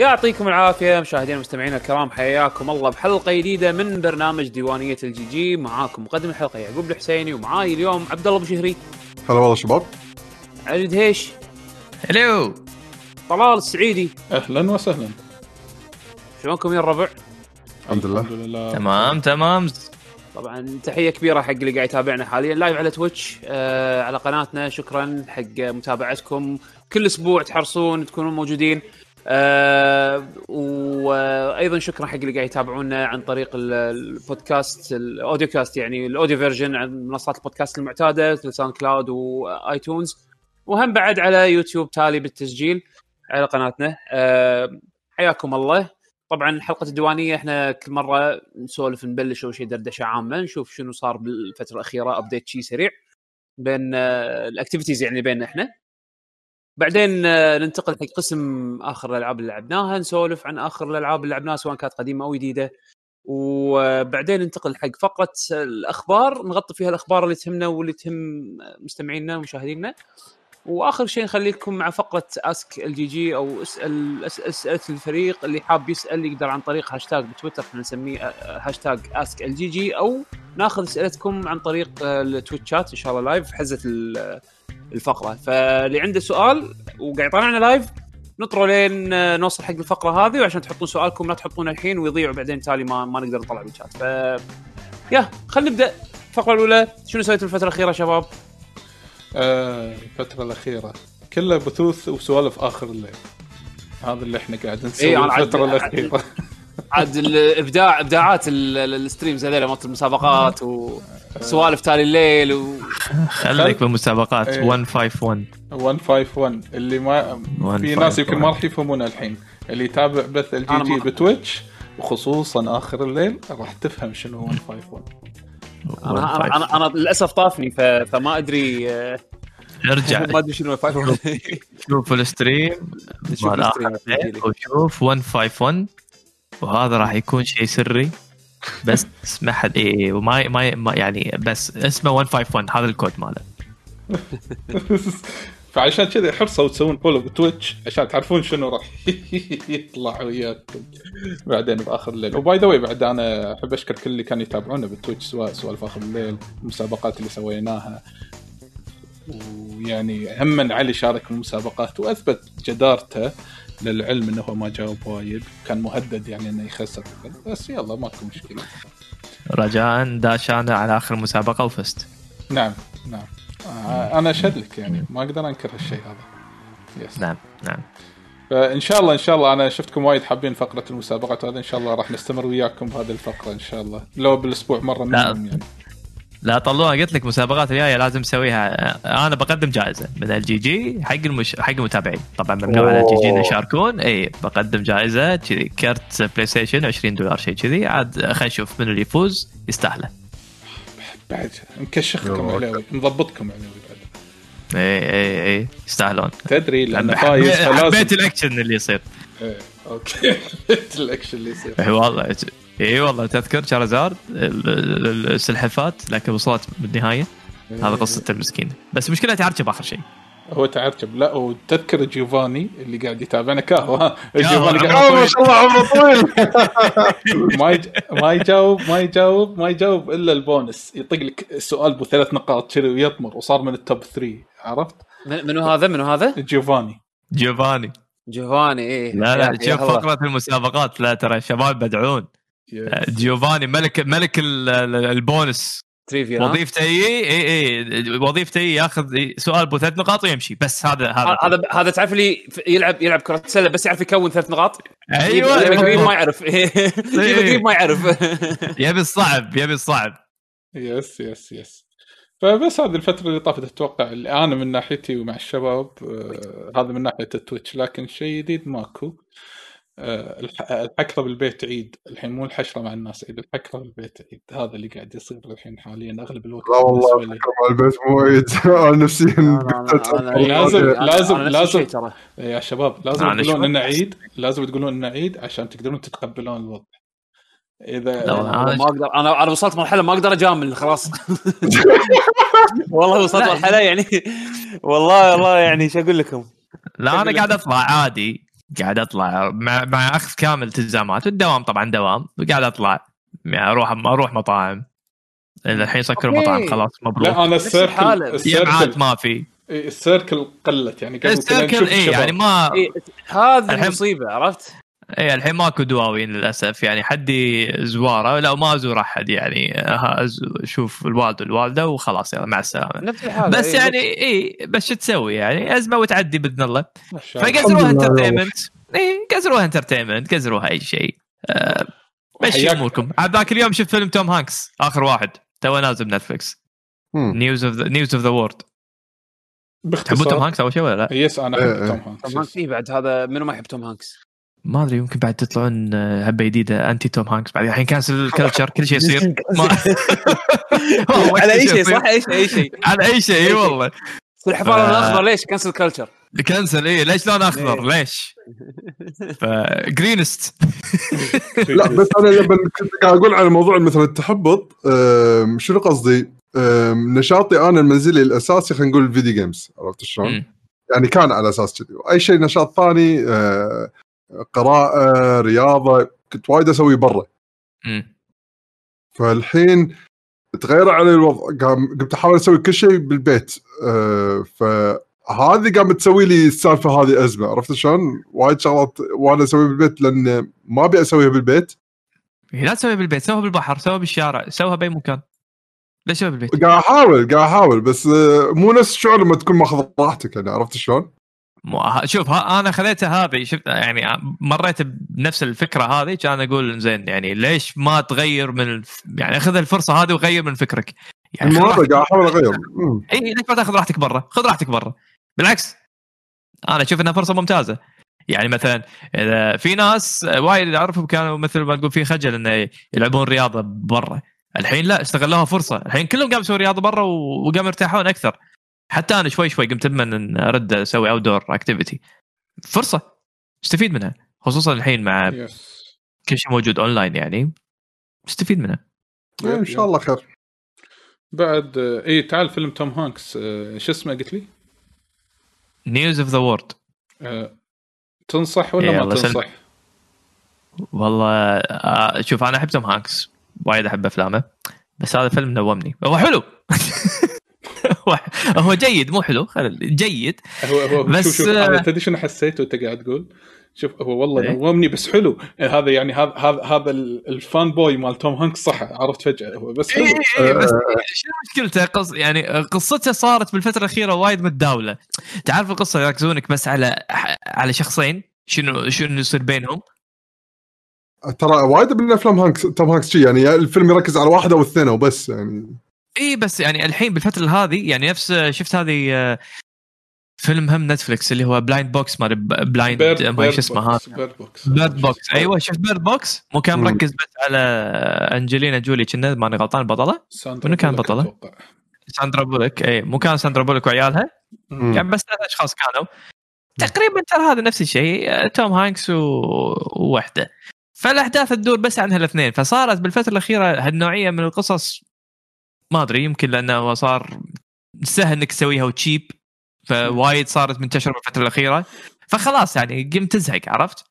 يعطيكم العافية مشاهدينا ومستمعينا الكرام حياكم الله بحلقة جديدة من برنامج ديوانية ال GG معاكم مقدم الحلقة يعقوب الحسيني ومعاي اليوم عبد الله بشهري هلا والله شباب. علي دهيش هلو. طلال السعيدي. أهلا وسهلا. شلونكم يا الربع؟ الحمد لله. الحمد لله. تمام تمام. طبعا تحية كبيرة حق اللي قاعد يتابعنا حاليا live على Twitch آه على قناتنا. شكرا حق متابعتكم. كل أسبوع تحرصون تكونون موجودين. آه وأيضا شكرا حق اللي قاعد يتابعونا عن طريق ال- البودكاست ال audio cast يعني ال audio version عن منصات البودكاست المعتادة مثل SoundCloud و iTunes. وهم بعد على يوتيوب تالي بالتسجيل على قناتنا. آه حياكم الله. طبعا حلقه الديوانية إحنا كل مرة نسولف نبلش أول شيء دردشة عامة نشوف شنو صار بالفترة الأخيرة update شيء سريع بين آه، ال activities يعني بيننا إحنا. بعدين آه، ننتقل حق قسم آخر الألعاب اللي لعبناها نسولف عن آخر الألعاب اللي لعبناها سواء كانت قديمة أو جديدة. وبعدين ننتقل حق فقرة الأخبار نغطي فيها الأخبار اللي تهمنا واللي تهم مستمعينا ومشاهدينا. واخر شيء نخليكم مع فقرة ask ال GG أو اسأل اسئله الفريق اللي حاب يسأل يقدر عن طريق hashtag ب Twitter إحنا نسميه آه، hashtag ask ال GG أو ناخذ اسئلتكم عن طريق آه، ال Twitch chat إن شاء الله live حزه ال- الفقرة. فاللي عنده سؤال وقاعد يطالعنا live نطروا لين آه، نوصل حق الفقرة هذه وعشان تحطون سؤالكم لا تحطونه الحين ويضيع وبعدين تالي ما ما نقدر نطلع بالشات ف يا خلينا نبدأ. الفقرة الأولى شنو سويتوا الفترة الأخيرة شباب؟ آه، الفترة الأخيرة. كلها بثوث وسوالف آخر الليل. هذا اللي إحنا قاعد نسوي إيه، عاد- الفترة الأخيرة. عاد الابداع إبداعات ال- ال- ال streams هذول مالت المسابقات وسوالف تالي الليل و... خليك بالمسابقات. إيه. 151 151 اللي ما في ناس يمكن ما راح يفهمونها الحين. اللي يتابع بث ال GG ب Twitch وخصوصا آخر الليل راح تفهم شنو 151 أنا أنا أنا, أنا للأسف طافني ف... فما أدري آه، ارجع. ما أدري شنو ال five شوف ال stream. وشوف 151 وهذا راح يكون شيء سري. بس ما حد إيه وما ما ما- يعني بس اسمه 151 هذا الكود ماله. فعشان كذا حرصوا تسوون follow ب Twitch عشان تعرفون شنو راح يطلع وياكم. بعدين بآخر الليل. و by the way أنا أحب أشكر كل اللي كانوا يتابعونا بال Twitch سواء سوالف آخر الليل المسابقات اللي سويناها. ويعني هم علي شارك في المسابقات وأثبت جدارته للعلم إنه هو ما جاوب وايد. كان مهدد يعني إنه يخسر. بس يلا ماكو مشكلة. رجاء داش أنا على آخر مسابقة وفزت. نعم نعم. آه، أنا اشهد لك يعني. ما أقدر أنكر هالشيء هذا. yes نعم نعم. فإن شاء الله إن شاء الله. أنا شفتكم وايد حابين فقرة المسابقات هذا إن شاء الله راح نستمر وياكم بهذه الفقرة إن شاء الله. لو بالأسبوع مرة. منهم يعني. لا طلوها. قلت لك المسابقات الجاية لازم نسويها أنا بقدم جائزة من ال GG حق المش... حق المتابعين. طبعا ممنوع على ال GG إنه يشاركون. إي بقدم جائزة. كذي كرت PlayStation 20 دولار شيء كذي. عاد خلينا نشوف من اللي يفوز يستاهله. بعد. نكشخكم يلا. عليوي نضبطكم عليوي بعد. اي اي اي يستاهلون. تدري لأن حبيت- فايز حبيت فلازم الأكشن اللي يصير. إيه، okay. حبيت الأكشن اللي يصير. اي والله. اي والله. تذكر Charizard ال- ال- السلحفات لكن وصلت بالنهاية. هذا قصة المسكين. بس مشكلة تعرجب آخر شيء. هو تعرجب. لا وتذكر جيوفاني اللي قاعد يتابعنا. كاهو جيوفاني قاعد ما شاء الله عمره طويل. ما يج... ما يجاوب ما يجاوب ما يجاوب إلا البونس. يطق لك السؤال بثلاث نقاط كذي ويطمر وصار من ال top 3 عرفت؟ من- منو هذا؟ منو هذا؟ جيوفاني. جيوفاني. جوفاني إيه. لا لا شوف. فقره المسابقات. لا ترى الشباب بدعون. جيوفاني ملك ملك ال- ال- ال bonus. trivia؟ وظيفته اي اي اي وظيفته ياخذ ياخذ بثلاث نقاط ويمشي بس هذا هذا. هذا هذا تعرف لي يلعب يلعب كرة سله بس يعرف يكون ثلاث نقاط؟ أيوه. قريب ما. يعرف. قريب ما يعرف. يبي الصعب يبي الصعب. yes yes yes. فبس هذه الفترة اللي طافت أتوقع اللي أنا من ناحيتي ومع الشباب آه هذا من ناحية ال Twitch لكن شيء جديد ماكو. آه الح- الحكرة بالبيت عيد الحين مو الحشرة مع الناس عيد الحكرة بالبيت عيد هذا اللي قاعد يصير الحين حاليا أغلب الوقت لا والله بالنسبة لي. فكرة مع البيت مو وايد أنا نفسيا لازم- لازم- لازم. ترى. يا شباب لازم تقولون إنه. عيد لازم تقولون إنه عيد عشان تقدرون تتقبلون الوضع. اذا ما أقدر أنا أنا وصلت مرحلة ما أقدر أجامل خلاص. والله وصلت. مرحلة يعني. والله والله يعني شو أقول لكم؟ لا أنا قاعد أطلع عادي. قاعد أطلع مع, مع أخذ كامل التزامات. والدوام طبعا دوام. قاعد أطلع. يعني أروح أروح مطاعم. الحين سكروا. المطاعم خلاص مبروك. لا أنا السيركل السيركل ما في. إيه، السيركل قلت يعني قبل السيركل اي. يعني ما إيه، هذه الحين- المصيبه عرفت؟ اي الحين ماكو دواوين للأسف يعني حدي زوارة لا ما أزور أحد يعني أشوف الوالد والوالدة وخلاص يلا مع السلامة نفس الحالة بس إيه، يعني اي بس شو تسوي يعني أزمة وتعدي بإذن الله ما شاء الله. فقزروها. انترتينمنت اي قزروها انترتينمنت قزروها أي شيء آه، مشي. أموركم عاد ذاك اليوم شفت فيلم توم هانكس آخر واحد تو نازل ب Netflix مم. News of News of the World تحبون توم باختصار هانكس أول شيء ولا لا؟ yes أنا احب. توم هانكس توم هانكس إيه بعد هذا منو ما يحب توم هانكس؟ ما أدري يمكن بعد تطلعون آه، هبة جديدة انتي توم هانكس بعد الحين cancel ال culture كل شيء يصير على أي شيء. صح أي شيء أي شيء على أي شيء إي والله ف- الأخضر ليش cancel culture؟ cancel إي ليش لون اخضر ليش؟ فجرينست لا بس أنا لما كنت قاعد أقول على موضوع مثلا التحبط شنو قصدي؟ نشاطي أنا المنزلي الأساسي خلينا نقول الفيديو جيمز عرفت شلون؟ يعني كان على أساس كذي أي شيء نشاط ثاني أه، قراءة رياضة كنت وايد أسوي برا فالحين تغير علي الوضع قام قمت أحاول أسوي كل شيء بالبيت أه، فهذه قامت تسوي لي السالفة هذه أزمة عرفت شلون؟ وايد شغلات وأنا أسويها بالبيت لأن ما أبي أسويها بالبيت لا تسويها بالبيت سوها بالبحر سوها بالشارع سوها بأي مكان ليش بالبيت؟ قاعد أحاول قاعد أحاول بس أه، مو نفس الشعور لما تكون ماخذ راحتك يعني عرفت شلون؟ شوف ها أنا خذيتها هذه شفت؟ يعني مريت بنفس الفكرة هذه كان أقول زين يعني ليش ما تغير من. يعني خذ الفرصة هذه وغير من فكرك. يعني قاعد أحاول أغير. إي ليش ما تاخذ راحتك برا؟ خذ راحتك برا. بالعكس أنا أشوف إنها فرصة ممتازة. يعني مثلا إذا في ناس وايد اعرفهم كانوا مثل ما تقول في خجل إنه يلعبون رياضة برا. الحين لا استغلوها فرصة. الحين كلهم قاموا يسوون رياضة برا وقاموا يرتاحون أكثر. حتى أنا شوي شوي قمت اتمنى إن أرد أسوي outdoor activity فرصة. استفيد منها. خصوصا الحين مع yes كل شيء موجود اونلاين يعني. استفيد منها. إيه، إن شاء الله خير. بعد اي تعال فيلم توم هانكس. آه، شو اسمه قلت لي؟ News of the World تنصح ولا إيه، ما. تنصح؟ والله آه، شوف أنا أحب توم هانكس. وايد أحب أفلامه. بس هذا فيلم نومني. هو حلو! هو- جيد مو حلو جيد. هو هو بس، شوف شوف آه، أنا تدري شنو حسيت وانت قاعد تقول؟ شوف هو والله إيه؟ نومني بس حلو. يعني هذا يعني هذا هذا هذا ال- ال fan boy مال توم هانكس صح عرفت فجأة. هو بس حلو. إيه إيه بس شنو مشكلته؟ قص يعني قصته صارت بالفترة الأخيرة وايد متداولة. تعرف القصة يركزونك بس على على شخصين؟ شنو شنو يصير بينهم؟ ترى وايد من أفلام هانكس توم هانكس شي يعني الفيلم يركز على واحدة أو اثنين وبس يعني. إي بس يعني الحين بالفترة هذه يعني نفس شفت هذه آه، فيلم هم نتفلكس اللي هو Blind Box ما Blind ما شو اسمه هذا Bird Box أيوه شفت Bird Box مو كان. مركز بس على أنجلينا جولي كنا ماني غلطان البطله منو كان بطلة؟ ساندرا بولك إي مو كان ساندرا بولك وعيالها مم. يعني بس ثلاث أشخاص كانوا تقريبا ترى هذا نفس الشيء آه، توم هانكس. ووحدة فالأحداث تدور بس عن هالاثنين فصارت بالفترة الأخيرة هالنوعية من القصص ما أدري يمكن لأنه صار سهل إنك تسويها و cheap فوايد صارت منتشرة بالفترة الأخيرة. فخلاص يعني قمت تزهق عرفت؟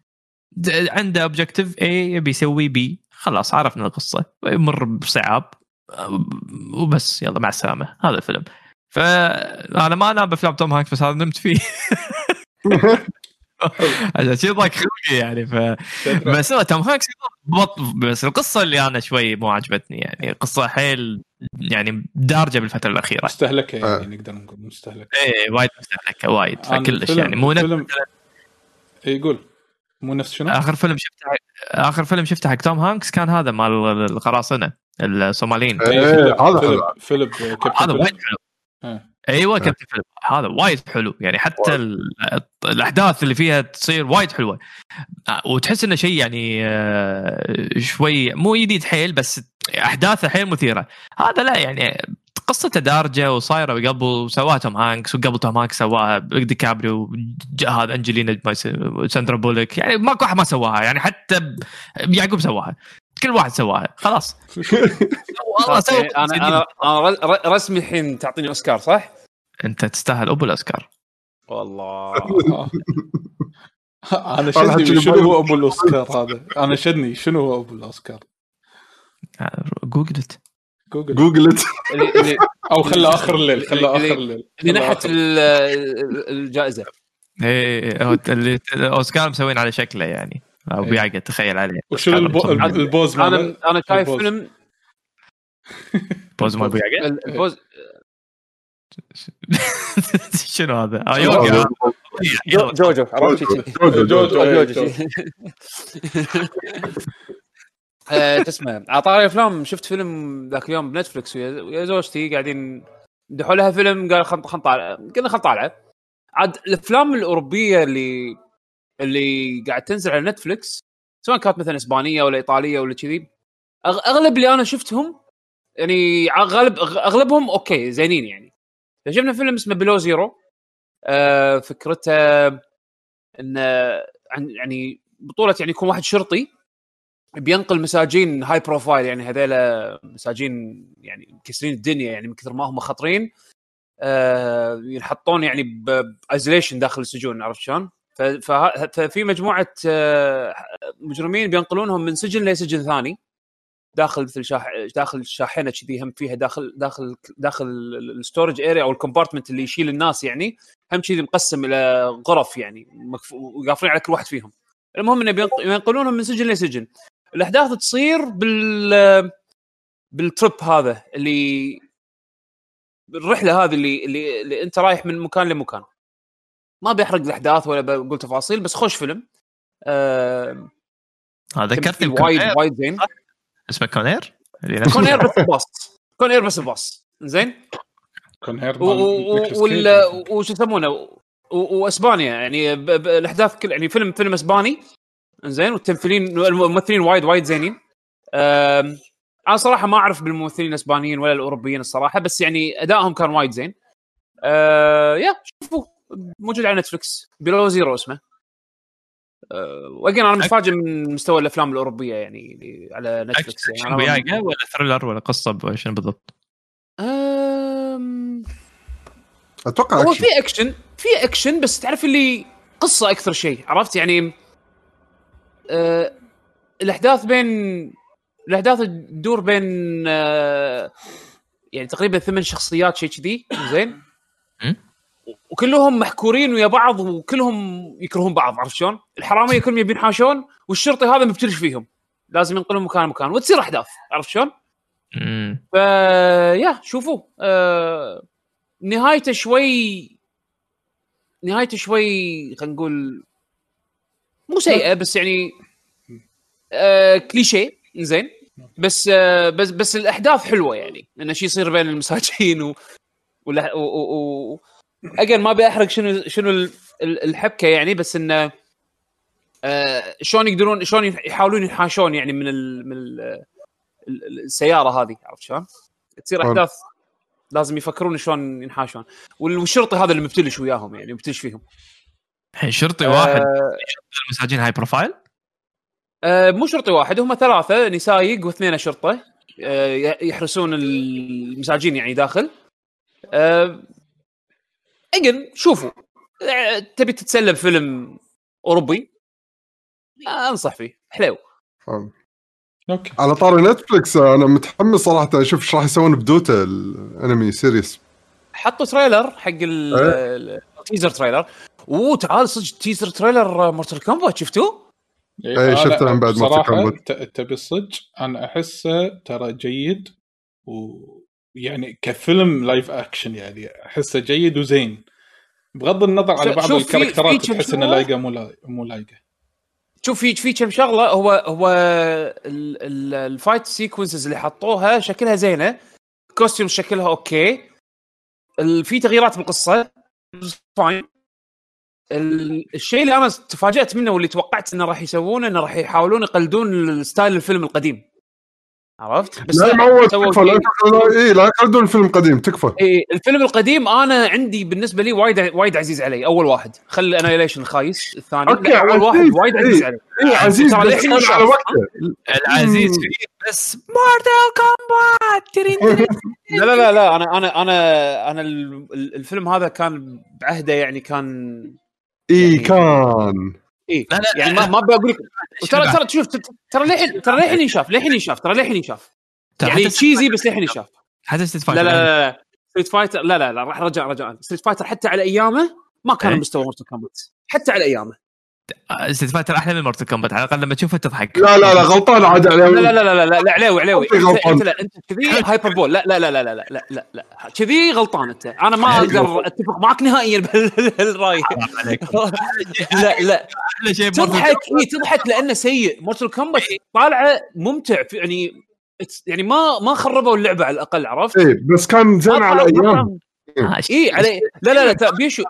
عنده objective اي يبي يسوي بي خلاص عرفنا القصة. يمر بصعاب. وبس يلا مع السلامة. هذا الفيلم. فانا ما أنام بأفلام توم هانكس بس هذا نمت فيه. عشان ضاق خلقي يعني ف بس هو توم هانكس بط بس القصة اللي أنا شوي مو عجبتني يعني قصه حيل يعني دارجة بالفترة الأخيرة مستهلكة آه. يعني نقدر نقول مستهلكة إيه وايد مستهلكة وايد فكلش يعني مو نفس الفيلم- إيه، يقول مو نفس شنو؟ آخر فيلم شفته آخر فيلم شفته حق توم هانكس كان هذا مال القراصنه الصوماليين إيه، فيلب هذا. فيلب كابتن هذا. وايد حلو آه. أيوه كابتن فيلب هذا وايد حلو. يعني حتى ال- الأحداث اللي فيها تصير وايد حلوة. آه، وتحس إنه شيء يعني آه، شوي مو جديد حيل بس أحداثه حيل مثيرة. هذا لا يعني قصته دارجة وصايرة قبل وسواها توم هانكس وقبل توم هانكس سواها ديكابريو هذا أنجلينا ساندرا بولك يعني ماكو أحد ما سواها. يعني حتى يعقوب سواها. كل واحد سواها. خلاص. والله سوى أنا أنا رسمي الحين تعطيني أوسكار صح؟ أنت تستاهل أبو الأوسكار. والله. آه. أنا شدني شنو هو أبو الأوسكار هذا؟ أنا شدني شنو هو أبو الأوسكار؟ جوجلت جوجل جوجلت اللي, أو خلى آخر الليل خلى آخر الليل. اللي نحت الجائزة. إيه هو اللي اوسكار مسوين على شكله يعني. أو إيه. بيعقد تخيل عليه. وشنو البوز؟ أنا أنا شايف. فيلم بوز مال بيعقد؟ البوز شنو هذا؟ آه، يوغا. جو- جوجو عرفت. جوجو جوجو اسمه على طاري أفلام. شفت فيلم ذاك اليوم بنتفلكس ويا زوجتي قاعدين مدحوا لها فيلم قال خل خل طالع قلنا خل طالعه عاد الأفلام الأوروبية اللي اللي قاعد تنزل على نتفلكس سواء كانت مثلا إسبانية ولا إيطالية ولا كذي أغلب اللي أنا شفتهم يعني غالب أغلبهم okay زينين يعني. شفنا فيلم اسمه Below Zero. آه فكرته إن عن يعني بطولة يعني يكون واحد شرطي بينقل مساجين high profile يعني هذيلا مساجين يعني مكسرين الدنيا يعني من كثر ما هم خطرين. آه ينحطون يعني ب isolation داخل السجون عرفت شلون؟ ففي مجموعة آه مجرمين بينقلونهم من سجن لسجن ثاني. داخل مثل شاح داخل شاحنة كذي هم فيها داخل داخل داخل ال storage area أو ال compartment اللي يشيل الناس يعني هم كذي مقسم إلى غرف يعني مكف- وقافلين على كل واحد فيهم. المهم إنه ينقلونهم من سجن لسجن الأحداث تصير بال بال trip هذا اللي الرحلة هذه اللي, اللي اللي أنت رايح من مكان لمكان. ما بيحرق الأحداث ولا بقول تفاصيل بس خوش فيلم. آه هذا ذكرتني وايد وايد زين. اسمه Con Air؟ Con Air بس الباص Con Air بس الباص زين؟ نيكولاس وال كيج. وش يسمونه؟ واسبانيا يعني ب- ب- الاحداث كل يعني فيلم فيلم اسباني. زين؟ والتمثيلين الممثلين وايد وايد زينين. أم، أنا صراحة ما أعرف بالممثلين الإسبانيين ولا الأوروبيين الصراحة بس يعني أدائهم كان وايد زين. أه يا شوفوا. موجود على Netflix Below Zero اسمه. و again أنا متفاجئ من مستوى الأفلام الأوروبية يعني اللي على Netflix يعني بياقة ولا thriller ولا قصة شنو بالضبط؟ أم، أتوقع هو في أكشن في أكشن بس تعرف اللي قصة أكثر شيء عرفت يعني آه الأحداث بين الأحداث تدور بين آه يعني تقريبا ثمان شخصيات شيء كذي زين? وكلهم محكورين ويا بعض وكلهم يكرهون بعض عرفت شلون؟ الحرامية كلهم يبين ينحاشون والشرطي هذا مبتلش فيهم لازم ينقلهم مكان مكان وتصير أحداث عرفت شلون؟ ف يا شوفوا آه... نهايته شوي نهايته شوي خلينا نقول مو سيئة بس يعني آه... كليشيه زين بس آه... بس بس الأحداث حلوة يعني انه شيء يصير بين المساجين و ولا و... و... و... اجين ما بيحرق شنو شنو ال- الحبكة يعني بس إنه آه... شلون يقدرون شلون يحاولون ينحاشون يعني من ال... من ال... ال- السيارة هذه عرفت شلون؟ تصير. أحداث لازم يفكرون شلون ينحاشون. وال- والشرطي هذا اللي مبتلش وياهم يعني مبتلش فيهم. الحين شرطي واحد. آه المساجين هاي بروفايل آه مو شرطي واحد هم ثلاثة نسايق واثنين شرطة. آه يحرسون المساجين يعني داخل. آه again شوفوا آه تبي تتسلى بفيلم أوروبي آه أنصح فيه حلو. okay على طاري Netflix أنا متحمس صراحة أشوف إيش راح يسوون ب Dota ال anime series حطوا trailer حق ال-. ال- ال teaser trailer وتعال صدق teaser trailer Mortal Kombat شفتوه؟ إيه، شفته من بعد ما بصراحة تكمل. ت- تبي الصدق أنا أحسه ترى جيد ويعني كفيلم live action يعني أحسه جيد وزين. بغض النظر على بعض الكاركترات تحس شغلة- لايقة مو مو لايقة. شوف في في كم شغلة هو هو ال- ال- ال fight sequences اللي حطوها شكلها زينة. costume شكلها okay. في تغييرات بالقصة fine ال- الشيء اللي أنا تفاجأت منه واللي توقعت إنه راح يسوونه إنه راح يحاولون يقلدون style الفيلم القديم. عرفت؟ بس لا سووا تكفى لا شيء- لا- يقلدون الفيلم قديم تكفى اي الفيلم القديم أنا عندي بالنسبة لي وايد وايد عزيز علي أول واحد خلي Annihilation خايس الثاني okay، لا، أول واحد وايد إي. عزيز علي اي عزيز ترى بس للحين. على وقته العزيز. فيه بس Mortal Kombat ترين. لا لا لا لا أنا أنا أنا أنا ال- ال- الفيلم هذا كان بعهده يعني كان اي يعني- كان اي لا لا يعني ما ما بقول لك ترى ترى شوف ترى للحين ترى للحين ينشاف للحين ينشاف ترى للحين ينشاف. يعني cheesy بس للحين ينشاف. حتى Street لا Fighter لا لا Street Fighter لا لا لا راح رجع رجاء Street Fighter حتى على أيامه ما كان إيه؟ مستوى Mortal Kombat حتى على أيامه. Street Fighter أحلى من Mortal Kombat على الاقل لما تشوفه تضحك لا لا لا غلطان عاد لا عليه لا لا لا لا لا عليوي عليوي أنت انت لا انت كذي hyperbole لا لا لا لا لا لا لا لا لا كذي غلطان انت أنا ما أقدر اتفق معك نهائيا بهالراي لا لا أحلى شيء ب Mortal تضحك اي تضحك لأنه سيء Mortal Kombat طالعه ممتع يعني يعني ما ما خربوا اللعبه على الاقل عرفت؟ إيه بس كان زين على أيام اي علي لا لا لا بيشو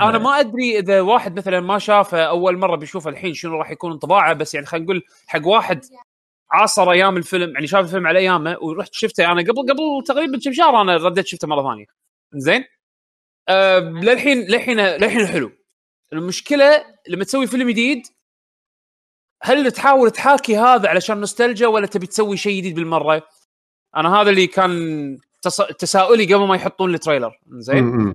أنا ما أدري إذا واحد مثلا ما شافه أول مرة بيشوفه الحين شنو راح يكون انطباعه بس يعني خلينا نقول حق واحد عاصر أيام الفيلم يعني شاف الفيلم على أيامه ورحت شفته أنا قبل قبل تقريبا كم شهر أنا رديت شفته مرة ثانية. زين؟ أه للحين للحين للحين حلو. المشكلة لما تسوي فيلم جديد هل تحاول تحاكي هذا علشان نوستالجيا ولا تبي تسوي شيء جديد بالمرة؟ أنا هذا اللي كان تص... تساؤلي قبل ما يحطون ال trailer. زين.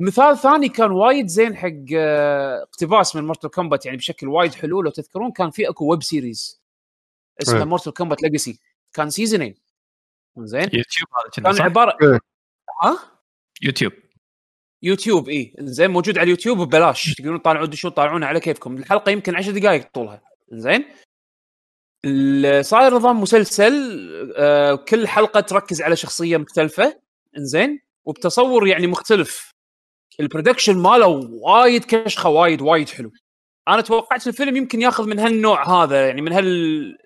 مثال ثاني كان وايد زين حق آه، اقتباس من Mortal Kombat يعني بشكل وايد حلو لو تذكرون كان في اكو web series اسمه. Mortal Kombat Legacy كان سيزونين زين؟ يوتيوب هذا كان؟ عباره إيه. ها؟ YouTube. YouTube اي زين موجود على اليوتيوب ببلاش تقدرون تطالعون دشوا طالعونه على كيفكم. الحلقة يمكن 10 دقائق طولها. زين؟ صاير نظام مسلسل آه، كل حلقة تركز على شخصية مختلفة إنزين؟ وبتصور يعني مختلف. ال production ماله وايد كشخة وايد وايد حلو. أنا توقعت الفيلم يمكن ياخذ من هالنوع هذا يعني من هال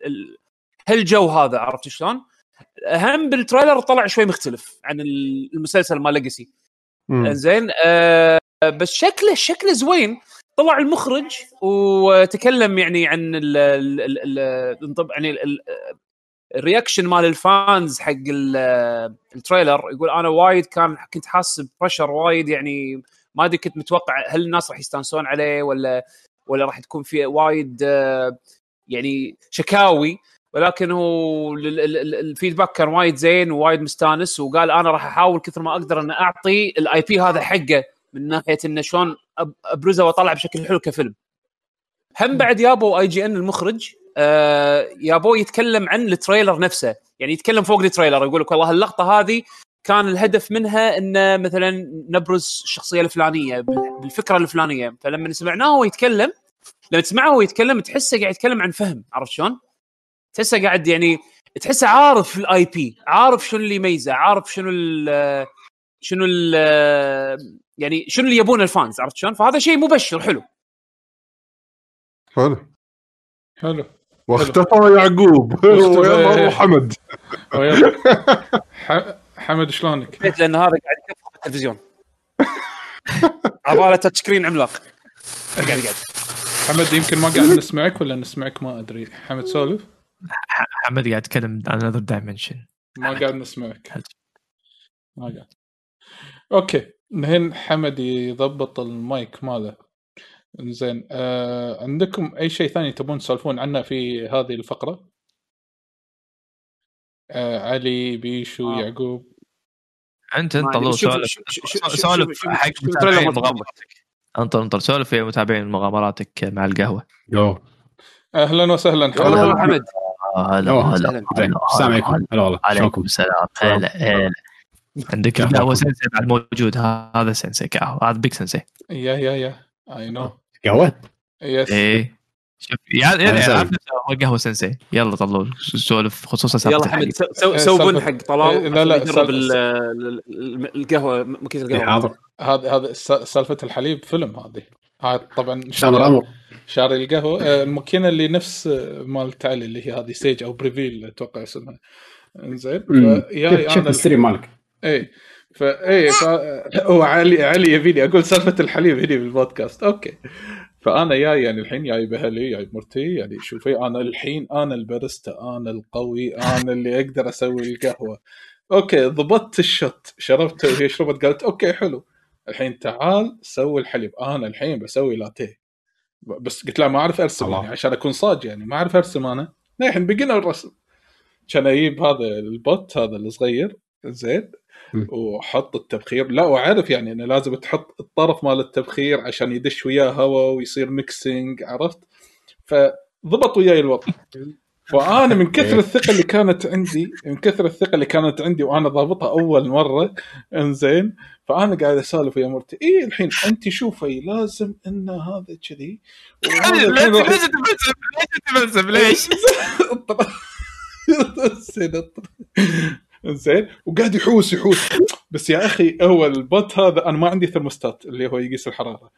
ال- هالجو هذا عرفت شلون؟ هم بال trailer طلع شوي مختلف عن المسلسل مال Legacy م. زين آه بس شكله شكله زوين. طلع المخرج وتكلم يعني عن ال ال ال يعني ال- ال- ال reaction مال ال fans حق ال- ال trailer. يقول أنا وايد كان كنت حاسس ب pressure وايد يعني ما أدري كنت متوقع هل الناس راح يستانسون عليه ولا ولا راح تكون في وايد يعني شكاوي. ولكن هو ال- ال- ال- ال feedback كان وايد زين ووايد مستانس وقال أنا راح أحاول كثر ما أقدر أن أعطي ال IP هذا حقه من ناحية إنه شلون ابرزه واطلع بشكل حلو كفيلم. هم بعد يابو IGN المخرج آه يابو يتكلم عن ال trailer نفسه يعني يتكلم فوق ال trailer يقول لك والله اللقطة هذه كان الهدف منها انه مثلا نبرز الشخصية الفلانية بال- بالفكرة الفلانية فلما سمعناه هو يتكلم لما تسمعه هو يتكلم تحسه قاعد يتكلم عن فهم عرفت شلون؟ تحسه قاعد يعني تحسه عارف ال IP عارف شنو اللي يميزه عارف شنو ال شنو ال يعني شنو اللي يبونه ال fans عرفت شلون؟ فهذا شيء مبشر حلو. حلو. حلو. واختفى يعقوب. ويلا روح حمد. ويلا. ح- حمد شلونك؟ لأن هذا قاعد يكفر التلفزيون. عباله touch screen عملاق. قاعد قاعد حمد يمكن ما قاعد نسمعك ولا نسمعك ما أدري. حمد سولف. حمد قاعد يتكلم عن another dimension ما قاعد نسمعك. ما قاعد. okay. الحين حمد يضبط المايك ماله. زين آه عندكم أي شيء ثاني تبون تسولفون عنه في هذه الفقرة؟ آه علي بيشو آه. يعقوب. أنت أنت سولف سولف حق متابعين مغامراتك. انطر انطر سولف يا متابعين مغامراتك مع القهوة. يو. أهلا وسهلا هلا حمد. هلا هلا السلام عليكم. هلا. والله. عليكم شلونكم؟ السلام. هلا هلا. عندك القهوه أخباركم؟ سنسي بعد موجود هذا سنسي قهوة. هذا بيك سنسي. yeah yeah yeah I know قهوة؟ yes إيه. شوف يعني يعني هو قهوة سنسي. يلا طلول سولف خصوصا سالفه يلا حمد. سو- سو إيه، بن حق طلال إيه، لا، لا، ال- القهوة مكيس إيه، القهوه حاضر. هذا هذا س- سالفة الحليب فيلم هذه. هذا طبعا شاري, شاري القهوة. آه، الماكينة اللي نفس آه، مال تعالي اللي هي هذه سيج أو بريفيل أتوقع اسمها. شفت أنا الستريم مالك. اي فاي ف... هو علي علي يبيني أقول سالفة الحليب هني بالبودكاست أوكي. فأنا جاي يعني الحين جاي باهلي جاي بمرتي يعني شوفي أنا الحين أنا الباريستا أنا القوي أنا اللي أقدر أسوي القهوة. okay ضبطت ال shot شربته وهي شربت قالت okay حلو. الحين تعال سوي الحليب. أنا الحين بسوي لاتيه. بس قلت لها ما أعرف أرسم الله. يعني عشان أكون صاج يعني. ما أعرف أرسم أنا. الحين بقينا الرسم. كان أجيب هذا ال pot هذا الصغير زين. وحط التبخير. لا وعارف يعني إنه لازم تحط الطرف مال التبخير عشان يدش وياه هواء ويصير mixing عرفت؟ فضبط وياي الوضع. فانا من كثر الثقة اللي كانت عندي من كثر الثقة اللي كانت عندي وأنا ضابطها أول مرة إنزين فأنا قاعد أسولف ويا مرتي. اي الحين انت شوفي لازم إن هذا كذي. ليش؟ راح- ليش زين وقاعد يحوس يحوس. بس يا أخي هو البوت هذا أنا ما عندي ثرموستات اللي هو يقيس الحرارة.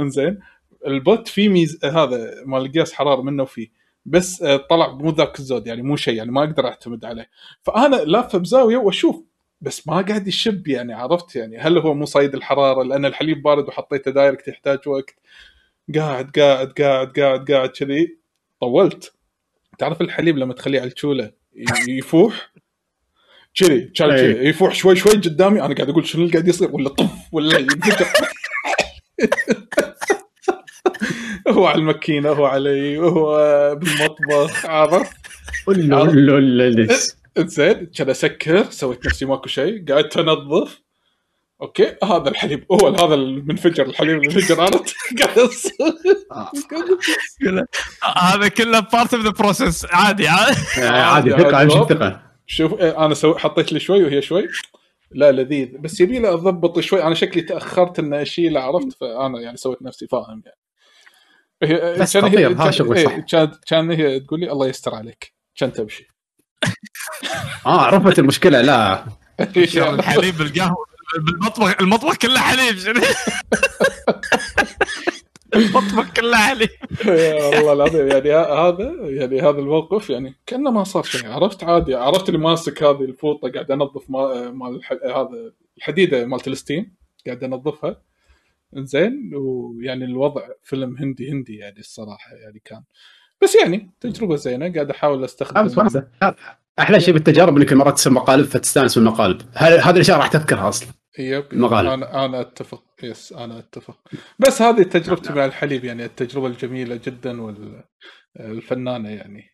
إنزين ال pot فيه ميز هذا مال قياس حرارة منه وفيه. بس آه، طلع مو ذاك الزود يعني مو شيء يعني ما أقدر أعتمد عليه. فأنا لافه بزاويه وأشوف بس ما قاعد يشب يعني عرفت يعني. هل هو مو صيد الحرارة؟ لأن الحليب بارد وحطيته direct يحتاج وقت. قاعد قاعد قاعد قاعد قاعد كذي. طولت. تعرف الحليب لما تخليه على الشولة يفوح؟ كذي كان. كذي. يفوح شوي شوي قدامي أنا قاعد أقول شنو اللي قاعد يصير؟ ولا طف ولا ينفجر هو على الماكينة هو علي وهو بالمطبخ عرفت. زين كان أسكر سويت نفسي ماكو شيء قعدت انظف okay هذا الحليب هو هذا المنفجر الحليب المنفجر أنا أص- هذا كله part of the process عادي عادي عادي أمشي ثقة. شوف إيه، أنا سوي حطيت لي شوي وهي شوي. لا لذيذ. بس يبي له أضبط شوي. أنا شكلي تأخرت إن اشيله عرفت؟ فأنا يعني سويت نفسي فاهم يعني. هي بس كان هي- تطير، هذا كان- شغل إيه، صح. كان كان هي تقول لي الله يستر عليك. كان تمشي آه عرفت المشكلة لا. الحليب بالقهوة بالمطبخ المطبخ كله حليب شنو؟ المطبخ كله حليب يا والله العظيم يعني ه- هذا يعني هذا الموقف يعني كأنه ما صار شيء عرفت؟ عادي عرفت اللي ماسك هذه الفوطة قاعد انظف ما- مال الح- هذا الحديدة مالت الستيم قاعد انظفها زين ويعني الوضع فيلم هندي هندي يعني الصراحة يعني كان. بس يعني تجربة زينة قاعد أحاول أستخدم. أحلى شيء بالتجارب إنك مرات تصير مقالب فتستأنس بالمقالب هذه الأشياء راح تذكرها أصلا. يب المغالب. أنا أنا أتفق. يس أنا أتفق. بس هذه تجربتي مع الحليب يعني التجربة الجميلة جدا والفنانه يعني.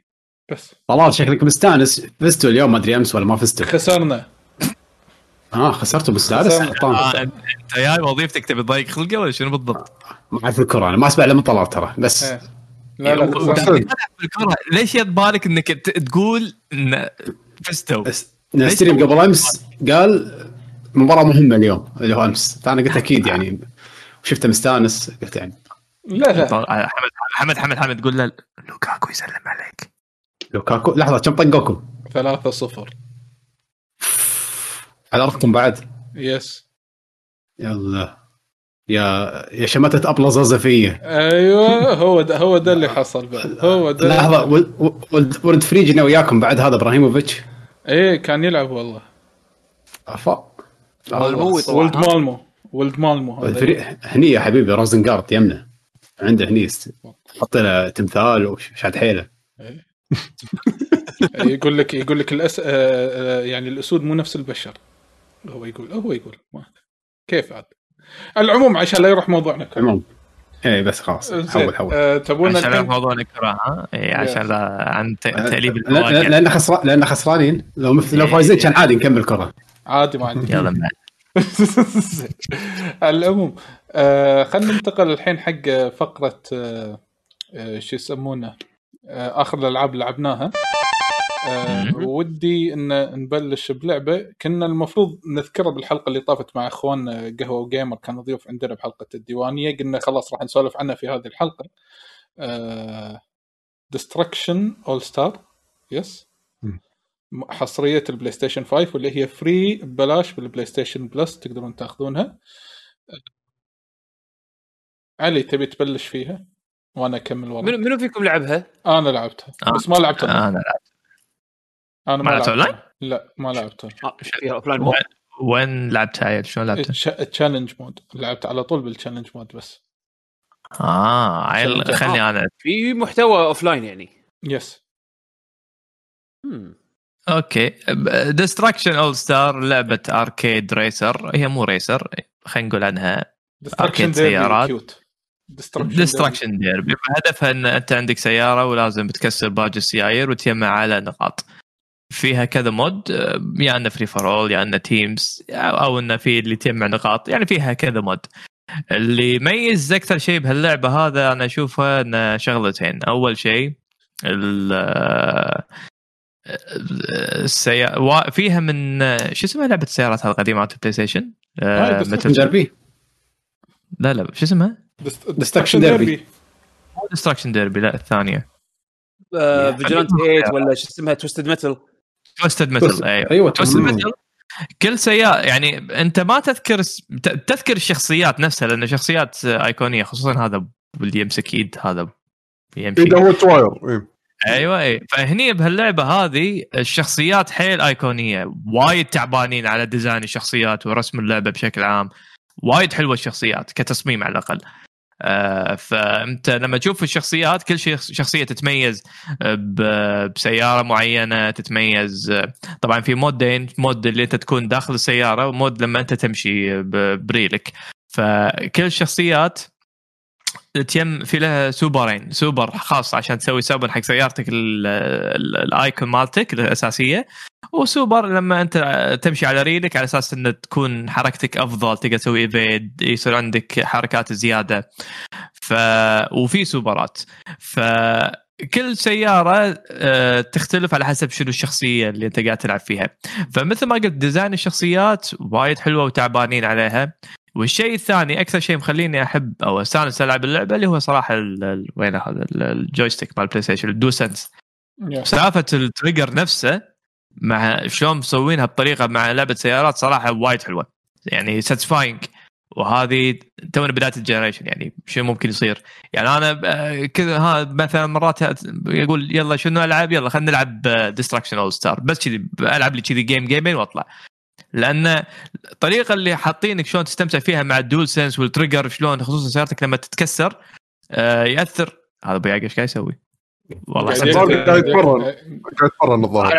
بس. طلال شكلك مستانس. فزتوا اليوم ما أدري أمس ولا ما فزتوا. خسرنا. آه خسرتوا مستانس آه، انت جاي وظيفتك تبي تضيق خلقه ولا شنو بالضبط؟ ما أعرف الكرة أنا ما أسمع لما طلال ترى بس. إيه. لا لا ليش يبالك إنك ت- تقول إن فزتوا؟ نستريم قبل أمس قال مباراة مهمة اليوم اللي هو أمس. فأنا قلت أكيد يعني. شفته مستانس قلت يعني. لا لا. طل- حمد حمد حمد حمد تقول له لوكاكو يسلم عليك. لوكاكو؟ لحظة كم طقوكم ثلاثة صفر. على أرضكم بعد؟ يس يلا. يا يا شمتة أبلة زازفيه أيوه هو ده هو ده اللي حصل بعد هو ده. لحظة ولد- ولد ولد فريجنا وياكم بعد هذا إبراهيموفيتش؟ إيه كان يلعب والله. افا مالمو طبعاً، ولد؟ مالمو ولد مالمو فري- هني يا حبيبي روزنجارد يمنا. عنده هني است- حط له تمثال وشاد حيله. يقول لك يقول لك الأس... آه، آه، يعني الأسود مو نفس البشر. هو يقول هو يقول. ما كيف عاد؟ العموم عشان لا يروح موضوعنا. كله. عموم. إيه بس خلاص. حول حول. آه، تبون عشان لا الحين موضوع نكره ها؟ إيه، عشان لا عن ت- تأليب لا- لا- الفواكه لأن خسران لأن خسرانين. لو مف... لو فايزين كان عادي نكمل كرة. عادي ما عندي يلا معك. على العموم آه خلينا ننتقل الحين حق فقرة آه آه شو يسمونه آه آخر الألعاب اللي لعبناها آه. ودي إن نبلش بلعبة كنا المفروض نذكرها بالحلقة اللي طافت مع اخواننا قهوة و gamer كانوا ضيوف عندنا بحلقة الديوانية قلنا خلاص راح نسولف عنها في هذه الحلقة Destruction AllStars yes. حصرية ال PlayStation 5 واللي هي free ببلاش بال PlayStation Plus تقدرون تاخذونها. علي تبي تبلش فيها؟ وأنا أكمل ورا منو منو فيكم لعبها؟ أنا لعبتها آه. بس ما لعبتها. أنا أنا ما لعبتها. أونلاين؟ لا ما لعبتها. آه، وين- وين لعبتها عيل شلون لعبتها؟ challenge mode لعبت على طول بال challenge mode بس. آه عيل خلني أنا في محتوى offline يعني. yes مم. okay. Destruction AllStars لعبة arcade racer هي مو racer خلينا نقول عنها destruction سيارات. destruction derby هدفها إن أنت عندك سيارة ولازم تكسر باقي السيايير وتجمع على نقاط. فيها كذا mode يا إنه free for all يا إنه teams أو إنه في اللي تجمع نقاط. يعني فيها كذا mode. اللي يميز أكثر شيء بهاللعبة هذا أنا أشوفها إنه شغلتين. أول شيء السيارة فيها من شو اسمها لعبة السيارات القديمة مالت ال PlayStation؟ آه ديربي لا لا شو اسمها؟ Destruction Derby. Destruction Derby لا الثانية. Vigilante 8 ولا شو اسمها؟ Twisted Metal Twisted Metal أيوه. أيوه Twisted Metal كل سيارة يعني أنت ما تذكر تذكر الشخصيات نفسها لأن شخصيات أيقونية خصوصا هذا اللي يمسك إيد هذا يمشي ايده هو تواير إيه. أيوه أي. فهني بهاللعبة هذه الشخصيات حيل ايقونيه وايد تعبانين على design الشخصيات ورسم اللعبة بشكل عام. وايد حلوة الشخصيات كتصميم على الأقل. آه فأنت لما تشوف الشخصيات كل شخصية تتميز بسيارة معينة تتميز طبعا في مودين mode اللي أنت تكون داخل السيارة و mode لما أنت تمشي بريلك. فكل الشخصيات تيم في لها super ين. super خاص عشان تسوي سوبر حق سيارتك اللي تكون مالتك الأساسية. وسوبر لما انت تمشي على ريلك على أساس إن تكون حركتك أفضل تقدر تسوي evade يصير عندك حركات زيادة. ف وفي سوبرات. ف كل سيارة آه، تختلف على حسب شنو الشخصية اللي انت قاعد تلعب فيها. فمثل ما قلت design الشخصيات وايد حلوة وتعبانين عليها. والشيء الثاني أكثر شيء مخليني أحب أو أستانس العب اللعبة اللي هو صراحة وين هذا؟ ال joystick مال PlayStation ال DualSense سالفة ال trigger نفسه مع شلون مسوينها بطريقة مع لعبة سيارات صراحة وايد حلوة. يعني satisfying وهذه تونا بداية ال generation يعني شو ممكن يصير؟ يعني أنا آه، كذا ها مثلا مرات يقول يلا شنو ألعب؟ يلا خلينا نلعب Destruction AllStars بس كذي ألعب لي كذي game game ين وأطلع. لأن الطريقة اللي حاطينك شلون تستمتع فيها مع ال DualSense وال trigger شلون خصوصا سيارتك لما تتكسر آه يأثر. هذا أبو إيش قاعد يسوي؟ والله حسبت قاعد يتمرن قاعد يتمرن الظاهر.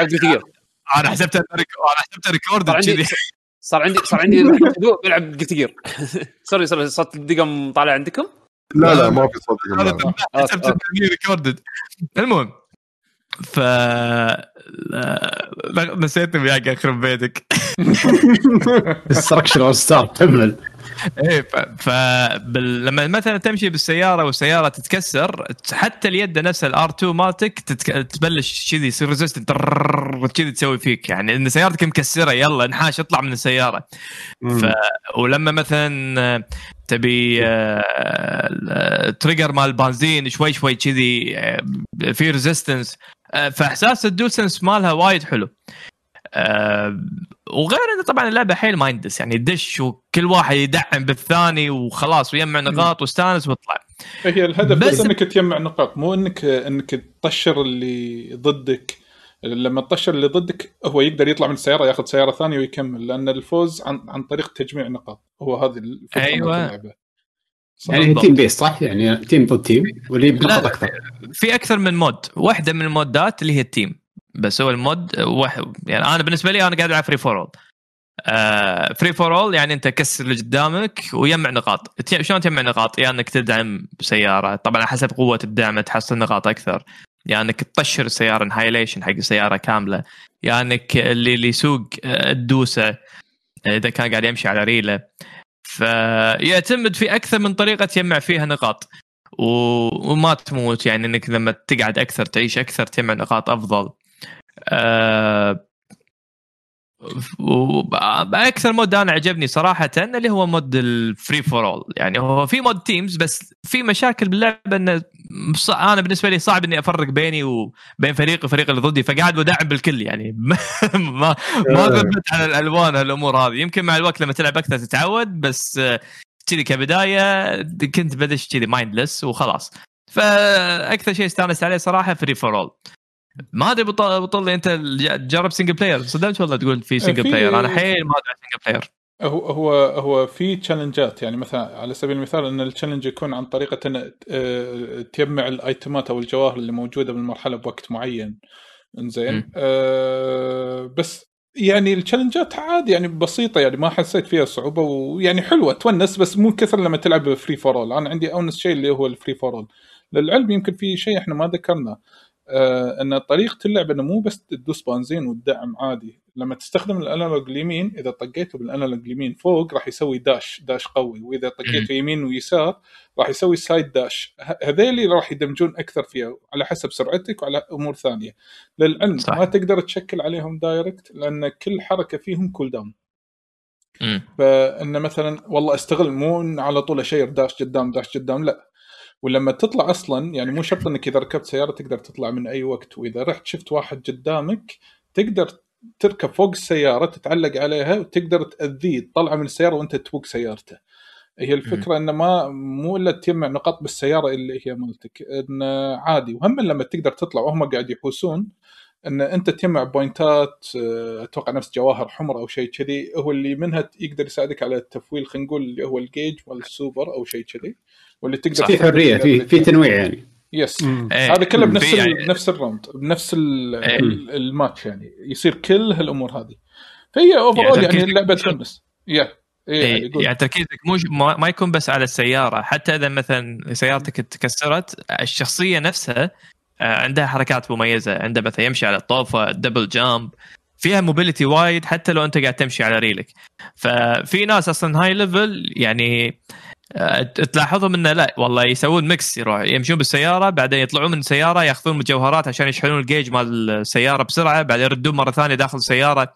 أنا حسبته أنا حسبته record كذي صار عندي صار عندي بيلعب جير sorry sorry صوت الدقم طالع عندكم؟ لا لا ما في صوت دقم. حسبته recorded المهم ف نسيتني وياك يخرب بيتك. Destruction AllStars كمل إيه ف. لما مثلا تمشي بالسيارة والسيارة تتكسر حتى اليد نفسها ال R2 مالتك تتك... تبلش كذي يصير resist كذي تسوي فيك. يعني إن سيارتك مكسرة يلا انحاش اطلع من السيارة. ف... ولما مثلا تبي آه... trigger مال بنزين شوي شوي كذي آه، في resistance آه، فإحساس ال DualSense مالها وايد حلو. أه وغير إنه طبعا اللعبة حيل mindless يعني دش وكل واحد يدعم بالثاني وخلاص ويجمع نقاط واستانس واطلع هي الهدف بس, بس إنك تجمع نقاط مو انك إنك تطشر اللي ضدك. لما تطشر اللي ضدك هو يقدر يطلع من السياره ياخذ سيارة ثانية ويكمل لأن الفوز عن عن طريق تجميع نقاط. هو هذه الفكرة أيوه. اللعبة. يعني team base صح؟ يعني team ضد team واللي بنقط أكثر. في أكثر من mode. واحدة من ال mode ات اللي هي ال team. بس هو ال mode واحد يعني أنا بالنسبة لي أنا قاعد ألعب free for all free for all يعني أنت كسر اللي قدامك ويجمع نقاط. شلون تجمع نقاط؟ يا يعني أنك تدعم بسياره طبعا حسب قوة الدعم تحصل نقاط أكثر. يا يعني أنك تطشر السيارة annihilation حق السيارة كاملة. يا يعني أنك اللي اللي يسوق تدوسه آه، إذا كان قاعد يمشي على ريلة. فيعتمد في أكثر من طريقة تجمع فيها نقاط. وما تموت يعني إنك لما تقعد أكثر تعيش أكثر تجمع نقاط أفضل. أه وأكثر mode أنا عجبني صراحة اللي هو mode ال free for all يعني هو في mode teams بس في مشاكل باللعبه إنه أنا بالنسبة لي صعب إني أفرق بيني وبين فريقي وفريق اللي ضدي فقاعد بدعم بالكل يعني. ما ما ضبط على الألوان هالأمور هذه. يمكن مع الوقت لما تلعب أكثر تتعود بس كذي كبداية كنت بدش كذي mindless وخلاص. فأكثر شيء استانست عليه صراحة free for all ما أدري بطل أنت جرب single player صدمت والله تقول في single player أنا حيل ما أدري single player هو هو هو في challenge ات يعني مثلا على سبيل المثال إن ال challenge يكون عن طريقه إن آه، تجمع ال item ات أو الجواهر اللي موجودة بالمرحلة بوقت معين. إنزين؟ أه بس يعني ال challenge ات عادي يعني بسيطة. يعني ما حسيت فيها صعوبة ويعني حلوة تونس بس مو كثر لما تلعب free for all أنا عندي أونس شيء اللي هو ال free for all للعلم يمكن في شيء إحنا ما ذكرناه. إن طريقة اللعب إنه مو بس تدوس بنزين وتدعم عادي. لما تستخدم ال analog اليمين إذا طقيته بال analog اليمين فوق راح يسوي dash dash قوي. وإذا طقيته يمين ويسار راح يسوي side dash هذيلي راح ي damage ون أكثر فيها على حسب سرعتك وعلى أمور ثانية. للعلم صح. ما تقدر تشكل عليهم direct لأن كل حركة فيهم cooldown مم. فانه مثلا والله أستغل مو على طول أشير dash قدام dash قدام لا. ولما تطلع أصلا يعني مو شرط إنك إذا ركبت سيارة تقدر تطلع من أي وقت وإذا رحت شفت واحد قدامك تقدر تركب فوق السيارة تتعلق عليها وتقدر تأذيه تطلعه من السيارة وأنت تفوق سيارته. هي الفكرة إنه ما مو إلا تجمع نقاط بالسيارة اللي هي مالتك انه عادي. وهم لما تقدر تطلع وهم قاعد يحوسون إن أنت تجمع point ات آه، أتوقع نفس جواهر حمر أو شيء كذي هو اللي منها يقدر يساعدك على التفويل خلينا نقول اللي هو الجيج ولا السوبر أو شيء كذي واللي تقدر في حرية في في تنويع يعني yes إيه. هذا كله بنفس. يعني- بنفس ال round بنفس ال... إيه. ال- الماتش يعني يصير كل هالأمور هذه فهي over يعني يعني, اللعبة تونس يا إيه يعني إيه قول. يعني تركيزك مو ما, ما يكون بس على السيارة حتى إذا مثلا سيارتك تكسرت الشخصية نفسها عندها حركات مميزة. عندها مثلا يمشي على الطوفه double jump فيها mobility وايد حتى لو انت قاعد تمشي على ريلك. ففي ناس أصلا high level يعني آه، تلاحظهم إنه لا والله يسوون mix يروح يمشون بالسيارة بعدين يطلعون من السيارة ياخذون مجوهرات عشان يشحنون الجيج مال السيارة بسرعة بعدين يردون مرة ثانية داخل السيارة.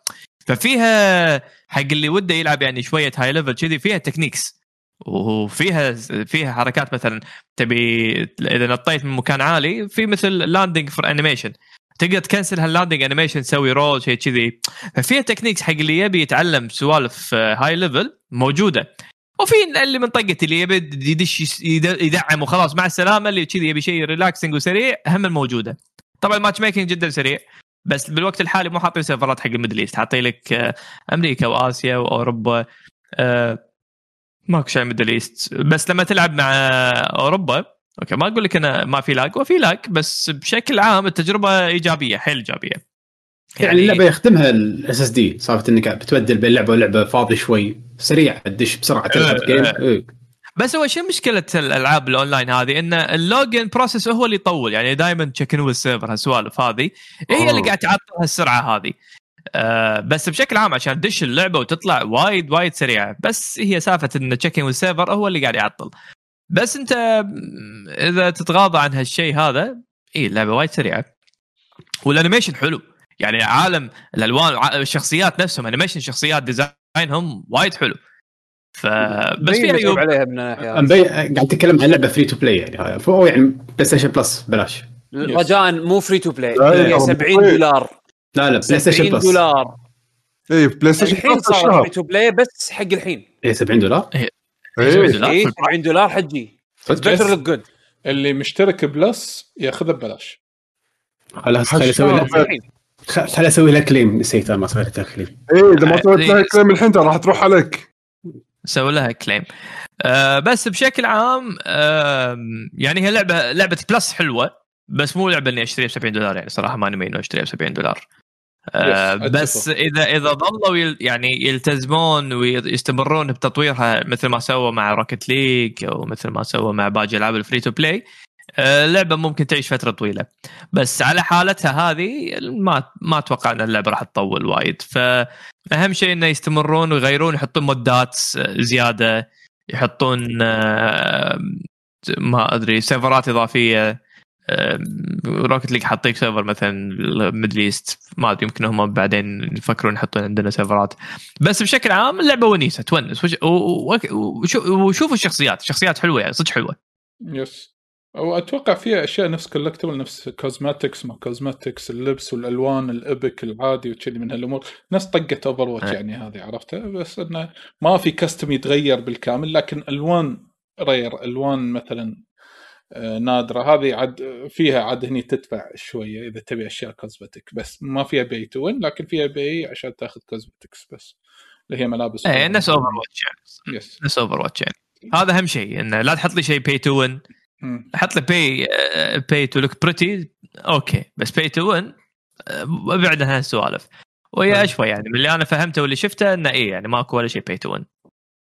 ففيها حق اللي وده يلعب يعني شوية high level كذي فيها techniques وفيها فيها حركات مثلا تبي إذا نطيت من مكان عالي في مثل landing for animation تقدر ت cancel هال landing animation تسوي roll شيء كذي. ففيها techniques حق اللي يبي يتعلم سوالف high level موجودة. وفي اللي من طقتي اللي يبي يدش يدعم وخلاص مع السلامة اللي كذي يبي شيء relaxing وسريع هم الموجودة. طبعا ال matchmaking جدا سريع بس بالوقت الحالي مو حاطين سيرفرات حق ال Middle East. حاطين لك آه، أمريكا وآسيا وأوروبا آه، ماكو شيء Middle East بس لما تلعب مع أوروبا okay ما أقول لك أنا ما في lag وفي lag بس بشكل عام التجربة إيجابية حيل إيجابية. يعني اللعبة يخدمها ال SSD صارت إنك بتبدل بين لعبة ولعبة فاضي شوي سريع تدش بسرعة تلعب إيه، game إيه. إيه. بس هو شو مشكلة الألعاب الأونلاين هذه؟ إن ال login process هو اللي يطول. يعني دائما check in ال server هالسوالف هذه. هي اللي. قاعد تعطل هالسرعة هذه. آه بس بشكل عام عشان تدش اللعبة وتطلع وايد وايد سريعة. بس هي سالفة إن checking وال server هو اللي قاعد يعطل. بس أنت إذا تتغاضى عن هالشيء هذا اي اللعبة وايد سريعة. وال animation حلو. يعني عالم الألوان الشخصيات نفسهم animation شخصيات design هم وايد حلو. فبس في مين عيوب. عليها من؟ أمبي... قاعد اتكلم عن لعبة free to play يعني. يعني بلاي ستيشن بلس بلاش. رجاء مو فري تو بلاي لا، هي يا 70 رب. دولار. لا لا بلاي ستيشن 70 بلس. دولار. اي بلاي ستيشن الحين بلس صار تو بلاي بس حق الحين. إيه 70 دولار؟ إيه. دولار. اي 70 دولار حجي. بيتر لوك جود اللي مشترك بلس ياخذها ببلاش. خلاص خلي أسوي حشام. لها خ- خلي أسوي لها كليم نسيت أنا ما سويت لها كليم اي إذا ما سويت لها كليم الحين ترى راح تروح عليك. سووا لها كليم آه بس بشكل عام آه يعني هي لعبة لعبة Plus حلوة. بس مو لعبة إني أشتريها ب 70 دولار يعني صراحة ماني مين أشتريها ب 70 دولار. آه بس. إذا إذا ظلوا يل يعني يلتزمون ويستمرون بتطويرها مثل ما سووا مع Rocket League أو مثل ما سووا مع باقي ألعاب ال free to play اللعبه ممكن تعيش فترة طويلة. بس على حالتها هذه ما ما أتوقع إن اللعبة راح تطول وايد. فأهم شيء إنه يستمرون ويغيرون يحطون مودات زيادة يحطون آه، ما أدري سيرفرات إضافية. Rocket League حاطيك server مثلا Middle East ما أدري يمكن هم بعدين يفكرون يحطون عندنا سيرفرات بس بشكل عام اللعبة ونيسة تونس. وشوفوا الشخصيات. الشخصيات حلوة يعني صدق حلوة. yes واتوقع فيها أشياء نفس collectible نفس cosmetics ما cosmetics اللبس والألوان ال epic العادي وكذي من هالأمور. نفس طقة Overwatch أه. يعني هذه عرفتها بس إنه ما في costume يتغير بالكامل لكن ألوان rare ألوان مثلا آه، نادرة. هذه عاد فيها عاد هني تدفع شوية إذا تبي أشياء cosmetic بس. ما فيها pay to win لكن فيها pay عشان تاخذ cosmetics بس. اللي هي ملابس إيه نفس Overwatch يعني. yes نفس Overwatch يعني. هذا أهم شيء إنه لا تحط لي شيء pay to win مم. حط لي pay pay to look pretty okay. بس pay to win أبعد عن هالسوالف. طيب. أشوى يعني. من اللي أنا فهمته واللي شفته إنه إيه يعني ماكو ولا شيء pay to win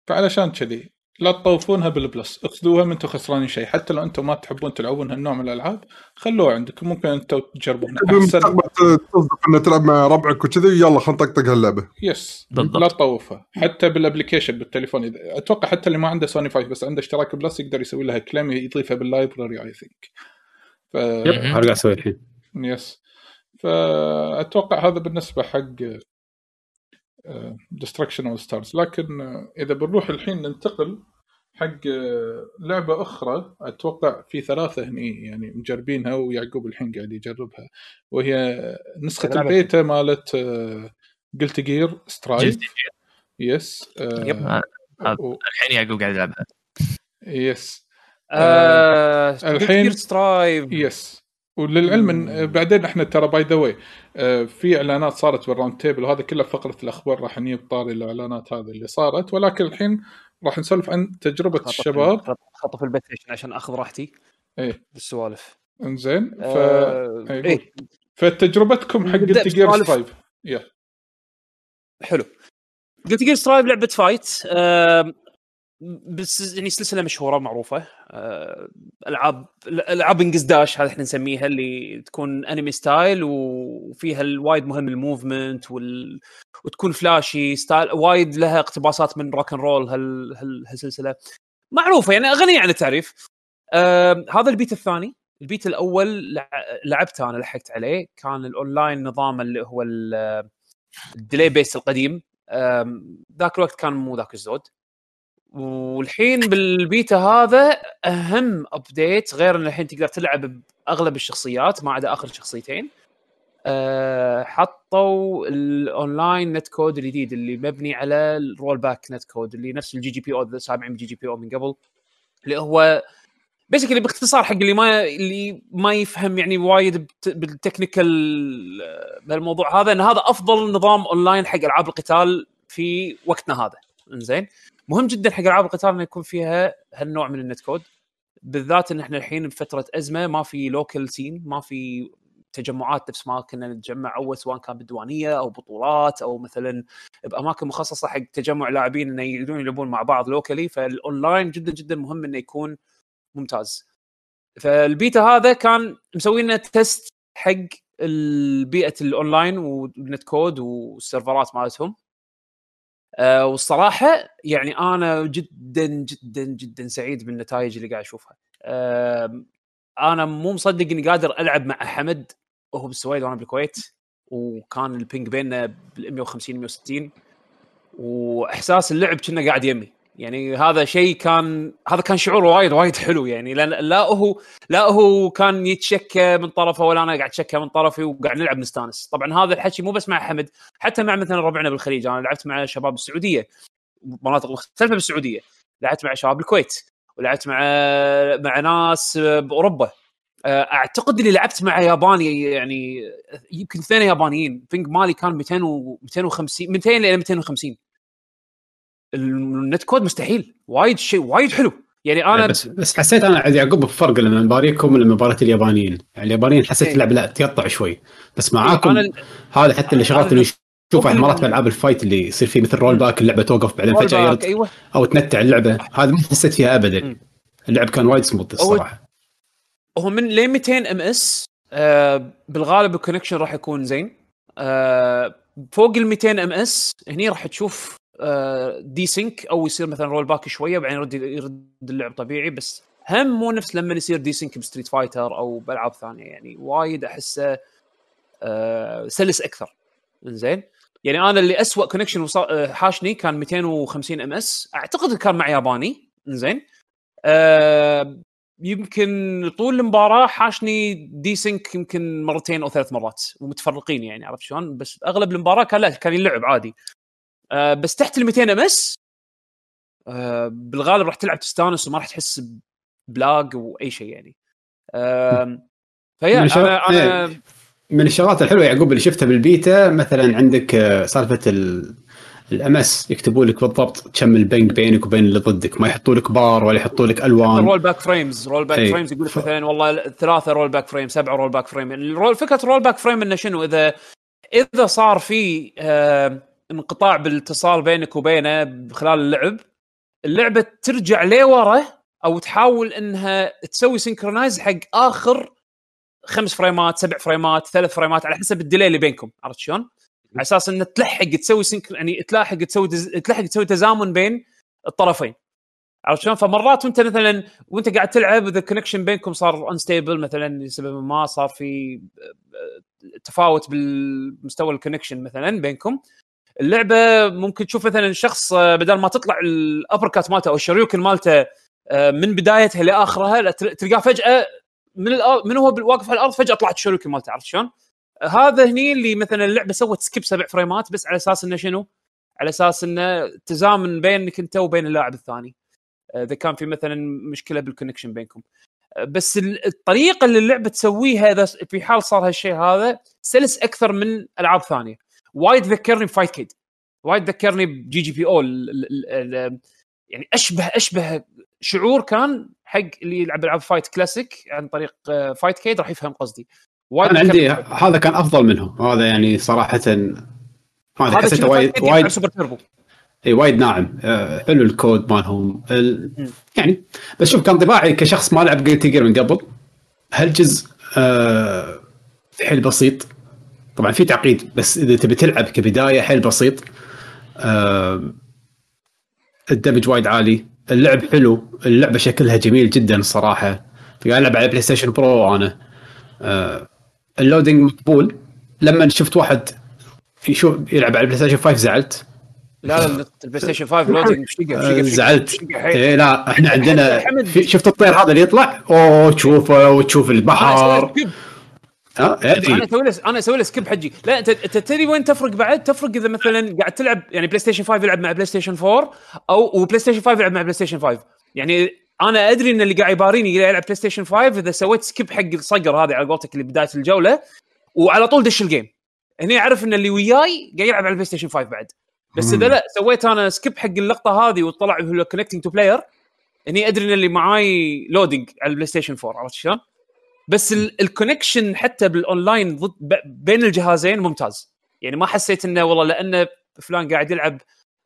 فعلشان كذي. لا تطوفونها بال Plus. اخذوها مو أنتم خسرانين شيء. حتى لو أنتم ما تحبون تلعبون هالنوع من الألعاب خلوها عندكم ممكن أنتم تجربونها أحسن. تصدق إنه تلعب مع ربعك وكذي يلا خلينا نطقطق هاللعبة. yes. بالضبط. لا تطوفها. حتى بال application بالتليفون. إذا- أتوقع حتى اللي ما عنده سوني 5 بس عنده اشتراك Plus يقدر يسوي لها claim يضيفها بال library I think ف yep. هذا قاعد أسوي الحين yes. فأتوقع هذا بالنسبة حق Destruction AllStars لكن آه، إذا بنروح الحين ننتقل حق آه، لعبة أخرى أتوقع في ثلاثة هني يعني مجربينها ويعقوب الحين قاعد يجربها وهي نسخة. البيتا مالت Guilty Gear Strive yes آه، yep. آه، آه. الحين يعقوب قاعد يلعبها yes آه الحين- Strive yes وللعلم إن آه، بعدين إحنا ترى by the way في إعلانات صارت بال round table وهذا كله فقرة الأخبار راح نجيب طاري الإعلانات هذه اللي صارت ولكن الحين راح نسولف عن تجربة الشباب. خطف ال PlayStation عشان أخذ راحتي. إيه. بالسوالف إنزين ف آه، إيه، إيه. فتجربتكم حق نبدأ Guilty Gear بسوالف. Strive يا. حلو. Guilty Gear Strive لعبة fight آه بس يعني سلسلة مشهورة معروفه آه ألعاب ألعاب انقز dash هذا إحنا نسميها اللي تكون anime style وفيها الوايد مهم ال movement وال... وتكون flashy style وايد لها اقتباسات من rock and roll هال... هال... هالسلسلة. معروفة يعني غنيه عن التعريف. هذا البيت الثاني. البيت الأول لع- لعبته أنا لحقت عليه. كان الأونلاين نظام اللي هو ال- ال delay base القديم. ذاك الوقت كان مو ذاك الزود. والحين بالبيتا هذا أهم update غير إن الحين تقدر تلعب بأغلب الشخصيات ما عدا آخر شخصيتين. أه حطوا ال online netcode الجديد اللي مبني على ال rollback netcode اللي نفس ال GGPO سامعين بال GGPO من قبل. اللي هو basically باختصار حق اللي ما اللي ما يفهم يعني وايد بال technical آه، بهالموضوع هذا إن هذا أفضل نظام اونلاين حق ألعاب القتال في وقتنا هذا. إنزين؟ مهم جدا حق ألعاب القتال إنه يكون فيها هالنوع من ال netcode. بالذات إن إحنا الحين بفترة أزمة ما في local scene ما في تجمعات نفس ما كنا نتجمع أول سواء كان بالديوانية أو بطولات أو مثلا بأماكن مخصصة حق تجمع لاعبين إنه يقدرون يلعبون مع بعض locally فالأونلاين جدا جدا مهم إنه يكون ممتاز. فالبيتا هذا كان مسوي لنا test حق البيئه ال online وال netcode وال server ات مالتهم. آه والصراحة يعني أنا جدا جدا جدا سعيد بالنتائج اللي قاعد أشوفها. آه أنا مو مصدق إني قادر ألعب مع حمد وهو بالسويد وأنا بالكويت وكان ال ping بيننا بال 150 160 وإحساس اللعب كنه قاعد يمي. يعني هذا شيء كان هذا كان شعور وايد وايد حلو يعني. لا هو لا هو كان يتشكى من طرفه ولا أنا قاعد أتشكى من طرفي وقاعد نلعب نستانس طبعا هذا الحكي مو بس مع حمد حتى مع مثلا ربعنا بالخليج. أنا لعبت مع شباب السعودية مناطق مختلفة بالسعودية. لعبت مع شباب الكويت ولعبت مع مع ناس بأوروبا. أعتقد إني لعبت مع ياباني يعني يمكن اثنين يابانيين. ping مالي كان 200 و 250 200 إلى 250 ال netcode مستحيل. وايد شيء وايد حلو. يعني أنا بس بس حسيت أنا يعقوب بفرق لما مباريكم ولما مباراة اليابانيين. يعني اليابانيين حسيت إيه. اللعب لا تقطع شوي. بس معاكم أنا هذا حتى اللي شغلت إنه شوف مرات بألعاب ال fight اللي يصير فيه مثل rollback اللعبة توقف بعدين فجأة يرد أيوه. أو تنتع اللعبة. هذا ما حسيت فيها ابدا. اللعب كان وايد سموث الصراحة. هو من لين 200 ms آه بالغالب ال connection راح يكون زين. آه فوق ال 200 ms هني راح تشوف desync أو يصير مثلا rollback شوية وبعدين يرد يرد اللعب طبيعي بس هم مو نفس لما يصير desync ب Street Fighter أو بألعاب ثانية. يعني وايد أحسه آه سلس أكثر. زين يعني أنا اللي اسوء connection حاشني كان 250 ام إس. أعتقد كان مع ياباني. زين آه يمكن طول المباراة حاشني desync يمكن مرتين أو ثلاث مرات ومتفرقين يعني عرفت شلون؟ بس أغلب المباراة كان لا كان يلعب عادي. آه بس تحت ال 200 ms آه بالغالب راح تلعب تستانس وما راح تحس ب lag وأي شيء يعني. آه فيا من أنا أنا من الشغلات الحلوة يعقوب اللي شفتها بالبيتا مثلا عندك آه، سالفة ال ms يكتبوا لك بالضبط كم ال ping بينك وبين اللي ضدك. ما يحطوا لك بار ولا يحطوا لك ألوان. رول باك frames رول باك إي. فريمز يقول لك مثلا والله ثلاثة rollback frame سبعة rollback frame. ال roll فكرة rollback frame إنه شنو؟ اذا إذا صار في آه انقطاع بالاتصال بينك وبينه خلال اللعب اللعبة ترجع لورا أو تحاول إنها تسوي synchronize حق آخر خمس frame ات سبع frame ات ثلاث frame ات على حسب ال delay اللي بينكم عرفت شلون؟ على أساس إنه تلحق تسوي synchro يعني تلاحق تسوي تز... تلحق تسوي تزامن بين الطرفين عرفت شلون؟ فمرات وأنت مثلا وأنت قاعد تلعب اذا ال connection بينكم صار unstable مثلا لسبب ما صار في تفاوت بالمستوى ال connection مثلا بينكم اللعبة ممكن تشوف مثلا شخص آه، بدل ما تطلع ال uppercut مالته أو ال Shoryuken مالته آه، من بدايتها لآخرها لا تل- تلقاه فجأة من من هو واقف على الأرض فجأة طلعت ال Shoryuken مالته عرفت شلون؟ هذا هني اللي مثلا اللعبة سوت skip سبع frame ات بس على أساس إنه شنو؟ على أساس إنه تزامن بينك أنت وبين اللاعب الثاني. آه، إذا كان في مثلا مشكلة بال connection بينكم. بس ال- الطريقة اللي اللعبة تسويها إذا في حال صار هالشيء هذا سلس أكثر من ألعاب ثانية. وايد ذكرني ب Fightcade. وايد ذكرني ب GGPO. ال- ال- ال- يعني اشبه أشبه شعور كان حق اللي يلعب ألعاب fight classic عن طريق آه، Fightcade راح يفهم قصدي. وايد أنا عندي هذا كان أفضل منهم. هذا يعني صراحة هذا حسيته وايد وايد Super Turbo. إي وايد ناعم. آه، حلو الكود مالهم. ال... يعني بس شوف كانطباعي كشخص ما لعب Guilty Gear من قبل. هالجزء آه حيل بسيط. طبعا في تعقيد بس إذا تبي تلعب كبداية حيل بسيط آه ال damage وايد عالي اللعب حلو اللعبة شكلها جميل جدا الصراحه قاعد ألعب على PlayStation Pro أنا. آه ال loading مقبول. لما شفت واحد يشوف يلعب على PlayStation 5 زعلت. لا لا ال PlayStation 5 loading بشقه آه، زعلت. إيه لا إحنا عندنا شفت الطير هذا اللي يطلع؟ أوه تشوفه وتشوف البحر. ها؟ أنا أسوي له أنا أسوي له skip حجي. لا أنت انت تدري وين تفرق بعد؟ تفرق إذا مثلا قاعد تلعب يعني PlayStation 5 يلعب مع PlayStation 4 أو و PlayStation 5 يلعب مع PlayStation 5 يعني أنا أدري إن اللي قاعد يباريني يلعب PlayStation 5 إذا سويت skip حق الصقر هذه على قولتك اللي بداية الجولة وعلى طول دش ال game هني أعرف إن اللي وياي قاعد يلعب على ال PlayStation 5 بعد. بس إذا لا سويت أنا skip حق اللقطة هذه وطلع هو connecting to player هني أدري إن اللي معاي loading على ال PlayStation 4 عرفت شلون؟ بس ال connection حتى بالاونلاين ضد بين الجهازين ممتاز. يعني ما حسيت إنه والله لأن فلان قاعد يلعب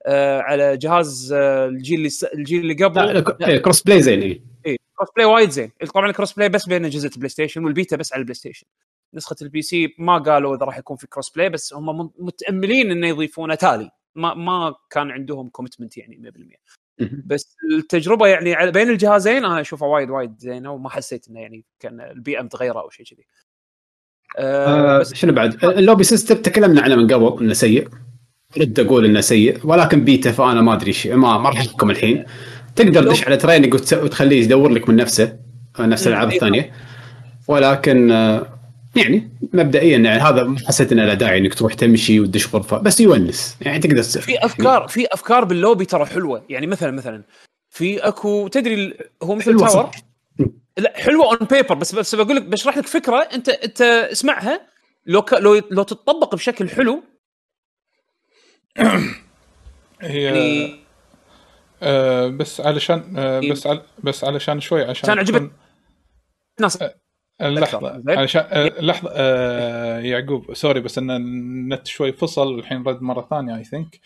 آه على جهاز آه الجيل اللي س- الجيل اللي قبل. لا crossplay زين إيه. اي crossplay وايد زين. طبعا ال crossplay بس بين أجهزة ال PlayStation وال beta بس على ال PlayStation نسخة ال PC ما قالوا إذا راح يكون في cross play بس هم متأملين إنه يضيفونه تالي. ما ما كان عندهم commitment يعني 100% مهم. بس التجربة يعني بين الجهازين أنا أشوفها وايد وايد زينة وما حسيت إنه يعني كان البيئه متغيره أو شيء كذي. آه آه بس شنو بعد؟ ال lobby system تكلمنا عنه من قبل إنه سيء. رد أقول إنه سيء ولكن بيتا فأنا ما أدري شيء ما ما راح أحكم الحين. تقدر تدش على training وتخليه يدور لك من نفسه نفس الألعاب إيه. الثانية. ولكن آه يعني مبدئيا يعني هذا ما حسيت إنه له داعي إنك تروح تمشي وتدش غرفة بس menus يعني تقدر تسوي. في افكار في أفكار باللوبي ترى حلوة. يعني مثلا مثلا في اكو تدري ال- هو مثل حلوة tower. لا حلوة on paper بس بس بقول لك بشرح لك فكرة. انت أنت اسمعها. لو ك... لو لو تطبق بشكل حلو هي يعني آه بس علشان آه إيه. بس على بس علشان شوي عشان كان عجبك تكون- ناس لحظه زين. علشان آه لحظة آه يعقوب sorry بس إن النت شوي فصل والحين رد مرة ثانية I think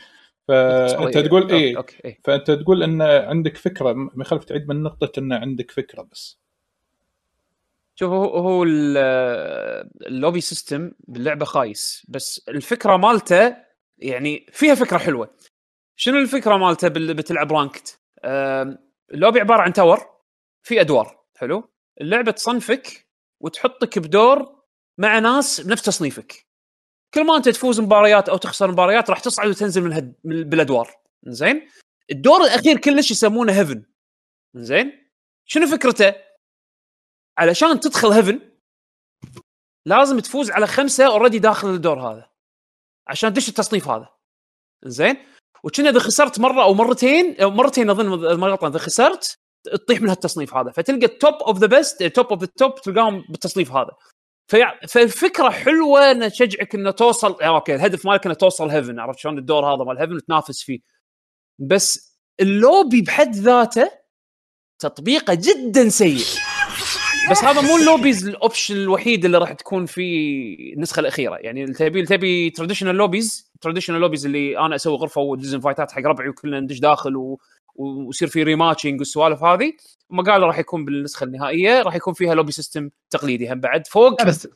فانت تقول أوكي إيه. فأنت تقول إن عندك فكرة ما يخالف تعيد من نقطة إن عندك فكرة بس. شوف هو هو ال- ال lobby system باللعبة خايس بس الفكرة مالته يعني فيها فكرة حلوة. شنو الفكرة مالته بتلعب ranked؟ اللوبي عبارة عن tower في أدوار حلو؟ اللعبة تصنفك وتحطك بدور مع ناس بنفس تصنيفك. كل ما انت تفوز مباريات أو تخسر مباريات راح تصعد وتنزل من, هد... من بالادوار. زين الدور الأخير كلش يسمونه heaven زين شنو فكرته؟ علشان تدخل heaven لازم تفوز على خمسة already داخل الدور هذا. عشان تدش التصنيف هذا. زين وكنا إذا خسرت مرة أو مرتين أو مرتين أظن ما غلطان إذا خسرت تطيح من هالتصنيف هذا فتلقى ال top of the best top of the top تلقاهم بالتصنيف هذا. فالفكرة حلوة ان تشجعك إنه توصل يعني أوكي الهدف مالك إنه توصل heaven عرفت شلون الدور هذا مال heaven وتنافس فيه بس اللوبي بحد ذاته تطبيقه جدا سيء بس هذا مو ال lobbies ال option الوحيد اللي راح تكون في النسخة الأخيرة يعني تبي تبي traditional lobbies traditional lobbies اللي أنا أسوي غرفة ودز فايتات حق ربعي وكلنا ندش داخل. ويصير في rematching والسوالف هذه هم قالوا راح يكون بالنسخة النهائية راح يكون فيها lobby system تقليدي هم بعد فوق بس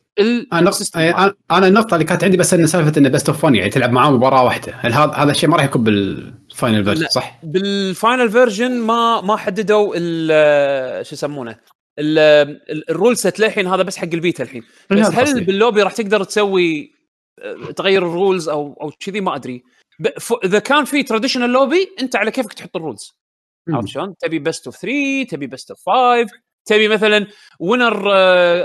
أنا ال system. أنا- أنا النقطة اللي كانت عندي بس إن سالفة انه best of 1 يعني تلعب معاه مباراة واحدة هل هذا هذا الشيء ما راح يكون بال final version. صح؟ بال final version ما ما حددوا ال- شو يسمونه ال- ال- ال rule set للحين هذا بس حق البيتا الحين بس هل. باللوبي راح تقدر تسوي آه، تغير ال rules أو أو كذي ما أدري إذا كان في traditional lobby أنت على كيفك تحط ال rules. عرفت شلون؟ تبي best of 3 تبي best of 5 تبي مثلا winner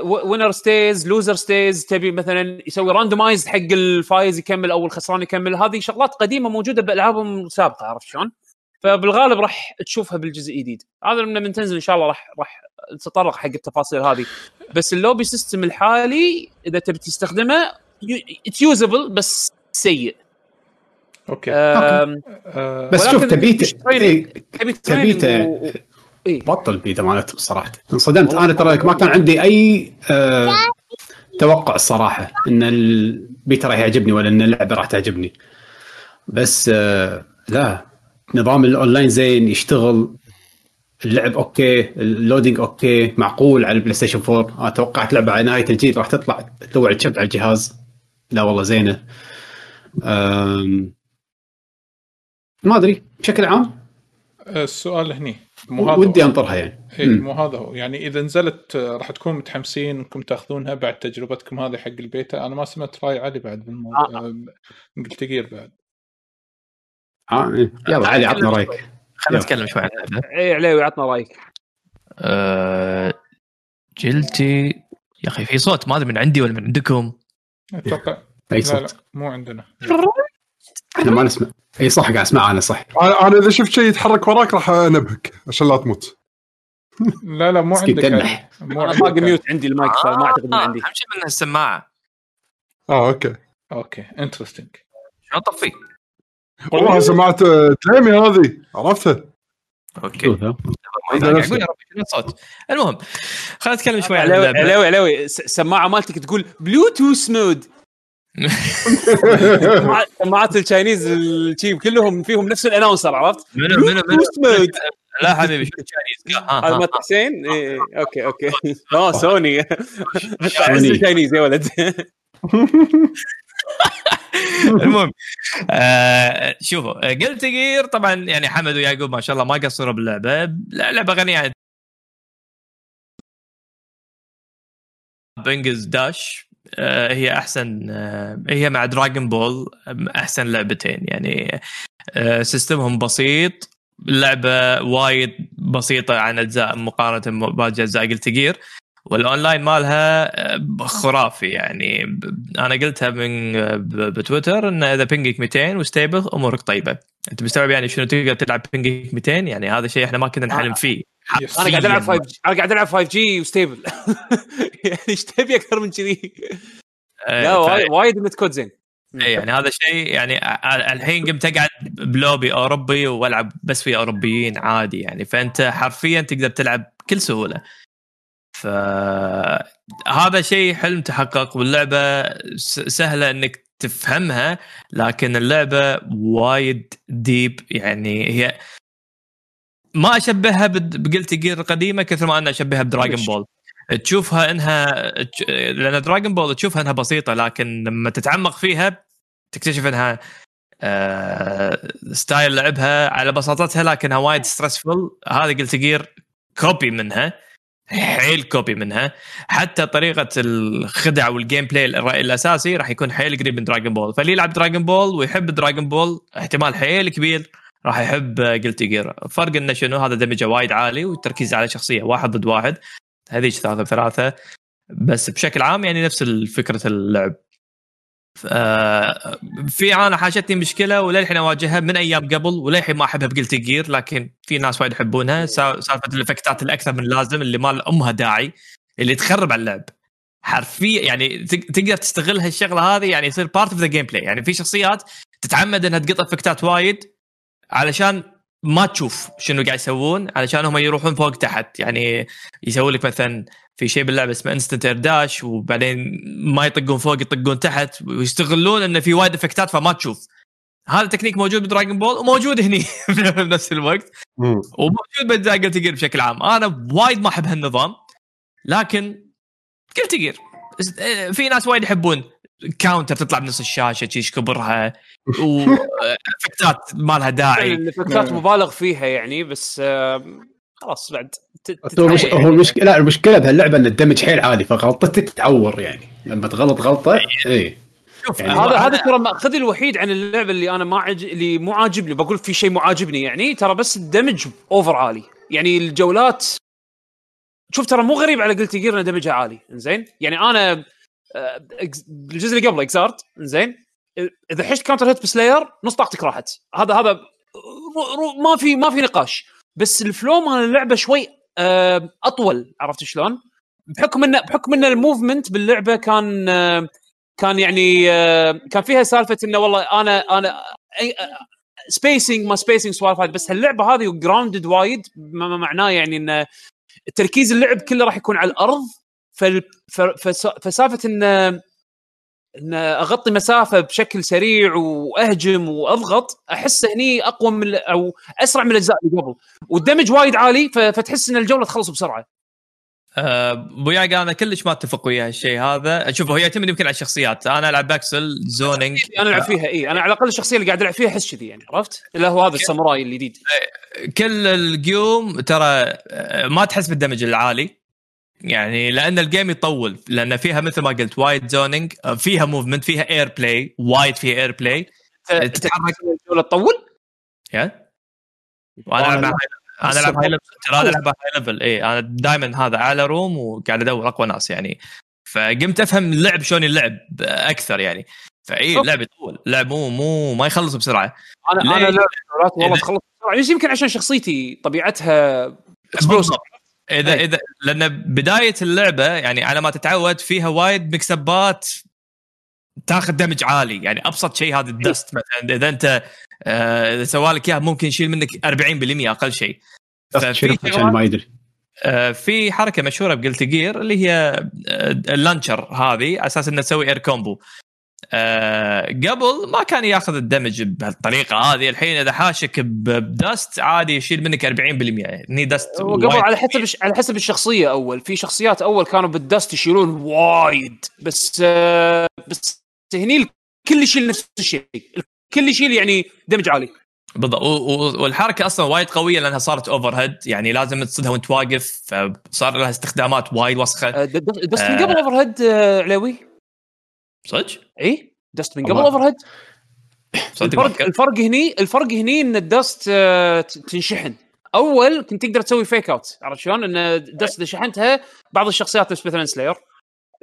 winner stays loser stays تبي مثلا يسوي randomize حق الفايز يكمل أو الخسران يكمل هذه شغلات قديمة موجودة بالالعابهم السابقه عرفت شلون؟ فبالغالب راح تشوفها بالجزء الجديد هذا لما تنزل إن شاء الله راح راح نتطرق حق التفاصيل هذه بس ال lobby system الحالي إذا تبي تستخدمه usable بس سيء أوكي. أم، آه، بس شوف training. إيه، تبي إيه. بطل بيتا مالته صراحة انصدمت. أنا ترى ما كان عندي أي آه توقع الصراحة إن البيتا راح يعجبني ولا إن اللعبة راح تعجبني. بس آه لا. نظام الأونلاين زين يشتغل. اللعب أوكي. ال loading أوكي. معقول على ال PlayStation 4 أنا توقعت لعبة على نهاية الجيل راح تطلع تلوع الچبد على الجهاز. لا والله زينة. آم، ما أدري بشكل عام؟ السؤال هني مو هذا ودي أنطرها يعني. إيه مم. مو هذا هو. يعني إذا نزلت آه، راح تكون متحمسين إنكم تأخذونها بعد تجربتكم هذه حق البيتا. أنا ما سمعت رأي علي بعد بالموضوع آه. Guilty Gear بعد. آه إيه. يلا علي عطنا رأيك. خلينا. نتكلم شوي عن اللعبه اي عليوي عطنا رأيك. أه Guilty. يا أخي في صوت ما أدري من عندي ولا من عندكم. أتوقع أي لا لا صوت. مو عندنا. إحنا ما نسمع إي صح قاعد أسمع أنا صح. أنا أنا إذا شفت شيء يتحرك وراك راح أنبهك عشان لا تموت. لا لا مو مسكين عندك تنح. مو أنا باقي. mute عندي المايك فما أعتقد إنه عندي. اهم شيء منها السماعة. آه أوكي. أوكي interesting شلون اطفي؟ والله سمعت آه، جيمي هذه. عرفتها. أوكي. الصوت المهم خلينا نتكلم شوي عن عليوي س- السماعه مالتك تقول Bluetooth mode سماعات ال Chinese ال team كلهم فيهم نفس ال announcer عرفت؟ منو منو منو؟ لا حبيبي شو ال Chinese هذا ها. مالت حسين؟ إيه، أوكي أوكي. آه سوني. ال Chinese يا ولد. المهم آه شوفوا Guilty Gear طبعا يعني حمد ويعقوب ما شاء الله ما قصروا باللعبة. لعبة غنية. عن بنجز داش هي أحسن آه هي مع Dragon Ball أحسن لعبتين. يعني آه سيستمهم بسيط اللعبه وايد بسيطة عن أجزاء مقارنة باقي أجزاء Guilty Gear وال online مالها آه، خرافي. يعني أنا قلتها من آه، بتويتر إن إذا ping ك 200 و stable أمورك طيبة. أنت مستوعب يعني شنو تقدر تلعب بينجك 200 يعني هذا شيء إحنا ما كنا نحلم فيه. أنا قاعد ألعب حرفياً. 5 أنا قاعد ألعب 5G و stable. يعني إيش تبي أكثر من كذي؟ آه، لا وايد- وايد متكود زين. إيه، يعني هذا شيء يعني الحين قمت أقعد بلوبي أوروبي وألعب بس في أوروبيين عادي يعني. فأنت حرفيا تقدر تلعب بكل سهولة. فهذا شيء حلم تحقق واللعبة سهلة إنك تفهمها لكن اللعبة وايد deep يعني. هي ما أشبهها ب Guilty Gear القديمة كثر ما أنا أشبهها ب Dragon Ball تشوفها إنها لأن Dragon Ball تشوفها إنها بسيطة لكن لما تتعمق فيها تكتشف إنها آه style لعبها على بساطتها لكنها وايد stressful هذه Guilty Gear copy منها حيل copy منها. حتى طريقة الخدع وال gameplay الأساسي راح يكون حيل قريب من Dragon Ball فاللي يلعب Dragon Ball ويحب Dragon Ball احتمال حيل كبير راح يحب Guilty Gear فرق إنه شنو؟ هذا damage ه وايد عالي والتركيز على شخصية واحد ضد واحد. هذيك ثلاثة؟ ثلاثة. بس بشكل عام يعني نفس فكره اللعب. آه، في أنا حاشتني مشكلة وللحين أواجهها من أيام قبل وللحين ما أحبها ب Guilty Gear لكن في ناس وايد يحبونها. سا- سالفة الإفكتات الأكثر من لازم اللي ما لها داعي اللي تخرب على اللعب. حرفيا يعني تق- تقدر تستغل هالشغلة هذه يعني يصير part of the gameplay يعني في شخصيات تتعمد إنها تقط إفكتات وايد علشان ما تشوف شنو قاعد يسوون علشان هم يروحون فوق تحت. يعني يسوي لك مثلا في شيء باللعبة اسمه instant air dash وبعدين ما يطقون فوق يطقون تحت ويستغلون انه في وايد افكتات فما تشوف. هذا التكنيك موجود ب Dragon Ball وموجود هني بنفس الوقت. وموجود Guilty Gear بشكل عام. أنا وايد ما أحب هالنظام لكن Guilty Gear في ناس وايد يحبون counter تطلع بنص الشاشة تشيش كبرها. وافكتات ما لها داعي الافكتات مبالغ فيها يعني بس آه، خلاص بعد ت- هو مش. هو المشكلة لا المشكلة بهاللعبه إن ال damage حيل عالي فغلطتك تعور يعني. لما تغلط غلطة اي شوف يعني هذا هذا ترى ماخذ الوحيد عن اللعبة اللي أنا ما عج... اللي مو عاجبني. بقول في شيء مو عاجبني يعني ترى بس ال damage over عالي. يعني الجولات شوف ترى مو غريب على Guilty Gear إن damage ها عالي. زين يعني أنا آه، الجزء اللي قبله Xrd زين إذا حشت counter hit ب Slayer نص طاقتك راحت. هذا هذا ما في ما في نقاش. بس ال flow مال اللعبة شوي آه، أطول عرفت شلون؟ بحكم انه بحكم إن ال movement باللعبة كان آه، كان يعني آه، كان فيها سالفة إنه والله أنا أنا spacing ما spacing سوالف بس هاللعبة هذه grounded وايد معناه يعني إن تركيز اللعب كله راح يكون على الأرض. فسالفة إن إن أغطي مسافة بشكل سريع وأهجم وأضغط أحس هني أقوى من أو أسرع من الأجزاء اللي قبل. وال damage وايد عالي فتحس إن الجولة تخلص بسرعة. آه، أبو ياقا أنا كلش ما أتفق ويا هالشيء هذا. شوف هو يعتمد يمكن على الشخصيات. أنا ألعب ب Axl zoning أنا ألعب فيها إي. أنا على الأقل الشخصية اللي قاعد ألعب فيها أحس كذي يعني عرفت؟ إلا هو هذا الساموراي الجديد. كل الجيوم ترى ما تحس بال damage العالي. يعني لأن ال game يطول لأن فيها مثل ما قلت وايد zoning آه، فيها movement فيها air play وايد فيها air play تتحرك الجولة تطول؟ yeah؟ وأنا ألعب أنا ألعب high level ترى أنا ألعب high level اي أنا دائما هذا أعلى room وقاعد أدور أقوى ناس يعني. فقمت أفهم اللعب شلون يلعب أكثر يعني. فاي. اللعب يطول اللعب مو مو ما يخلص بسرعة. أنا؟ أنا والله تخلص بسرعة. يمكن- عشان شخصيتي طبيعتها. بالضبط. إذا أي. إذا لأن بداية اللعبة يعني على ما تتعود فيها وايد mix-up ات تاخذ damage عالي يعني أبسط شيء هذا ال dust مثلا إذا أنت آه، اذا سوى لك إياها ممكن يشيل منك 40% أقل شيء. ففي عشان ما يدري آه، في حركة مشهورة ب Guilty Gear اللي هي آه، ال launcher هذه على أساس إنه تسوي air combo آه، قبل ما كان ياخذ ال damage بهالطريقة هذه الحين إذا حاشك ب dust عادي يشيل منك 40% هني dust وقبل. على حسب على حسب الشخصية أول. في شخصيات أول كانوا بال dust يشيلون وايد. بس آه، بس هني الكل يشيل نفس الشيء. الكل يشيل يعني damage عالي. بالضبط والحركة أصلا وايد قوية لأنها صارت overhead يعني لازم تصدها وأنت واقف فصار لها استخدامات وايد وسخة. آه، dust من آه. قبل overhead آه، علاوي صدق؟ اي dust من قبل. overhead الفرق. الفرق هني الفرق هني إن ال dust آه، تنشحن أول كنت تقدر تسوي fake out عرفت شلون؟ إن ال dust إذا شحنتها بعض الشخصيات نفس مثلا Slayer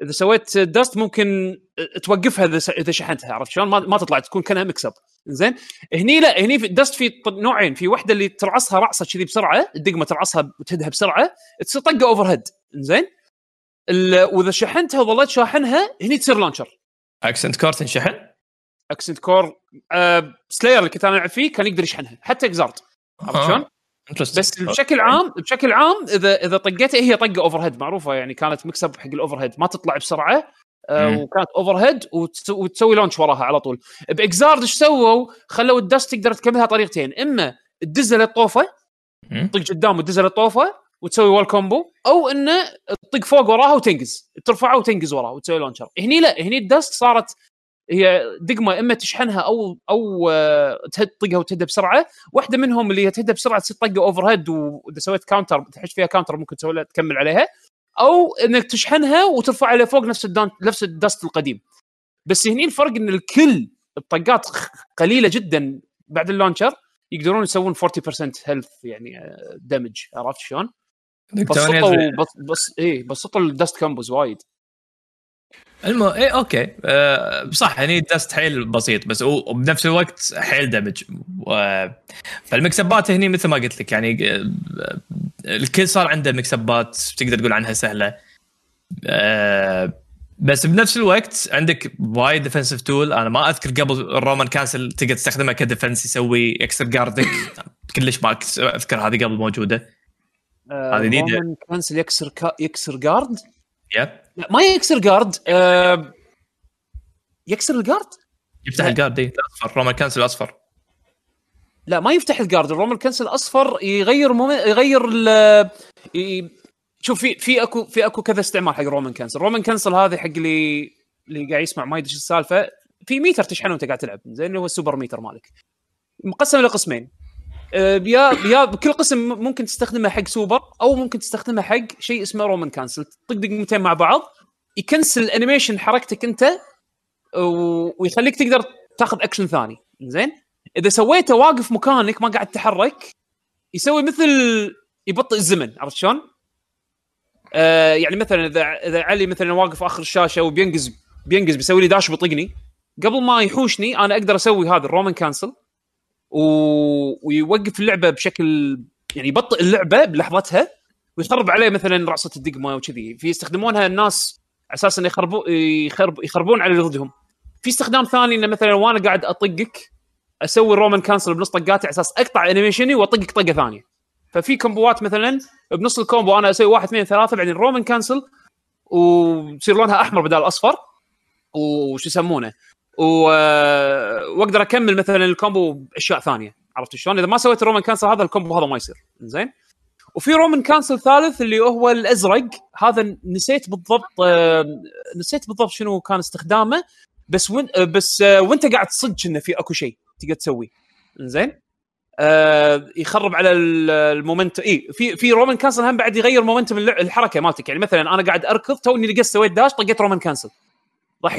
إذا سويت dust ممكن توقفها إذا شحنتها عرفت شلون؟ ما, تطلع تكون كأنها mix-up زين هني لا هني في ال dust في نوعين في واحدة اللي ترعصها رعصة كذي بسرعة الدقمه ترعصها وتهدها بسرعة تصير طقة overhead زين وإذا شحنتها وظليت شاحنها هني تصير launcher Accent Core تنشحن Accent Core آه Slayer اللي كنت أنا ألعب فيه كان يقدر يشحنها حتى Xrd عرفت شلون؟ Interesting. بس بشكل عام بشكل عام إذا إذا طقيتها هي طقة overhead معروفة يعني كانت مكسب حق ال overhead ما تطلع بسرعة آه مم. وكانت overhead وتس- وتسوي launch وراها على طول ب Xrd إيش سووا؟ خلوا ال dust تقدر تكملها طريقتين إما تدزها للطوفه. تطق قدام وتدزها للطوفه وتسوي wall combo أو إنه تطق فوق وراها وتنقز ترفعها وتنقز وراها وتسوي launcher هني لا هني ال dust صارت هي دقمة إما تشحنها أو أو آه، تطقها وتهدها بسرعة. واحدة منهم اللي تهدها بسرعة تصير طقه overhead وإذا سويت counter تحش فيها counter ممكن تسوي تكمل عليها. أو إنك تشحنها وترفعها لفوق نفس الدان نفس ال dust القديم. بس هني الفرق إن الكل الطقات قليلة جدا بعد ال launcher يقدرون يسوون 40% health يعني آه، damage عرفت شلون؟ بسطوا بس بس إيه بسطوا ال dust combos وايد. المهم اي okay. أه صح يعني dust حيل بسيط بس هو- وبنفس الوقت حيل damage و... فالمكسبات هني مثل ما قلت لك يعني آه، الكل صار عنده مكسبات تقدر تقول عنها سهلة. أه بس بنفس الوقت عندك وايد defensive tool أنا ما أذكر قبل ال Roman cancel تقدر تستخدمها ك defense يسوي يكسر guard ك كلش ما أذكر هذه قبل موجودة. هذه جديدة. Roman cancel يكسر كا... يكسر guard yep لا ما يكسر guard آه... يكسر ال guard يفتح ال guard إيه، الأصفر Roman cancel الأصفر. لا ما يفتح ال guard ال Roman cancel الأصفر يغير مم... يغير ال... ي... شوف في في أكو في أكو كذا استعمال حق ال Roman cancel ال Roman cancel هذا حق اللي اللي قاعد يسمع ما يدري السالفة. في ميتر تشحنه وأنت قاعد تلعب. زين اللي هو ال super meter مالك. مقسم إلى قسمين. آه، يا يا بكل قسم ممكن تستخدمه حق سوبر أو ممكن تستخدمه حق شيء اسمه Roman cancel طق دقمتين مع بعض يكنسل ال animation حركتك أنت ويخليك تقدر تاخذ اكشن ثاني. زين؟ إذا سويته واقف مكانك ما قاعد تتحرك يسوي مثل يبطئ الزمن عرفت شلون؟ آه يعني مثلا إذا إذا علي مثلا واقف آخر الشاشة وبينقز بينقز بيسوي لي داش بيطقني قبل ما يحوشني أنا أقدر أسوي هذا الرومان كانسل و... ويوقف اللعبة بشكل يعني يبطئ اللعبة بلحظتها ويخرب عليه مثلا رعصه الدقمة وكذي. في يستخدمونها الناس على أساس إنه يخربوا يخرب يخربون على اللي ضدهم. في استخدام ثاني إنه مثلا وأنا قاعد أطقك أسوي ال Roman cancel بنص طقاتي على أساس أقطع animation ي وأطقك طقة ثانية. ففي combo ات مثلا بنص ال combo أنا أسوي واحد اثنين ثلاثة بعدين Roman cancel وتصير لونها أحمر بدل أصفر وش يسمونه. واقدر اكمل مثلا ال combo بأشياء ثانية. عرفت شلون؟ إذا ما سويت ال Roman cancel هذا ال combo هذا ما يصير. زين وفي Roman cancel ثالث اللي هو الأزرق. هذا نسيت بالضبط آه، نسيت بالضبط شنو كان استخدامه بس وين آه، بس آه، وانت قاعد تصج إنه في أكو شيء تقدر تسويه. زين آه يخرب على ال- ال moment إي في في Roman cancel هم بعد يغير momentum الحركة مالتك. يعني مثلا أنا قاعد أركض توني لقيت سويت dash طقيت Roman cancel راح.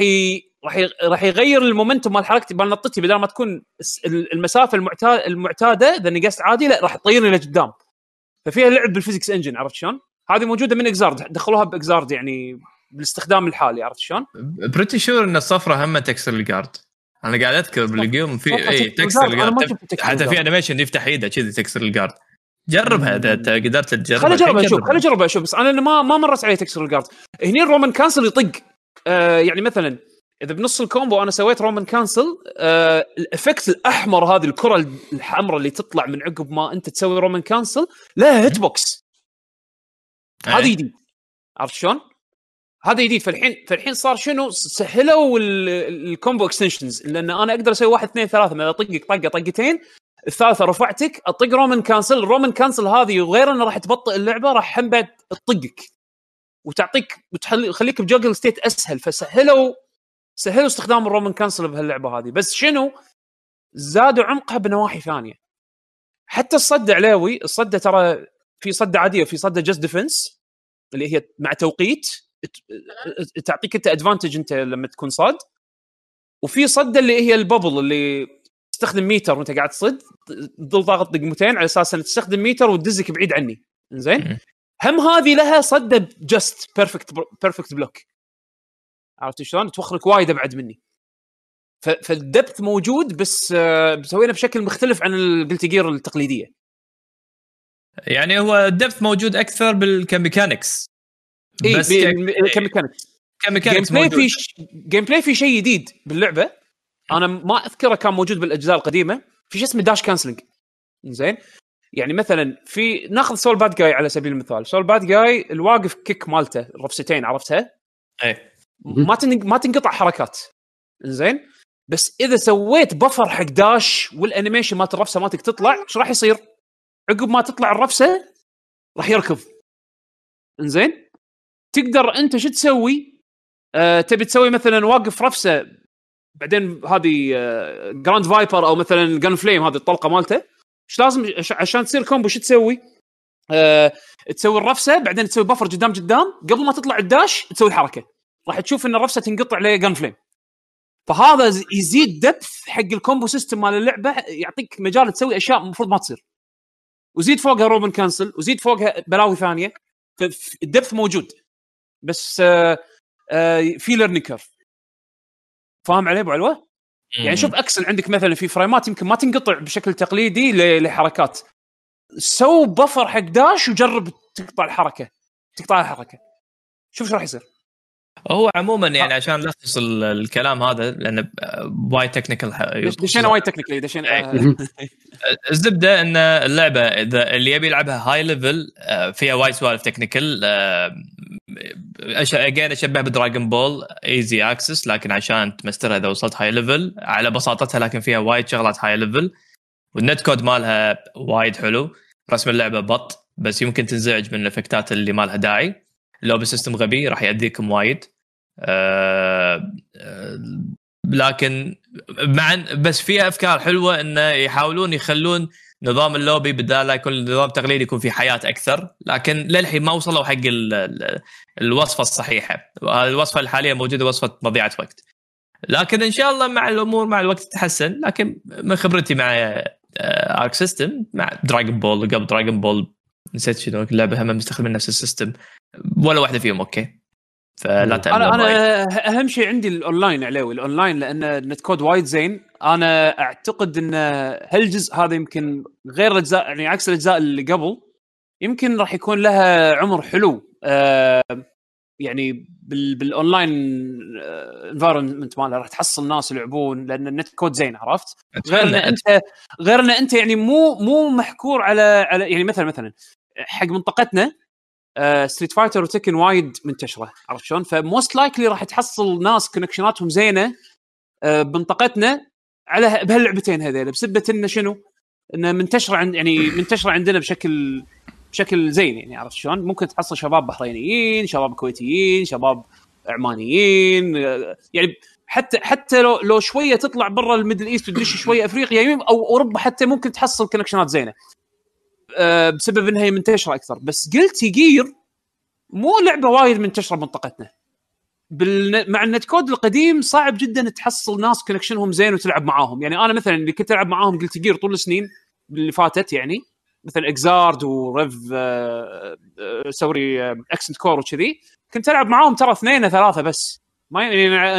راح. راح يغير ال momentum مال حركتي مال نطتي بدل ما تكون المسافة المعتاده المعتادة إذا نقزت عادي لا راح تطيرني لقدام ففيها لعب بال physics engine عرفت شلون؟ هذه موجودة من Xrd دخلوها ب Xrd يعني بالاستخدام الحالي عرفت شلون؟ pretty sure إن الصفرة هم تكسر ال guard أنا قاعد أذكر بال game في اي تكسر ال guard، حتى في. animation يفتح إيده كذي تكسر ال guard جربها اذا أنت قدرت تجربها خليني اجرب الحين أشوف. خليني اجرب أشوف بس أنا ما ما مرت علي تكسر ال guard هني ال Roman cancel يطق آه يعني مثلا إذا بنص ال combo أنا سويت Roman cancel آه ال effect الأحمر هذه الكرة الحمراء اللي تطلع من عقب ما أنت تسوي Roman cancel لها hit box. هذا إيه. جديد عرفت شلون؟ هذا جديد فالحين فالحين صار شنو؟ سهلوا ال- ال combo extensions لأن أنا أقدر أسوي واحد اثنين ثلاثة. ما أطقك طقة طقتين الثالثة رفعتك أطق Roman cancel ال Roman cancel هذه وغير انه راح تبطئ اللعبة راح هم بعد تطقك. وتعطيك وتخليك ب juggle state أسهل. فسهلوا سهلوا استخدام ال Roman cancel بهاللعبة هذه. بس شنو؟ زادوا عمقها بنواحي ثانية. حتى الصده علاوي الصده ترى في صده عادية وفي صده just defense اللي هي مع توقيت تعطيك انت advantage انت لما تكون صاد. وفي صده اللي هي ال bubble اللي تستخدم ميتر وانت قاعد تصد تظل ضاغط دقمتين على أساس إنك تستخدم ميتر وتدزك بعيد عني. زين. هم هذه لها صده just perfect perfect block عرفت شلون؟ توخرك وايد أبعد مني. فال depth موجود بس آه، مسوينه بشكل مختلف عن ال Guilty Gear التقليدية. يعني هو ال depth موجود أكثر بال game mechanics اي بس ك- mechanics game mechanics play موجود. في ش... gameplay في شيء جديد باللعبة. أنا ما أذكره كان موجود بالأجزاء القديمة. في شيء اسمه dash cancelling زين يعني مثلا في ناخذ Sol Badguy على سبيل المثال. Sol Badguy الواقف kick مالته الرفستين عرفتها؟ إيه. ما. ما تنقطع حركات زين بس إذا سويت buffer حق dash وال animation مالت الرفسة مالتك تطلع إيش راح يصير؟ عقب ما تطلع الرفسة راح يركض إنزين تقدر أنت شو تسوي؟ آه تبي تسوي مثلا واقف رفسة بعدين هذه آه Grand Viper أو مثلا Gun Flame هذه الطلقة مالته إيش لازم عش- عشان تصير combo شو تسوي؟ آه تسوي الرفسة بعدين تسوي buffer قدام قدام قبل ما تطلع ال dash تسوي الحركه راح تشوف إن الرفسة تنقطع لجن فليم فهذا يزيد depth حق ال combo system مال اللعبة يعطيك مجال تسوي أشياء المفروض ما تصير. وزيد فوقها Roman cancel وزيد فوقها بلاوي ثانية. فال depth موجود. بس آه آه في learning curve فاهم علي أبو علوة؟ يعني شوف Axl عندك مثلا في frame ات يمكن ما تنقطع بشكل تقليدي لحركات. سو buffer حق dash وجرب تقطع الحركة. تقطع الحركة. شوف إيش راح يصير. هو عموما يعني عشان نلخص ال- الكلام هذا لأنه وايد technical دش- دشينا وايد technically دشينا. إيه. آه، الزبدة إن اللعبة إذا اللي يبي يلعبها high level فيها وايد سوالف technical again أشبه ب Dragon Ball easy access لكن عشان تمسترها إذا وصلت high level على بساطتها لكن فيها وايد شغلات high level وال net code مالها وايد حلو رسم اللعبة بط بس يمكن تنزعج من ال effect ات اللي ما لها داعي. lobby system غبي راح يأذيكم وايد. أه أه لكن مع بس فيها أفكار حلوة إنه يحاولون يخلون نظام اللوبي بدال لا يكون نظام تقليدي يكون في حياة أكثر. لكن للحين ما وصلوا حق الوصفة الصحيحة. الوصفة الحالية موجودة وصفة مضيعة وقت. لكن إن شاء الله مع الأمور مع الوقت تتحسن. لكن من خبرتي مع Arc System مع Dragon Ball قبل Dragon Ball نسيت شنو اللعبه هم مستخدمين نفس ال system. ولا واحدة فيهم okay. فلا أنا أنا أهم شيء عندي الأونلاين علاوي الأونلاين لأن ال net code وايد زين. أنا أعتقد إن هالجزء هذا يمكن غير الأجزاء يعني عكس الأجزاء اللي قبل يمكن راح يكون لها عمر حلو. آه يعني بال بال online environment مالها راح تحصل ناس يلعبون لأن ال net code زين عرفت؟ غير إن أنت غير إن أنت يعني مو مو محكور على على يعني مثلا مثلا حق منطقتنا Street Fighter و Tekken وايد منتشرة عرفت شلون؟ ف most likely راح تحصل ناس connection اتهم زينة آه بمنطقتنا على بهاللعبتين هذيل بسبة إنه شنو؟ إنه منتشرة عند يعني منتشرة عندنا بشكل بشكل زين يعني عرفت شلون؟ ممكن تحصل شباب بحرينيين، شباب كويتيين، شباب عمانيين يعني حتى حتى لو لو شوية تطلع برا ال Middle East وتدش شوية أفريقيا أو أوروبا حتى ممكن تحصل connection ات زينة بسبب إنها هي منتشرة أكثر. بس Guilty Gear مو لعبة وايد منتشرة بمنطقتنا. بال... مع ال net code القديم صعب جدا تحصل ناس connection هم زين وتلعب معاهم. يعني أنا مثلا اللي كنت ألعب معاهم Guilty Gear طول السنين اللي فاتت يعني مثل Xrd Rev آه آه sorry Accent Core وكذي كنت ألعب معاهم ترى اثنين ثلاثة بس. ما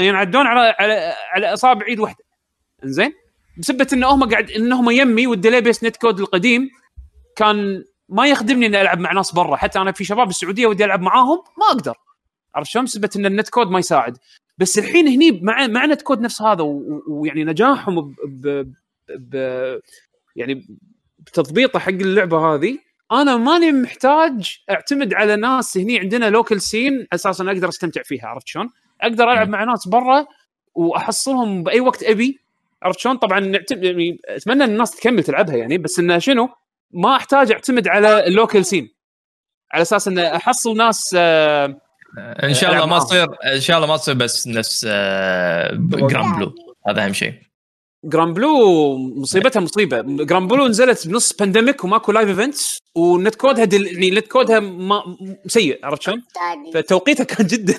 ينعدون على على على اصابع ايد واحدة. إنزين؟ بسبه إن هم قاعد انهم يمي وال delay based net code القديم كان ما يخدمني إني ألعب مع ناس برا. حتى أنا في شباب السعودية ودي ألعب معاهم ما أقدر. عرفت شلون؟ بسبه إن ال net code ما يساعد. بس الحين هني مع مع net code نفس هذا ويعني نجاحهم ب, ب, ب يعني بتضبيطه حق اللعبة هذه. أنا ماني محتاج أعتمد على ناس هني عندنا لوكل سين أساسا أقدر أستمتع فيها. عرفت شلون؟ أقدر ألعب مع ناس برا وأحصلهم بأي وقت أبي. عرفت شلون؟ طبعا يعني أتمنى إن الناس تكمل تلعبها يعني بس انه شنو؟ ما أحتاج أعتمد على اللوكل سين على أساس إن أحصل ناس آه إن شاء الله ما تصير إن شاء الله ما تصير بس نفس آه Granblue. هذا أهم شيء. Granblue مصيبتها مصيبة. Granblue نزلت بنص pandemic وماكو live events و net code ها del... يعني net code ها ما... سيء عرفت شلون؟ فتوقيتها كان جدا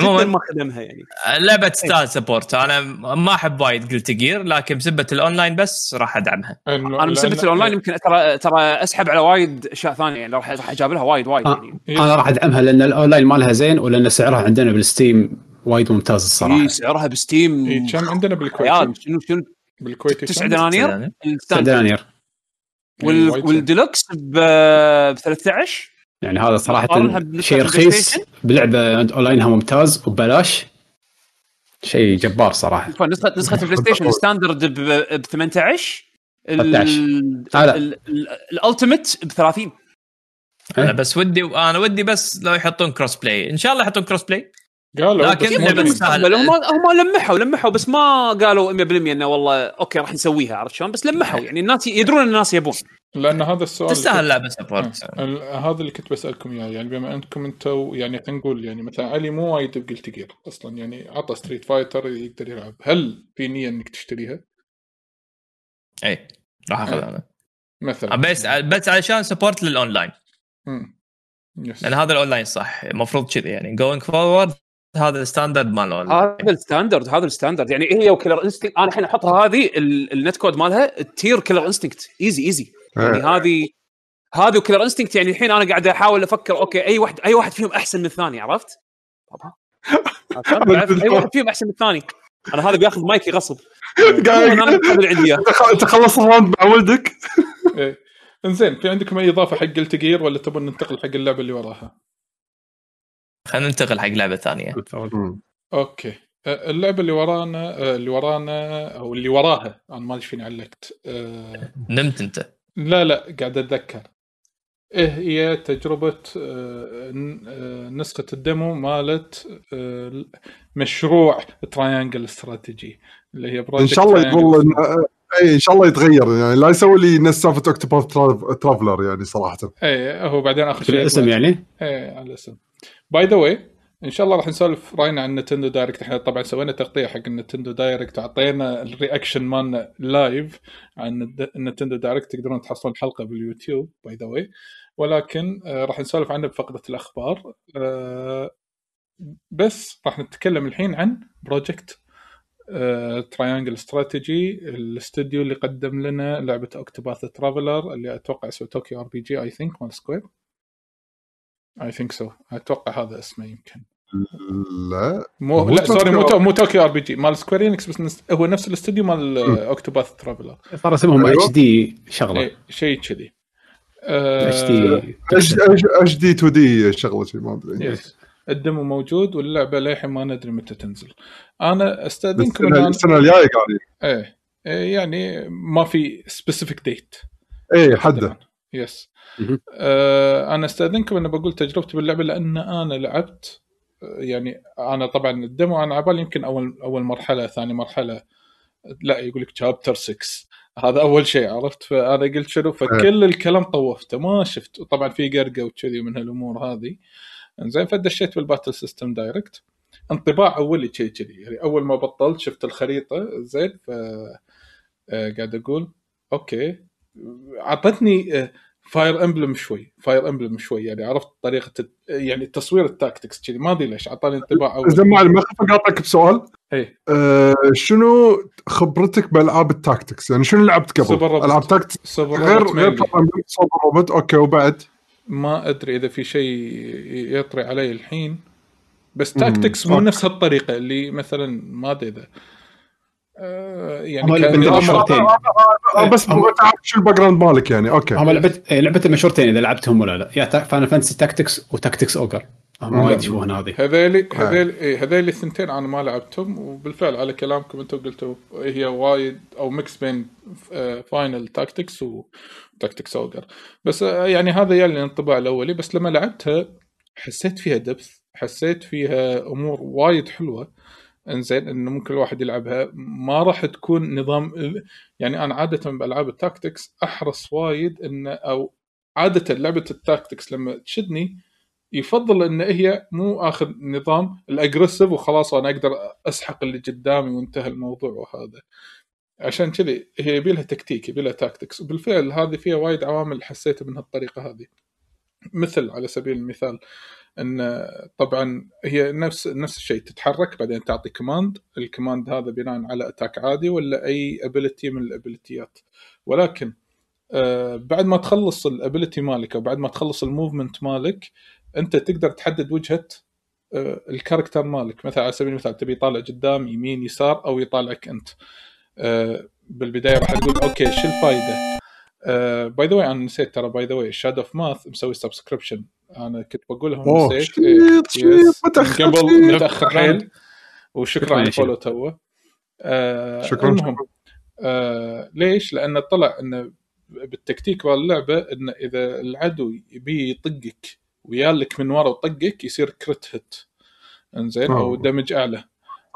عموما ما خدمها يعني. اللعبه تستاهل support أنا ما أحب وايد Guilty Gear لكن بسبة الأونلاين بس راح أدعمها. أنا بسبة الأونلاين يمكن ترى ترى أسحب على وايد أشياء ثانية يعني راح راح أجابلها وايد وايد يعني. أنا راح أدعمها لأن الأونلاين مالها زين ولأن سعرها عندنا بال Steam وايد ممتاز الصراحة. سعرها ب Steam إيه كم عندنا بالكويت؟ شنو شنو؟ بالكويت 9 دنانير؟ 9 دنانير. وال... والديلوكس ب 13 يعني هذا صراحة شيء رخيص. بلعبة أونلاينها ممتاز وببلاش. شيء جبار صراحة. نسخه نسخة ال PlayStation standard ب 18 13 ال ultimate ب 30 أنا بس ودي أنا ودي بس لو يحطون cross play إن شاء الله يحطون cross play قالوا لكن هم هم لمحوا لمحوا بس ما قالوا 100% إنه والله okay راح نسويها عرفت شلون؟ بس لمحوا يعني الناس يدرون الناس يبون. لأن هذا السؤال تستاهل لعبه support هذا اللي كنت بسألكم إياه يعني بما أنكم أنتم يعني خلينا نقول يعني مثلا علي مو وايد ب Guilty Gear أصلا يعني عطى Street Fighter يقدر يلعب. هل في نية إنك تشتريها؟ اي راح اخذها أنا مثلا. بس بس علشان support لل online امم لأن هذا الاونلاين صح المفروض كذي يعني going forward هذا ال standard مال هذا ال standard هذا ال standard. يعني هي و Killer Instinct أنا الحين احطها هذه ال net code مالها ال tier Killer Instinct easy easy يعني هذه هذه و Killer Instinct يعني الحين أنا قاعد أحاول أفكر okay أي واحد أي واحد فيهم أحسن من الثاني عرفت؟ أي واحد فيهم أحسن من الثاني. أنا هذا بياخذ مايكي غصب أنا اللي عندي انت خلص ال round مع ولدك. إنزين في عندكم أي إضافة حق Guilty Gear ولا تبون ننتقل حق اللعبة اللي وراها؟ خلينا ننتقل حق لعبة ثانية. okay. اللعبة اللي ورانا اللي ورانا أو اللي وراها أنا ما أدري فيني علقت. نمت أنت. لا لا قاعد أتذكر. إيه هي تجربة آه، نسخة ال demo مالت مشروع Triangle Strategy اللي هي إن شاء الله يقول إن- اي إن شاء الله يتغير. يعني لا يسوي لي نفس سالفة Octopath Traveler يعني صراحة. إيه هو بعدين آخر شيء الاسم يعني؟ إيه على الاسم. by the way إن شاء الله راح نسولف راينا عن Nintendo Direct إحنا طبعا سوينا تغطية حق ال Nintendo Direct وعطينا ال reaction مالنا live عن ال Nintendo Direct تقدرون تحصلون الحلقة باليوتيوب by the way ولكن آه راح نسولف عنه بفقرة الأخبار. آه بس راح نتكلم الحين عن Project Triangle Strategy الاستوديو اللي قدم لنا لعبة Octopath Traveler اللي أتوقع اسمه توكيو RPG I think مال Square I think so أتوقع هذا اسمه يمكن. لا. مو لا sorry مو مو توكيو RPG مال Square Enix بس نس- هو نفس الاستوديو مال Octopath Traveler. صار اسمهم. HD شغلة. إيه، شيء كذي. H آه، D اتش دي 2 دي شغله شيء ما أدري. yes. ال demo موجود واللعبة للحين ما ندري متى تنزل. أنا أستأذنكم السنة الجاية قاعدين إيه. إيه، يعني ما في specific date اي حده yes. آه أنا استأذنكم إني بقول تجربتي باللعبة لأن أنا لعبت آه، يعني أنا طبعا ال demo أنا عبالي يمكن أول أول مرحلة ثاني مرحلة. لا يقول لك chapter 6 هذا أول شيء عرفت؟ فأنا قلت شنو؟ فكل الكلام طوفته ما شفت. طبعا في قرقة وكذي من هالأمور هذه. زين فدشيت بال battle system direct انطباع أولي كذي كذي يعني أول ما بطلت شفت الخريطة زين ف آه، قاعد أقول okay. أعطتني Fire Emblem شوي Fire Emblem شوي يعني عرفت طريقة يعني تصوير ال tactics كذي. ما أدري ليش أعطاني انطباع أول. زين معلم ما أخاف أقاطعك بسؤال. إيه. أه شنو خبرتك بألعاب ال tactics؟ يعني شنو لعبت قبل؟ سوبر روبوت. ألعاب tactics؟ سوبر غير روبوت غير سوبر روبوت. Okay وبعد؟ ما أدري إذا في شيء يطري علي الحين. بس. tactics مو. نفس هالطريقة اللي مثلا ما أدري إذا آه، يعني اللي كان مشهورتين آه، بس شو ال background مالك يعني. Okay. هم لعبه لعبة المشهورتين إذا لعبتهم ولا لا. يا Final Fantasy Tactics و Tactics Ogre هم. وايد يشبهون هذه. هذيلي هذيلي إيه، هذيلي الثنتين أنا ما لعبتهم وبالفعل على كلامكم أنتم قلتوا هي وايد أو mix بين آه، Final Tactics و Tactics Ogre بس آه، يعني هذا يعني الانطباع الأولي. بس لما لعبتها حسيت فيها depth حسيت فيها أمور وايد حلوة. إنزين إنه ممكن الواحد يلعبها. ما راح تكون نظام يعني أنا عادة بألعاب ال tactics أحرص وايد انه أو عادة لعبة ال tactics لما تشدني يفضل إن هي مو آخذ نظام ال aggressive وخلاص أنا أقدر أسحق اللي قدامي وانتهى الموضوع وهذا. عشان كذي هي يبي لها تكتيك يبي لها tactics. وبالفعل هذه فيها وايد عوامل حسيتها من هالطريقة هذه. مثل على سبيل المثال إن طبعا هي نفس نفس الشيء تتحرك بعدين تعطي command ال command هذا بناء على attack عادي ولا أي ability من ال abilityات ولكن آه بعد ما تخلص ال ability مالك أو بعد ما تخلص ال movement مالك أنت تقدر تحدد وجهة آه ال character مالك. مثلا على سبيل المثال تبي يطالع قدام يمين يسار أو يطالعك أنت. آه بالبداية راح تقول okay شو الفائده by the way أنا نسيت ترى by the way Shad of Math مسوي subscription أنا كنت بقول لهم أوه نسيت shit إيه،. متأخر قبل shit. متأخر حيل وشكرا شكراً على. ال follow توه آه شكراً، المهم آه ليش؟ لأن طلع إنه بالتكتيك باللعبه انه إذا العدو يبي يطقك ويالك من ورا وطقك يصير crit hit إنزين أو. damage أعلى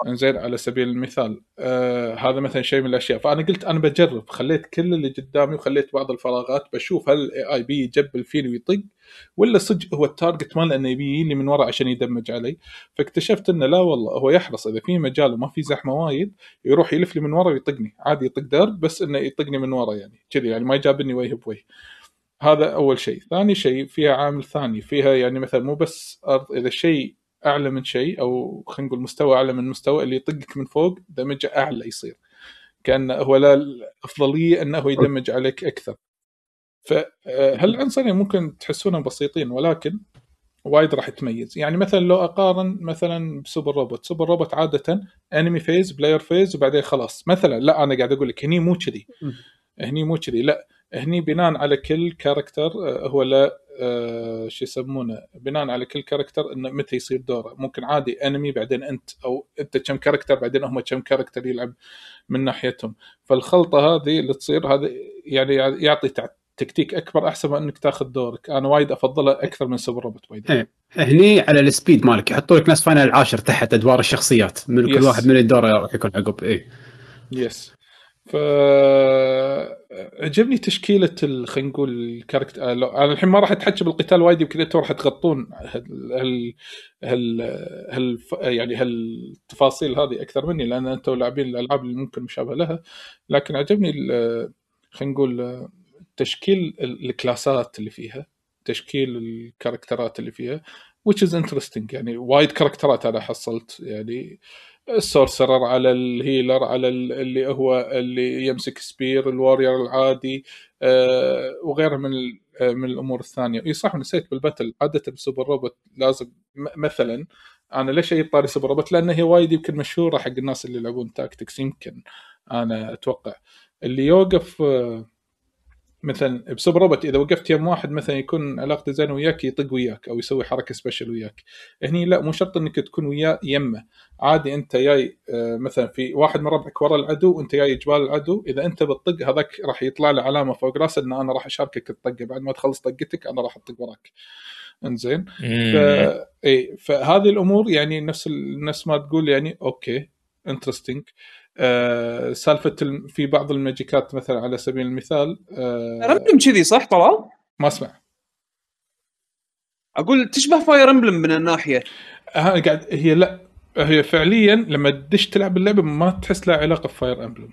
انزين على سبيل المثال آه هذا مثلا شيء من الأشياء. فأنا قلت أنا بجرب خليت كل اللي قدامي وخليت بعض الفراغات بشوف هل ال AI بي يجبل فيني ويطق ولا صدق هو ال target ماله إنه يبي يجيني من ورا عشان ي damage علي. فاكتشفت إنه لا والله هو يحرص إذا في مجال وما في زحمة وايد يروح يلف لي من ورا ويطقني. عادي يطق درب بس إنه يطقني من ورا يعني كذي يعني ما يجابني وجه بوجه هذا أول شيء. ثاني شيء فيها عامل ثاني. فيها يعني مثلا مو بس أرض إذا شيء أعلى من شيء أو خلينا نقول مستوى أعلى من مستوى اللي يطقك من فوق دمجه أعلى يصير. كأن هو لا الأفضلية أنه يدمج عليك أكثر. فهالعنصرين ممكن تحسونهم بسيطين ولكن وايد راح تميز يعني مثلا لو أقارن مثلا بسوبر روبوت. سوبر روبوت عادة enemy phase player phase وبعدين خلاص. مثلا لا أنا قاعد أقول لك هني مو كذي. هني مو كذي. لا هني بناء على كل character آه، هو لا آه، شو يسمونه بناء على كل character إنه متى يصير دوره. ممكن عادي enemy بعدين أنت أو أنت كم character بعدين هم كم character يلعب من ناحيتهم. فالخلطة هذه اللي تصير هذا يعني يعطي تكتيك أكبر أحسن من إنك تاخذ دورك. أنا وايد أفضلها أكثر من سوبر روبوت وايد. إيه. هني على السبيد مالك يحطوا لك ناس فاينل العاشر تحت أدوار الشخصيات من كل يس. واحد من الدور راح يكون عقب اي يس ف عجبني تشكيلة خلينا نقول الكاركتر آه، أنا الحين ما راح اتحكى بالقتال وايد يمكن أنتم راح تغطون هال هال هال, هال... يعني هالتفاصيل هذه أكثر مني لأن أنتم لاعبين الألعاب اللي ممكن مشابهة لها. لكن عجبني ال- خلينا نقول تشكيل ال- ال classات اللي فيها تشكيل ال characterات اللي فيها which is interesting يعني وايد characterات أنا حصلت يعني ال sorcerer على ال healer على ال- اللي هو اللي يمسك spear ال warrior العادي آه، وغيرها من ال- آه، من الأمور الثانية. إي صح نسيت بال battle. عادة بسوبر روبوت لازم مثلا أنا ليش أجيب طاري سوبر روبوت؟ لأن هي وايد يمكن مشهورة حق الناس اللي يلعبون tactics يمكن أنا أتوقع. اللي يوقف آه، مثلا ب super robot إذا وقفت يم واحد مثلا يكون علاقته زينه وياك يطق وياك أو يسوي حركة special وياك. هني لا مو شرط إنك تكون وياه يمه. عادي أنت جاي آه، مثلا في واحد من ربعك ورا العدو وأنت جاي جبال العدو إذا أنت بتطق هذاك راح يطلع له علامة فوق راسه إن أنا راح أشاركك الطقة. بعد ما تخلص طقتك أنا راح أطق وراك. إنزين؟ ف... اي فهذه الأمور يعني نفس ال... نفس ما تقول يعني okay interesting آه سالفة الم... في بعض ال magicات مثلا على سبيل المثال آه random كذي صح طلال؟ ما أسمع. أقول تشبه فاير امبلم من الناحية. قاعد هي لا هي فعليا لما تدش تلعب اللعبة ما تحس لها علاقة بفاير امبلم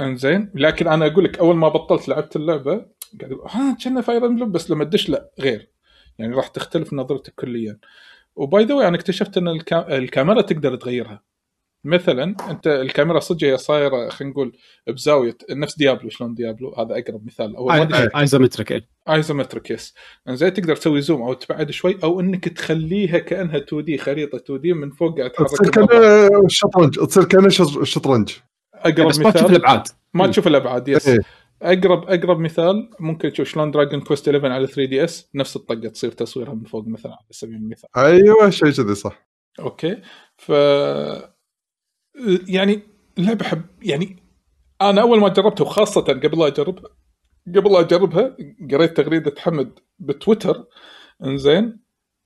إنزين؟ لكن أنا أقول لك أول ما بطلت لعبت اللعبة قاعد ها كنا فاير امبلم بس لما تدش لا غير. يعني راح تختلف نظرتك كليا. و by the أنا اكتشفت إن الكا... الكاميرا تقدر تغيرها. مثلا أنت الكاميرا صدق هي صايرة خلينا نقول بزاوية نفس ديابلو شلون ديابلو؟ هذا أقرب مثال. أو آيزومتريك. آيزومتريك يس. زين تقدر تسوي zoom أو تبعد شوي أو إنك تخليها كأنها 2D خريطة 2D من فوق قاعد تصير تحرك كأنه الموضوع. شطرنج تصير كأنه شط- شطرنج. أقرب بس ما تشوف مثال. الأبعاد. ما تشوف الأبعاد yes. اقرب أقرب مثال ممكن تشوف شلون Dragon Quest 11 على 3DS نفس الطقة تصير تصويرها من فوق مثلا على سبيل المثال. أيوه شيء كذي صح. Okay. ف يعني اللعبه حب يعني أنا أول ما جربتها وخاصه قبل لا اجربها قبل لا أجربها قريت تغريدة حمد بتويتر إنزين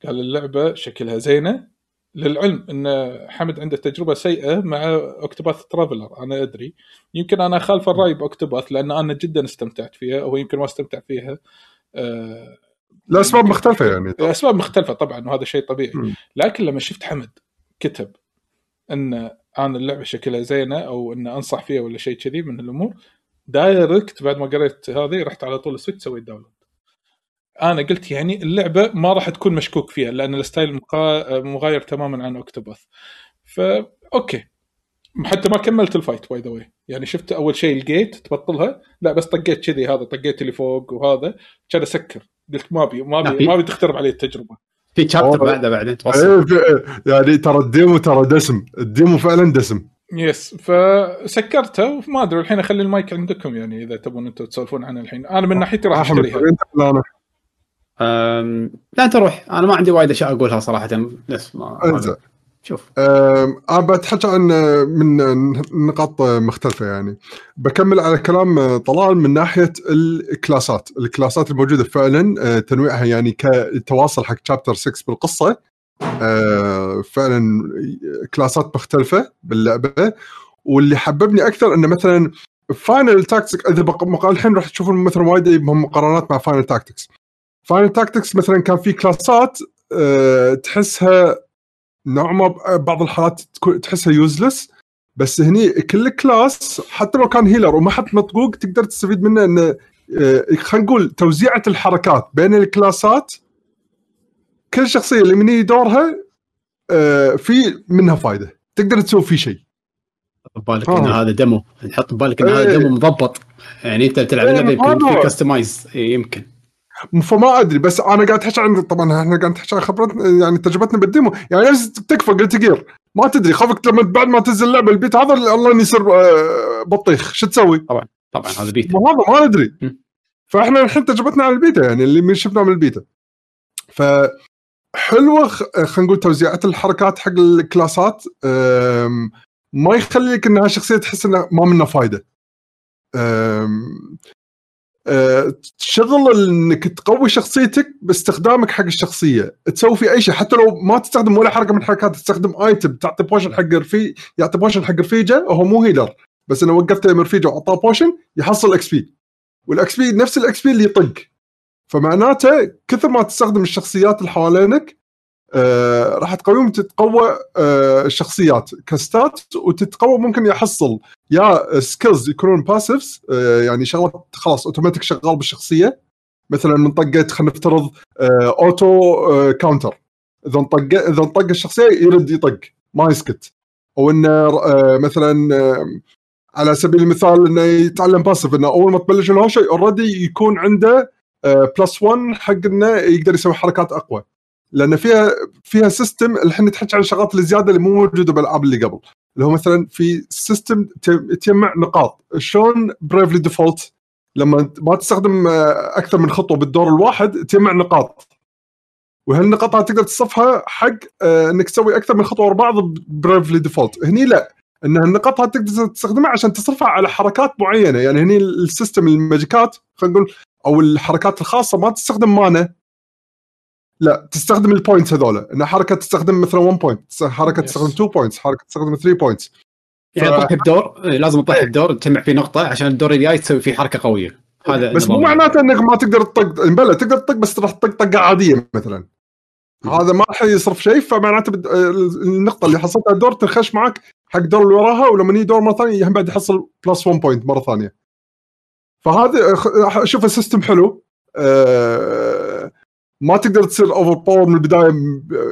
قال اللعبة شكلها زينة. للعلم إن حمد عنده تجربة سيئة مع Octopath Traveler أنا أدري. يمكن أنا خالف الرأي ب Octopath لأن أنا جدا استمتعت فيها أو يمكن ما استمتع فيها. آه، لاسباب مختلفة يعني. لاسباب مختلفة طبعا وهذا شيء طبيعي. لكن لما شفت حمد كتب إن أنا اللعبة شكلها زينة أو إن أنصح فيها ولا شيء كذي من الأمور. direct بعد ما قريت هذه رحت على طول ال Switch سويت download أنا قلت يعني اللعبة ما راح تكون مشكوك فيها لأن ال style. مغاير تماما عن Octopath فا okay. حتى ما كملت ال fight by the way يعني شفت أول شيء الجيت تبطلها. لا بس طقيت كذي هذا طقيت اللي فوق وهذا. كان أسكر. قلت ما أبي ما أبي ما أبي تخترب علي التجربة. في chapter والله. بعده بعدين توصل. إيه، في- يعني ترى ال demo ترى دسم. ال demo فعلا دسم. yes فسكرتها وما أدري الحين أخلي المايك عندكم يعني إذا تبون أنتم تسولفون عنها الحين. أنا من ناحيتي راح أشتريها. لا أنت روح. أنا ما عندي وايد أشياء أقولها صراحة. بس ما إنزين. شوف. أم، أنا بتحكي عن من نقاط مختلفة يعني. بكمل على كلام طلال من ناحية الكلاسات. الكلاسات الموجودة فعلا أه، تنويعها يعني كتواصل حق chapter 6 بالقصة. أه، فعلا classات مختلفة باللعبة. واللي حببني أكثر انه مثلا Final Tactics إذا الحين راح تشوفون مثلا وايد مقارنات مع Final Tactics Final Tactics مثلا كان في classات أه، تحسها نوعا ما بعض الحالات تحسها useless بس هني كل class حتى لو كان healer وما حد مطقوق تقدر تستفيد منه إنه آه، خلينا نقول توزيعه الحركات بين ال classات كل شخصية اللي من دورها آه، في منها فائده تقدر تسوي فيه شيء ببالك آه. إن هذا demo نحط ببالك إن. هذا demo مضبط يعني أنت بتلعب إيه، اللعبة يمكن. في customize يمكن فما أدري بس أنا قاعد احكي عن طبعا إحنا قاعد نحكي عن خبرتنا يعني تجربتنا بال demo. يعني نفس تكفى قلت جير. ما تدري خوفك لما بعد ما تنزل اللعبة البيت هذا الله إنه يصير آه، بطيخ. شو تسوي؟ طبعا هذا بيتا. هذا ما ندري. فإحنا الحين تجربتنا على البيتا يعني اللي من شفناه من البيتا. ف حلوة خلينا نقول توزيعات الحركات حق ال classات ما يخليك إنها شخصية تحس إنها ما منها فايدة. تشغل إنك تقوي شخصيتك باستخدامك حق الشخصية. تسوي في أي شيء. حتى لو ما تستخدم ولا حركة من الحركات تستخدم item تعطي potion حق رفي يعطي potion حق رفيجه وهو مو healer بس انه وقفته من رفيجه وأعطاه potion يحصل XP وال XP نفس ال XP اللي يطق. فمعناته كثر ما تستخدم الشخصيات اللي حوالينك آه راح تقويهم وتتقوى آه الشخصيات. ك statات وتتقوى ممكن يحصل يا skills يكونون passives آه يعني شغلات خلاص اوتوماتيك شغال بالشخصية. مثلا من طقه خلينا نفترض auto counter إذا انطق إذا انطق الشخصية يرد يطق ما يسكت. أو إنه مثلا على سبيل المثال إنه يتعلم passive إنه أول ما تبلش الهوشة already يكون عنده plus 1 حق إنه يقدر يسوي حركات أقوى. لأن فيها فيها system الحين تحكي عن الشغلات الزيادة اللي مو موجودة بالألعاب اللي قبل. اللي هو مثلا في system تجمع نقاط. شلون Bravely Default لما ما تستخدم آه، أكثر من خطوة بالدور الواحد تجمع نقاط. وهالنقاط تقدر تصرفها حق آه، إنك تسوي أكثر من خطوة ورا بعض Bravely Default هني لا. إن النقاط هذه تقدر تستخدمها عشان تصرفها على حركات معينة. يعني هني ال system ال magicات خلينا نقول أو الحركات الخاصة ما تستخدم mana. لا تستخدم ال points هذول. إن حركة تستخدم مثلا 1 point حركة تستخدم 2 points حركة تستخدم 3 points يعني تضحي بدور إيه، لازم تضحي بدور تجمع فيه نقطة عشان الدور الجاي تسوي فيه حركة قوية. هذا بس مو معناته إنك ما تقدر تطق بلى تقدر تطق بس راح تطق طقة عادية مثلا. هذا ما راح يصرف شيء فمعناته بد... النقطة اللي حصلتها الدور تنخش معك حق الدور اللي وراها ولما يجي دور مرة ثانية هم بعد يحصل plus 1 point مرة ثانية. فهذا أشوف ال system حلو. أه ما تقدر تصير overpower من البداية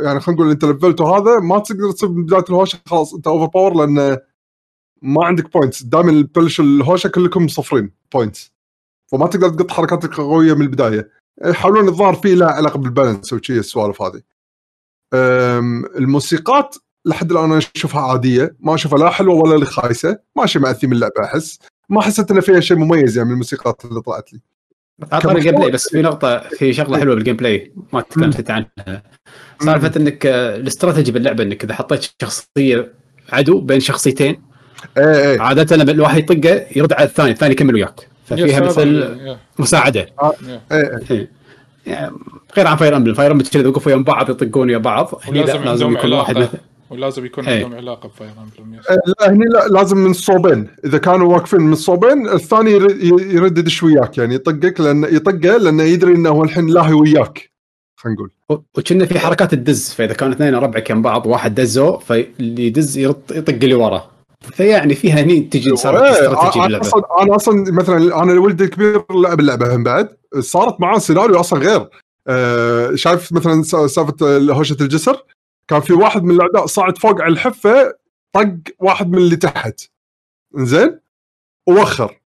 يعني خلينا نقول انت level ت هذا ما تقدر تصير من بداية الهوشة خلاص أنت overpower لأن ما عندك points دائما تبلش الهوشة كلكم صفرين points فما تقدر تطق حركاتك قوية من البداية. يحاولون الظاهر فيه له علاقة بال balance وشي السوالف هذه. الموسيقات لحد الآن أنا أشوفها عادية. ما أشوفها لا حلوة ولا خايسه ماشي مع ثيم اللعبة أحس. ما حسيت إن فيها شيء مميز يعني من الموسيقات اللي طلعت لي. اعطاني ال gameplay بس في نقطة في شغلة حلوة بال gameplay ما تكلمت عنها. سالفة إنك آه، الاستراتيجي باللعبة إنك إذا حطيت شخصية عدو بين شخصيتين إيه إيه. عادة لما الواحد يطقه يرد على الثاني الثاني يكمل وياك. ففيها مثل مساعدة. آه. إيه إيه. يعني غير عن فاير امبلم فاير امبلم كذا يوقفوا يم بعض يطقون يا بعض. هني لازم يكون واحد مثل. ولازم يكون عندهم. علاقة بفاير امبلم إيه، لا هني لا لازم من الصوبين إذا كانوا واقفين من الصوبين الثاني يرد يدش وياك يعني يطقك لأن يطقه لأنه يدري إنه هو الحين لاهي وياك خلينا نقول. وكنا في حركات الدز فإذا كانوا اثنين ربعك يم بعض واحد دزه فاللي يدز يطق اللي وراه. فيعني فيها هني تجي صارت إيه استراتيجي أنا أصلا أنا أصلا مثلا أنا ولدي الكبير لعب اللعبة هم بعد صارت معاه سيناريو أصلا غير. آه شايف مثلا سالفة هوشة الجسر؟ كان في واحد من الأعداء صعد فوق على الحفة طق واحد من اللي تحت. زين ووخر.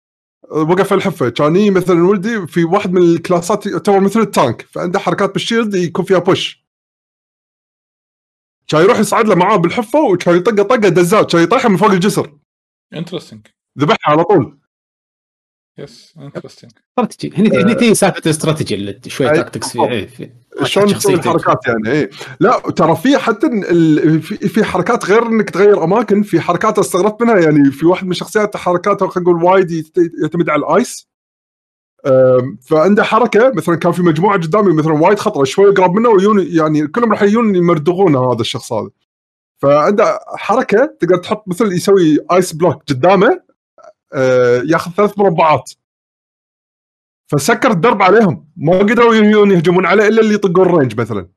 وقف على الحفة. كان مثلا ولدي في واحد من الكلاسات يعتبر مثل التانك فعنده حركات بالشيلد يكون فيها بوش كان يروح يصعد له معاه بالحفة وكان يطقه طقه دزات كان يطيحه من فوق الجسر. interesting ذبحها على طول. yes interesting strategy هني هني تي سالفة الاستراتيجي اللي شوي tactics فيه إيه، شلون تسوي الحركات يعني؟ اي لا ترى في حتى في حركات غير إنك تغير أماكن في حركات استغربت منها. يعني في واحد من الشخصيات حركاته خلينا نقول وايد يعتمد على ال ice. فعنده حركة مثلا كان في مجموعة قدامي مثلا وايد خطرة شوي اقرب منه ويون يعني كلهم راح يجون يمردغونه هذا الشخص هذا. فعنده حركة تقدر تحط مثل يسوي ice block قدامه آه، ياخذ ثلاث مربعات. فسكر الدرب عليهم. ما قدروا يهجمون عليه إلا اللي يطقون ال range مثلا.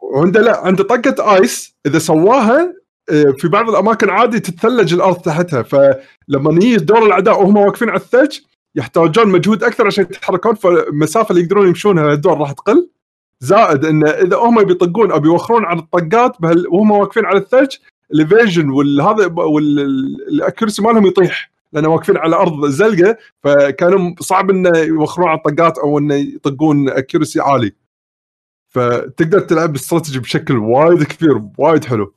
وعنده لا عنده طقه ice إذا سواها آه، في بعض الأماكن عادي تتثلج الأرض تحتها. فلما يجي دور الأعداء وهم واقفين على الثلج يحتاجون مجهود أكثر عشان يتحركون فالمسافه اللي يقدرون يمشونها الدور راح تقل. زائد انه إذا هم بيطقون أو بيوخرون على الطقات وهم واقفين على الثلج ال evasion والهذا وال accuracy مالهم يطيح. لأن واقفين على أرض زلقة فكانوا صعب إنه يوخرون على الطقات أو إنه يطقون accuracy عالي. فتقدر تلعب استراتيجي بشكل وايد كبير وايد حلو.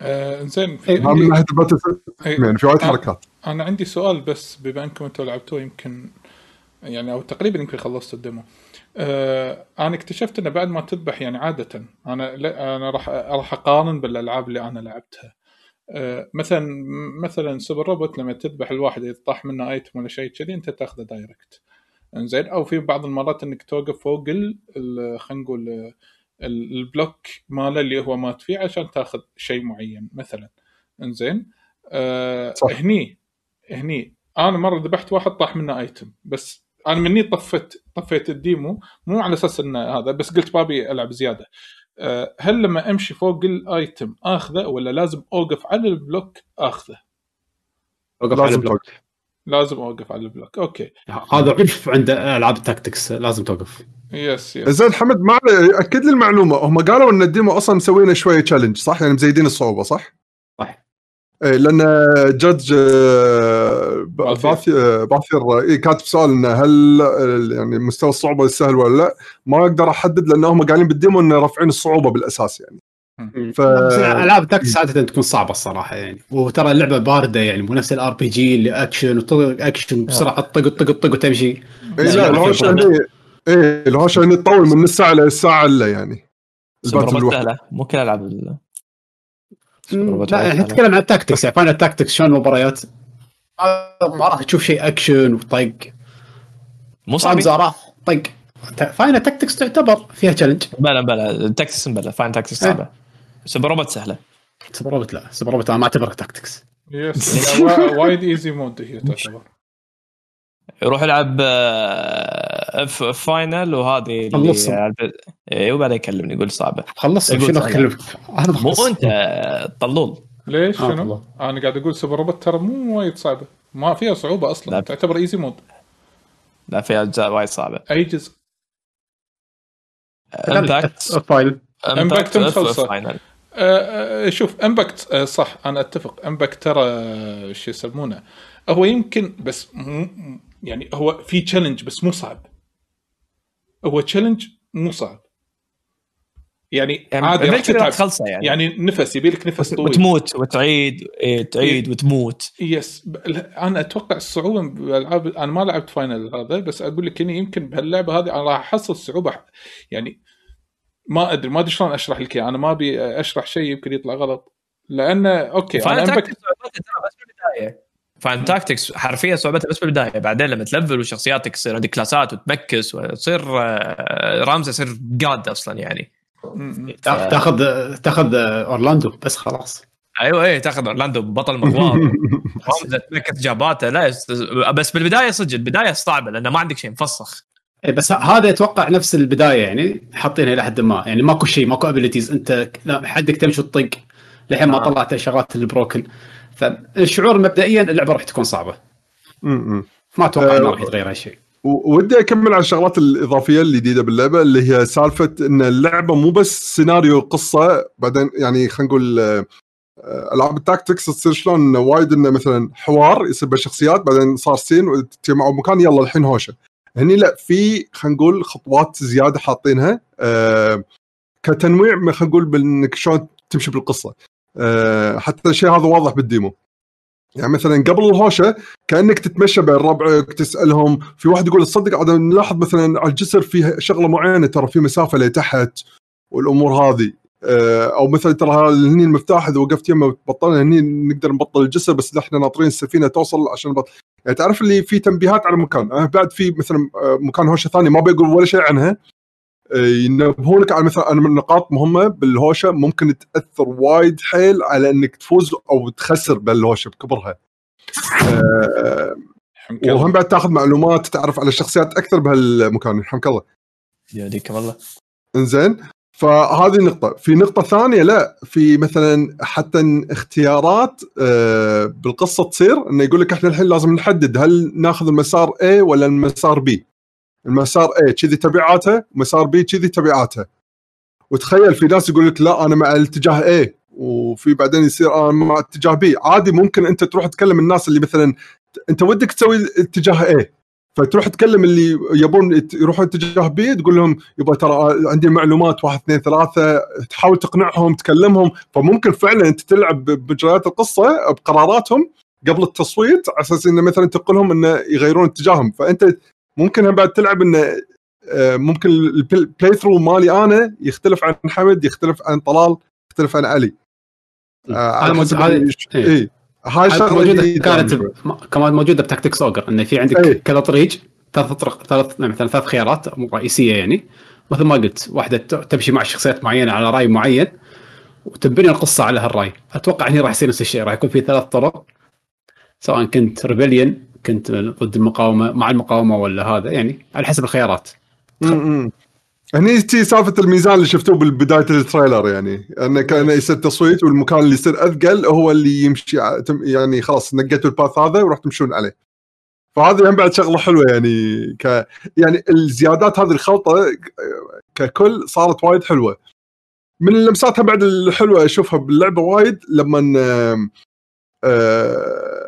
آه زين من ناحية يعني في وايد حركات. أنا عندي سؤال بس بما انكم أنتم لعبتوه يمكن يعني أو تقريبا يمكن خلصت ال demo. آه أنا اكتشفت إنه بعد ما تذبح يعني عادة أنا أنا راح راح أقارن بالألعاب اللي أنا لعبتها. آه، مثلا مثلا سوبر روبوت لما تذبح الواحد إذا طاح منه item ولا شيء كذي أنت تأخذه direct إنزين أو في بعض المرات إنك توقف فوق خلينا نقول ال- ال block ماله اللي هو مات فيه عشان تأخذ شيء معين مثلا. إنزين آه صح. هني هني. أنا مرة ذبحت واحد طاح منه item بس أنا مني طفت طفيت ال demo مو على أساس إنه هذا بس قلت بابي ألعب زيادة. آه، هل لما أمشي فوق ال item آخذه ولا لازم أوقف على ال block آخذه؟ وقف على لازم ال block. توقف. لازم أوقف على ال block. okay. هذا عرف عند ألعاب ال tactics لازم توقف. yes yes زين حمد ما أكد لي المعلومة. هم قالوا إن ال demo أصلا مسوينه شوية challenge صح؟ يعني مزيدين الصعوبة صح؟ لأن جادج آه، باثير. باثي- آه، باثير إيه كاتب سؤال إنه هل آه، يعني مستوى الصعوبة سهل ولا لا؟ ما أقدر أحدد لأن هم قايلين بال demo إنه رافعين الصعوبة بالأساس يعني ف بس العاب ال tactics عادة تكون صعبة الصراحة يعني وترى اللعبة باردة يعني مو نفس ال RPG اللي action action بسرعة طق طق طق وتمشي اي لا لا، الهوشه لا. هني إيه الهوشه هني تطول من نص ساعه لساعه إلا يعني الباتل. سهله مو كل العاب ال- سوبر مم، روبوت لا إحنا. نتكلم عن التاكتكس يعني فاينل التاكتكس شلون المباريات؟ ما ما راح تشوف شيء أكشن وطق. مو صعب. طق. فاينل تاكتكس تعتبر فيها تشالنج بلا بلا تاكسس بلا فاين تاكسس إيه. صعبة. سوبر روبوت سهلة. سوبر روبوت لا سوبر روبوت أنا ما أعتبرها تاكتكس يس وا- وايد ايزي مود هي تعتبر. يروح يلعب آه، ف- فاينل وهذه اللي خلصهم. اي وبعدين يكلمني يقول صعبة. خلص شنو. أكلمك؟ أنا مو بخلص أنت آه، طلول. ليش؟ آه، شنو؟ والله. أنا قاعد أقول سوبر روبوت ترى مو وايد صعبة. ما فيها صعوبة أصلا. لا. تعتبر ايزي مود لا في اجزاء وايد صعبة. أي جزء؟ امباكت فاينل امباكت آه، آه، شوف امباكت آه، صح أنا أتفق. امباكت ترى آه، شو يسمونه هو يمكن بس مو يعني هو في challenge بس مو صعب. هو challenge مو صعب. يعني عادي راح تتعب. خلصه يعني, يعني نفس يبي لك نفس طويل. وتموت وتعيد إيه تعيد وتموت. yes أنا أتوقع الصعوبة بالالعاب أنا ما لعبت فاينل هذا بس أقول لك إني يمكن بهاللعبة هذه أنا راح أحصل صعوبة. يعني ما أدري ما أدري شلون أشرح لك. أنا ما أبي أشرح شيء يمكن يطلع غلط. لأن okay أنا فاينل امباكت tactics صعوبتها ترى بس بالبداية. Final Tactics حرفيا صعوبتها بس بالبداية بعدين لما ت level وشخصياتك تصير عندك class ات وت mix وتصير آه، رامزه يصير جاد أصلا يعني. م. تأخذ تأخذ أورلاندو بس خلاص. أيوه إيه تأخذ أورلاندو بطل مغوار. رامزه ت mix جاباته لا. بس بالبداية صدق البداية صعبة لأنه ما عندك شيء مفسخ. إيه بس هذا أتوقع نفس البداية يعني حاطينها إلى حد ما. يعني ماكو شيء ماكو abilities أنت حدك تمشي وتطق. لحين ما آه. طلعت الشغلات ال broken. فالشعور مبدئيا اللعبة راح تكون صعبة. م- م. ما أتوقع آه، انه راح يتغير هالشيء. ودي أكمل على الشغلات الإضافية الجديدة باللعبة اللي هي سالفة إن اللعبة مو بس سيناريو قصة بعدين يعني خلينا نقول آه، آه، ألعاب ال tactics تصير شلون؟ وايد إنه مثلا حوار يصير بين شخصيات بعدين صار scene وتجمعوا مكان يلا الحين هوشة. هني لا في خلينا نقول خطوات زيادة حاطينها آه، كتنويع خلينا نقول بإنك شلون تمشي بالقصة. آه، حتى الشيء هذا واضح بالديمو. يعني مثلا قبل الهوشة كأنك تتمشى بين ربعك تسألهم في واحد يقول تصدق عاد نلاحظ مثلا على الجسر في شغلة معينة ترى في مسافة لتحت والأمور هذه. آه، أو مثلا ترى هني المفتاح إذا وقفت يمه بطلنا هني نقدر نبطل الجسر بس إحنا ناطرين السفينة توصل عشان نبطل. يعني تعرف اللي في تنبيهات على المكان آه، بعد في مثلا آه، مكان هوشة ثاني ما بيقول ولا شيء عنها. آه، ينبهونك على مثلا أنا من نقاط مهمة بالهوشة ممكن تأثر وايد حيل على إنك تفوز أو تخسر بالهوشة بكبرها. الله. وهم بعد تاخذ معلومات تعرف على الشخصيات أكثر بهالمكان. حمك الله. يهديكم الله. إنزين فهذه نقطة، في نقطة ثانية لا في مثلا حتى اختيارات آه، بالقصة تصير إنه يقول لك إحنا الحين لازم نحدد هل ناخذ المسار A ولا المسار B. المسار A كذي تبعاته، مسار B كذي تبعاته. وتخيل في ناس يقول لك لا أنا مع الاتجاه A وفي بعدين يصير أنا مع اتجاه B، عادي ممكن أنت تروح تكلم الناس اللي مثلا أنت ودك تسوي اتجاه A فتروح تكلم اللي يبون يروحون اتجاه بي تقول لهم يبا ترى عندي معلومات واحد اثنين ثلاثة تحاول تقنعهم تكلمهم. فممكن فعلا أنت تلعب بمجريات القصة بقراراتهم قبل التصويت على أساس انه مثلا تقول لهم إنه يغيرون اتجاههم. فأنت ممكن بعد تلعب إنه آه، ممكن ال playthrough مالي أنا يختلف عن حمد يختلف عن طلال يختلف عن علي. آه، هذا على حسب اللي- إيه. اي هاي الشغله موجودة كانت كمان موجودة ب Tactics Ogre انه في عندك إيه. كذا طريق ثلاث طرق ثلاث يعني مثلا ثلاث خيارات رئيسية يعني. مثل ما قلت واحدة تمشي مع شخصيات معينة على رأي معين وتبني القصة على هالرأي. أتوقع هنا راح يصير نفس الشيء راح يكون في ثلاث طرق سواء كنت rebellion كنت ضد المقاومه مع المقاومة ولا هذا يعني على حسب الخيارات. هني تي سالفة الميزان اللي شفتوه بالبداية ال trailer يعني انه كان يصير تصويت والمكان اللي يصير أثقل هو اللي يمشي يعني خلاص نقيتوا ال path هذا وراح تمشون عليه. فهذه هم بعد شغلة حلوة يعني ك يعني الزيادات هذه الخلطة ككل صارت وايد حلوة. من اللمسات هم بعد الحلوة أشوفها باللعبة وايد لما آه،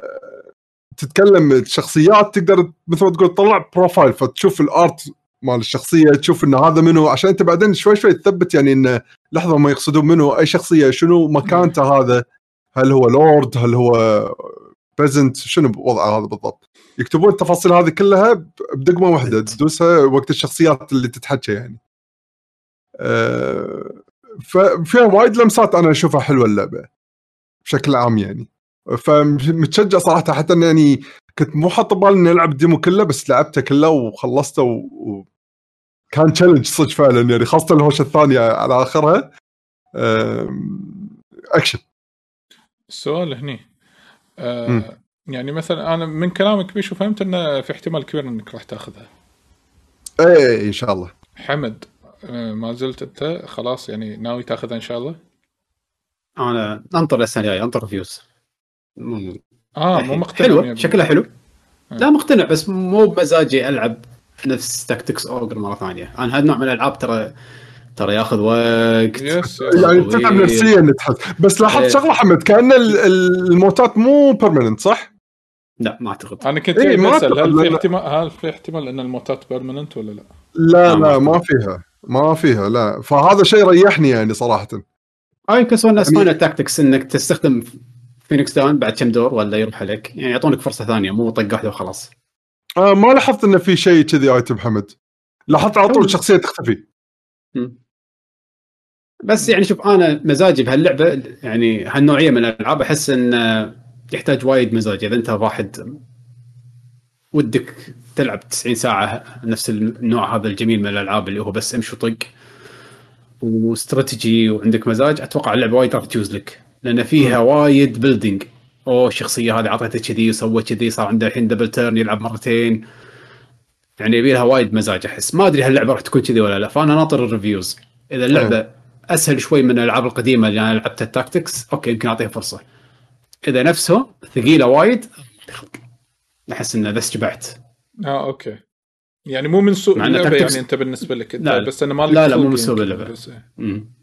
تتكلم الشخصيات تقدر مثل ما تقول تطلع profile فتشوف ال art مال الشخصية تشوف إن هذا منو عشان أنت بعدين شوي شوي تثبت يعني انه لحظة ما يقصدون منو أي شخصية شنو مكانته هذا؟ هل هو لورد هل هو peasant شنو وضعه هذا بالضبط؟ يكتبون التفاصيل هذه كلها بدقمة واحدة تدوسها وقت الشخصيات اللي تتحكى يعني. أه ففيها وايد لمسات أنا أشوفها حلوة اللعبة بشكل عام يعني. فمتشجع صراحة حتى انه يعني كنت مو حاط ببالي إني ألعب ال demo كله بس لعبته كله وخلصته و... و... كان challenge صدق فعلا يعني خاصة الهوشه الثانية على آخرها. أكشن. السؤال هني. مم. يعني مثلا أنا من كلامك بيشو فهمت إنه في احتمال كبير إنك راح تأخذها. إيه إن شاء الله. حمد آه ما زلت أنت خلاص يعني ناوي تأخذها إن شاء الله؟ أنا أنطر السنة الجاية أنطر reviews مم. آه مو مقتنع حلوة شكلها حلو آه. لا مقتنع بس مو بمزاجي ألعب نفس Tactics Ogre مرة ثانية أنا هذا النوع من الألعاب ترى ترى ياخذ وقت يس يعني. تتعب نفسيا تحس بس لاحظت إيه. شغلة حمد كأن ال- ال- الموتات مو permanent صح؟ لا ما أعتقد أنا كنت إيه، ما هل في احتمال هل في احتمال إن الموتات permanent ولا لا؟ لا آه، لا ما. فيها ما فيها لا فهذا شيء ريحني يعني صراحة هاي يمكن يعني- Final Tactics إنك تستخدم Phoenix Down بعد كم دور ولا يروح عليك؟ يعني يعطونك فرصة ثانية مو طقه واحدة وخلاص. آه ما لاحظت انه في شيء كذي item حمد. لاحظت على طول الشخصيه تختفي. مم. بس يعني شوف أنا مزاجي بهاللعبة يعني هالنوعية من الألعاب أحس انه يحتاج وايد مزاج. إذا أنت واحد ودك تلعب 90 ساعة نفس النوع هذا الجميل من الألعاب اللي هو بس امشي وطق واستراتيجي وعندك مزاج أتوقع اللعبة وايد راح تجوز لك. لأن فيها وايد building أوه الشخصية هذه اعطيته كذي وسوى كذي صار عنده الحين double turn يلعب مرتين. يعني يبي لها وايد مزاج أحس. ما أدري هل اللعبة راح تكون كذي ولا لا فأنا ناطر ال reviews إذا اللعبة أسهل شوي من الألعاب القديمة اللي أنا لعبتها ال tactics okay يمكن أعطيها فرصة. إذا نفسه ثقيلة وايد أحس إنه بس جبعت آه okay. يعني مو من سوء اللعبة يعني أنت بالنسبة لك أنت لا، بس أنا ما لا، لا، مو من سوء مم.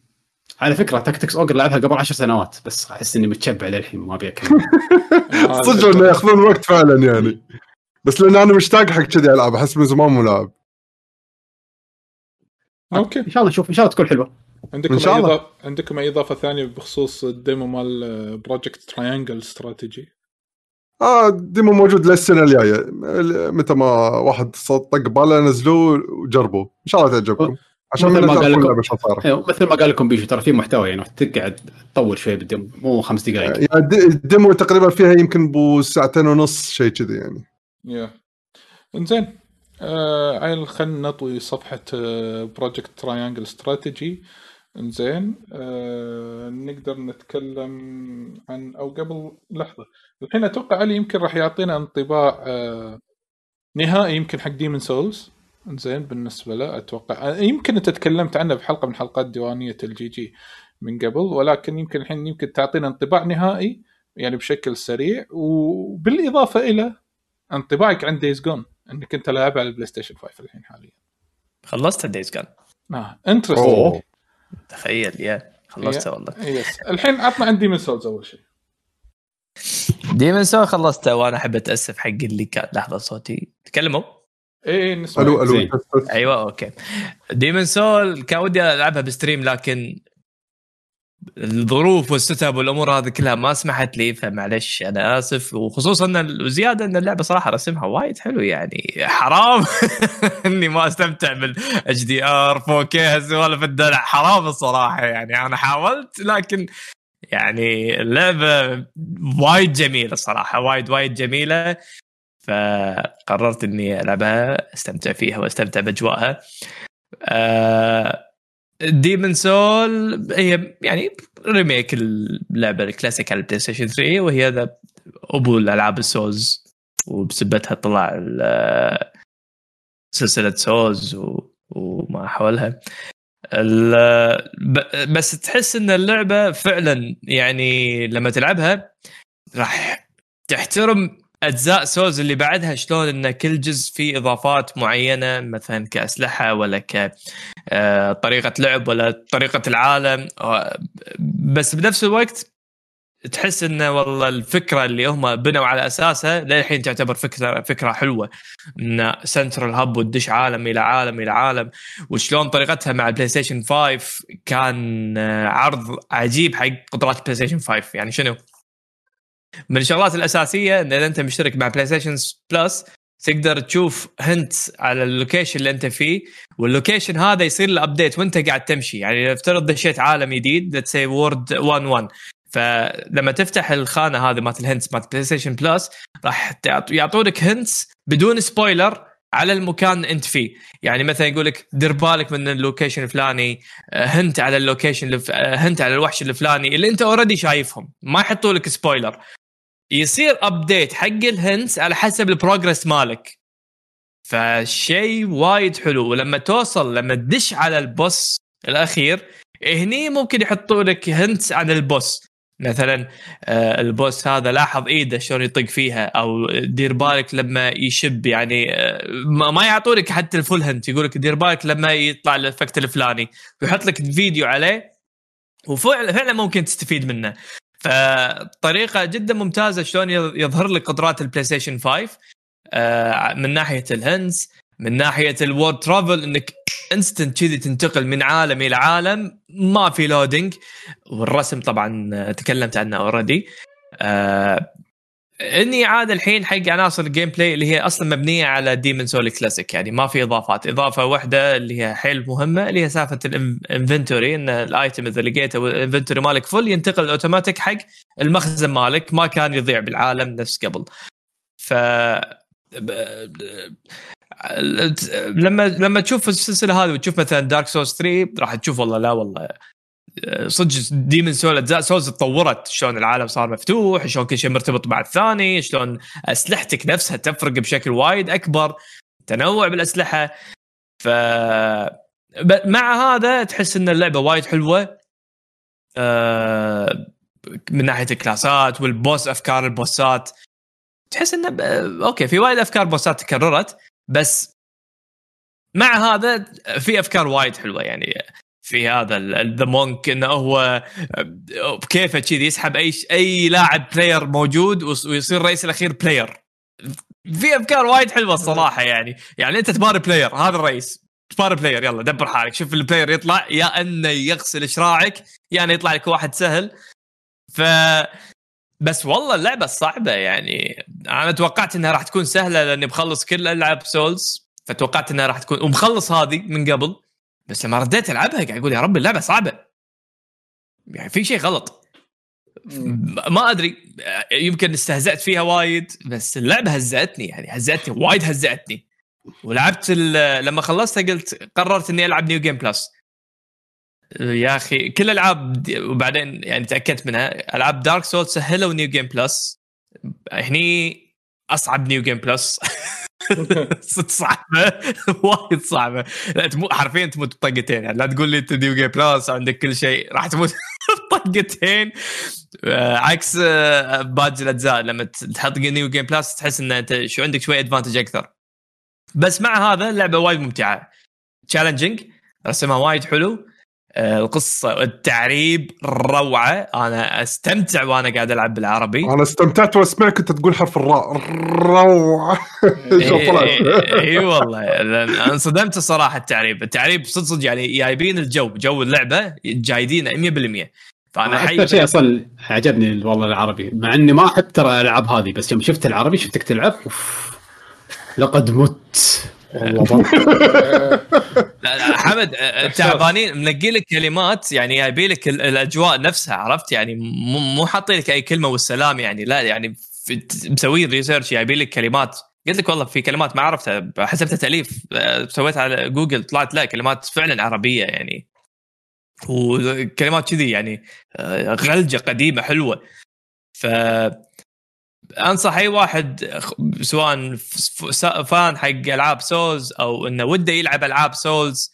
على فكرة Tactics Ogre لعبها قبل عشر سنوات بس أحس إني متشبع للحين ما أبي أكمل. آه، صدق إنه يأخذون وقت فعلا يعني. بس لأن أنا مشتاق حق كذي العاب أحس من زمان مو لاعب. okay. إن شاء الله نشوف إن شاء الله تكون حلوة. عندكم إن شاء أي الله. إضافة عندكم أي إضافة ثانية بخصوص ال demo مال Project Triangle Strategy آه demo موجود للسنة الجاية. ال- متى ما واحد طق باله نزلوه وجربوا إن شاء الله تعجبكم. عشان مثل ما قال لكم. مثل ما قال لكم بيشو ترى في محتوى يعني تقعد تطول شوي بال demo مو خمس دقائق. يعني الد- ال demo تقريبا فيها يمكن بو ساعتين ونص شيء كذي يعني. يا إنزين آه عيل خلينا نطوي صفحة Project Triangle Strategy إنزين آه نقدر نتكلم عن أو قبل لحظة. الحين أتوقع علي يمكن راح يعطينا انطباع آه نهائي يمكن حق Demon's Souls انزين بالنسبة له أتوقع. يمكن أنت تكلمت عنه بحلقه من حلقات ديوانية ال GG من قبل ولكن يمكن الحين يمكن تعطينا انطباع نهائي يعني بشكل سريع. وبالإضافة إلى انطباعك عن Days Gone إنك أنت لاعب على البلاي ستيشن 5 الحين حاليا. خلصت Days Gone آه interesting أوه. تخيل يا. خلصتها والله. yes الحين عطنا عن Demon's Souls أول شيء. Demon's Souls خلصته وأنا أحب أتأسف حق اللي كان لحظة صوتي. تكلموا. اي اي نسمع. ألو ألو. أيوه okay. Demon's Souls كان ودي ألعبها ب stream لكن الظروف وال setup والأمور هذه كلها ما سمحت لي فمعلش أنا آسف. وخصوصا إن وزيادة إن اللعبة صراحة رسمها وايد حلو يعني حرام. إني ما أستمتع بال HDR 4K هالسوالف الدلع حرام الصراحة يعني أنا حاولت لكن يعني اللعبة وايد جميلة الصراحه وايد وايد جميلة. فقررت إني ألعبها أستمتع فيها وأستمتع بأجواءها. Demon's Souls هي يعني remake اللعبة الكلاسيك على البلاي ستيشن 3 وهي ذا أبو الألعاب ال Souls وبسبتها طلع سلسلة Souls وما حولها. بس تحس إن اللعبة فعلا يعني لما تلعبها راح تحترم أجزاء Souls اللي بعدها شلون إن كل جزء فيه إضافات معينة مثلا كأسلحة ولا ك آه، لعب ولا طريقة العالم. آه، بس بنفس الوقت تحس انه والله الفكرة اللي هم بنوا على أساسها للحين تعتبر فكرة فكرة حلوة. إن central hub وتدش عالم إلى عالم إلى عالم. وشلون طريقتها مع البلاي ستيشن 5 كان آه، عرض عجيب حق قدرات البلاي ستيشن 5 يعني شنو؟ من الشغلات الأساسية إن إذا أنت مشترك مع بلاي ستيشن بلس تقدر تشوف hint على ال location اللي أنت فيه وال location هذا يصير له update وأنت قاعد تمشي. يعني افترض دشيت عالم جديد let's say world 1 1 فلما تفتح الخانة هذه مالت ال hints مالت بلاي ستيشن بلس راح يعطونك hints بدون spoiler على المكان أنت فيه. يعني مثلا يقول لك دير بالك من ال location الفلاني hint على ال location hint على الوحش الفلاني اللي أنت already شايفهم. ما يحطوا لك spoiler يصير update حق ال hints على حسب ال progress مالك. فشيء وايد حلو. ولما توصل لما تدش على ال boss الأخير هني ممكن يحطوا لك hints عن ال boss. مثلا آه، ال boss هذا لاحظ إيده شلون يطق فيها أو دير بالك لما يشب يعني آه، ما يعطونك حتى ال full hint يقول لك دير بالك لما يطلع ال effect الفلاني. ويحط لك فيديو عليه وفعلا فعلا ممكن تستفيد منه. فطريقة جدا ممتازة شلون يظهر لك قدرات البلاي ستيشن 5 من ناحية ال hints من ناحية ال world travel إنك instant كذي تنتقل من عالم إلى عالم ما في loading والرسم طبعا تكلمت عنه already آه إني عاد الحين حق عناصر ال gameplay اللي هي أصلا مبنية على Demon's Souls classic يعني ما في إضافات. إضافة واحدة اللي هي حيل مهمة اللي هي سالفة ال inventory إن ال item اذا لقيته وال inventory مالك full ينتقل اوتوماتيك حق المخزن مالك. ما كان يضيع بالعالم نفس قبل. ف لما لما تشوف السلسلة هذه وتشوف مثلا Dark Souls 3 راح تشوف والله لا والله صدق Demon's Souls اجزاء Souls تطورت شلون العالم صار مفتوح شلون كل شيء مرتبط مع الثاني شلون أسلحتك نفسها تفرق بشكل وايد أكبر تنوع بالأسلحة. ف مع هذا تحس إن اللعبة وايد حلوة. آه، من ناحية الكلاسات وال boss أفكار البوسات. تحس انه okay في وايد أفكار بوسات تكررت بس مع هذا في أفكار وايد حلوة يعني. في هذا The Monk إنه هو بكيفه كذي يسحب أي أي لاعب player موجود ويصير الرئيس الأخير player في أفكار وايد حلوة الصراحة يعني. يعني أنت تباري player هذا الرئيس. تباري player يلا دبر حالك. شوف ال player يطلع يا أنه يغسل شراعك يا أنه يطلع لك واحد سهل. ف بس والله اللعبة صعبة يعني. أنا توقعت إنها راح تكون سهلة لأني بخلص كل ألعاب Souls فتوقعت إنها راح تكون ومخلص هذه من قبل. بس لما رديت ألعبها قاعد أقول يا رب اللعبة صعبة. يعني في شيء غلط. ما أدري يمكن استهزأت فيها وايد بس اللعبة هزأتني يعني هزأتني وايد هزأتني. ولعبت لما خلصتها قلت قررت إني ألعب new game plus يا أخي كل الألعاب وبعدين يعني تأكدت منها ألعاب Dark Souls سهلوا new game plus هني أصعب new game plus صعبة؟ وايد صعبة. لا تموت حرفيا تموت بطقتين يعني لا تقول لي انت new game plus عندك كل شيء راح تموت بطقتين آه، عكس آه، باقي الأجزاء. لما تحط new game plus تحس إن أنت شو عندك شوي advantage أكثر. بس مع هذا اللعبه وايد ممتعة. challenging رسمها وايد حلو. القصة والتعريب روعة. أنا أستمتع وأنا قاعد ألعب بالعربي. أنا استمتعت واسمعك انت تقول حرف الراء. روعة. اي والله. أنا انصدمت الصراحه التعريب. التعريب صدق صدق يعني جايبين الجو جو اللعبة جايبين 100% فأنا أكثر شيء أصلا عجبني والله العربي مع إني ما أحب ترى الالعاب هذه بس يوم شفت العربي شفتك تلعب أوف. لقد مت. والله حمد آه، تعبانين. منقي لك كلمات يعني يبي لك ال- الأجواء نفسها عرفت؟ يعني مو مو حاطين لك أي كلمة والسلام يعني لا يعني مسوين research يبي لك كلمات. قلت لك والله في كلمات ما عرفتها حسبتها تأليف آه، سويت على جوجل طلعت لا كلمات فعلا عربية يعني. وكلمات كذي يعني غلقة قديمة حلوة. ف أنصح أي واحد سواء fan حق ألعاب Souls أو إنه وده يلعب ألعاب Souls.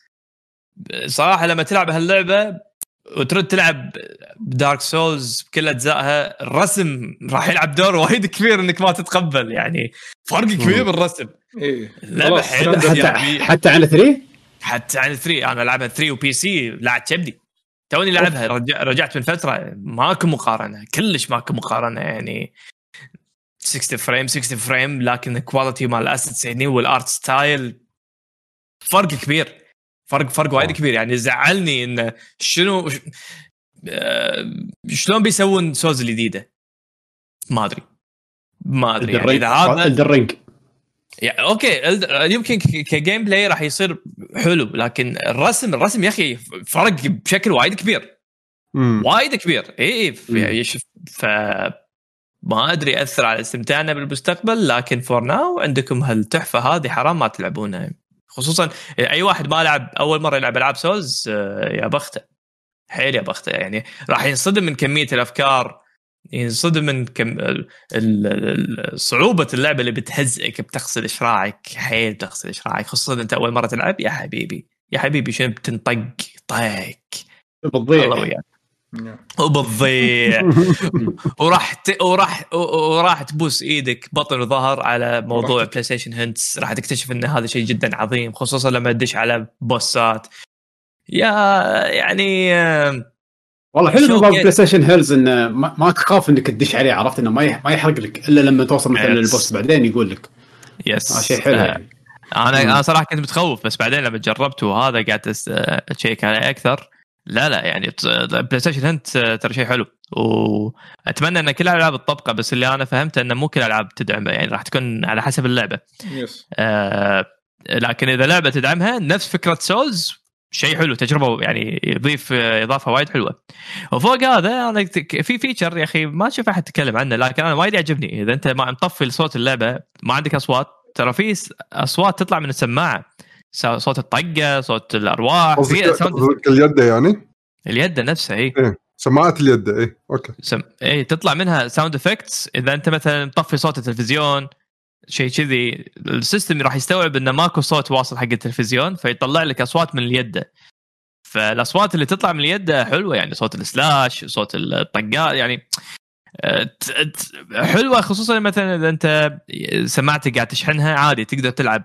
صراحة لما تلعب هاللعبة وترد تلعب Dark Souls بكل أجزائها الرسم راح يلعب دور وايد كبير إنك ما تتقبل يعني فرق كبير بالرسم. إيه. حتى حتى على 3 حتى على 3 أنا ألعبها 3 و PC لاعب كبدي. توني لعبها رجع رجعت من فترة. ماكو مقارنة. كلش ماكو مقارنة يعني 60 frame 60 frame لكن ال quality مال ال assets هني وال art style فرق كبير. فرق فرق وايد كبير. يعني زعلني انه شنو آه، شلون بيسوون سوز الجديدة؟ ما أدري. ما أدري. يعني إذا هذا Elden Ring يعني okay. يمكن ك gameplay راح يصير حلو لكن الرسم الرسم يا أخي فرق بشكل وايد كبير. وايد كبير. اي اي ف- ما أدري اثر على استمتاعنا بالمستقبل لكن for now عندكم هالتحفة هذه حرام ما تلعبونها. خصوصا أي واحد ما لعب أول مرة يلعب ألعاب Souls آه، يا بخته. حيل يا بخته يعني راح ينصدم من كمية الأفكار ينصدم من كم ال- صعوبة اللعبه اللي بتهزئك بتغسل شراعك. حيل بتغسل شراعك. خصوصا أنت أول مرة تلعب يا حبيبي يا حبيبي شنو بتنطق طق الله بتضيع وياك. وبتضيع. وراح ت... وراح وراح تبوس إيدك بطن وظهر على موضوع بلاي ستيشن هنتس راح تكتشف إن هذا شيء جدا عظيم خصوصا لما تدش على بوسات. يا يعني والله حلو كيف؟ بلاي ستيشن هيلز إنه ما, تخاف إنك تدش عليه عرفت؟ إنه ما ما يحرق لك إلا لما توصل مثلا. للبوس بعدين يقول لك. يس آه شيء حلو آه، يعني. أنا. أنا صراحة كنت متخوف بس بعدين لما جربت وهذا قاعد أس- أ check عليه أكثر. لا لا يعني PlayStation hint ترى شيء حلو. وأتمنى إن كل الالعاب تطبقه بس اللي أنا فهمته انه مو كل الالعاب تدعمه يعني راح تكون على حسب اللعبة. yes آه لكن إذا لعبة تدعمها نفس فكرة Souls شيء حلو تجربة يعني يضيف إضافة وايد حلوة. وفوق هذا أنا في feature يا أخي ما أشوف أحد يتكلم عنه لكن أنا وايد يعجبني. إذا أنت ما مطفي صوت اللعبة ما عندك أصوات ترى في أصوات تطلع من السماعة. صوت الطقة صوت الأرواح. في قصدك اليد يعني؟ اليد نفسها هي سماعة اليد اي okay. سم... اي تطلع منها sound effects إذا أنت مثلا مطفي صوت التلفزيون شيء كذي ال system راح يستوعب إنه ماكو صوت واصل حق التلفزيون فيطلع لك أصوات من اليد. فالأصوات اللي تطلع من اليد حلوة يعني صوت ال slash صوت الطقات يعني آه، حلوة خصوصا مثلا إذا أنت سماعتك قاعد تشحنها عادي تقدر تلعب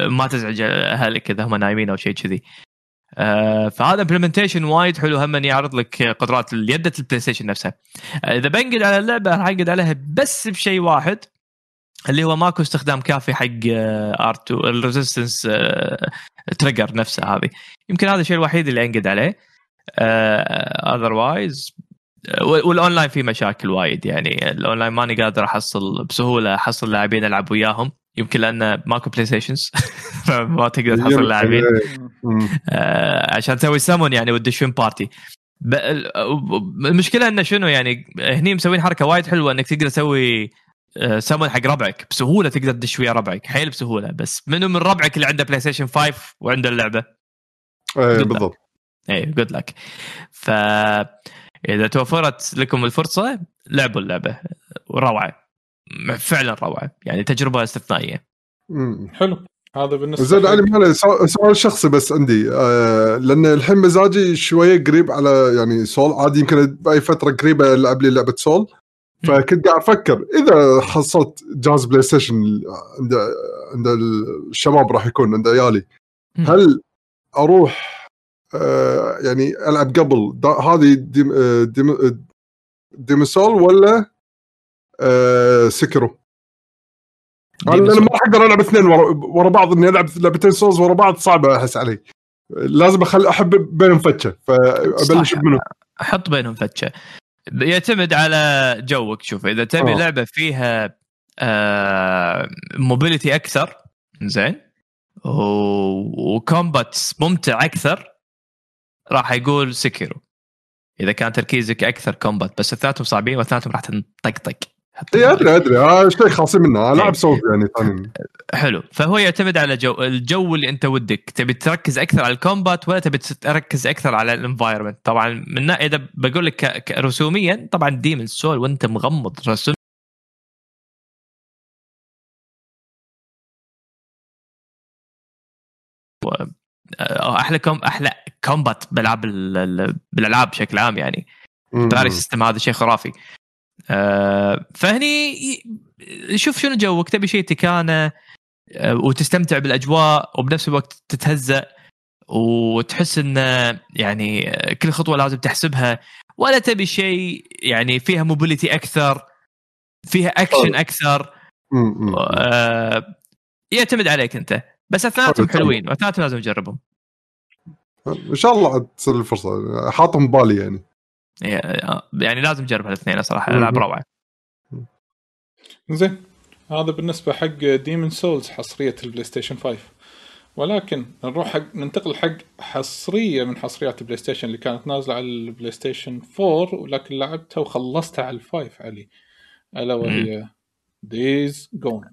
ما تزعج أهلك إذا هم نايمين أو شيء كذي. آه، فهذا implementation وايد حلو هم يعرض لك قدرات اليدة ال PlayStation نفسها. آه، إذا بنقد على اللعبة راح انقد عليها بس بشيء واحد اللي هو ماكو استخدام كافي حق R 2 ال resistance trigger نفسه هذه. يمكن هذا الشيء الوحيد اللي انقد عليه. otherwise وال online فيه مشاكل وايد يعني. الاونلاين ماني قادر أحصل بسهولة أحصل لاعبين ألعب وياهم. يمكن لأن ماكو PlayStations فما تقدر تحصل لاعبين. آه، عشان تسوي سمون يعني وتدشون party المشكلة إنه شنو يعني هني مسوين حركة وايد حلوة إنك تقدر تسوي سمون حق ربعك. بسهولة تقدر تدش ويا ربعك. حيل بسهولة. بس منو من ربعك اللي عنده PlayStation 5 وعنده اللعبة؟ إيه. بالضبط. اي good luck ف إذا توفرت لكم الفرصة لعبوا اللعبة. روعة. فعلا روعة. يعني تجربة استثنائية. مم. حلو. هذا بالنسبة زين مالي سؤال سؤال شخصي بس عندي. آه لأن الحين مزاجي شوية قريب على يعني Souls عادي يمكن بأي فترة قريبة العب لي لعبة Souls. فكنت قاعد أفكر إذا حصلت جهاز PlayStation عند عند الشباب راح يكون عند عيالي. هل أروح آه يعني ألعب قبل هذه Demon's آه، Demon's Demon's Souls ولا آه Sekiro؟ أنا. ما أقدر ألعب اثنين ورا, بعض إني ألعب لعبتين Souls ورا بعض صعبه أحس علي لازم اخلي أحط بينهم فجة فأبلش. بمنو حط بينهم فجة يعتمد على جوك شوف إذا تبي آه. لعبة فيها آه موبيليتي أكثر زين وكومبات ممتع أكثر راح يقول سكيرو إذا كان تركيزك أكثر كومبات بس اثنيناتهم صعبين واثنيناتهم راح تنطقطق اي أدري أدري. هذا شيء خاصين منه. أنا لاعب صوت يعني ثاني. حلو. فهو يعتمد على جو الجو اللي أنت ودك. تبي تركز أكثر على الكومبات ولا تبي تركز أكثر على الانفايرمنت طبعا من إذا بقول لك رسوميا طبعا Demon's Souls وأنت مغمض. رسوم آه، أحلى كوم أحلى combat بالالعاب ال- ال- بالألعاب بشكل عام يعني. ترى ال system هذا شيء خرافي. آه، فهني ي- شوف شنو جوك تبي شيء تكانه آه، وتستمتع بالأجواء وبنفس الوقت تتهزأ وتحس ان يعني آه، كل خطوة لازم تحسبها. ولا تبي شيء يعني فيها mobility أكثر فيها اكشن أكثر. آه، يعتمد عليك أنت. بس اثنيناتهم حلو. حلوين واثنيناتهم لازم تجربهم إن شاء الله عاد تصير الفرصه حاطهم ببالي يعني. يعني لازم تجرب الاثنين صراحة. العاب روعة. زين هذا بالنسبة حق Demon's Souls حصرية ال PlayStation 5 ولكن نروح حق ننتقل حق حصرية من حصريات ال PlayStation اللي كانت نازلة على ال PlayStation 4 ولكن لعبتها وخلصتها على ال five علي. ألا وهي Days Gone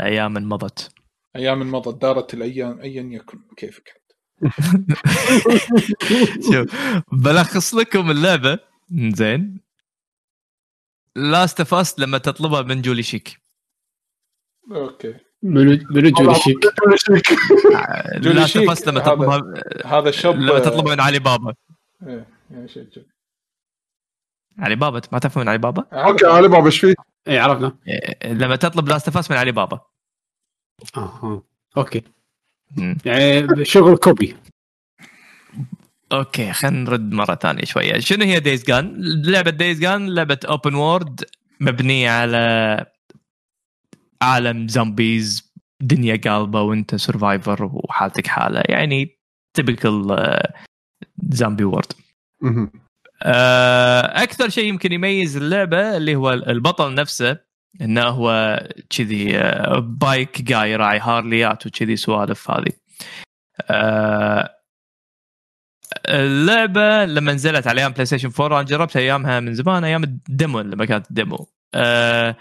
أيام مضت أيام مضت دارت الأيام ايا يكن كيفك؟ شوف بلخص لكم اللعبة. زين. Last of Us لما تطلبها من Jollychic. أوكي. منو منو جولي شيك. Jolly Last chic. Us لما هذا- تطلبها هذا شاب لما تطلبها من علي بابا. إيه، يعني. علي بابا؟ ما تعرفون من علي بابا؟ okay علي بابا إيش فيه؟ اي عرفنا. إيه، لما تطلب Last of Us من علي بابا. آه آه. okay. يعني شغل copy. okay خلينا نرد مرة ثانية شوية. شنو هي Days Gone لعبة Days Gone لعبة open world مبنية على عالم zombies دنيا قالبة وانت survivor وحالتك حالة. يعني typical zombie world أكثر شيء يمكن يميز اللعبة اللي هو البطل نفسه إنه هو كذي آه، bike guy راعي هارليات وكذي سوالف هذه آه، اللعبة لما نزلت على أيام PlayStation 4 أنا جربتها أيامها من زمان أيام ال demo لما كانت ال demo آه،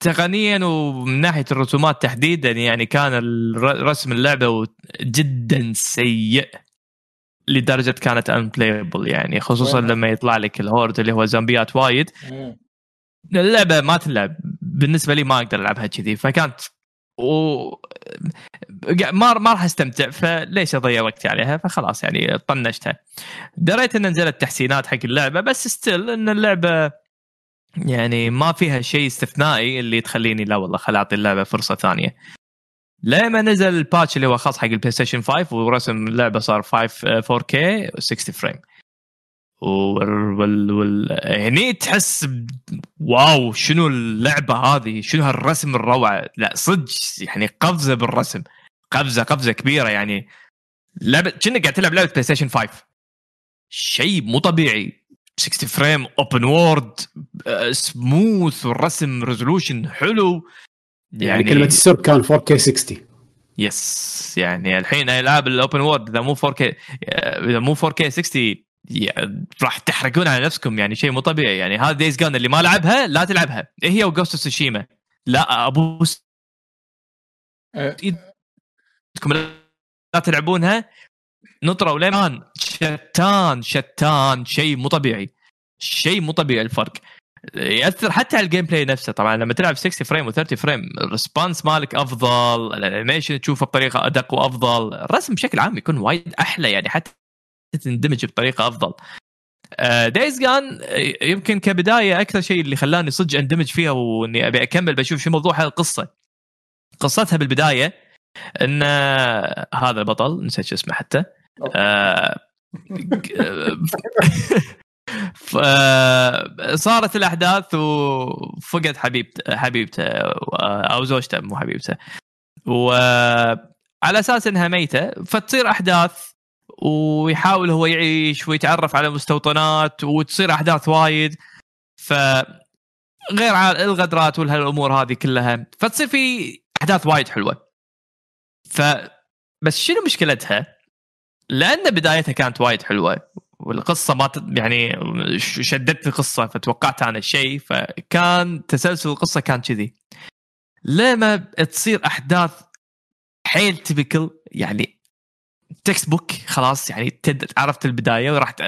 تقنيا ومن ناحية الرسومات تحديدا يعني كان رسم اللعبة جدا سيء لدرجة كانت انبلايبل يعني خصوصا؟ لما يطلع لك الهورد اللي هو زومبيات وايد. اللعبة ما تلعب. بالنسبة لي ما أقدر ألعبها كذي. فكانت و ما ما راح أستمتع. فليش أضيع وقتي عليها؟ فخلاص يعني طنشتها. دريت إن نزلت تحسينات حق اللعبة بس still إن اللعبة يعني ما فيها شيء استثنائي اللي تخليني لا والله خل أعطي اللعبة فرصة ثانية. لما نزل ال patch اللي هو خاص حق ال PlayStation 5 ورسم اللعبة صار 5 4K 60 frame وال... وال... هني تحس wow شنو اللعبة هذه؟ شنو هالرسم الروعة؟ لا صدق يعني قفزة بالرسم. قفزة قفزة كبيرة يعني. لعبة كأنك قاعد تلعب لعبة PlayStation 5 شيء مو طبيعي. 60 frame open world smooth والرسم resolution حلو. يعني كلمة السر كان 4K 60 yes يعني الحين ألعاب ال open world إذا مو 4K إذا مو 4K 60 يعني راح تحرقون على نفسكم يعني شيء مو طبيعي. يعني هذا Days Gone اللي ما لعبها لا تلعبها. إيه هي و Ghost Tsushima لا ابوس إيه. إيدكم لا تلعبونها. نطروا لين شتان شتان. شيء مو طبيعي. شيء مو طبيعي الفرق. يأثر حتى على ال gameplay نفسه. طبعا لما تلعب 60 frame و30 frame ال response مالك أفضل. ال animation تشوفه بطريقة أدق وأفضل. الرسم بشكل عام يكون وايد أحلى يعني حتى تندمج بطريقة أفضل. Days Gone يمكن كبداية أكثر شيء اللي خلاني صدق أندمج فيها وإني أبي أكمل بشوف شو موضوع القصة قصتها بالبداية إن هذا البطل نسيت شو اسمه حتى آه، صارت الأحداث وفقد حبيبته حبيبته أو زوجته مو حبيبته. وعلى أساس إنها ميتة فتصير أحداث ويحاول هو يعيش ويتعرف على مستوطنات وتصير أحداث وايد ف غير الغدرات والهالأمور هذه كلها فتصير في أحداث وايد حلوة ف بس شنو مشكلتها؟ لأن بدايتها كانت وايد حلوة والقصة ما. يعني ش- شدتني القصة فتوقعت أنا الشيء فكان تسلسل القصة كان كذي لما تصير أحداث حيل تبكل يعني تكست بوك خلاص يعني تد... عرفت البداية وراح ت...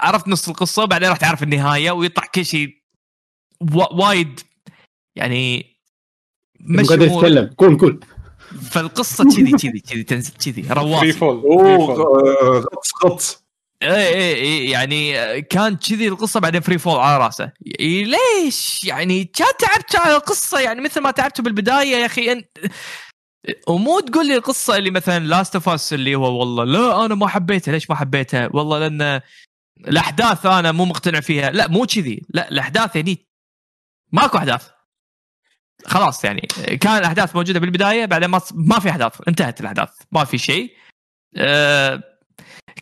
عرفت نص القصة وبعدين راح تعرف النهاية ويطلع كل شيء و... وايد يعني مش قادر أمورك. يتكلم. قول قول فالقصة كذي كذي كذي تنزل كذي فري رواسي فول اوه آه، غطس غطس إيه إيه إيه يعني كان كذي القصة بعدين فري فول على راسه. ليش؟ يعني كان تعبت على القصة يعني مثل ما تعبتوا بالبداية يا أخي أنت ومو تقول لي القصة اللي مثلا Last of Us اللي هو والله لا أنا ما حبيتها ليش ما حبيتها والله لأن الأحداث أنا مو مقتنع فيها. لا مو كذي. لا الأحداث يعني ماكو أحداث. خلاص يعني كان الأحداث موجودة بالبداية بعدين ما ما في أحداث. انتهت الأحداث. ما في شيء. أه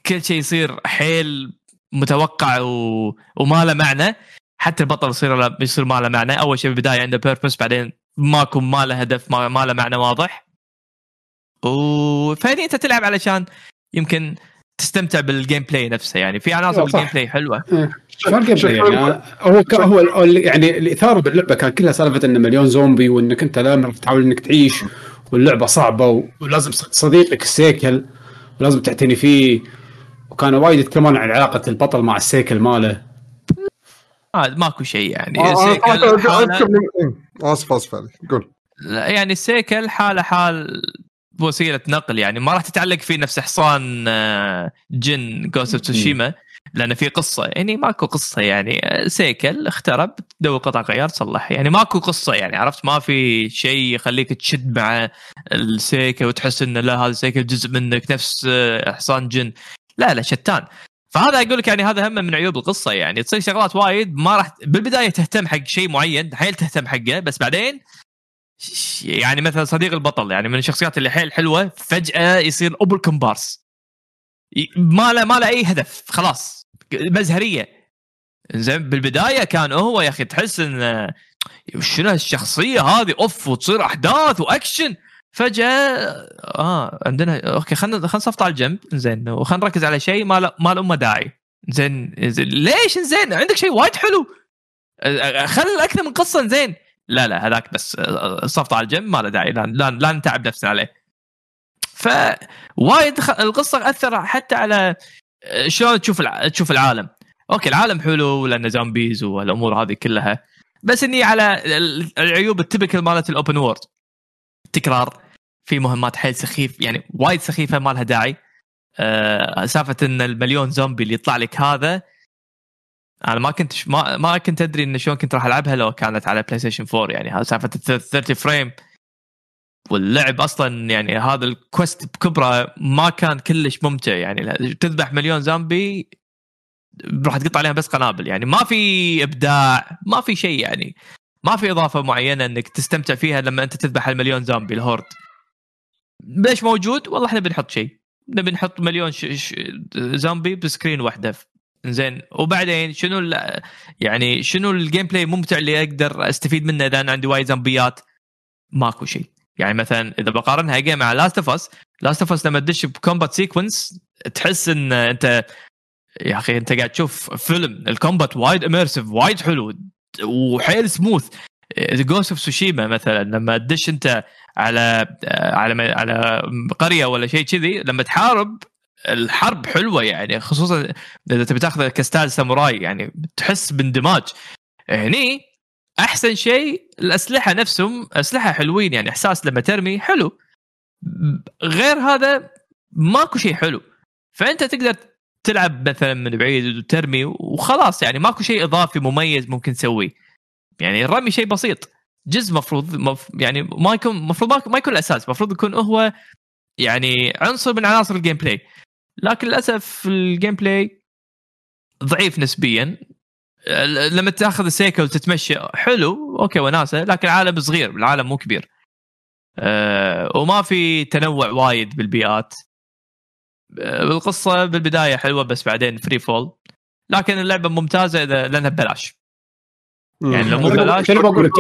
كل شيء يصير حيل متوقع و... وما له معنى. حتى البطل يصير يصير ما له معنى. أول شيء بالبداية عنده purpose بعدين ماكو ما له هدف ما, ما له معنى واضح. و فهني أنت تلعب علشان يمكن تستمتع بال gameplay نفسه يعني في عناصر أيوة،. بال gameplay حلوة. gameplay يعني هو هو ال- يعني الإثارة باللعبة كان كلها سالفة إنه مليون زومبي وإنك أنت دائما تحاول إنك تعيش واللعبة صعبة ولازم صديقك السيكل ولازم تعتني فيه. وكانوا وايد يتكلمون عن علاقة البطل مع السيكل ماله. آه ماكو شيء يعني. آه، إيه، اسف اسف عليك قول. لا، يعني السيكل حالة حال وسيلة نقل يعني ما راح تتعلق فيه نفس حصان آه، جن Ghost of Tsushima لأن في قصة يعني ماكو قصة يعني آه، سيكل اخترب تدور قطع غيار تصلح يعني ماكو قصة يعني عرفت؟ ما في شيء يخليك تشد مع السيكل وتحس إنه لا هذا السيكل جزء منك نفس آه، حصان جن. لا لا شتان. فهذا أقول لك يعني هذا هم من عيوب القصة يعني. تصير شغلات وايد ما راح بالبداية تهتم حق شيء معين حيل تهتم حقه بس بعدين يعني مثلا صديق البطل يعني من الشخصيات اللي حيل حلوة فجأة يصير over كومبارس ما له ما له أي هدف خلاص. مزهرية. زين بالبداية كان هو يا أخي تحس إن شنو الشخصيه هذه؟ أوف وتصير أحداث وأكشن. فجأة آه عندنا okay خلينا خلينا نصفط على الجنب. زين وخلينا نركز على شيء ما له ما له داعي. زين ليش؟ زين عندك شيء وايد حلو. خل أكثر من قصة. زين لا لا هذاك بس أه، صفط على الجنب ما له داعي لا, لا, لا نتعب نفسنا عليه فوايد. القصة أثر حتى على أه، شلون تشوف. تشوف العالم okay العالم حلو لأنه zombies والأمور هذه كلها بس إني على ال- العيوب ال typical مالت ال open world تكرار في مهمات حيل سخيف يعني وايد سخيفة ما لها داعي أه سالفه إن المليون زومبي اللي يطلع لك هذا أنا ما كنت ما ما كنت أدري إن شلون كنت راح ألعبها لو كانت على بلاي ستيشن 4 يعني هذا سالفة ال 30 frame. واللعب أصلا يعني هذا ال quest بكبره ما كان كلش ممتع. يعني تذبح مليون زومبي راح تقطع عليها بس قنابل. يعني ما في إبداع ما في شيء يعني. ما في إضافة معينة إنك تستمتع فيها لما أنت تذبح المليون زومبي ال horde. ليش موجود؟ والله إحنا بنحط شيء. نبي نحط مليون ش... ش... زومبي ب screen واحدة. زين. وبعدين شنو. يعني شنو ال gameplay ممتع اللي أقدر أستفيد منه إذا أنا عندي وايد زومبيات ماكو شيء. يعني مثلا إذا بقارنها game مع لاست اوف اس لاست اوف اس لما تدش ب combat sequence تحس إن انت يا أخي أنت قاعد تشوف فيلم ال combat وايد immersive وايد حلو وحيل سموث Ghost of Tsushima مثلا لما تدش أنت على على على قرية ولا شيء كذي لما تحارب الحرب حلوة يعني خصوصا إذا تبي تاخذ ك style ساموراي يعني تحس باندماج. هني أحسن شيء الأسلحة نفسهم أسلحة حلوين يعني إحساس لما ترمي حلو. غير هذا ماكو شيء حلو. فأنت تقدر تلعب مثلا من بعيد وترمي وخلاص يعني ماكو شيء إضافي مميز ممكن تسويه. يعني الرمي شيء بسيط. جزء مفروض مف يعني ما يكون المفروض ما يكون الأساس المفروض يكون هو يعني عنصر من عناصر ال gameplay لكن للأسف ال gameplay ضعيف نسبيا. لما تأخذ السيكل وتتمشى حلو okay وناسة لكن العالم صغير العالم مو كبير. أه وما في تنوع وايد بالبيئات. القصة بالبداية حلوة بس بعدين free fall لكن اللعبة ممتازة إذا لأنها ببلاش. يعني لو مو ببلاش شنو بقول لك؟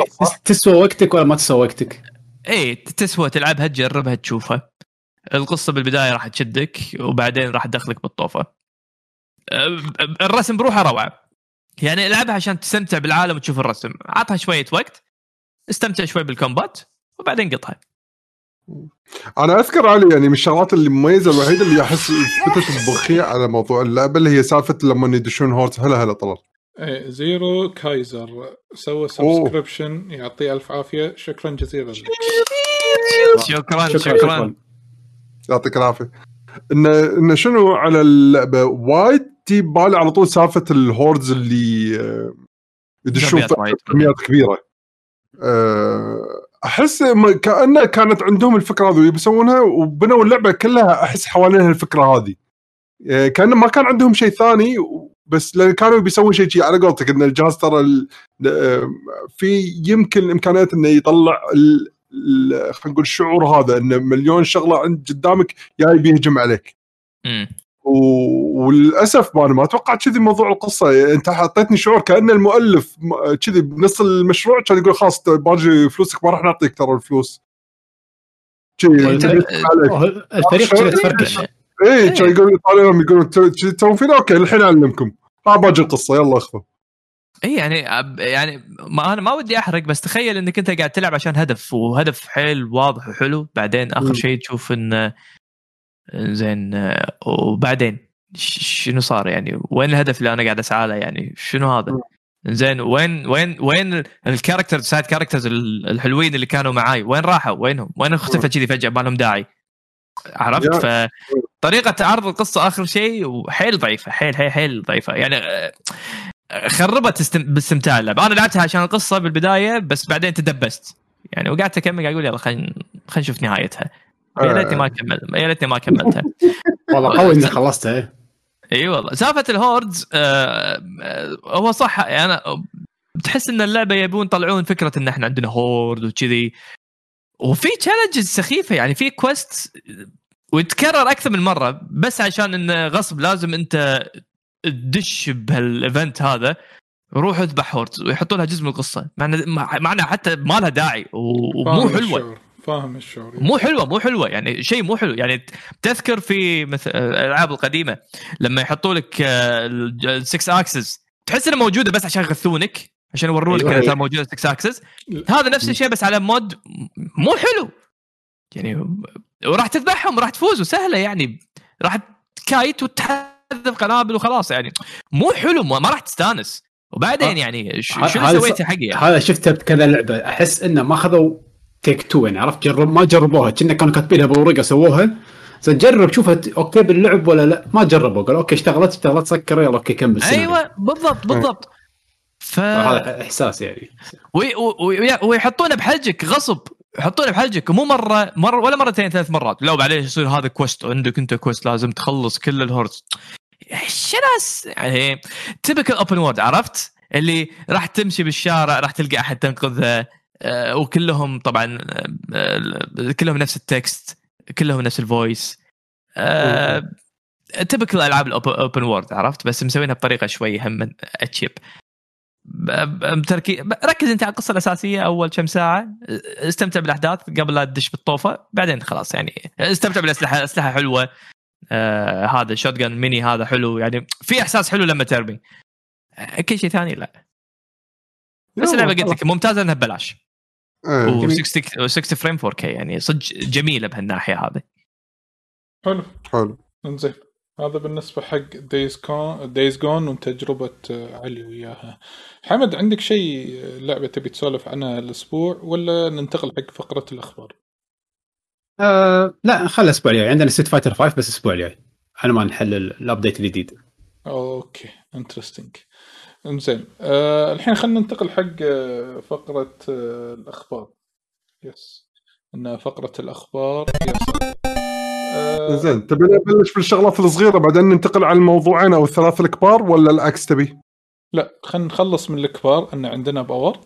تسوى وقتك ولا ما تسوى وقتك؟ إيه تسوى تلعبها تجربها تشوفها. القصة بالبداية راح تشدك وبعدين راح تدخلك بالطوفة. الرسم بروحه روعة. يعني العبها عشان تستمتع بالعالم وتشوف الرسم. عطها شوية وقت استمتع شوي بالكومبات وبعدين قطها. أنا أذكر علي يعني من الشغلات اللي مميزه الوحيدة اللي أحس فتت بخي على موضوع اللعبة اللي هي سالفة لما يدشون هورت هلا هلا طلال. إيه، زيرو كايزر. سوى subscription يعطيه ألف عافية. شكرا جزيلا. لك شكرا. شكرا. يعطيك العافية. انه إنه شنو على اللعبة؟ وايد تجيب بالي على طول سالفة ال hordes اللي آه، يدشون. كميات كبيرة. آه، أحس كأنه كانت عندهم الفكرة هذه ويسوونها وبنوا اللعبة كلها أحس حوالين الفكرة هذه. آه، كانه ما كان عندهم شيء ثاني بس لأن كانوا بيسوون شيء شي على قولتك ان الجهاز ترى في يمكن امكانيات إنه يطلع ال- خلينا نقول الشعور هذا انه مليون شغلة عند قدامك جاي بيهجم عليك. مم. و- وللأسف ما أنا ما توقعت كذي موضوع القصة. يعني أنت حطيتني شعور كأن المؤلف م- كذي بنص المشروع كان يقول خلاص باجي فلوسك ما راح نعطيك ترى الفلوس. كذي. الفريق كذا تفركش. إيه كان يقول يطالعهم يقولون تو- كذي تسوون فينا okay الحين أعلمكم. ها باجي القصة. يلا اخذوا اي يعني يعني ما أنا ما ودي أحرق بس تخيل إنك أنت قاعد تلعب عشان هدف وهدف حيل واضح وحلو بعدين آخر. شيء تشوف إن زين وبعدين شنو صار يعني؟ وين الهدف اللي أنا قاعد أسعى له يعني؟ شنو هذا. زين وين وين وين ال characters side characters الحلوين اللي كانوا معاي؟ وين راحوا؟ وينهم؟ وين أختفى كذي فجأة؟ ما لهم داعي. عرفت. فطريقه عرض القصة آخر شيء وحيل ضعيفة حيل حيل حيل ضعيفة. يعني آه، خربت استم... باستمتاع اللعبة. أنا لعبتها عشان القصة بالبداية بس بعدين تدبست. يعني وقعدت أكمل قاعد أقول يلا خلينا خلينا نشوف نهايتها. يا ليتني ما كمل يا ليتني ما كملتها. والله قوي إنك خلصتها إيه. إي والله. سالفة الهوردز آه آه هو صح. أنا بتحس إن اللعبة يبون يطلعون فكرة إن إحنا عندنا horde وكذي. وفي challenges سخيفة. يعني في quest ويتكرر أكثر من مرة بس عشان انه غصب لازم أنت تدش بهال event هذا روح اذبح hordes ويحطوا لها جزء من القصة. مع إنه- مع مع إنها حتى ما لها داعي ومو فاهم حلوة. الشعور. فاهم الشعور. مو حلوة مو حلوة. يعني شيء مو حلو. يعني تذكر في مثل الألعاب القديمة لما يحطوا لك السكس اكسس تحس إنها موجودة بس عشان يغثونك عشان يورونك أيوة. انها ترى موجوده Sixaxis هذا نفس الشيء بس على مود مو حلو. يعني وراح تذبحهم وراح تفوز وسهله يعني. راح ت kite وتحذف قنابل وخلاص يعني مو حلو ما ما راح تستانس. وبعدين آه. يعني ش- ه- شنو هذا سويت ص- حقي؟ يعني؟ هذا شفته بكذا لعبة. أحس إنه ما أخذوا take two يعني عرفت؟ جرب ما جربوها. كنا كانوا كاتبينها بورقه سووها. زين جرب شوفها okay باللعب ولا لا. ما جربوا. قال أوكي اشتغلت اشتغلت سكر يلا okay كمل. أيوه بالضبط بالضبط. ف هذا إحساس يعني. وي- وي- ويحطونه بحلجك غصب. يحطونه بحلجك مو مرة مرة ولا مرتين ثلاث مرات. لا وبعدين يصير هذا quest عندك أنت quest لازم تخلص كل ال hordes. شناس يعني typical open world عرفت؟ اللي راح تمشي بالشارع راح تلقى أحد تنقذه. آه، وكلهم طبعا آه، كلهم نفس التكست كلهم نفس الفويس تبكل ألعاب الاوبن وورد عرفت؟ بس مسوينها بطريقة شوي هم أتشيب. تركي ركز انت على القصة الأساسية أول كم ساعة. استمتع بالأحداث قبل لا تدش بالطوفة. بعدين خلاص يعني استمتع بالأسلحة. أسلحة حلوة. آه هذا شوت جن ميني هذا حلو. يعني في إحساس حلو لما ترمي. آه، كل شيء ثاني لا. بس اللعبة قلت لك ممتازة إنها ببلاش. إيه. و60 60 فريم 4K يعني صدق جميلة بهالناحية هذه. حلو. حلو. إنزين. هذا بالنسبة حق Days Gone Days Gone وتجربه آه، علي وياها. حمد عندك شيء آه، لعبة تبي تسولف عنها الأسبوع ولا ننتقل حق فقرة الأخبار؟ آه لا خلي الأسبوع الجاي. عندنا Street Fighter 5 بس الأسبوع الجاي. على ما نحل ال- ال update الجديد. okay interesting إنزين آه الحين خلينا ننتقل حق آه، فقرة آه الأخبار. yes إن فقرة الأخبار يس زين تبي نبلش بالشغلات الصغيرة بعدين ننتقل على الموضوعين أو الثلاث الكبار ولا العكس تبي؟ لا خلينا نخلص من الكبار إن عندنا باور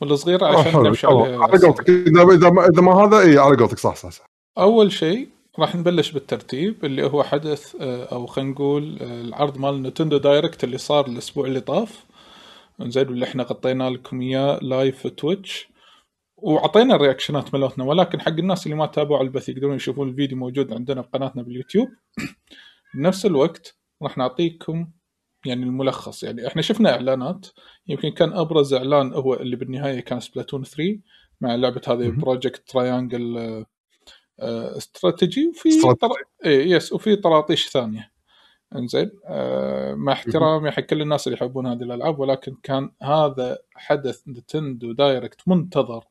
والصغيرة عشان. نمشي على قولتك اذا إذا ما, إذا ما هذا اي على قولتك صح صح صح أول شيء راح نبلش بالترتيب اللي هو حدث آه، أو خلينا نقول آه، العرض مال Nintendo Direct اللي صار الأسبوع اللي طاف زين واللي إحنا غطينا لكم إياه live في Twitch وأعطينا ال reactionات مالتنا ولكن حق الناس اللي ما تابعوا البث يقدرون يشوفون الفيديو موجود عندنا بقناتنا باليوتيوب. بنفس الوقت راح نعطيكم يعني الملخص يعني إحنا شفنا إعلانات يمكن كان أبرز إعلان هو اللي بالنهاية كان Splatoon 3 مع لعبة هذه Project Triangle Strategy وفي طر... إيه yes وفي طراطيش ثانية. إنزين آه مع احترامي حق كل الناس اللي يحبون هذه الألعاب ولكن كان هذا حدث Nintendo Direct منتظر.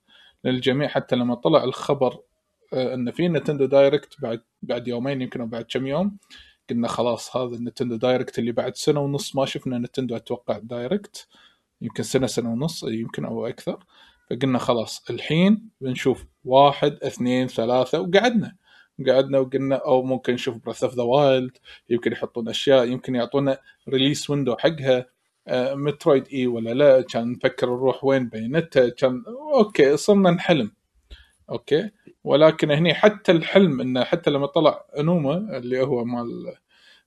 للجميع حتى لما طلع الخبر آه إن في Nintendo Direct بعد بعد يومين يمكن أو بعد كم يوم قلنا خلاص هذا ال Nintendo Direct اللي بعد سنة ونص ما شفنا Nintendo أتوقع Direct يمكن سنه سنة ونص يمكن أو أكثر. فقلنا خلاص الحين بنشوف واحد اثنين ثلاثة وقعدنا. قعدنا وقلنا أو ممكن نشوف Breath of the Wild يمكن يحطون أشياء يمكن يعطونا release window حقها. Metroid إي ولا لا؟ كان نفكر نروح وين Bayonetta كان okay صرنا نحلم. okay. ولكن هني حتى الحلم إنه حتى لما طلع Aonuma اللي هو مال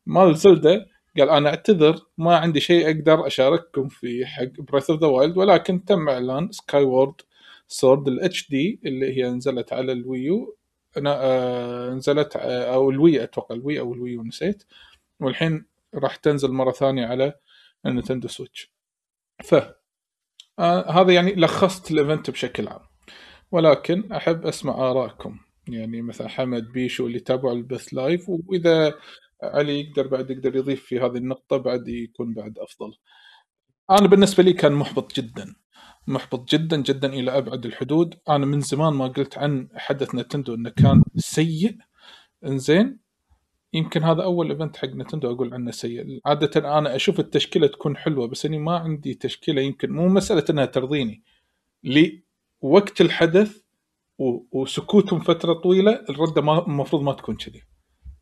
مال Zelda قال أنا أعتذر ما عندي شيء أقدر أشارككم في حق Breath of the Wild ولكن تم إعلان Skyward Sword ال HD اللي هي نزلت على ال Wii U. آه نزلت آه أو الوي أتوقع الوي أو الويو نسيت. والحين راح تنزل مرة ثانية على ال Nintendo Switch. ف آه هذا يعني لخصت ال event بشكل عام. ولكن أحب أسمع آرائكم. يعني مثلا حمد بيشو اللي تابعوا البث live وإذا علي يقدر بعد يقدر يضيف في هذه النقطة بعد يكون بعد أفضل. أنا بالنسبة لي كان محبط جدا. محبط جدا جدا إلى أبعد الحدود. أنا من زمان ما قلت عن حدث Nintendo أنه كان سيء. إنزين يمكن هذا أول event حق Nintendo أقول عنه سيء. عادة أنا أشوف التشكيلة تكون حلوة بس أني ما عندي تشكيلة يمكن مو مسألة أنها ترضيني. لوقت الحدث وسكوتهم فترة طويلة الردة ما المفروض ما تكون كذي.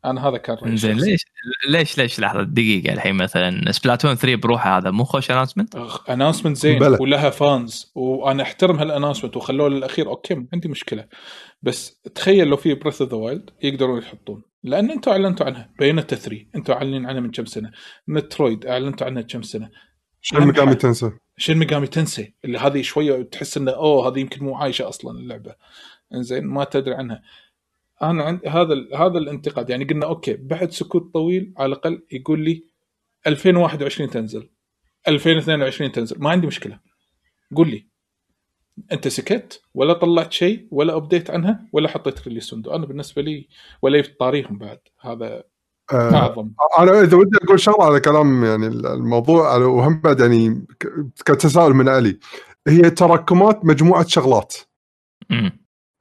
أنا هذا كان رأيي زين ليش ليش ليش لحظة دقيقة الحين مثلا Splatoon 3 بروحه هذا مو خوش announcement؟ announcement زين بلد. ولها fans وأنا أحترم هال announcement وخلوه للأخير. okay ما عندي مشكلة. بس تخيل لو في Breath of the Wild يقدرون يحطون. لأن أنتم أعلنتوا عنها. Bayonetta 3 أنتم اعلنين عنها من كم سنة؟ Metroid أعلنتوا عنها كم سنة؟ Shin Megami Tensei. Shin Megami Tensei؟ اللي هذه شوية تحس إنه أوه هذه يمكن مو عايشة أصلا اللعبة. إنزين ما تدري عنها. أنا عندي هذا هذا الانتقاد. يعني قلنا okay بعد سكوت طويل على الأقل يقول لي 2021 تنزل. 2022 تنزل. ما عندي مشكلة. قول لي أنت سكت ولا طلعت شيء ولا update عنها ولا حطيت release window أنا بالنسبة لي ولا طاريهم بعد. هذا آه اعظم أنا إذا ودي أقول شغلة على كلام يعني الموضوع وهم بعد يعني كتساؤل من علي. هي تراكمات مجموعة شغلات.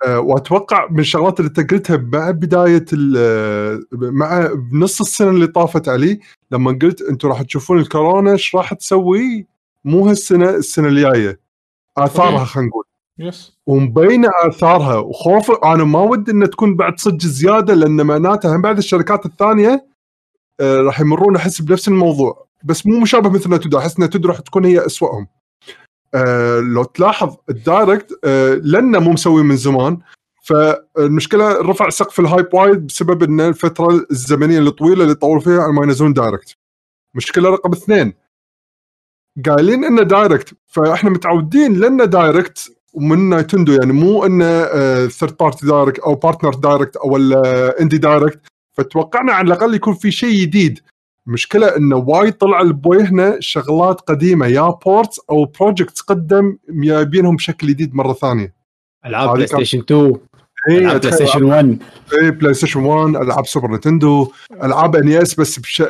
وأتوقع من الشغلات اللي أنت قلتها مع بداية مع بنص السنة اللي طافت علي لما قلت أنتم راح تشوفون الكورونا إيش راح تسوي؟ مو هالسنة السنة الجاية. آثارها خلينا نقول. يس ومبينه آثارها وخوف أنا ما ودي إنها تكون بعد صدق زيادة لأن معناتها هم بعد الشركات الثانية آه راح يمرون أحس بنفس الموضوع. بس مو مشابه مثل Nintendo أحس Nintendo راح تكون هي أسوأهم. آه لو تلاحظ ال Direct آه لأنه مو مسوي من زمان. فالمشكلة رفع سقف ال hype وايد بسبب إن الفترة الزمنية الطويلة اللي طولوا فيها على ما ينزلون Direct. مشكلة رقم اثنين. قايلين إنه Direct فإحنا متعودين لأنه Direct ومن Nintendo يعني مو انه third party Direct أو Partner Direct أو Indie Direct فتوقعنا على الأقل يكون في شيء جديد. المشكلة انه وايد طلع لبويهنا شغلات قديمة يا ports أو projects قدم جايبينهم بشكل جديد مرة ثانية. ألعاب PlayStation 2 ألعاب PlayStation 1 اي PlayStation 1 ألعاب Super Nintendo ألعاب NES بس بش...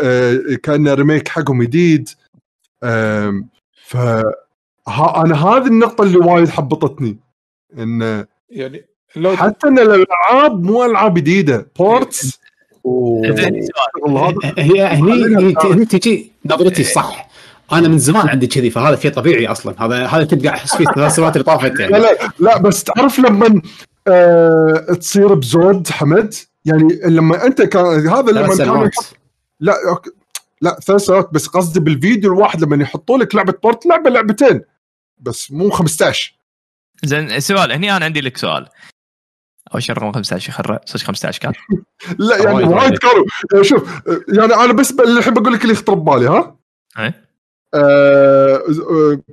كأنه remake حقهم جديد. ف ها أنا هذه النقطة اللي وايد حبطتني. انه يعني لو حتى إن الألعاب مو ألعاب جديدة. ports هي هني تجي نظرتي صح. أنا من زمان عندي كذي فهذا شيء طبيعي أصلا. هذا هذا كنت قاعد أحس فيه الثلاث سنوات اللي طافت يعني. لا لا بس تعرف لما آه تصير بزود حمد؟ يعني لما أنت كان هذا لما كان لا okay. لا ثلاث سنوات بس قصدي بالفيديو الواحد لما يحطوا لك لعبة port لعبة لعبتين بس مو 15 زين سؤال هني أنا عندي لك سؤال. اول شيء رقم 15 يخرع صدق 15 كان. لا يعني وايد كانوا يعني شوف يعني أنا بس الحين بقول لك اللي يخطر ببالي ها؟ اي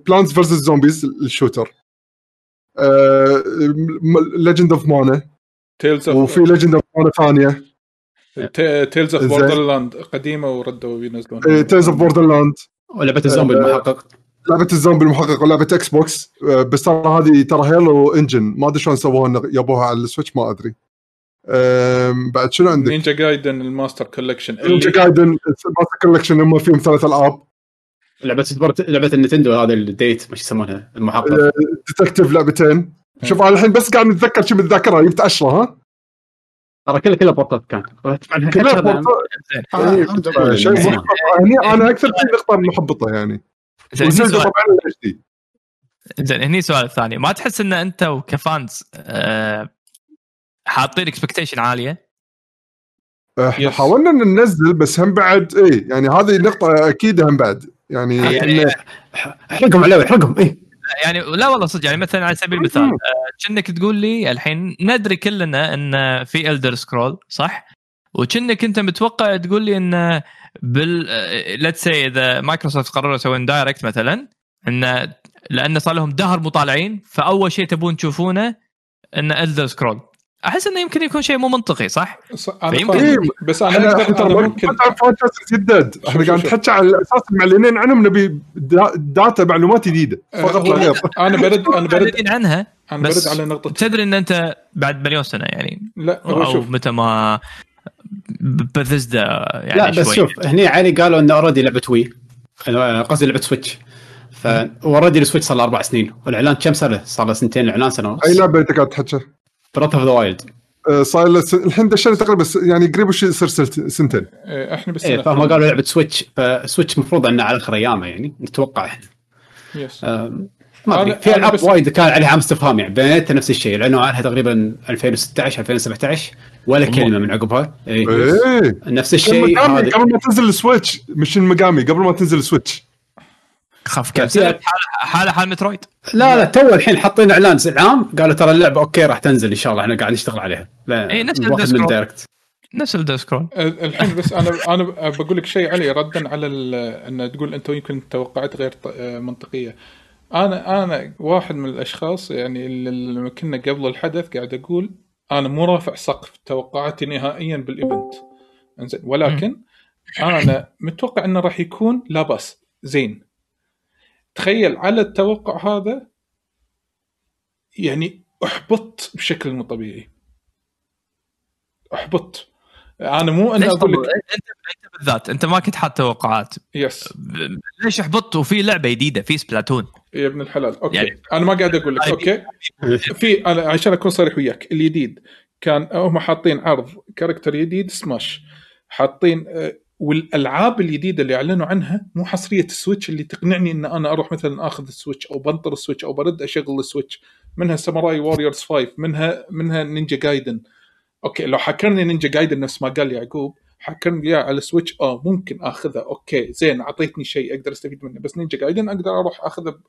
Plants vs. Zombies ال shooter. Legend of Mana Tales وفي of Legend of Mana ثانية. Tales of زين. Borderlands قديمة وردوا ينزلون Tales from Borderlands ولعبة الزومبي آه، المحقق. لعبة الزومبي المحقق ولعبة Xbox آه، بس ترى هذه ترى Halo engine ما أدري شلون سووها يبوها على ال Switch ما أدري. بعد شنو عندك؟ Ninja Gaiden ال Master Collection Ninja Gaiden Master Collection هم فيهم ثلاث ألعاب. لعبة sport لعبة ال Nintendo هذا ال date مش يسمونها المحقق. آه، detective لعبتين. شوف أنا الحين بس قاعد نتذكر شو بالذاكره جبت 10 ها؟ ترى كلها كلها port ات كان. كلها port ات. إيه، آه،. محبط. هني أنا أكثر شيء نقطه محبطه يعني. زين هني سؤال. طبعا ال HD زين هني سؤال ثاني. ما تحس إن أنت وك fans آه، حاطين expectation عالية؟ آه، Yes. حاولنا إن ننزل بس هم بعد إيه يعني هذه نقطة أكيد هم بعد. يعني يعني احرقهم عليه احرقهم اي يعني لا والله صدق يعني مثلا على سبيل المثال آه، كأنك تقول لي الحين ندري كلنا إن في Elder Scrolls صح؟ وكأنك أنت متوقع تقول لي إن بال let's say إذا مايكروسوفت قرروا يسوون Direct مثلا إن لأن صار لهم دهر مطالعين فأول شيء تبون تشوفونه إن Elder Scrolls أحس إنه يمكن يكون شيء مو منطقي صح؟ أنا فيمكن- فاهم بس أنا إحنا أقدر ترى ممكن جدد إحنا قاعد. نحكي على أساس المعلنين عنهم نبي دا- data معلومات جديدة. فقط لا. غير أنا برد أنا برد معلنين عنها أنا بس برد على نقطه تدري إن أنت بعد مليون سنة يعني. لا أو متى ما بثزدا يعني لا بس شوي. شوف هني علي قالوا انه already لعبة Wii قصدي لعبة سويتش فاوريدي السويتش صار له أربع سنين. والإعلان كم صار له؟ صار له سنتين الإعلان سنة أي ونص لعبة أنت قاعد تحكي؟ Breath of the Wild صار له الحين دشينا تقريبا يعني قريب وش يصير سنت- سنتين؟ إيه، إحنا بس إيه فهم قالوا لعبة Switch ف Switch المفروض إنه على اخر ايامه يعني نتوقع إحنا. yes ما أدري. في ألعاب وايد كان عليها علامه استفهام يعني Bayonetta نفس الشيء اعلنوا عنها تقريبا 2016 2017 ولا كلمة من عقبها. إيه. إيه. نفس الشيء قبل ما تنزل السويتش مش المقامي قبل ما تنزل السويتش. خاف كم سنه حاله حال مترويد. لا لا تو الحين حاطين إعلان عام قالوا ترى اللعبة أوكي راح تنزل إن شاء الله إحنا قاعد نشتغل عليها. لا إيه، نفس واحد الديسكورد. من دايركت نفس الديسكرول الحين بس أنا أنا بقول لك شيء علي ردا على ال- إن تقول أنت يمكن توقعات غير منطقية. أنا أنا واحد من الأشخاص يعني اللي لما كنا قبل الحدث قاعد أقول أنا مو رافع سقف توقعاتي نهائيا بال event. إنزين ولكن أنا متوقع إنه راح يكون لا بأس. زين. تخيل على التوقع هذا يعني احبطت بشكل مو طبيعي. احبطت أنا مو أنا أقول لك أنت أنت بالذات أنت ما كنت حاط توقعات. yes ليش أحبطت؟ وفي لعبة جديدة في Splatoon. يا ابن الحلال. okay. يعني- أنا ما قاعد أقول لك. okay. في أنا عشان أكون صريح وياك الجديد كان هم حاطين عرض character جديد سماش. حاطين آه، والألعاب الجديده اللي أعلنوا عنها مو حصرية ال Switch اللي تقنعني إن أنا أروح مثلا أخذ ال Switch أو بنطر ال Switch أو برد أشغل ال Switch. منها Samurai Warriors 5 منها منها Ninja Gaiden. okay لو حكرني Ninja Gaiden نفس ما قال يعقوب حكرني إياه على ال Switch آه ممكن اخذها okay زين أعطيتني شيء أقدر أستفيد منه بس Ninja Gaiden أقدر أروح أخذه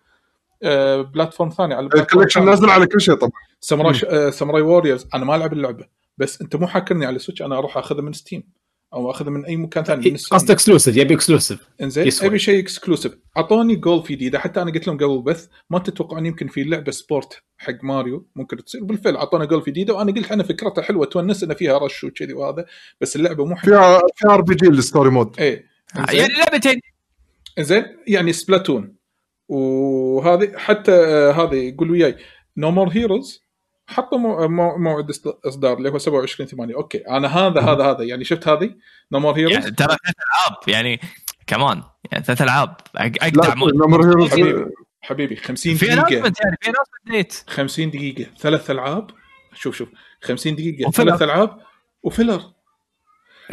platform ثاني. على ثاني. نازل على كل شيء طبعا. ساموراي آه، ساموراي ووريرز. أنا ما ألعب اللعبة. بس أنت مو حاكرني على Switch. أنا أروح أخذها من Steam أو أخذها من أي مكان ثاني. قصد exclusive يبي exclusive إنزين. أبي شيء exclusive أعطوني جولف جديده حتى أنا قلت لهم قبل البث ما تتوقعون يمكن في لعبة sport حق ماريو ممكن تصير؟ بالفعل أعطونا جولف جديده وأنا قلت أنا فكرتها حلوة. تونس إن فيها rush وكذي وهذا. بس اللعبة مو حق فيها فيها RPG ال story mode. إيه. إنزين. يعني لعبتين. زين يعني Splatoon وهذه حتى آه، هذه يقول وياي. No More Heroes حطوا مو- مو- موعد إصدار اللي هو 27 8 okay أنا هذا هذا هذا. يعني شفت هذه؟ No More Heroes يعني ترى ثلاث ألعاب. يعني كمان يعني ثلاث ألعاب. اقدع مود No More Heroes حبيبي. حبيبي 50 في دقيقة. announcement يعني في announcement date 50 دقيقة. ثلاث ألعاب. شوف شوف. 50 دقيقة. ثلاث ألعاب. و filler.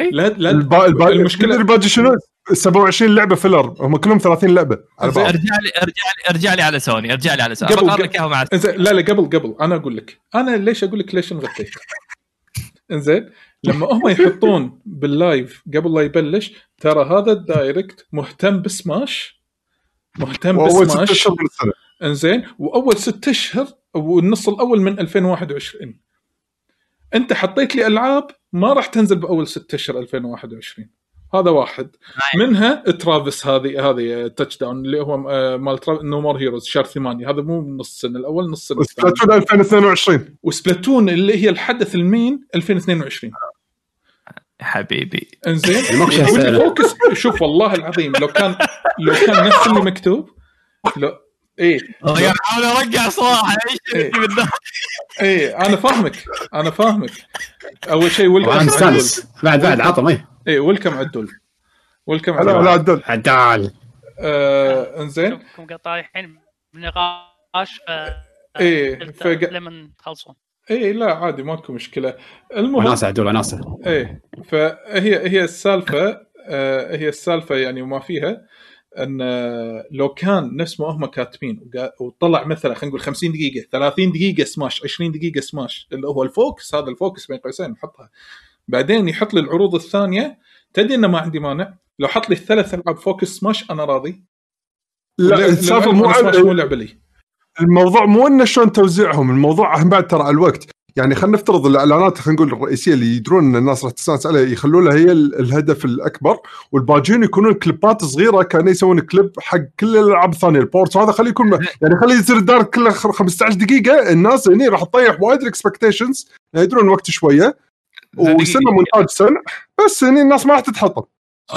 إيه. لا لا. البا... المشكلة- المشكلة الباقي شنو؟ 27 لعبة filler. هم كلهم 30 لعبة. على بعض ارجع لي ارجع لي ارجع لي على سوني ارجع لي على سوني. قبل- بقارن لك اياها مع لا لا قبل قبل. أنا أقول لك. أنا ليش أقول لك ليش انغثيت إنزين لما هم يحطون بال live قبل لا يبلش ترى هذا ال Direct مهتم بسماش. مهتم بسماش. أشهر من السنة. إنزين وأول ست أشهر والنص الأول من 2021 أنت حطيت لي ألعاب ما راح تنزل بأول ست أشهر 2021 هذا واحد. منها ترافيس هذه هذه تاتش داون اللي هو آه، مال نو مور هيروز شهر ثمانية. هذا مو نص السنة الأول نص السنة الثاني سبلاتون 2022 وسبلاتون اللي هي الحدث المين 2022 حبيبي. إنزين. فوكس شوف والله العظيم لو كان لو كان نفس اللي مكتوب لو إيه. يا حاول أرجع صراحة إيش إيه. إيه أنا فاهمك أنا فاهمك. أول شيء مستانس بعد بعد عطم إيه إيه ويلكم عدول. ويلكم عدول. عدل عدال آه انزين. شوفكم طايحين بنقاش ف إيه، فق- لما تخلصون. إيه لا عادي ماكو مشكلة. المهم وناسه عدول وناسه إيه فهي هي السالفة آه هي السالفة يعني وما فيها إن آه، لو كان نفس ما هم كاتبين وطلع مثلا خلينا نقول 50 دقيقة 30 دقيقة Smash 20 دقيقة Smash اللي هو ال focus هذا ال focus بين قوسين نحطها. بعدين يحط لي العروض الثانية. تدري إنه ما عندي مانع؟ لو حط لي الثلاث ألعاب focus Smash أنا راضي. لا السالفة مو مو لعبة لي. الموضوع مو إنه شلون توزيعهم الموضوع بعد ترى على الوقت. يعني خلينا نفترض الإعلانات خلينا نقول الرئيسية اللي يدرون إن الناس راح تستانس عليها يخلوا لها هي ال- الهدف الأكبر. والباجين يكونون كليبات صغيرة كانوا يسوون كليب حق كل الألعاب الثانية ال port هذا خليه يكون يعني خليه يصير ال Direct كله خ- 15 دقيقة. الناس هني راح تطيح وايد ال expectations يدرون الوقت شوية. وسنه مونتاج سنة بس هني الناس ما راح تتحطم.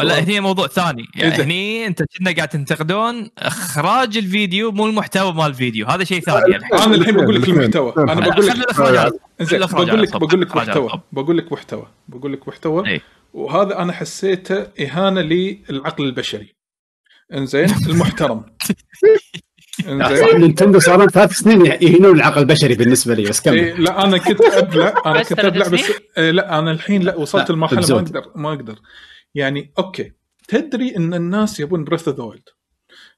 لا هني موضوع ثاني. يعني إذا. هني انت كنا قاعد تنتقدون اخراج الفيديو مو المحتوى مال الفيديو. هذا شيء ثاني يعني. أنا الحين بقول لك الاثنين. المحتوى. أنا بقول خلي لك بقول لك. بقول لك محتوى. بقول لك محتوى. بقول لك محتوى. إيه. وهذا أنا حسيته إهانة للعقل البشري. إنزين المحترم. Nintendo صار لهم ثلاث سنين يهينون العقل البشري بالنسبة لي بس كمل. إيه لا أنا كنت ابلع أنا كنت أبلع بس؟ إيه لا أنا الحين لا وصلت لا، لمرحلة ما. أقدر ما أقدر. يعني okay تدري إن الناس يبون Breath of the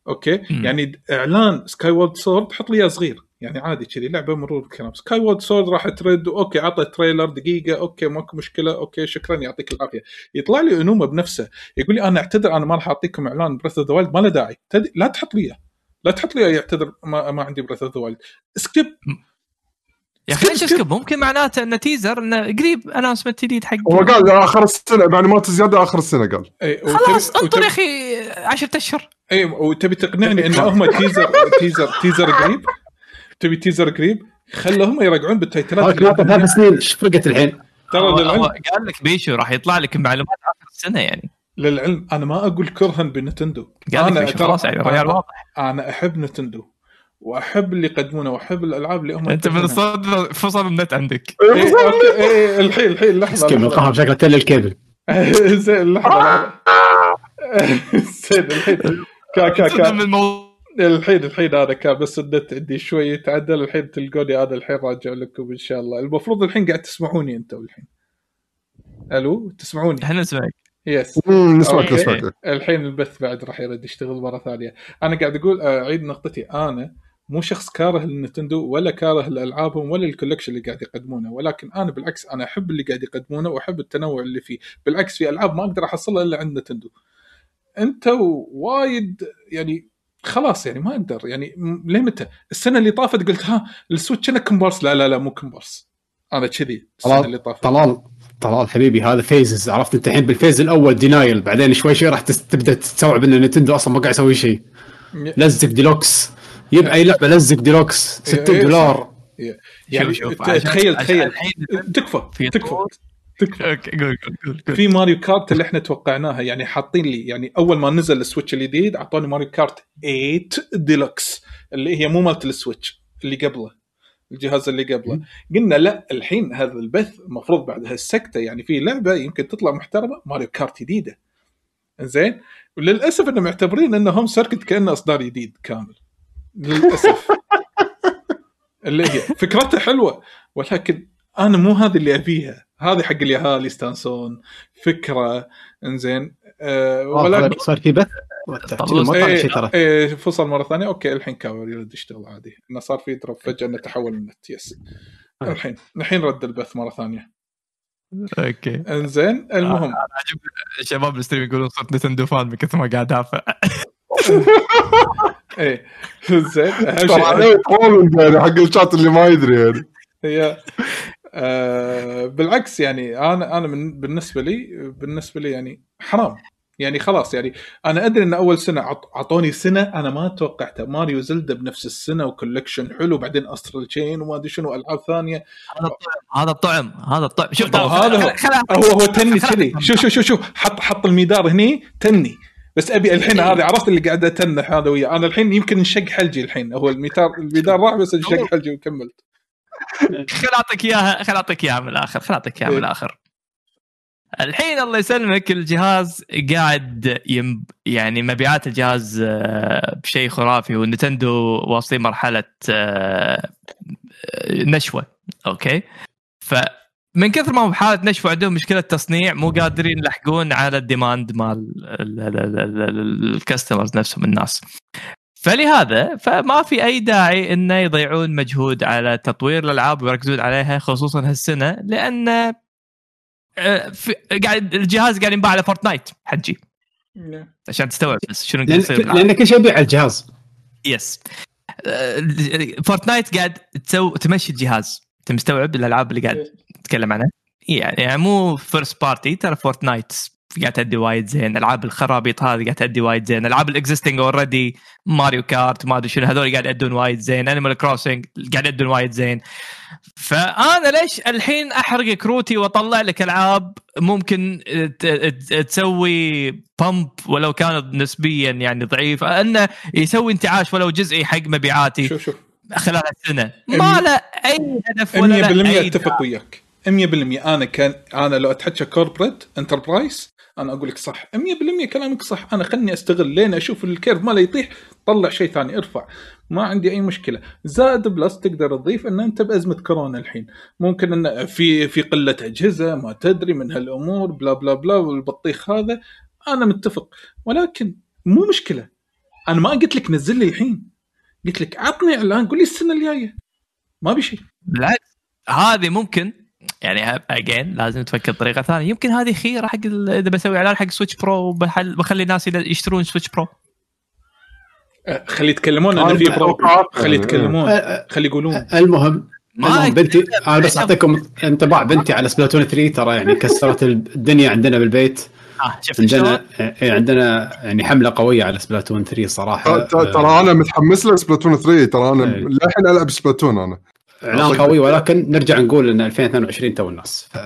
okay؟ مم. يعني إعلان Skyward Sword حط لي صغير. يعني عادي كذي لعبة مرور الكرام Skyward Sword راح ترد okay عطى trailer دقيقة okay ماكو مشكلة okay شكرا يعطيك العافية. يطلع لي أونوما بنفسه يقول لي أنا أعتذر أنا ما راح أعطيكم إعلان Breath of the ما له داعي. تد... لا تحط لي إياه. لا تحط لي يعتذر ما, ما عندي Breath of the Wild skip يا أخي ليش ا skip ممكن معناته إنه teaser إنه قريب announcement جديد حق هو قال آخر السنة معلومات زيادة آخر السنة قال. اي خلاص انطر يا أخي 10 أشهر. اي وتبي تقنعني إن هم teaser teaser teaser قريب؟ تبي teaser قريب؟ خلهم يرجعون بالتايتلات ثلاث سنين إيش فرقت الحين؟ ترى قال لك بيشو راح يطلع لك معلومات آخر السنة يعني. للعلم أنا ما أقول كرها بنتندو. أنا خلاص يعني الرجال أنا- واضح. أنا أحب نتندو وأحب اللي يقدمونه وأحب الألعاب اللي هم أنت. الصدمه فصل النت عندك. إيه، إيه، الحين الحين لحظة لحظة. القهوه شكله تل الكيبل زين لحظة. زين الحين كا كا صدم كا الموضوع. الحين الحين أنا كان بس النت عندي شوي يتعدل. الحين تلقوني أنا الحين راجع لكم إن شاء الله. المفروض الحين قاعد تسمعوني أنتم الحين. ألو تسمعوني؟ إحنا نسمعك. yes. نسمعك الحين البث بعد راح يرد يشتغل مرة ثانية. أنا قاعد أقول أعيد نقطتي. أنا مو شخص كاره لل Nintendo ولا كاره لألعابهم ولا ال collection اللي قاعد يقدمونه. ولكن أنا بالعكس أنا أحب اللي قاعد يقدمونه وأحب التنوع اللي فيه. بالعكس في ألعاب ما أقدر أحصلها إلا عند Nintendo. أنت وايد يعني خلاص يعني ما أقدر. يعني ليه متى؟ السنة اللي طافت قلت ها ال Switch أنا كومبارس لا لا لا مو كومبارس أنا كذي. السنة اللي طافت. طلال طلال حبيبي هذا phases عرفت؟ انت الحين بال phase الأول denial بعدين شوي شوي راح تبدأ تستوعب إن Nintendo أصلا ما قاعد يسوي شيء. لزق Deluxe. yep أي لعبة لزق ديلوكس. 6 إيه، دولار. يعني شوف شوف ت- عشان- تخيل تخيل. الحين تكفى في تكفى. تكفى. okay قول قول قول قول. في Mario Kart اللي إحنا توقعناها يعني حاطين لي يعني أول ما نزل ال Switch الجديد أعطوني Mario Kart 8 ديلوكس اللي هي مو مالت ال Switch اللي قبله. الجهاز اللي قبله. قلنا لا الحين هذا البث المفروض بعد هالسكته يعني في لعبة يمكن تطلع محترمة Mario Kart جديدة. زين وللأسف إنهم معتبرين ان Home Circuit كأنه أصدار جديد كامل. للأسف. اللي هي فكرتها حلوة ولكن أنا مو هذه اللي أبيها. هذه حق اليهال يستانسون فكرة إنزين؟ أه ولكن صار في بث. ما طلع شيء ترى. إيه فصل مرة ثانية okay الحين كاهو يرد يشتغل عادي. إنه صار في drop فجأة إنه تحول النت yes الحين الحين رد البث مرة ثانية. okay. إنزين المهم. عجب الشباب ال stream يقولون صرت Nintendo fan من كثر ما قاعد ادافع إيه. زين أهم شيء trolling يعني حق الشات اللي ما يدري يعني. هي آه بالعكس يعني أنا أنا من بالنسبة لي بالنسبة لي يعني حرام. يعني خلاص يعني أنا أدري إن أول سنة عط- اعطوني سنة أنا ما توقعتها. Mario Zelda بنفس السنة و collection حلو بعدين Astral Chain وما أدري شنو ألعاب ثانية. هذا الطعم هذا الطعم هذا الطعم. شوف هذا هو. هو هو تني كذي. شوف شوف شوف شوف. حط حط الميدار هني تني. بس أبي الحين هذا عرفت اللي قاعد اتنح هذا وياه. أنا الحين يمكن انشق حلجي الحين. هو الميدار الميدار راح بس انشق حلجي وكملت. خل اعطيك إياها خل اعطيك إياها من الآخر خل اعطيك إياها من إيه. الآخر. الحين الله يسلمك الجهاز قاعد يم يعني مبيعات الجهاز آه، بشيء خرافي و Nintendo واصلين مرحلة آه، نشوة. okay؟ فمن كثر ما هو بحالة نشوة عندهم مشكلة تصنيع مو قادرين يلحقون على ال demand مال ال customers نفسهم الناس. فلهذا فما في أي داعي إنه يضيعون مجهود على تطوير الألعاب ويركزون عليها خصوصا هالسنة لأن قاعد الجهاز قاعد ينباع على Fortnite حجي. عشان تستوعب بس شنو قاعد يصير. لأن كل شيء يبيع على الجهاز. yes آه، Fortnite قاعد تسوي تمشي الجهاز. أنت مستوعب الألعاب اللي قاعد تتكلم عنها؟ يعني, يعني مو first party ترى Fortnite قاعد تأدي وايد زين ألعاب الخرابيط هذه قاعد تأدي وايد زين ألعاب ال existing already Mario Kart ما أدري شنو هذول قاعد يأدون وايد زين Animal Crossing قاعد يأدون وايد زين. فأنا ليش الحين أحرق كروتي وأطلع لك ألعاب ممكن تسوي bump ولو كانت نسبيا يعني ضعيف أنه يسوي انتعاش ولو جزئي حق مبيعاتي شوف شوف. خلال السنة. ما له أي هدف 100% ولا له أي أتفق وياك. 100% أنا كان أنا لو أتحكى corporate enterprise أنا أقول لك صح 100% كلامك صح. أنا خلني أستغل لين أشوف ال curve ماله يطيح طلع شيء ثاني ارفع. ما عندي أي مشكلة. زائد plus تقدر تضيف إن أنت بأزمة كورونا الحين. ممكن إن في في قلة أجهزة ما تدري من هالأمور بلا بلا بلا والبطيخ هذا. أنا متفق. ولكن مو مشكلة. أنا ما قلت لك نزل لي الحين. قلت لك عطني إعلان قول لي السنة الجاية. ما بشيء بالعكس. هذه ممكن يعني again لازم تفكر بطريقة ثانية. يمكن هذه خيره حق ال- إذا بسوي إعلان حق Switch Pro بخلي الناس يشترون Switch Pro أه، خلي يتكلمون انه هذه في Pro. خلي يتكلمون. أه، أه، خلي يقولون. المهم ما المهم بنتي أنا بس أعطيكم انطباع. بنتي على Splatoon 3 ترى يعني كسرت الدنيا عندنا بالبيت. آه شفت؟ عندنا إيه، عندنا يعني حملة قوية على Splatoon 3 صراحة. ترى أنا متحمس له Splatoon 3 ترى أنا إيه. للحين ألعب Splatoon أنا. إعلان قوي ولكن نرجع نقول إن 2022 تو الناس ف-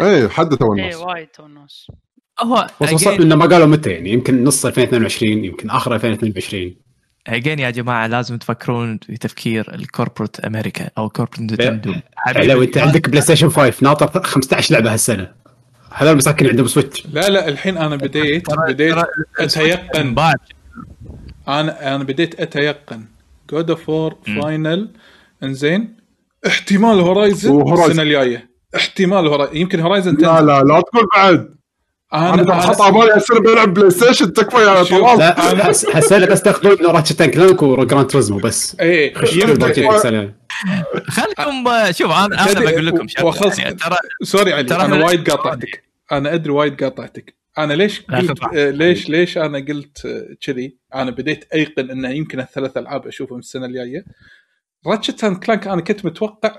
اي حدثوا إيه الناس وايد تو الناس هو خصوصا إنه ما قالوا متى يعني يمكن نص 2022 يمكن آخر 2022 again يا جماعة لازم تفكرون في تفكير ال corporate America أو corporate Nintendo لو أنت عندك PlayStation 5 ناطر 15 لعبة هالسنة. هذول المساكين عندهم Switch لا لا الحين أنا بديت بديت أتيقن. بعد أنا أنا بديت أتيقن. God of War. Final إنزين. احتمال Horizon. السنة الجاية. احتمال Horizon يمكن Horizon لا لا لا تقول بعد. أنا أنا أنا حط على بالي هالسنه بلعب PlayStation تكفى يا. طلال هالسنه بس تاخذون Ratchet and Clank و Gran Turismo بس. إيه خلكم آه، شوف أنا أنا بقول لكم شغلة وخلص- يعني ترى sorry علي ترى أنا وايد قاطعتك. أنا أدري وايد قاطعتك. أنا ليش قلت ليش ليش أنا قلت كذي؟ أنا بديت أيقن إنه يمكن الثلاث ألعاب أشوفهم السنة الجاية. Ratchet and Clank أنا كنت متوقع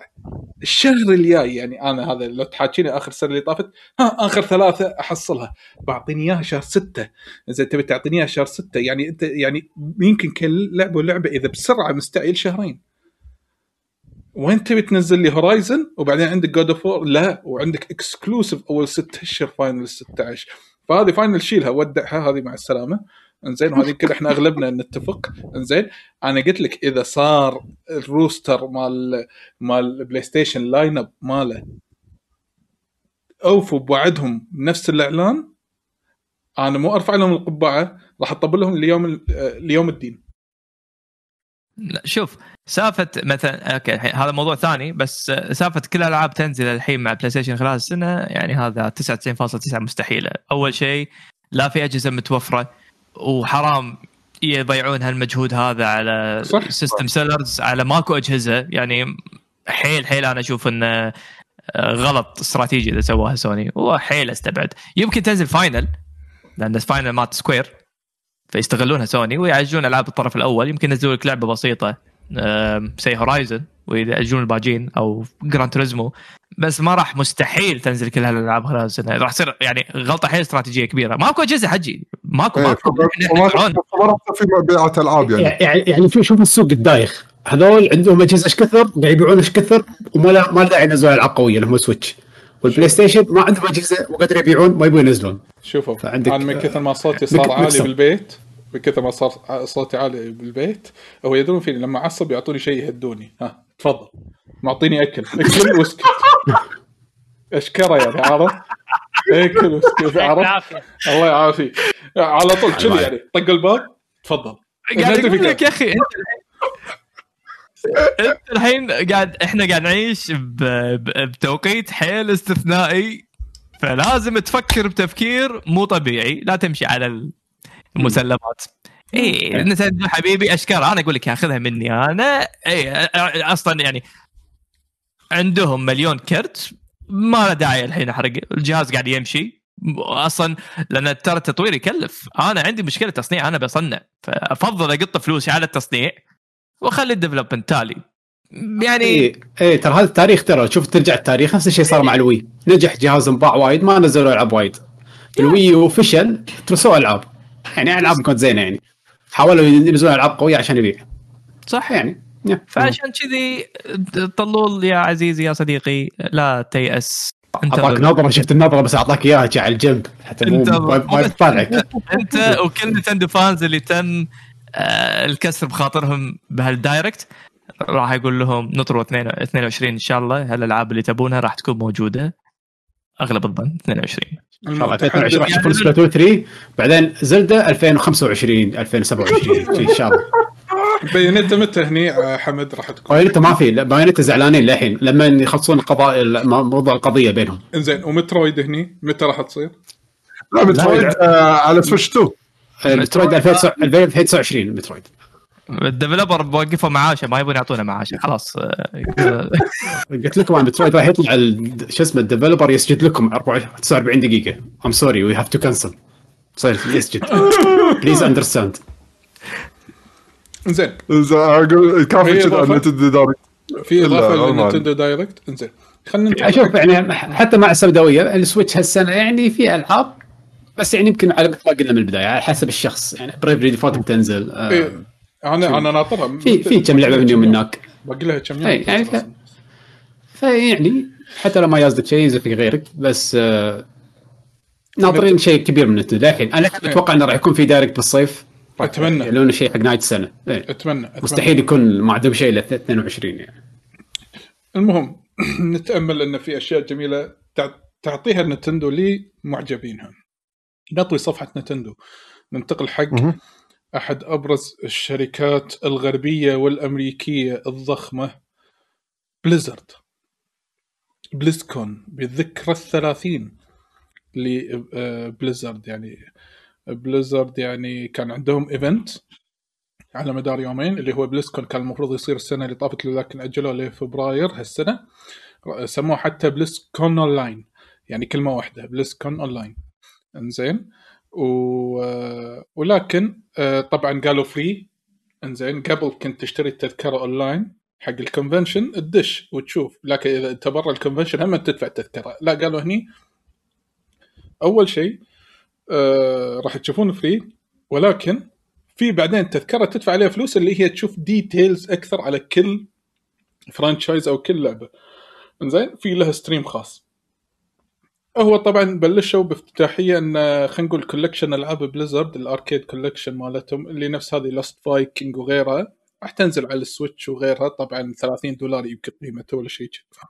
الشهر الجاي يعني أنا هذا لو تحاكيني آخر السنة اللي طافت ها آخر ثلاثة أحصلها. بعطيني إياها شهر ستة. إذا تبي تعطيني إياها شهر ستة يعني أنت يعني يمكن كل لعبة ولعبة إذا بسرعة مستعجل شهرين. وين تبي تنزل لي Horizon وبعدين عندك God of لا وعندك exclusive أول ست اشهر Final 16 فهذه Final شيلها ودعها هذه مع السلامة. انزين وهذه يمكن إحنا أغلبنا نتفق. انزين أنا قلت لك إذا صار ال roster مال مال PlayStation lineup ماله أوفوا بوعدهم نفس الإعلان أنا مو أرفع لهم القبعة راح أطبل لهم ليوم ليوم الدين. لا، شوف سالفه مثلا okay الحين هذا موضوع ثاني بس سالفه كل الالعاب تنزل الحين مع PlayStation خلال السنة يعني هذا 99.9 مستحيلة. أول شيء لا في أجهزة متوفرة. وحرام يضيعون هالمجهود هذا على صح. system sellers على ماكو أجهزة. يعني حيل حيل أنا أشوف إنه غلط استراتيجي إذا سواها سوني. وحيل أستبعد. يمكن تنزل فاينل لأن فاينل مات سكوير فيستغلونها سوني ويعجون ألعاب الطرف الأول. يمكن ينزلوا لك لعبة بسيطة. سي هورايزن وإذا يجون الباجين أو جراند توريزمو بس ما راح مستحيل تنزل كل هالألعاب خلال السنة راح تصير يعني غلطة حيل استراتيجية كبيرة. ماكو أجهزة حجي. ماكو إيه، ماكو. فما راح في مبيعات ألعاب يعني. يعني يعني شوف شوف السوق الدايخ. هذول عندهم أجهزة إيش كثر؟ قاعد يبيعون إيش كثر؟ وما لا ما له داعي ينزلون ألعاب قوية اللي هم Switch وال PlayStation ما عندهم أجهزة وقادر يبيعون ما يبون ينزلون. شوفوا فعندك- أنا من كثر ما صوتي بك- صار عالي. بالبيت. من كثر ما صار صوتي عالي بالبيت هو يدرون فيني لما أعصب يعطوني شيء يهدوني. ها تفضل. معطيني أكل. أكل وأسكت. أشكره يعني عرفت؟ أكل وأسكت عرفت؟ الله يعافيك. على طول كذي يعني؟ طق الباب. تفضل. قاعد أقول. لك يا أخي أنت أنت الحين قاعد إحنا قاعد نعيش ب... ب... بتوقيت حيل استثنائي فلازم تفكر بتفكير مو طبيعي. لا تمشي على المسلمات. اي نتندو حبيبي أشكال أنا أقول لك ياخذها مني أنا. اي أصلا يعني عندهم مليون كرت ما له داعي الحين أحرق. الجهاز قاعد يمشي. أصلا لأن ترى التطوير يكلف. أنا عندي مشكلة تصنيع أنا بصنع. فأفضل أقط فلوسي على التصنيع وأخلي ال development تالي. يعني اي اي ترى هذا التاريخ ترى شوف ترجع التاريخ نفس الشيء صار مع ال Wii. نجح جهاز انباع وايد ما نزلوا ألعاب وايد. ال Wii U فشل ترسوا ألعاب. يعني ألعاب كانت زينة يعني. حاولوا ينزلون ألعاب قوية عشان يبيع. صح يعني. فعشان كذي طلول يا عزيزي يا صديقي لا تيأس. أعطاك نظرة شفت النظرة بس أعطاك إياها على الجنب. حتى ما يطالعك انت وكل Nintendo fans اللي تم آه، الكسر بخاطرهم بهال Direct راح أقول لهم نطروا 22 إن شاء الله. هالألعاب اللي تبونها راح تكون موجودة. أغلب الظن 22 إن شاء الله 2022 راح تشوفون Splatoon 3 بعدين Zelda 2025 2027 إن شاء الله. Bayonetta متى هني؟ آه، حمد راح تكون. Bayonetta ما في. Bayonetta زعلانين للحين لما يخلصون القضاء موضوع القضية بينهم. إنزين و Metroid هني؟ متى راح تصير؟ لا مترويد آه، على سويتش 2 مترويد 2029 مترويد. الديفلوبر بوقفوا معاشه ما يبون يعطونا معاشه خلاص آه، قلت لكم أنا مترويد راح يطلع شو اسمه الديفلوبر يسجد لكم 49 دقيقة. ام سوري وي هاف تو كنسل صير يسجد. بليز اندرستاند أقول كافي كذا؟ نتندو دايركت. في إضافة إلا، للنينتندو دايركت؟ إنزين. خلينا أشوف يعني حتى مع السوداوية السويتش هالسنة يعني في ألعاب بس يعني يمكن على مثل ما قلنا من البداية على حسب الشخص. يعني Bravely Default بتنزل آه، إيه. أنا أنا ناطرها. في في كم لعبة من يوم هناك. باقي لها كم يوم. إيه، يعني ف- فيعني حتى لو ما يازدك شيء ينزل في غيرك بس آه ناطرين شيء كبير من نتندو للحين أنا أتوقع إنه راح يكون في Direct بالصيف. راح أتمنى. يعلنون شيء حق نهايه السنة إيه. اتمنى, أتمنى. مستحيل يكون ما عندهم شيء ل 22 يعني. المهم نتأمل إن في أشياء جميلة تع- تعطيها نتندو لمعجبينها. نطوي صفحة نتندو. ننتقل حق مهم. أحد أبرز الشركات الغربية والأمريكية الضخمة بليزرد بليزكون بالذكرى الثلاثين لبليزرد يعني بليزرد يعني كان عندهم event على مدار يومين اللي هو بليزكون كان المفروض يصير السنة اللي طافت لكن أجلوه لفبراير هالسنة. سموه حتى بليزكون اون لاين يعني كلمة واحدة بليزكون اون لاين إنزين. و... ولكن آه، طبعا قالوا free إنزين قبل كنت تشتري التذكرة اونلاين حق ال convention تدش وتشوف. لكن إذا أنت برا ال convention هم تدفع التذكرة. لا قالوا هني أول شيء آه راح تشوفون free ولكن في بعدين تذكرة تدفع عليها فلوس اللي هي تشوف details أكثر على كل franchise أو كل لعبة. إنزين في لها stream خاص. هو طبعا بلشوا بافتتاحية إن خلينا نقول collection ألعاب بليزرد ال arcade collection مالتهم اللي نفس هذه Lost Vikings وغيرها راح تنزل على السويتش وغيرها طبعا 30 دولار يمكن قيمته ولا شيء كذا.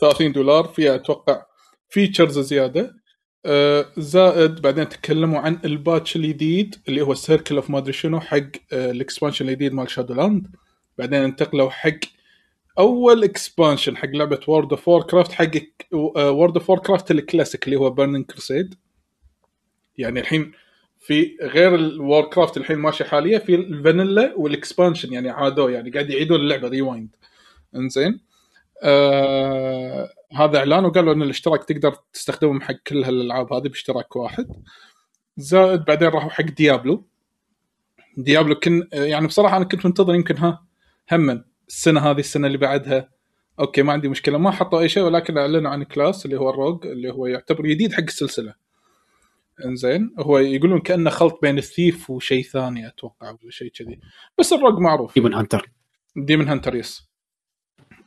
30 دولار فيها أتوقع features زيادة. آه، زائد بعدين تكلموا عن ال patch الجديد اللي هو circle of ما ادري شنو؟ حق آه، ال expansion الجديد مال Shadowlands بعدين انتقلوا حق أول expansion حق لعبة World of Warcraft حق World of Warcraft ال Classic اللي هو Burning Crusade يعني الحين في غير ال Warcraft الحين ماشي حاليا في ال vanilla وال expansion يعني عادوه يعني قاعد يعيدون اللعبة rewind إنزين. آه هذا إعلان وقالوا إن الاشتراك تقدر تستخدمهم حق كل هالألعاب هذه باشتراك واحد. زائد بعدين راحوا حق ديابلو ديابلو كن يعني بصراحة أنا كنت منتظر يمكن ها هم السنة هذه السنة اللي بعدها. أوكي ما عندي مشكلة. ما حطوا أي شيء ولكن أعلنوا عن class اللي هو ال Rogue اللي هو يعتبر جديد حق السلسلة. إنزين. هو يقولون كأنه خلط بين ال thief وشيء ثاني أتوقع ولا شيء كذي. بس ال Rogue معروف. Demon Hunter. Demon Hunter yes.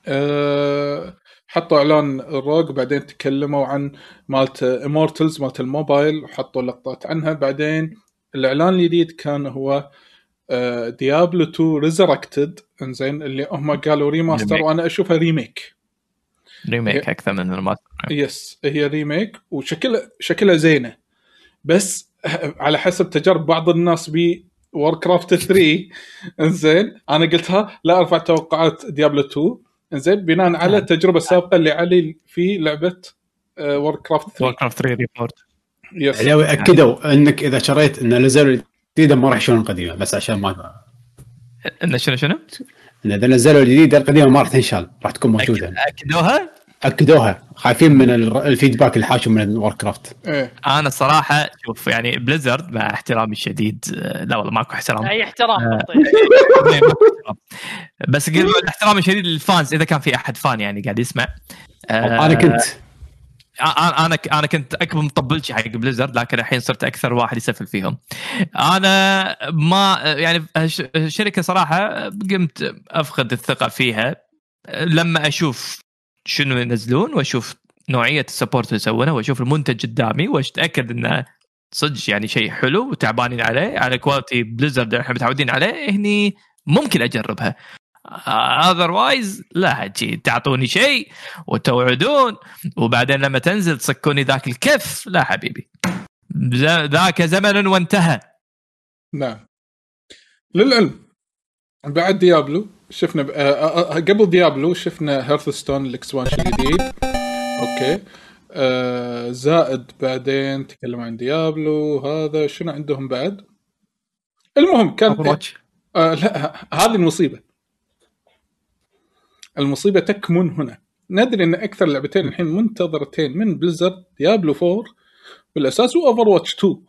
أه حطوا إعلان ال Rogue بعدين تكلموا عن مالت Immortal مالت الموبايل وحطوا لقطات عنها. بعدين الإعلان الجديد كان هو ديابلو 2 Resurrected انزين اللي هم قالوا remaster remake. وأنا أشوفها ريميك ريميك أكثر من الماستر يس هي ريميك وشكلها شكلها زينة. بس على حسب تجارب بعض الناس ب Warcraft 3 انزين أنا قلتها لا أرفع توقعات ديابلو 2 انزين بناء على التجربة السابقة اللي علي في لعبة Warcraft 3 Warcraft 3 Reforged yes علاوي أكدوا إنك إذا شريت إن نزلوا الجديده ما راح يشيلون القديمه بس عشان ما انه شنو شنو؟ ان اذا نزلوا الجديده القديمه ما راح تنشال راح تكون موجودة. أكدوها؟ أكدوها. خايفين من ال- الـ feedback الحاشم من Warcraft إيه. أنا الصراحه شوف يعني بليزرد مع احترامي الشديد لا والله ماكو احترام. أي احترام. آه. ماكو احترام. بس احترامي الشديد لل fans إذا كان في أحد fan يعني قاعد يسمع. آه، أنا كنت أنا أنا أنا كنت أكبر مطبلشي حق بليزرد لكن الحين صرت أكثر واحد يسفل فيهم. أنا ما يعني الشركة صراحة قمت أفقد الثقة فيها. لما أشوف شنو ينزلون وأشوف نوعية ال support اللي يسوونه وأشوف المنتج قدامي واتاكد إنه صدق يعني شيء حلو وتعبانين عليه. على quality بليزرد إحنا متعودين عليه هني ممكن أجربها. otherwise لا تعطوني شيء وتوعدون وبعدين لما تنزل تصكوني ذاك الكف. لا حبيبي. ذا- ذاك زمن وانتهى. نعم. للعلم بعد ديابلو شفنا ب... آه آه آه قبل ديابلو شفنا Hearthstone ال expansion الجديد أوكي. آه زائد بعدين تكلم عن ديابلو هذا شنو عندهم بعد؟ المهم كان. آه لا هذه المصيبة. المصيبة تكمن هنا. ندري أن أكثر لعبتين الحين منتظرتين من بليزرد ديابلو 4 بالأساس و Overwatch 2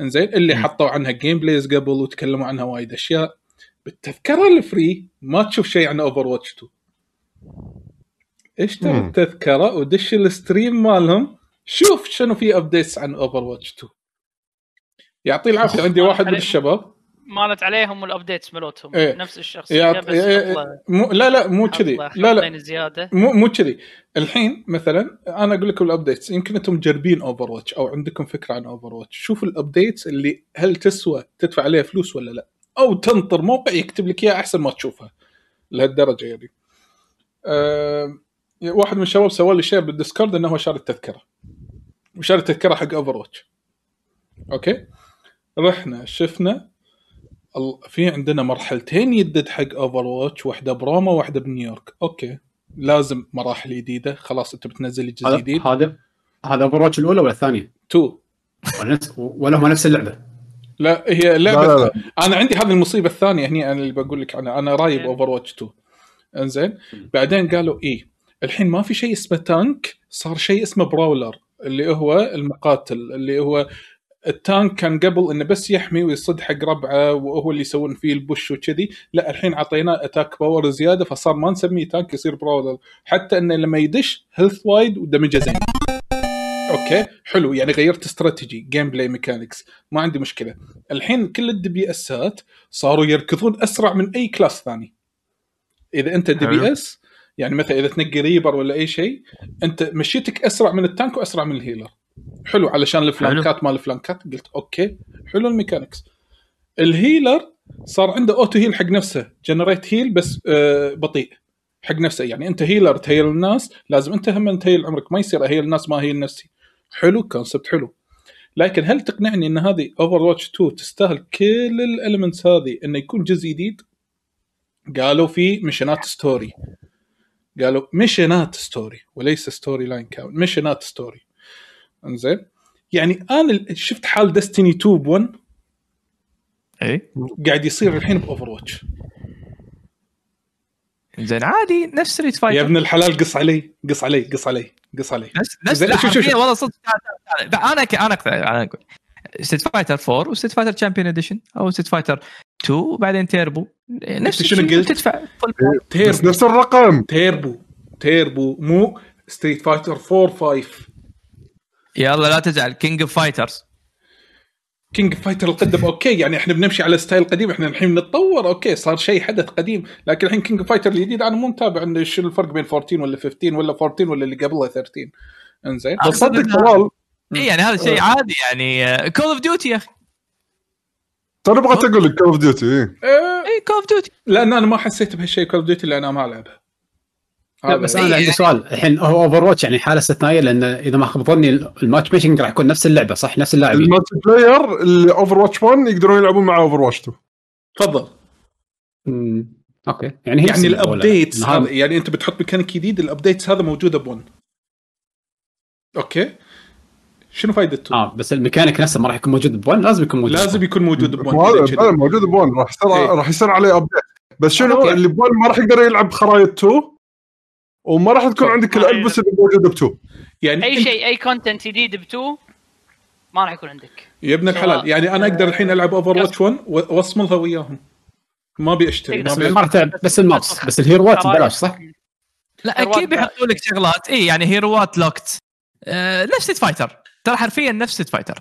إنزين اللي حطوا عنها gameplays قبل وتكلموا عنها وايد أشياء. بالتذكرة ال free ما تشوف شيء عن Overwatch 2 اشتري. التذكرة؟ ودش ال stream مالهم. شوف شنو في updates عن Overwatch 2 يعطيه العافية عندي واحد من الشباب. مالت عليهم ال updates مالتهم. إيه. نفس الشخصية يعط... بس إيه- له- مو... لا لا مو كذي. لا لا. زيادة. مو مو كذي. الحين مثلا أنا أقول لكم ال updates يمكن أنتم مجربين Overwatch أو عندكم فكرة عن Overwatch شوفوا ال updates اللي هل تسوى تدفع عليها فلوس ولا لا. أو تنطر موقع يكتب لك إياها أحسن ما تشوفها لهالدرجة يعني. أه واحد من الشباب سوى لي share بال Discord إنه هو شاري التذكرة. وشاري التذكرة حق Overwatch أوكي؟ رحنا شفنا في عندنا مرحلتين يدد حق Overwatch واحدة بروما واحدة بنيويورك. أوكي. لازم مراحل جديدة. خلاص أنت بتنزل لي جزء هذا جديد. هذا هذا Over الأولى ولا الثانية؟ two ولا هم نفس اللعبة؟ لا هي لعبة لا لا لا. أنا عندي هذه المصيبة الثانية هني أنا اللي بقول لك عنها. أنا رايب. Overwatch 2 إنزين. بعدين قالوا إيه. الحين ما في شيء اسمه tank صار شيء اسمه brawler اللي هو المقاتل اللي هو ال tank كان قبل إنه بس يحمي ويصد حق ربعه وهو اللي يسوون فيه ال push وكذي. لا الحين عطيناه attack power زيادة فصار ما نسميه tank يصير brawler حتى إنه لما يدش health وايد و damage ه زين. أوكي حلو. يعني غيرت strategy gameplay mechanics ما عندي مشكلة. الحين كل ال DPS ات صاروا يركضون أسرع من أي class ثاني. إذا أنت DPS يعني مثلا إذا تنقي Reaper ولا أي شيء أنت مشيتك أسرع من ال tank وأسرع من ال healer. حلو علشان الفلانكات مال الفلانكات قلت أوكي حلو ال mechanics. ال healer صار عنده auto heal حق نفسه generate heal بس آه بطيء حق نفسه. يعني أنت healer ت heal الناس لازم أنت هم ت heal عمرك ما يصير أ heal الناس ما heal نفسي. حلو concept حلو. لكن هل تقنعني إن هذه Overwatch 2 تستاهل كل ال elements هذه إنه يكون جزء جديد؟ قالوا في mission ات story قالوا mission ات story وليس storyline count mission ات story انزين. يعني أنا شفت حال Destiny 2 ب 1 اي قاعد يصير الحين ب Overwatch. زين عادي نفس Street يا Fighter ابن الحلال قص علي قص علي قص علي قص علي. نفس نفس. والله صدق أنا ك- أنا أنا أقول. Street Fighter 4 و Street Fighter Champion Edition أو Street Fighter 2 وبعدين تيربو نفس شنو الشيء قلت؟ تدفع تيربو. نفس الرقم. Turbo. Turbo مو Street Fighter 4 5 يلا لا تزعل. King of Fighters King Fighter القديم أوكي يعني إحنا بنمشي على style قديم إحنا الحين نتطور أوكي صار شيء حدث قديم لكن الحين King Fighter الجديد أنا مو متابع انه شنو الفرق بين 14 ولا 15 ولا 14 ولا اللي قبله 13 إنزين؟ بس صدق طلال اي يعني هذا شيء عادي يعني Call of Duty يا أخي. ترى بغيت أقول لك Call of Duty آه، اي Call of Duty لأن أنا ما حسيت بهالشيء Call of Duty لأن أنا ما ألعبها. لا بس يعني. أنا عندي سؤال الحين هو Overwatch يعني حالة استثنائية لأن إذا ما خاب ظني ال matchmaking راح يكون نفس اللعبة صح؟ نفس اللاعبين ال multiplayer اللي Overwatch 1 يقدرون يلعبون مع Overwatch 2 تفضل. أوكي. يعني هي نفس يعني ال updates هذا- يعني أنت بتحط ميكانيك جديد ال updates هذا موجودة ب1 أوكي. شنو فائدته؟ آه بس الميكانيك نفسه ما راح يكون موجود ب1 لازم يكون موجود لازم يكون موجود ب1 هذا فعلا موجود ب1 راح يصير إيه. راح يصير عليه update بس شنو. اللي ب1 ما راح يقدر يلعب خرايط 2 وما راح تكون عندك ال maps اللي موجوده ب 2 يعني أي شيء أي content جديد ب two ما راح يكون عندك. يا ابن الحلال. يعني أنا أقدر الحين ألعب Overwatch 1 و- وأصملها وياهم. ما أبي أشتري. بس ابي ما راح تلعب بس ال maps بس ال hero ات ببلاش صح؟ لا أكيد بيحطوا لك شغلات. إي يعني hero ات locked آه نفس Street Fighter ترى حرفيا نفس Fighter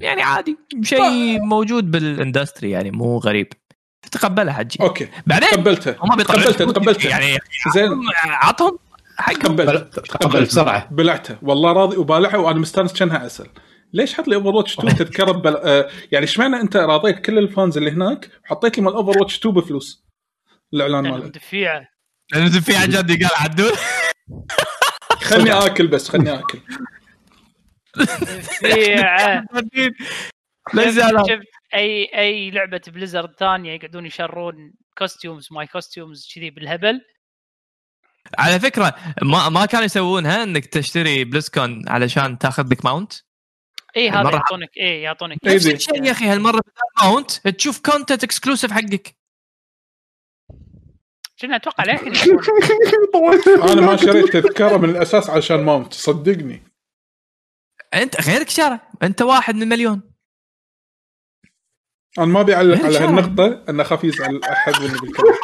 يعني عادي. شيء موجود بال industry يعني مو غريب. تقبلها حجي. أوكي. بعدين تقبلته هم بيطلعون تقبلته فلوس تقبلته يعني زين. عطهم حقهم. تقبلت. تقبل بسرعة. بلعته والله راضي وبالعها وأنا مستانس كأنها عسل ليش حط لي Overwatch 2 تذكره ببل... آه يعني اشمعنى أنت راضيت كل ال fans اللي هناك وحطيت لي مال Overwatch 2 بفلوس؟ الإعلان ماله دفيعه في عن جدي قال عدول خلني آكل بس خلني آكل. دفيعه؟ شفت أي أي لعبة Blizzard ثانية يقعدون يشرون costumes ماي costumes كذي بالهبل. على فكرة ما ما كانوا يسوونها إنك تشتري BlizzCon علشان تاخذ لك ماونت اي هذا يعطونك اي يعطونك. نفس دي. الشيء يا أخي هالمرة mount تشوف content exclusive حقك. شنو أتوقع للحين. أنا ما شريت تذكرة من الأساس عشان mount صدقني. أنت غيرك شرى أنت واحد من مليون. أنا ما أبي أعلق على؟ هالنقطة ان اخاف يزعل أحد مني بالكلام.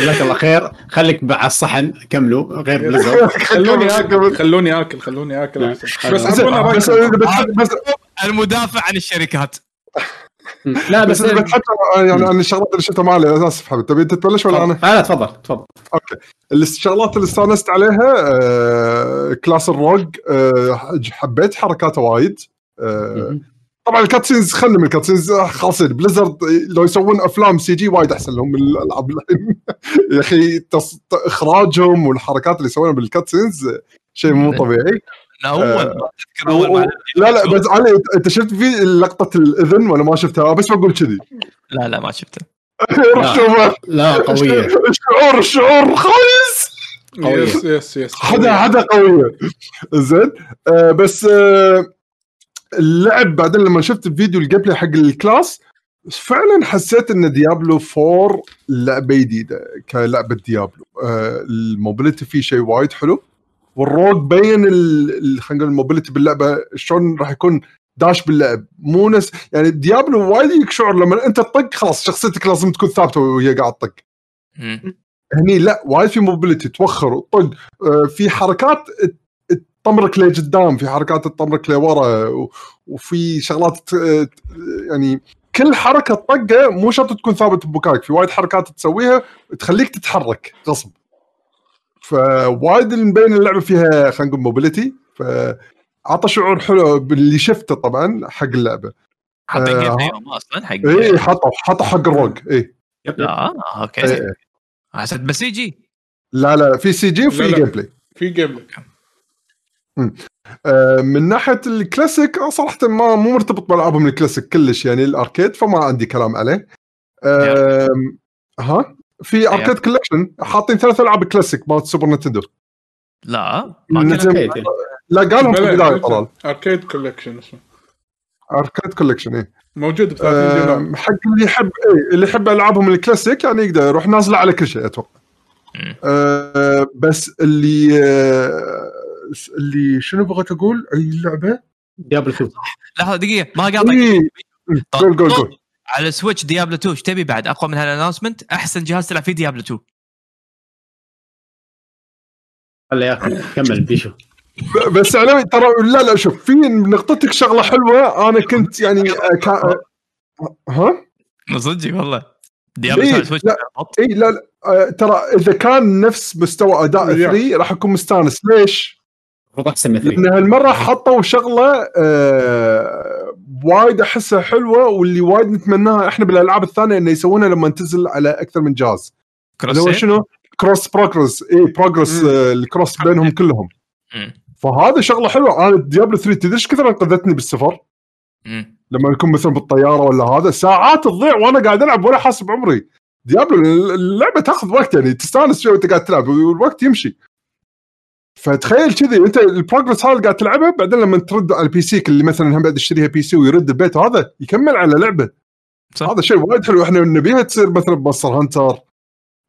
جزاك الله خير. خليك مع الصحن كملوا غير بليزرد خلوني آكل. خلوني آكل خلوني آكل. احسن بس بس بس المدافع عن الشركات. لا بس بس إذا بتحكي يعني عن الشغلات اللي شفتها معي على أساس حبيبي. تبي تبلش ولا أنا؟ لا لا تفضل تفضل. الشغلات اللي استانست عليها آه، class ال rogue آه، حبيت حركاته وايد. آه، طبعا ال cutscenes خلنا من ال cutscenes خالصين Blizzard لو يسوون أفلام CG وايد أحسن لهم من الألعاب الحين يا أخي تص... إخراجهم والحركات اللي يسوونها بال cutscenes شيء مو طبيعي. اول آه، أول ما لا لا بس علي انت شفت في لقطة الإذن ولا ما شفتها؟ بس بقول كذي. لا لا ما شفته روح شوفها. لا قوية. الشعور الشعور خا yes yes yes yes حدا حدا قوية. زين. آه بس آه اللعب بعدين لما شفت الفيديو ال gameplay حق ال class فعلا حسيت إن Diablo 4 لعبة جديدة كلعبة Diablo. آه ال mobility فيه شيء وايد حلو. وال rogue بين خلينا نقول ال mobility باللعبة شلون راح يكون داش باللعب. مو نس يعني Diablo وايد يجيك شعور لما أنت تطق خلاص شخصيتك لازم تكون ثابتة وهي قاعد تطق. هني لا وايد في mobility توخر وطق آه، في حركات تطمرك لقدام في حركات تطمرك لورا وفي شغلات يعني كل حركة طقه مو شرط تكون ثابت بمكانك في وايد حركات تسويها تخليك تتحرك غصب. فوايد مبين اللعبة فيها خلينا نقول mobility فأعطى شعور حلو باللي شفته طبعا حق اللعبة. حاطين آه، جيم بلاي أصلا حق اي حطوا حطوا حق الروج إي لا آه، okay إيه. حسيت بس سي جي؟ لا لا في CG وفي. gameplay في game آه، من ناحية الكلاسيك آه، صراحة ما مو مرتبط بالعابهم الكلاسيك كلش يعني ال arcade فما عندي كلام عليه. ها؟ في arcade collection حاطين ثلاث ألعاب كلاسيك مالت Super Nintendo. لا ما كان. لا قالهم في البداية طلال arcade collection اسمه. arcade collection اي موجود ب 30 دينار. آم، حق اللي يحب إيه اللي يحب ألعابهم الكلاسيك يعني يقدر يروح نازله على كل شيء أتوقع. آه، بس اللي آه، اللي شنو بغيت أقول؟ أي لعبة؟ ديابلو 2 لحظة دقيقة. ما قاطعك. إيه. قول قول قول. على Switch Diablo 2 إيش تبي بعد؟ أقوى من هال announcement أحسن جهاز تلعب فيه Diablo 2 خليه ياكل كمل بيشو. بس علوي ترى لا لا شوف في نقطتك شغلة حلوة. أنا كنت يعني آه، كا- ها؟ صدق والله. Diablo إيه، 2 على Switch لا. اي لا, لا آه، ترى إذا كان نفس مستوى أداء يا. 3 راح أكون مستانس. ليش؟ المفروض أحسن من 3 لأن هالمرة حطوا شغلة آه وايد أحسها حلوة واللي وايد نتمناها إحنا بالألعاب الثانية إنه يسوونها لما تنزل على أكثر من جهاز هو save؟ شنو؟ cross progress اي progress. آه ال cross بينهم كلهم مم. فهذا شغلة حلوة أنا Diablo 3 تدري إيش كثر أنقذتني بالسفر؟ مم. لما يكون مثلا بالطيارة ولا هذا ساعات تضيع وأنا قاعد ألعب ولا حاسب عمري Diablo اللعبة تأخذ وقت يعني تستأنس شوي وأنت قاعد تلعب والوقت يمشي فتخيل كذي انت ال progress هذا اللي قاعد تلعبه بعدين لما ترد على ال PC اللي مثلا هم بعد يشتريها PC ويرد البيت هذا يكمل على لعبه صح. هذا شيء وايد حلو إحنا نبيها تصير مثلا ب Monster Hunter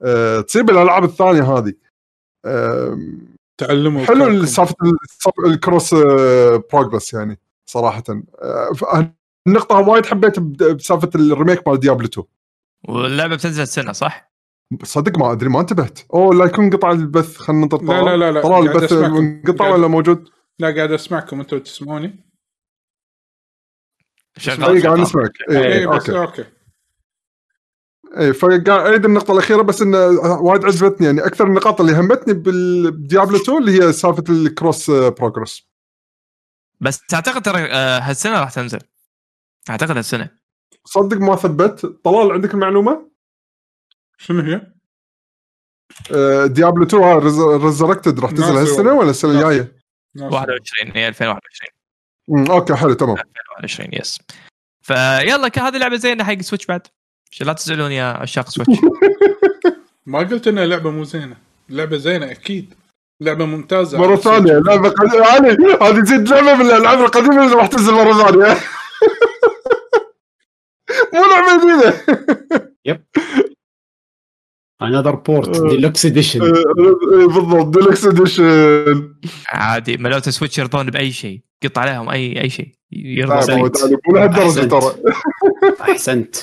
أه تصير بالألعاب الثانية هذه أه تعلموا حلو. سالفة ال- ال cross آه، progress يعني صراحة آه، ف- النقطة وايد حبيت بسالفة ال remake مال Diablo 2 واللعبة بتنزل السنة صح؟ صدق ما أدري ما انتبهت. أوه لا يكون قطع البث خلينا ننطر لا لا لا لا طلال قاعد البث قاعد- ولا موجود؟ لا قاعد أسمعكم أنتم تسمعوني؟ اي قاعد شغال. نسمعك. اي إيه، بس okay. اي فقاعد اعيد النقطة الأخيرة بس انه وايد عجبتني. يعني أكثر النقاط اللي همتني بال Diablo 2 اللي هي سالفة ال cross progress بس اعتقد ترى آه، هالسنة راح تنزل. أعتقد هالسنة. صدق ما ثبت. طلال عندك المعلومة؟ شنو هي؟ Diablo 2 Resurrected راح تنزل هالسنة. ولا السنة. الجاية؟ 21 هي 2021 أمم، okay حلو تمام. 2021 yes فيلا هذه لعبة زينة حق Switch بعد. لا تزعلون يا عشاق Switch ما قلت إنها لعبة مو زينة. لعبة زينة أكيد. لعبة ممتازة. مرة ثانية لعبة قديمة. علي هذه زيد لعبة من الألعاب القديمة اللي راح تنزل مرة ثانية. مو لعبة جديدة. another port deluxe edition بالضبط deluxe edition عادي ملوت Switch يرضون بأي شيء قط عليهم أي أي شيء يرضون أحسنت. مو لهالدرجه. ترى. أحسنت.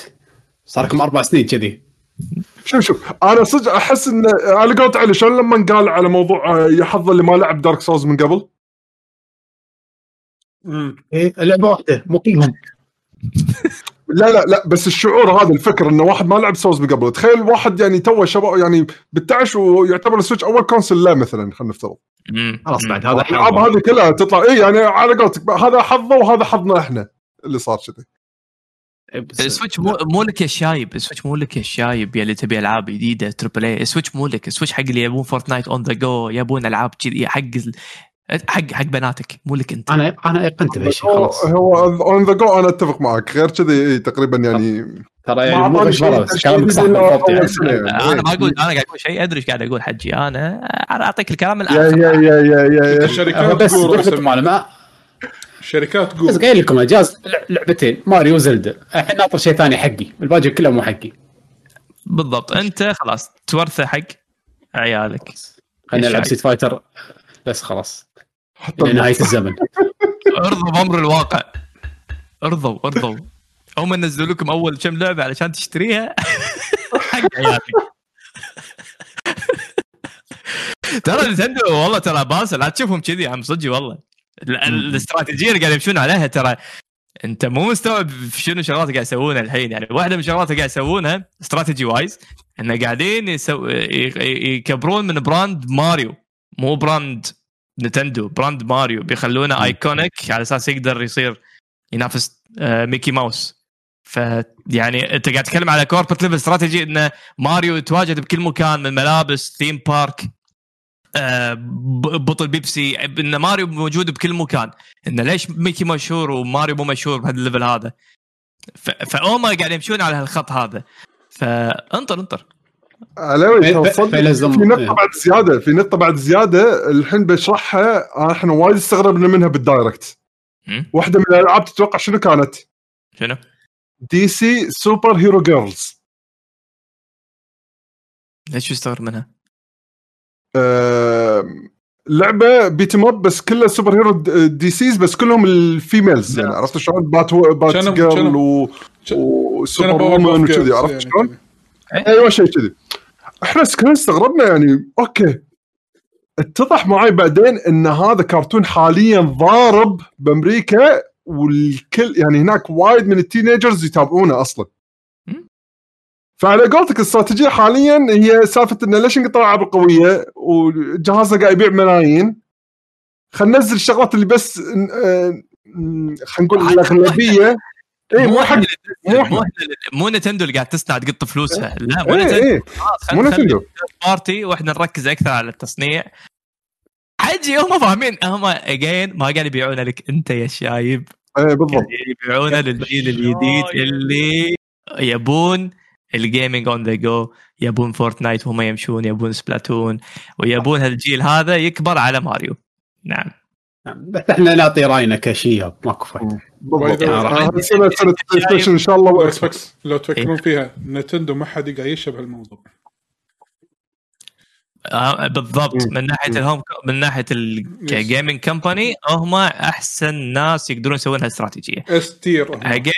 صار لكم أربع سنين كذي. شوف شوف أنا صدق أحس إن على قولت علي شلون لما قال على موضوع آه، يا حظ اللي ما لعب Dark Souls من قبل؟ مم. إيه لعبة واحدة مو كلهم. لا لا لا بس الشعور هذا الفكر إنه واحد ما لعب سوز من قبل تخيل واحد يعني تو شباب يعني بالتعش ويعتبر ال Switch أول console له مثلا خلينا نفترض. خلاص. بعد هذا الالعاب. هذه كلها تطلع. اي يعني على قولتك هذا حظه وهذا حظنا إحنا اللي صار كذي. إيه، ال Switch مو مو لك يا الشايب ال Switch مو لك يا الشايب يا اللي تبي ألعاب جديدة triple A ال Switch مو لك. ال Switch حق اللي يبون Fortnite on the go يبون ألعاب كذي حق حق حق بناتك مو لك انت. أنا أنا ايقنت بهالشيء خلاص. هو on the go أنا أتفق معك. غير كذي إيه تقريبا يعني ترى ما يعني مو تشكيل كلامك صح بالضبط يعني. أنا ما أقول أنا قاعد أقول شيء أدري إيش قاعد أقول حجي. أنا أنا أعطيك الكلام الآخر. يا يا يا يا, يا. الشركات بس تقول بس رأس معنا ما الشركات بس قايل لكم أجاز لع- لعبتين ماريو وزلدا. الحين ناطر شيء ثاني حقي. الباقي كله مو حقي. بالضبط. أنت خلاص تورثه حق عيالك. خلينا نلعب سيت فايتر بس خلاص. حتى إلى نهاية الزمن. ارضوا بأمر الواقع. ارضوا ارضوا. هم نزلوا لكم أول كم لعبة علشان تشتريها؟ حق عيالك ترى Nintendo والله ترى باسل لا تشوفهم كذي عم صدقي والله. ال- ال- الاستراتيجية اللي قاعد يمشون عليها ترى انت مو مستوعب في شنو شغلات قاعد يسوونها الحين. يعني واحدة من الشغلات اللي قاعد يسوونها strategy wise انه قاعدين يسو... ي- ي- يكبرون من brand ماريو. مو brand Nintendo brand ماريو بيخلونه iconic على أساس يقدر يصير ينافس آه، ميكي ماوس. فيعني أنت قاعد تتكلم على corporate level strategy انه ماريو يتواجد بكل مكان من ملابس theme park آه، ب- بطل بيبسي إن ماريو موجود بكل مكان. انه ليش ميكي مشهور وماريو مو مشهور بهذا ال level هذا؟ ف- فهم قاعد يمشون على هالخط هذا. فانطر انطر. علاوي في-. نقطة بعد زيادة في نقطة بعد زيادة الحين بشرحها إحنا وايد استغربنا منها بال direct هم؟ واحدة من الألعاب تتوقع شنو كانت؟ شنو؟ DC Super Hero Girls ليش يستغرب منها؟ آم، لعبة beat 'em up بس كلها super hero DCs بس كلهم ال females يعني عرفت شلون Bat Bat شنو- Girl و و Super Woman وكذي عرفت يعني شلون؟ أيوه شيء كذي. إحنا س- كلنا استغربنا يعني okay. اتضح معي بعدين إن هذا كرتون حاليا ضارب بأمريكا والكل يعني هناك وايد من ال teenagers يتابعونه أصلا. فعلى قولتك الاستراتيجيه حاليا هي سالفة انه ليش نقطع العاب قويه وجهازنا قاعد يبيع ملايين. خلينا ننزل الشغلات اللي بس آه، م، خلينا نقول الاغلبيه اي مو حق مو مو إحنا مو نتندو اللي قاعد تصنع تقط فلوسها. لا مو اي نتندو. مو نتندو. party وإحنا نركز أكثر على التصنيع. حجي هم فاهمين. هم again ما قاعد يبيعون لك أنت يا شايب. اي بالضبط. يبيعونه للجيل الجديد اللي يبون ال gaming on the go يبون فورتنايت وهم يمشون يبون سبلاتون ويبون هالجيل هذا يكبر على ماريو. نعم. بس إحنا نعطي رأينا كشياب ماكو فايدة. سنه بلاي ستيشن إن شاء الله لو و Xbox لو تفكرون فيها نتندو ما حد قاعد يشبه الموضوع. آه بالضبط. مم. من ناحية. ال home من ناحية ال gaming company هم أحسن ناس يقدرون يسوون هالاستراتيجيه S tier هم. again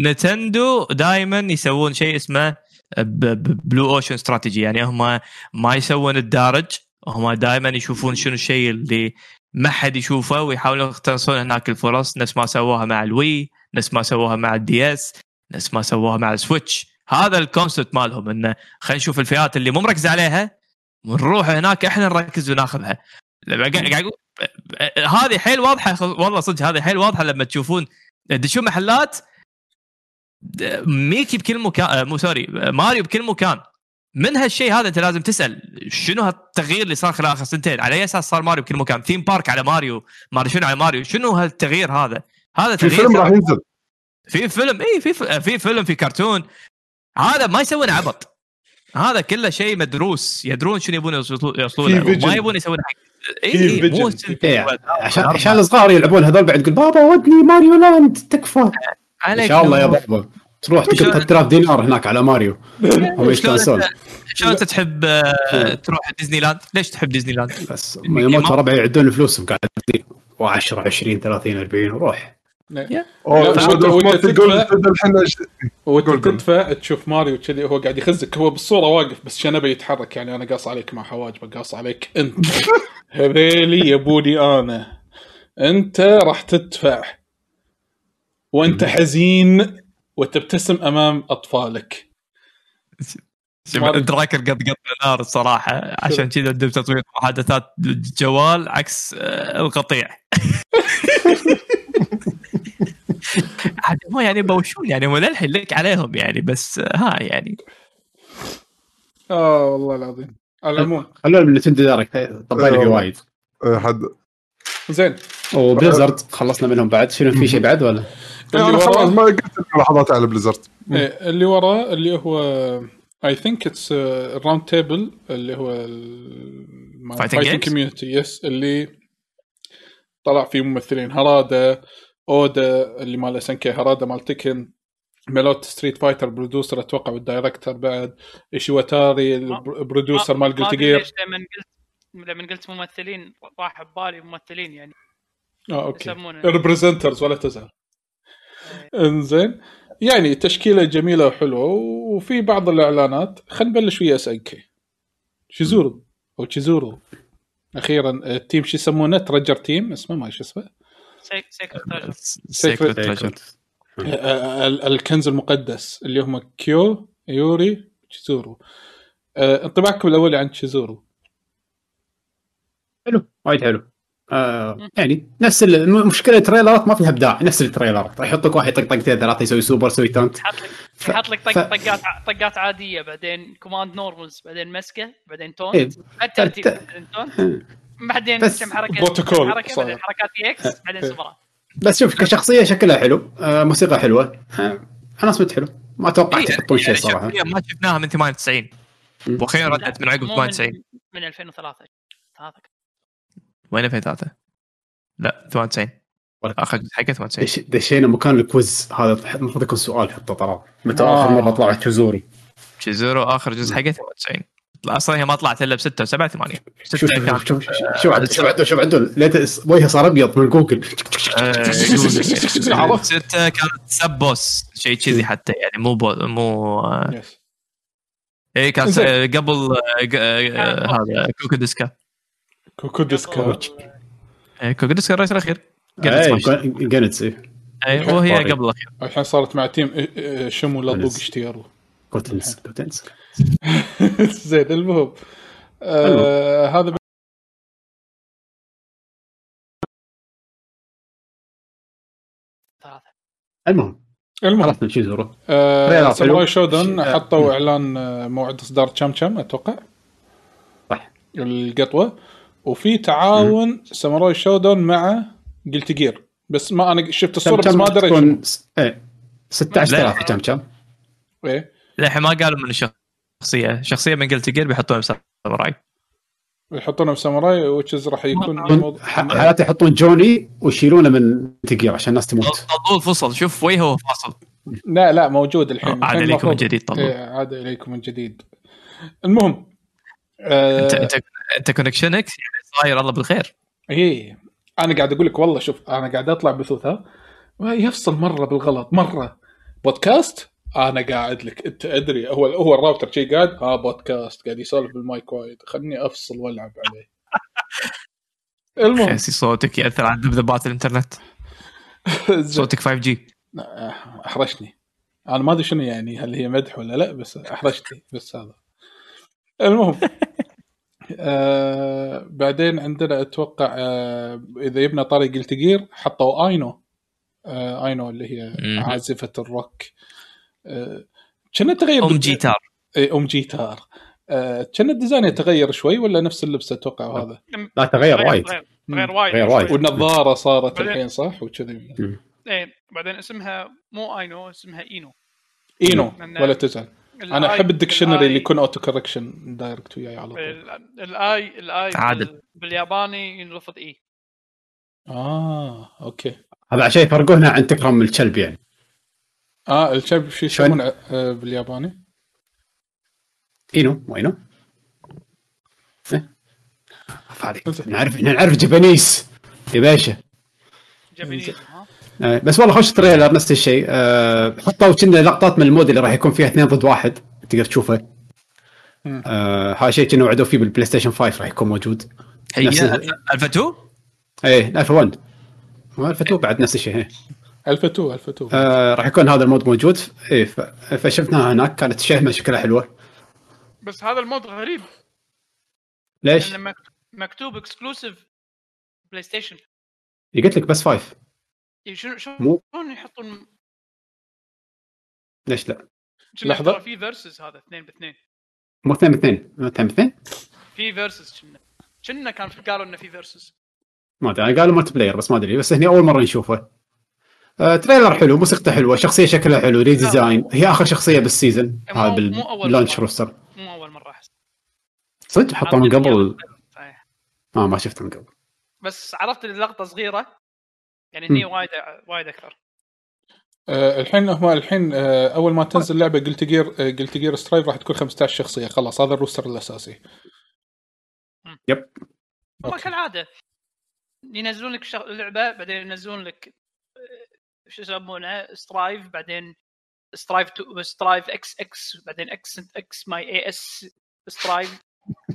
نتندو دائما يسوون شيء اسمه blue ocean strategy يعني هم ما يسوون الدارج هم دائما يشوفون شنو الشيء اللي ما حد يشوفه ويحاولون يقتنصون هناك الفرص. نفس ما سووها مع الوي نفس ما سووها مع الدي إس نفس ما سووها مع السويتش. هذا ال concept مالهم انه خلينا نشوف الفئات اللي مو مركز عليها ونروح هناك إحنا نركز وناخذها. قاعد هذه حيل واضحة والله صدق هذه حيل واضحة لما تشوفون. تدشون محلات ميكي بكل مكان مو sorry ماريو بكل مكان. من هالشيء هذا أنت لازم تسأل شنو هالتغيير اللي صار خلال آخر سنتين؟ على أي أساس صار ماريو بكل مكان؟ theme park على ماريو ما شنو على ماريو شنو هالتغيير هذا؟ هذا في تغيير فيلم راح ينزل. في فيلم اي في في فيلم في كرتون. هذا ما يسوون عبط. هذا كله شيء مدروس يدرون شنو يبون يوصلون له ما vision. يبون يسوون حق اي مو إيه، عشان عشان الصغار يلعبون هذول بعد تقول بابا ودني ماريو لاند تكفى. إن شاء الله يا. بابا. تروح تقط شلون- 3000 دينار هناك على ماريو. هم شلون يستانسون انت شلون أنت تحب آه، تروح ديزني لاند؟ ليش تحب ديزني لاند؟ بس ما يموت ربع يعدون فلوسهم قاعدين و10 20 30 40 وروح أوه، لا، شو وأنت- ما وأنت تقول تدفع- تدري الحين إيش- وانت قول قول. تدفع تشوف ماريو كذي هو قاعد يخزك. هو بالصورة واقف بس شنبه يتحرك؟ يعني أنا قاص عليك مع حواجبه قاص عليك أنت. هذيلي يبوني أنا. أنت راح تدفع. وأنت حزين. وتبتسم أمام أطفالك. شوف دراكر قد قط نار الصراحه عشان كذا عندهم تطوير محادثات الجوال عكس آه، القطيع. مو يعني بوشون يعني مو للحين لك عليهم يعني بس آه، ها يعني. آه والله العظيم. على العموم. خلونا من نتندو دايركت طبينا فيه وايد. آه، حد زين. وبليزرد خلصنا منهم بعد. شنو في شيء بعد ولا؟ أنا اللي خلاص ما قلت ملاحظات على بليزرد. إيه، اللي وراه اللي هو I think it's ال round table اللي هو fighting؟ community yes اللي طلع فيه ممثلين. هرادا أودا اللي مال SNK هرادا مال تكن ميلوت Street Fighter producer أتوقع وال director بعد ايشيواتاري ال producer مال Guilty Gear ليش لما قلت لما قلت ممثلين راح ببالي ممثلين يعني. آه okay. representers ولا تزعل. إنزين. يعني تشكيلة جميلة وحلوة وفي بعض الإعلانات خلينا نبلش ويا SNK شيزورو. أو تشيزورو أخيرا ال team شو يسمونه؟ treasure team اسمه ما شو اسمه. sac- sacred treasure. treasure آه، ال- الكنز المقدس اللي هم كيو يوري تشيزورو آه، انطباعكم الأولي عن تشيزورو حلو. وايد حلو. آه يعني نفس ال- مشكله ال trailer ات ما فيها ابداع نفس ال trailer ات راح يحطك واحد يطق طقتين ثلاثة يسوي سوبر يسوي taunt يحط لك يحط لك طق- طقات طقات عادية بعدين command normals بعدين مسكة بعدين tone إيه. الترتيب بعدين tone بعدين بس كم حركه بروتوكول حركه صار. بعدين حركات EX بعدين سوبرات. بس شوف كشخصية شكلها حلو آه موسيقى حلوة آه أنا سمعت حلو ما توقعت يحطون شيء صراحة. ما شفناها من 98 مم. وأخيرا ردت من عقب مو 98 من, من 2003 هذا وين 2003 لا 98 ولا- اخر جزء حقه 98 دش- دشينا مكان الكويز. هذا المفروض يكون سؤال حتى ترى. متى آه. اخر مرة طلعت تشوزوري شيزورو آخر جزء حقه 98 أصلا هي ما طلعت إلا بستة وسبعة ثمانية. شوف ستة شوف كان شوف شوف شوف عدل شوف عدل شوف وجهه صار أبيض من جوجل. آه، عرفت. ستة كانت سب بوس. شيء كذي حتى يعني مو بو مو آه، اي كان. آه، قبل آه، آه، هذا كوكو ديسكا. كوكو إيه، كوكو ديسكا الرئيس الأخير. جنتس إيه اي وهي قبل الأخير. الحين صارت مع تيم إيه، إيه، شمو لضوق ونس. اشتيارو كوتنز كوتنز زين المهم. آه هذا المهم. المهم. عرفنا شو زوره آه ساموراي. شودون آه. حطوا إعلان آه، موعد إصدار تشام تشام أتوقع. صح. القطوة. وفي تعاون ساموراي شودون مع قلت جير. بس ما أنا شفت الصورة بس ما ادري. تكون إيه 16000 كم كم؟ إيه. للحين ما قالوا من الشخصيه شخصية من قلت جير بيحطوها بساموراي يحطونه بساموراي وتشز راح يكون حالات يحطون جوني ويشيلونه من تقير عشان الناس تموت. طلول فصل شوف وجهه فاصل؟ لا لا موجود الحين. عاد إليكم من جديد طلول إيه عاد إليكم من جديد المهم انت آه انت أنت كونكشنك يعني صاير الله بالخير. إيه. أنا قاعد أقول لك والله شوف أنا قاعد أطلع بثوث ها؟ يفصل مرة بالغلط مرة. بودكاست؟ أنا قاعد لك أنت أدري هو هو الراوتر شي قاعد؟ ها بودكاست. قاعد يسولف بالمايك وايد. خلني أفصل وألعب عليه. المهم. صوتك يأثر على ذبذبات الإنترنت. صوتك 5G احرجني أنا ما أدري شنو يعني هل هي مدح ولا لا بس أحرجتني بس هذا. المهم. آه بعدين عندنا أتوقع آه إذا يبنى طاري Guilty Gear حطوا I-No. آه I-No اللي هي مم. عازفة الروك. آه كنا تغير أم جيتار. إيه، أم جيتار. آه كان ال design يتغير شوي ولا نفس اللبس أتوقع هذا؟ لا تغير وايد. غير غير وايد. غير وايد. والنظارة صارت الحين صح؟ وكذي. إيه بعدين اسمها مو I-No اسمها I-No. I-No ولا تزعل. أنا أحب ال dictionary اللي يكون auto correction direct وياي على طول. ال- الاي الاي عادل. بال- بالياباني ينرفض اي آه okay. هذا عشان يفرقونها عن تكرم الكلب يعني. آه الشاب شو؟ يسمونه؟ آه بالياباني. إينو وينو؟ إيه. نعرف نعرف جابانيس. يا باشا. آه، بس والله خوش تريلر نفس الشيء. أه حطوا كنا لقطات من المود اللي راح يكون فيها اثنين ضد واحد تقدر تشوفه. أه هذا شيء كانوا وعدوا فيه بالبلاي ستيشن 5 راح يكون موجود. هي الفا 2 إيه الفا 1 والفا 2 بعد نفس الشيء. الفا 2 الفا 2 آه راح يكون هذا المود موجود. إيه ف- فشفناها هناك كانت شهمه شكلها حلوة. بس هذا المود غريب. ليش؟ مكتوب اكسكلوسيف بلاي ستيشن قلت لك بس 5 إيه، شنو شلون مو شلون يحطون ليش لا؟ كنا لحظة. في فيرسز هذا اثنين باثنين. مو اثنين باثنين اثنين باثنين؟ في فيرسز كنا. كنا كان قالوا إنه في versus ما أدري قالوا multiplayer بس ما أدري بس هني أول مرة نشوفه. آه trailer حلو موسيقته حلوة شخصية شكلها حلو redesign هي آخر شخصية بال season مو- هذا بال launch. roster مو أول مرة أحس. صدق حطوه من قبل. آه ما شفته من قبل. بس عرفت اللقطة صغيرة؟ يعني. هني وايد وايد أكثر. آه الحين هم الحين آه أول ما تنزل لعبة Guilty Gear Guilty Gear Strive راح تكون 15 شخصية. خلاص هذا ال roster الأساسي. yep. okay. كالعادة ينزلون لك شغ... لعبة بعدين ينزلون لك آه، شو يسمونه Strive بعدين Strive تو... Strive إكس إكس بعدين إكس إكس ماي اي اس Strive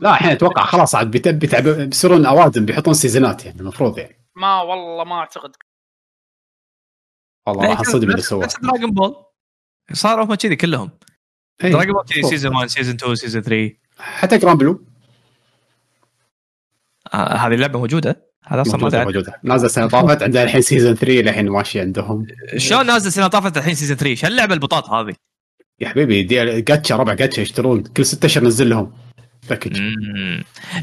لا الحين أتوقع خلاص عاد بيت- بيتعب بيصيرون اوادم بيحطون سيزونات يعني المفروض يعني. ما والله ما أعتقد. والله راح أنصدم اللي سواه نفس Dragon Ball صاروا هم كذي كلهم. إيه، Dragon Ball كذي. season 1 season 2 season 3 حتى Granblue آه هذه اللعبة موجودة؟ هذا أصلا ما موجودة تعرف موجودة. نازل سنه طافت عندها الحين season 3 للحين ماشي عندهم. شلون نازل سنه طافت الحين season 3 شو اللعبة البطاط هذه؟ يا حبيبي دي جاتشا ربع جاتشا يشترون. كل ستة اشهر نزل لهم. package.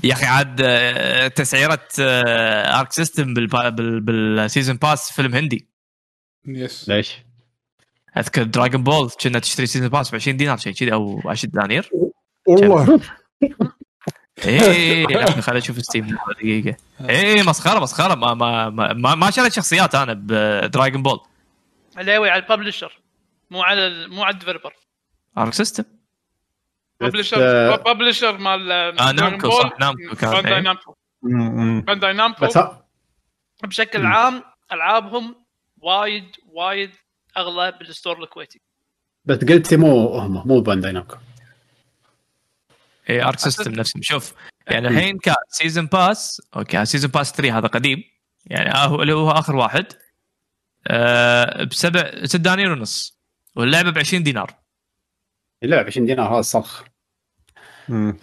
يا أخي عاد آه، تسعيرة Arc System بال season pass فيلم هندي. yes ليش؟ اذكر Dragon Ball كنا تشتري season pass ب 20 دينار شيء كذي أو 10 دنانير. والله. إيه خليني أشوف Steam دقيقة. إيه مسخرة مسخرة. ما ما ما, ما, شريت شخصيات أنا ب Dragon Ball علاوي على ال publisher مو على مو على ال developer. Arc System publisher آه، publisher مال آه، Namco صح، Namco كان، Bandai. Namco. بانداي نامكو بشكل. عام ألعابهم وايد وايد أغلى بال store الكويتي. بس قلت مو هم مو بانداي نامكو اي Arc System نفسهم. شوف يعني الحين كان season pass أوكي season pass 3 هذا قديم. يعني آه هو اللي هو آخر واحد. آه بسبع ست دنانير ونص. واللعبة ب 20 دينار. اللعبة 20 دينار هذا صرخ.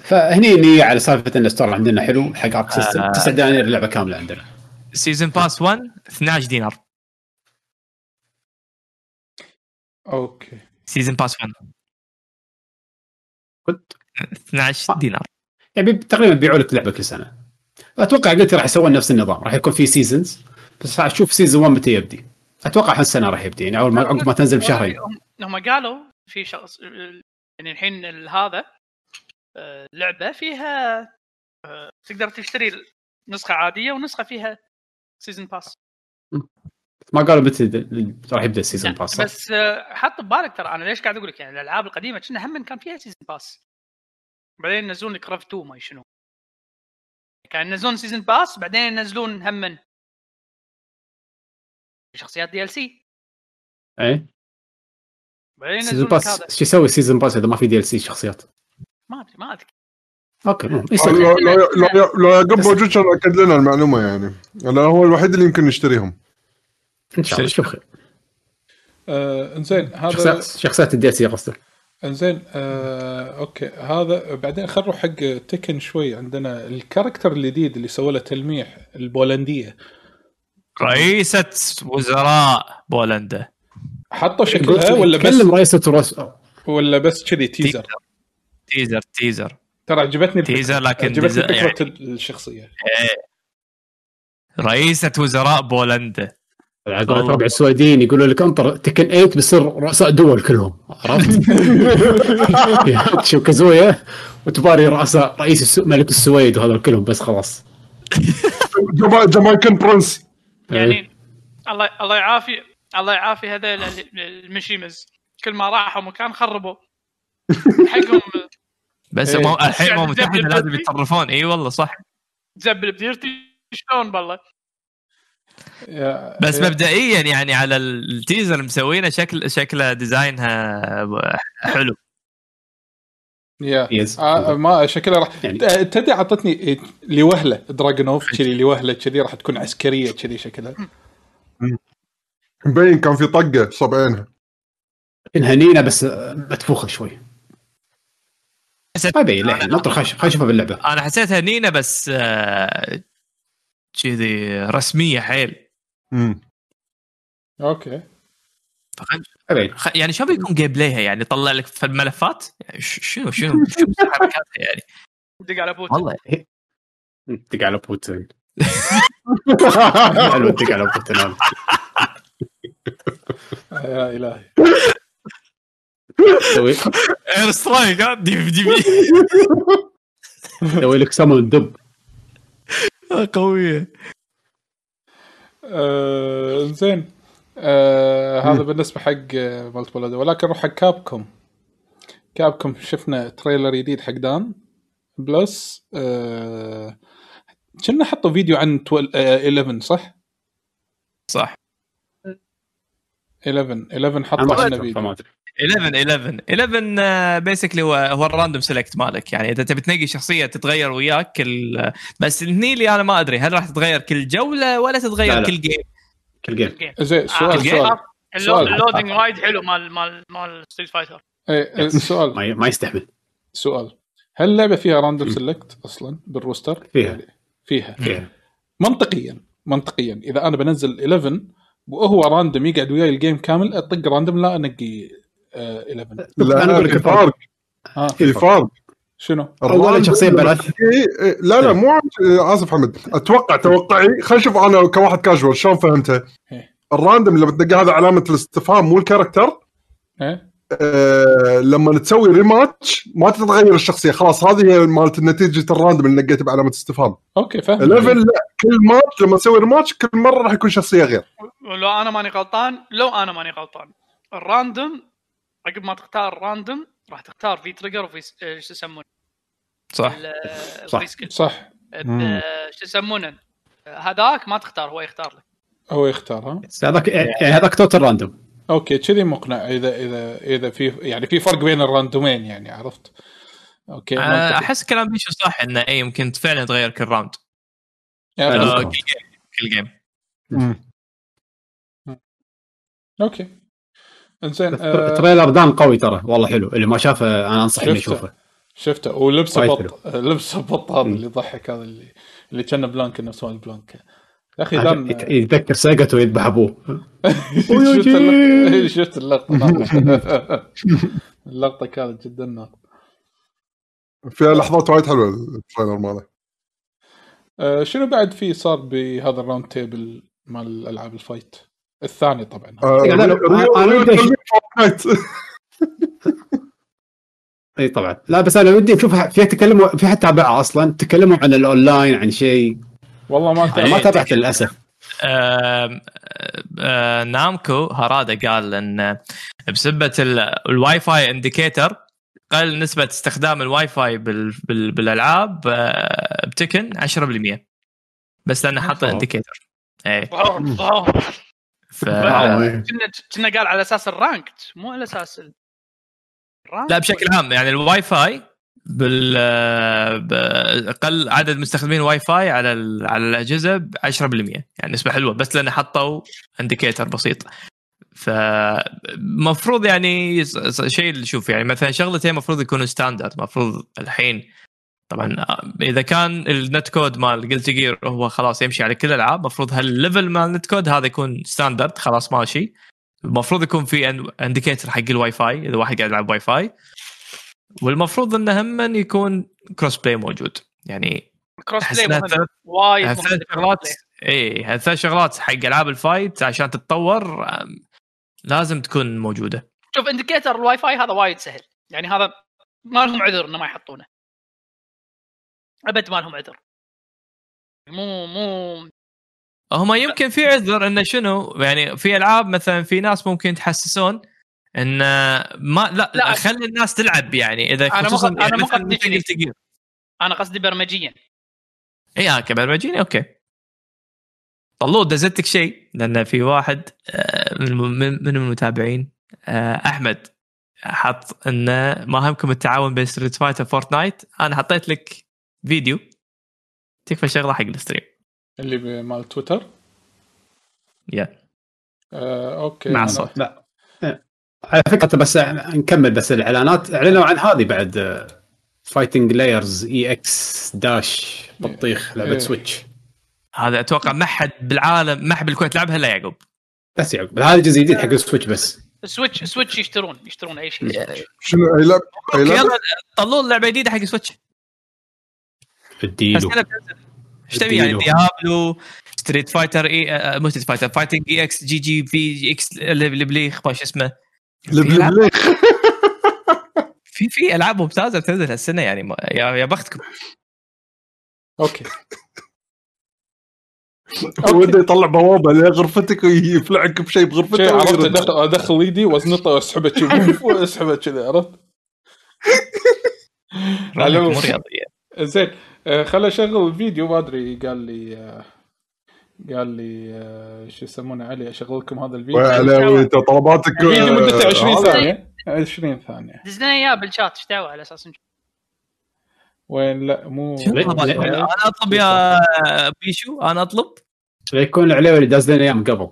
فهني نية على سالفة إن ال store عندنا حلو حق Arc System آه. 9 دنانير اللعبه كاملة عندنا. season pass 1 12 دينار. أوكي. season pass 1 كنت 12 دينار. يعني تقريبا بيبيعوا لك لعبة كل سنة. أتوقع قلت راح يسوون نفس النظام راح يكون في seasons بس راح أشوف season 1 متى يبدي. أتوقع هالسنة راح يبدي يعني أول ما عقب ما تنزل بشهرين. هم- قالوا في شخص يعني الحين ال- هذا آه، لعبة فيها آه، تقدر تشتري نسخة عادية ونسخة فيها season pass ما قالوا متى راح يبدأ ال season pass صح؟ بس آه، حط ببالك ترى. أنا ليش قاعد أقول لك يعني الألعاب القديمة كنا هم كان فيها season pass بعدين ينزلون لك رف 2 ما شنو. كان ينزلون season pass بعدين ينزلون هم شخصيات DLC إيه. بعدين season pass شو يسوي season pass إذا ما في DLC شخصيات؟ ما أدري ما ادري أوكي لو لو لو يعقوب موجود كان اكد لنا المعلومة يعني. لأنه هو الوحيد اللي يمكن نشتريهم. إن شاء الله شوف خير آه إنزين هذا شخصيات شخصيات ال DLC قصده إنزين آه أوكي هذا بعدين خل نروح حق Tekken شوي عندنا. ال character الجديد اللي سوى له تلميح البولندية. رئيسة وزراء بولندا. حطوا شكلها ولا بس تكلم رئيسة الرس ولا بس كذي تيزر؟ تيزر. تيزر ترى عجبتني. تيزر لكن عجبتني فكرة يعني الشخصية. رئيسة وزراء بولندا. عقب ربع السويدين يقولوا لك انطر تكن 8 بيصير رؤساء دول كلهم عرفت؟ تشوف كازويا وتباري رؤساء رئيس السو... ملك السويد وهذول كلهم بس خلاص جامايكان برنس إيه. يعني الله الله يعافي الله يعافي هذول ال- المشيمز كل ما راحوا مكان خربوا حقهم بس إيه. الحين مو يعني لازم. يتصرفون إي والله صح تزبل بديرتي شلون بالله يا- بس يا- مبدئيا يعني على التيزر مسوينه شكل شكله ديزاينها حلو يا. آه ما شكلها راح يعني- يعني. تدري اعطتني لوهله دراجونوف كذي لوهله كذي راح تكون عسكريه كذي شكلها مبين كان في طقه صوب عينها انها نينه بس متفوخه شوي حسيت- ما نطر خش خش اشوفها باللعبه أنا حسيتها نينا بس آه، كذي رسمية حيل. مم. أوكي. فخل- يعني شو بيكون جيم بلايها يعني يطلع لك في الملفات؟ يعني ش- شنو شنو شنو حركاتها يعني؟ دق على بوت والله دق على بوتين. حلو دق على بوتين. يا إلهي. سوي. اير سترايك ها؟ دي في دي في سوي لك سمون دب. قوية. آه زين. آه هذا بالنسبة حق آه، مالت بولد ولكن نروح حق كابكوم كابكوم شفنا تريلر جديد حق دان. بلس آه كنا حطوا فيديو عن 12 آه 11 صح؟ صح. 11 11 أنا حطوا ما عنه شفته فيديو فما أدري. 11 11 basically هو هو ال random select مالك. يعني إذا تبي تنقي شخصية تتغير وياك كل بس هني اللي أنا ما أدري هل راح تتغير كل جولة ولا تتغير لا لا. كل game كل game game زين سؤال آه، سؤال سؤال. ال loading وايد حلو مال مال مال Street Fighter إيه، سؤال. ما ما يستحمل. سؤال. هل اللعبه فيها random select أصلا بال roster؟ فيها. فيها. فيها. منطقيا منطقيا. إذا أنا بنزل 11 وهو random يقعد وياي ال game كامل أطق random لا أنقي آه 11 أنا لا لك في فرق في فرق شنو؟ أولاً شخصية ببلاش. إيه، إيه، لا لا مو عن- آسف حمد. أتوقع توقعي خلينا نشوف أنا كواحد كاجوال شلون فهمتها إيه. ال random لما تلقى هذا علامة الاستفهام مو ال character آه لما تسوي rematch ما تتغير الشخصية. خلاص هذه هي مالت نتيجه ال random اللي نقيته بعلامة استفهام. أوكي فاهم 11 لا كل ماتش لما تسوي rematch كل مرة راح يكون شخصية غير. ولو أنا ماني غلطان لو أنا ماني غلطان ال random عقب ما تختار random راح تختار في trigger وفي س- آه، شو يسمونه؟ صح. ال- صح. صح. شو يسمونه؟ آه، هذاك ما تختار هو يختار لك. هو يختار ها؟ هذاك يعني هذاك total random أوكي كذي مقنع. إذا إذا إذا في يعني في فرق بين ال random ين يعني عرفت؟ أوكي. أحس كلام بيشو صح إنه اي يمكن فعلا تغير كل round. آه،. كل game كل game أوكي. إنزين بس آه، trailer دان قوي ترى والله حلو. اللي ما شافه أنا انصح إنه شفته. يشوفه. شفته. ولبسه بط لبسه بط هذا مم. اللي يضحك هذا اللي اللي كان بلانك نفس مال بلانك. يا أخي يت- يتذكر سيجاتو يذبح أبوه. شفت اللقطة. شفت اللقطة. كانت جدا ناطقه فيها لحظات وايد حلوة التريلر ماله. آه، شنو بعد في صار بهذا الراوند تيبل مال ألعاب الفايت؟ الثاني طبعا. آه، فورتنايت. إي طبعا. لا بس أنا ودي أشوف في تكلموا في حد تابعها أصلا؟ تكلموا عن الأونلاين عن شيء؟ والله ما أنا تعرف ما تابعت للأسف. آه، نامكو هارادا قال إن بسبة ال- الواي فاي indicator قل نسبة استخدام الواي فاي بال- بال- بالألعاب آه، بتكن 10% بس لأنه حط أوه. إنديكيتر. واو ف إيه. كنا كنا قال على أساس ال ranked مو على أساس لا بشكل عام يعني الواي فاي بال ب- قل عدد مستخدمين الواي فاي على ال- على الأجهزة ب 10% يعني نسبة حلوة بس لأن حطوا indicator بسيط. فمفروض يعني شيء اللي شوف يعني مثلا شغلتين المفروض يكونوا standard المفروض الحين طبعا إذا كان ال netcode مال قلت غير هو خلاص يمشي على كل الألعاب المفروض هال level مال ال netcode هذا يكون standard خلاص ماشي. المفروض يكون في indicator حق الواي فاي إذا واحد قاعد يلعب واي فاي. والمفروض انه هم يكون cross-play موجود. يعني cross-play مهم وايد مهم ثلاث شغلات اي هالثلاث شغلات حق ألعاب ال fight عشان تتطور لازم تكون موجودة. شوف indicator الواي فاي هذا وايد سهل. يعني هذا ما لهم عذر إنه ما يحطونه. أبد ما لهم عذر. مو مو هم يمكن في عذر إنه شنو؟ يعني في ألعاب مثلا في ناس ممكن تحسسون إن ما لا, لا. خلي الناس تلعب يعني. إذا خصوصا قصد- أنا يعني مو قصدي أنا قصدي برمجيا. اي آه كبرمجيني okay. طلول دزتك شيء لأن في واحد آه، من من من المتابعين آه، أحمد حط انه ما همكم التعاون بين ستريت فايتر فورتنايت أنا حطيت لك فيديو تكفى شغلة حق ال stream. اللي مال تويتر؟ Yeah. آه، okay. مع أنا- الصوت. لا. على فكرة بس نكمل بس الإعلانات. أعلنوا عن هذه بعد Fighting Layer EX Dash بطيخ لعبه إيه. سويتش هذا أتوقع ما حد بالعالم ما حد بالكويت لعبها إلا يعقوب. بس يعقوب هذا جزء جديد حق السويتش بس. سويتش سويتش يشترون يشترون أي شيء. سويتش. شنو أي لعبة؟ أي يلا طلول لعبة جديدة حق سويتش اديله. إيش تبي يعني. ديابلو ستريت فايتر اي مو ستريت فايتر Fighting EX جي جي في إكس البليخ ما شو اسمه. في في ألعاب ممتازة بتنزل هالسنة يعني ما- يا يا بختكم. okay. وده يطلع بوابة لغرفتك ويفلعك بشيء بغرفته شيء عرفت. أدخل إيدي وازنطه واسحبه كذي. واسحبه كذي عرفت؟ زين آه، خل أشغل الفيديو ما أدري قال لي آه، قال لي آه، شو يسمونه علي اشغل لكم هذا الفيديو. انت طلباتك الفيديو مدته آه، 20 هذا. ثانية. 20 ثانية. دز لنا إياه بالشات إيش دعوة على أساس نشوف وين؟ لا مو؟ أنا أطلب يا بيشو أنا أطلب. يكون العليوي اللي داز لنا اياه من قبل.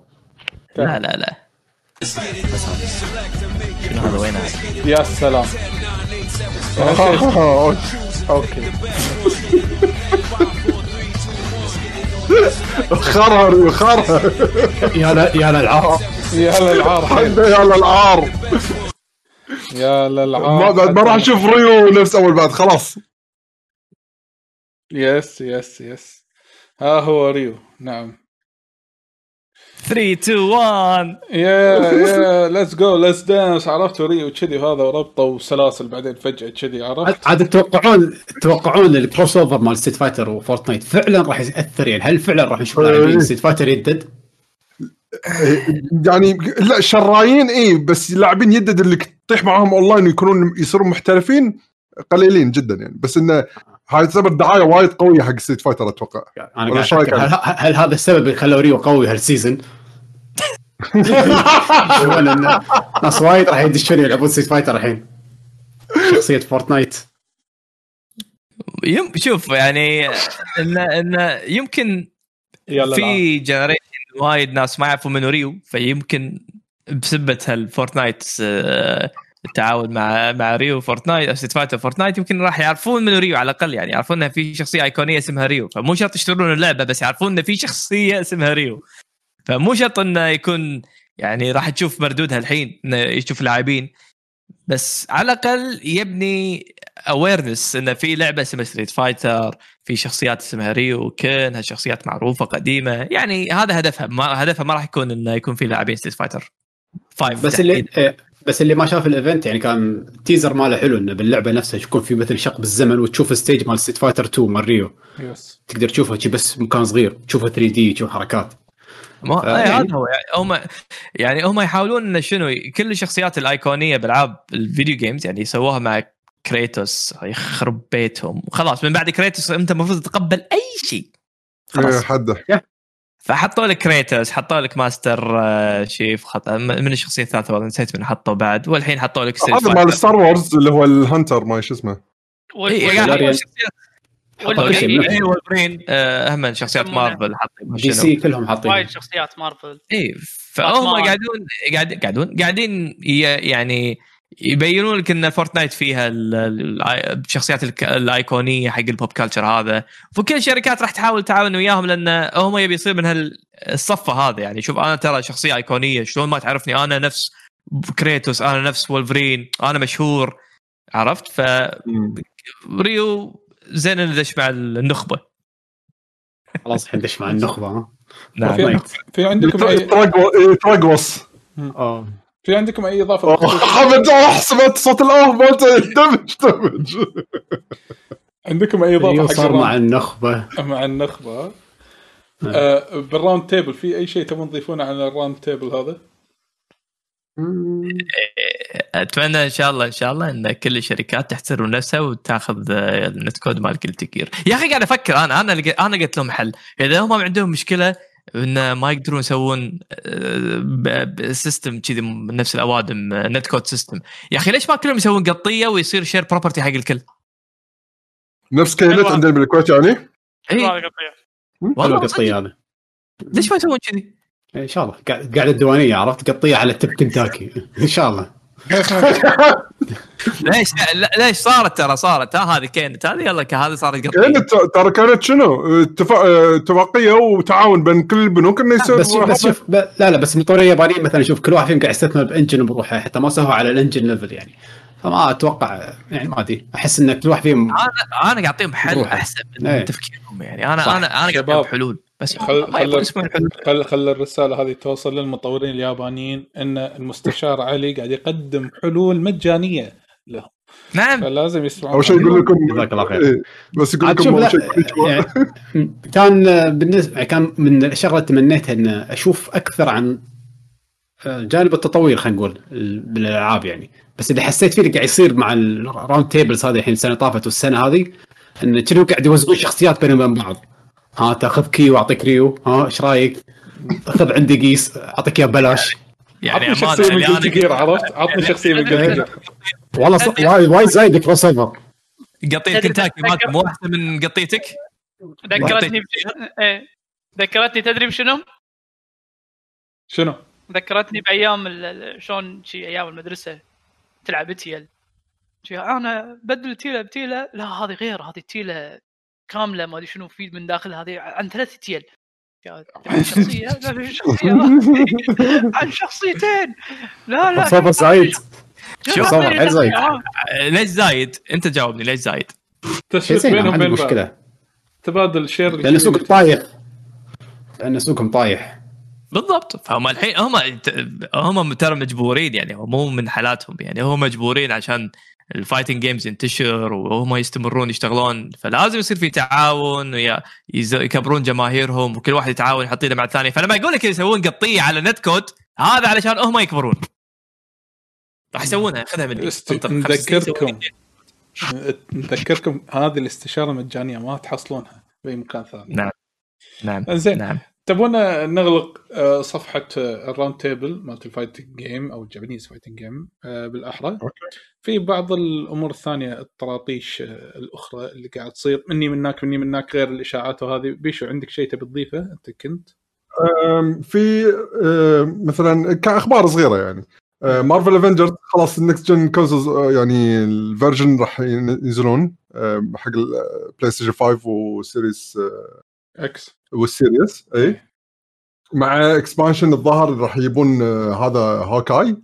لا لا لا. شنو هذا؟ وين؟ يا سلام. okay. خرها ريو خرها يا لا يا للعار. يا للعار. يا للعار. يا للعار. ما بعد ما راح أشوف ريو نفس أول بعد خلاص. yes yes yes ها هو ريو. نعم. 3 2 1 يا يا let's go let's dance عرفت ريو كذي وهذا وربطه وسلاسل بعدين فجأة كذي عرفت؟ عاد تتوقعون تتوقعون ال crossover مال ستريت فايتر وفورتنايت فعلا راح يأثر يعني؟ هل فعلا راح نشوف لاعبين ستريت فايتر يدد؟ يعني لا شرايين اي بس لاعبين يدد اللي تطيح معاهم اونلاين ويكونون يصيرون محترفين قليلين جدا يعني. بس إنه هاي تعتبر دعاية وايد قوية حق ستريت فايتر أتوقع أنا قاعد هل, هل هذا السبب اللي خلى ريو قوي هال season؟ ناس وايد راح يدشون يلعبون ستريت فايتر الحين شخصية فورتنايت يم شوف يعني انه انه يمكن. في generation وايد ناس ما يعرفون منو ريو فيمكن بسبة هالفورتنايت آه، التعاون مع مع ريو فورتنايت أو ستريت فايتر فورتنايت يمكن راح يعرفون منو ريو على الأقل. يعني يعرفون ان في شخصية أيقونية اسمها ريو. فمو شرط يشترون اللعبة بس يعرفون ان في شخصية اسمها ريو. فمو شرط إنه يكون يعني راح تشوف مردودها الحين إنه يشوف لاعبين. بس على الأقل يبني awareness إنه في لعبة اسمها ستريت فايتر في شخصيات اسمها ريو لكن هالشخصيات معروفة قديمة. يعني هذا هدفها ما هدفها ما راح يكون إنه يكون في لاعبين ستريت فايتر 5 بس اللي بس اللي ما شاف ال event يعني كان teaser ماله حلو إنه باللعبة نفسها يكون في مثل شق بالزمن وتشوف ال stage مال ستريت فايتر 2 مال ريو yes تقدر تشوفها شي بس مكان صغير تشوفها 3D تشوف حركات. ما أي يعني- هذا هو. يعني هم يعني هم يحاولون إنه شنو كل الشخصيات الأيقونية بألعاب ال video games يعني سووها مع كريتوس يخرب بيتهم. وخلاص من بعد كريتوس أنت المفروض تتقبل أي شيء. إيه، خلاص حده فحطوا لك كريتوس حطوا لك ماستر آه، تشيف خط... من الشخصية الثالثة والله نسيت من حطوا بعد. والحين حطوا لك هذا مال ستار وورز اللي هو ال hunter ما شو اسمه. والبرين آه، اهم من شخصيات. مارفل حاطين دي سي كلهم حاطين وايد شخصيات مارفل اي فهم. قاعدون قاعد قاعدون قاعدين ي- يعني يبينون لك إن فورتنايت فيها ال- ال- الشخصيات الك- الأيقونية حق ال pop culture هذا. وكل الشركات راح تحاول تعاون وياهم لأن هم يبي يصير من هالصفة هذا يعني. شوف أنا ترى شخصية أيقونية شلون ما تعرفني؟ أنا نفس كريتوس أنا نفس وولفرين أنا مشهور. عرفت؟ ف Ryu زين انه دش مع النخبة. خلاص الحين دش مع النخبة ها؟ نعم. في, في عندكم اي في عندكم أي إضافة حمد سمعت صوت الاوه مالته. دمج دمج عندكم أي إضافة Ryu حق صار مع النخبة. مع النخبة. آه. بال round table في أي شيء تبون تضيفونه على ال round table هذا؟ أتمنى إن شاء الله إن شاء الله إن كل الشركات تحترم نفسها وتأخذ آه، ال net code مال كل تكير يا أخي قاعد أفكر أنا أنا لقيت- أنا قلت لهم حل. إذا هم عندهم مشكلة إن ما يقدرون يسوون system كذي من نفس الأوادم net code system يا أخي ليش ما كلهم يسوون قطية ويصير share property حق الكل؟ نفس كينت عندنا بالكويت يعني؟ اي والله القطيه هذا ليش ما يسوون كذي؟ إن شاء الله. قاعد الديوانية عرفت؟ قطية على تب كنتاكي إن شاء الله. ليش لا ليش صارت ترى؟ صارت. ها هذه كانت هذه يلا هذه صارت قطيه كانت ترى كانت شنو؟ اتفاق- اتفاقية وتعاون بين كل البنوك إنه يصير بس شوف بس شوف ب... لا لا بس المطورين اليابانيين مثلا شوف كل واحد فيهم قاعد يستثمر بإنجن بروحه حتى ما سووها على الإنجن ليفل يعني. فما أتوقع يعني ما أدري أحس إن كل واحد فيهم أنا أنا قاعد اعطيهم حل روح. أحسن. من تفكيرهم يعني أنا صح. أنا أنا شباب. اعطيهم حلول بس خل- خل- خل خل الرسالة هذه توصل للمطورين اليابانيين إن المستشار علي قاعد يقدم حلول مجانية لهم نعم فلازم يسمعون اول شيء يقول لكم جزاك الله خير. إيه، بس يقول لكم لا شيء يعني كان بالنسبة كان من الشغله اللي تمنيتها إن أشوف أكثر عن جانب التطوير خلينا نقول بالألعاب يعني بس اللي حسيت فيه اللي قاعد يصير مع ال round tables هذه الحين السنة طافت والسنة هذه إن كانوا قاعد يوزعون شخصيات بينهم وبين بعض ها تأخذ كيو أعطيك Ryu ها إيش رأيك؟ خذ عندي قيس أعطيك إياه ببلاش يعني عطني أمانة شخصية من Guilty Gear عرفت؟ عطني شخصية من Guilty Gear والله. وايد وايد زايد كروس اوفر قطيه كنتاكي مو أحسن من قطيتك ذكرتني. إيه ذكرتني تدري بشنو؟ شنو؟ ذكرتني بأيام ال- ال- شلون شي أيام المدرسة تلعب تيل. أنا بدل تيلة بتيلة لا هذه غير هذه تيلة كاملة ما أدري شنو في من داخل هذه عن ثلاث تيل. شخصيه لا لا شخصية؟ عن شخصيتين. لا لا شوف صور حيل زايد. ليش زايد؟ أنت جاوبني ليش زايد؟ تشويق بينهم وبين مشكلة. تبادل share لأن سوق طايح. لأن سوقهم طايح. بالضبط. فهم الحين هم هم ترى مجبورين يعني مو من حالاتهم يعني هم مجبورين عشان ال fighting games ينتشر وهم يستمرون يشتغلون. فلازم يصير في تعاون يكبرون جماهيرهم وكل واحد يتعاون يحط ايده مع الثاني. فلما يقول لك يسوون قطيه على net code هذا علشان هم يكبرون. راح يسوونها خذها مني. نذكركم. نذكركم هذه الاستشارة مجانية ما تحصلونها بأي مكان ثاني. نعم. نعم. زين نعم. تبون نغلق آه، صفحة آه، ال round table مالت ال fighting game أو ال Japanese fighting game آه، بالأحرى. أوكي. في بعض الأمور الثانية الطراطيش الأخرى اللي قاعد تصير مني منك مني منك غير الإشاعات وهذه. بيشو عندك شيء تبي تضيفه؟ أنت كنت. في مثلا كأخبار صغيرة يعني. Marvel's Avengers خلاص ال next gen consoles يعني ال version راح ينزلون حق البلاي ستيشن 5 و Series X وال Series S. مع expansion الظاهر راح يجيبون أه، هذا Hawkeye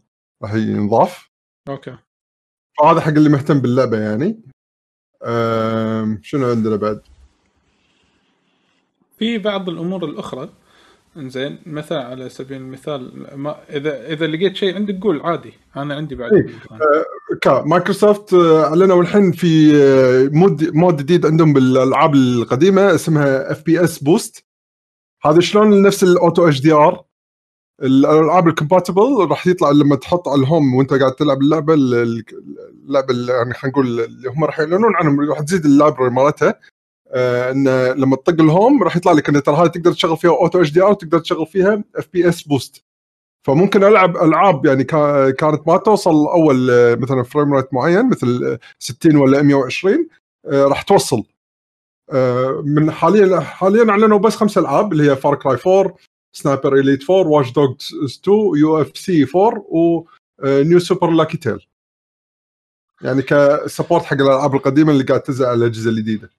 راح ينضاف. أوكي. فهذا حق اللي مهتم باللعبة يعني. شنو عندنا بعد؟ في بعض الأمور الأخرى انزين مثلا على سبيل المثال ما إذا إذا لقيت شيء عندك قول عادي أنا عندي بعد إيه. كا مايكروسوفت آه، أعلنوا الحين في آه، mode mode جديد عندهم بالألعاب القديمة اسمها FPS Boost هذا شلون نفس ال Auto HDR؟ الألعاب ال compatible راح يطلع لما تحط على ال home وأنت قاعد تلعب اللعبة ال- ال- اللعبة يعني خلينا نقول اللي هم راح يعلنون عنهم راح تزيد ال library مالتها. آه انه لما تطق ال home راح يطلع لك انه ترى هاي تقدر تشغل فيها Auto HDR وتقدر تشغل فيها FPS Boost فممكن ألعب ألعاب يعني كا- كانت ما توصل أول آه، مثلا frame rate معين مثل آه، 60 ولا 120 آه، راح توصل. آه، من حاليا حاليا أعلنوا بس خمس ألعاب اللي هي Far Cry 4 Sniper Elite 4 Watch Dogs 2 UFC 4 و New Super Lucky's Tale يعني ك support حق الألعاب القديمة اللي قاعد تنزل على الأجهزة الجديدة.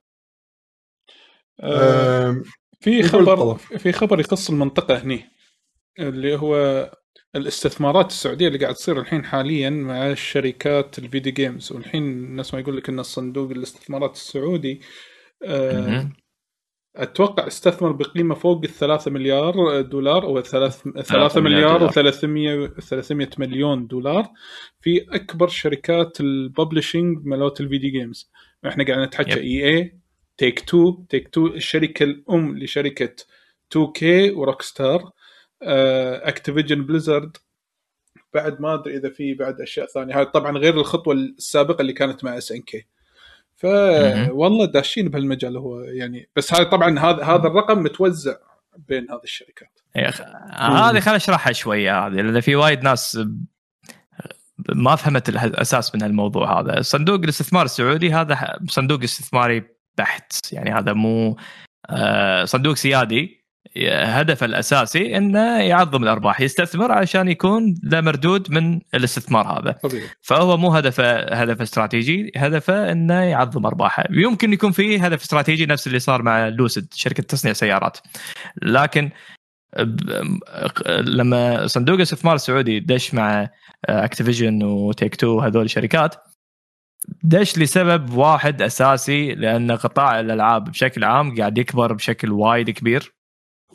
آه في خبر. في خبر يخص المنطقة هني اللي هو الاستثمارات السعودية اللي قاعد تصير الحين حاليا مع الشركات ال video games والحين الناس ما يقول لك إن الصندوق الاستثمارات السعودي آه. أتوقع استثمر بقيمة فوق الثلاثة مليار دولار أو ثلاث ثلاثة مليار مليار دولار. و300 300 مليون دولار في أكبر شركات ال publishing مالوت ال video games إحنا قاعد نتحكى. EA Take-Two Take-Two الشركة الأم لشركة 2K و Rockstar Activision Blizzard. بعد ما أدري إذا في بعد أشياء ثانية. هاي طبعا غير الخطوة السابقة اللي كانت مع SNK ف. والله داشين بهالمجال هو يعني بس هاي طبعا هذا هذا الرقم متوزع بين هذه الشركات. هذه خليني اشرحها شوية هذه لأن في وايد ناس ما فهمت الأساس من الموضوع هذا. صندوق الاستثمار السعودي هذا صندوق استثماري بحت يعني هذا مو آه، صندوق سيادي هدفه الأساسي إنه يعظم الأرباح يستثمر عشان يكون له مردود من الاستثمار هذا. طبيعي. فهو مو هدفه هدف استراتيجي هدفه إنه يعظم أرباحه. يمكن يكون فيه هدف استراتيجي نفس اللي صار مع لوسيد شركة تصنيع سيارات. لكن لما صندوق الاستثمار السعودي دش مع Activision و Take-Two هذول الشركات دش لسبب واحد أساسي لأن قطاع الألعاب بشكل عام قاعد يكبر بشكل وايد كبير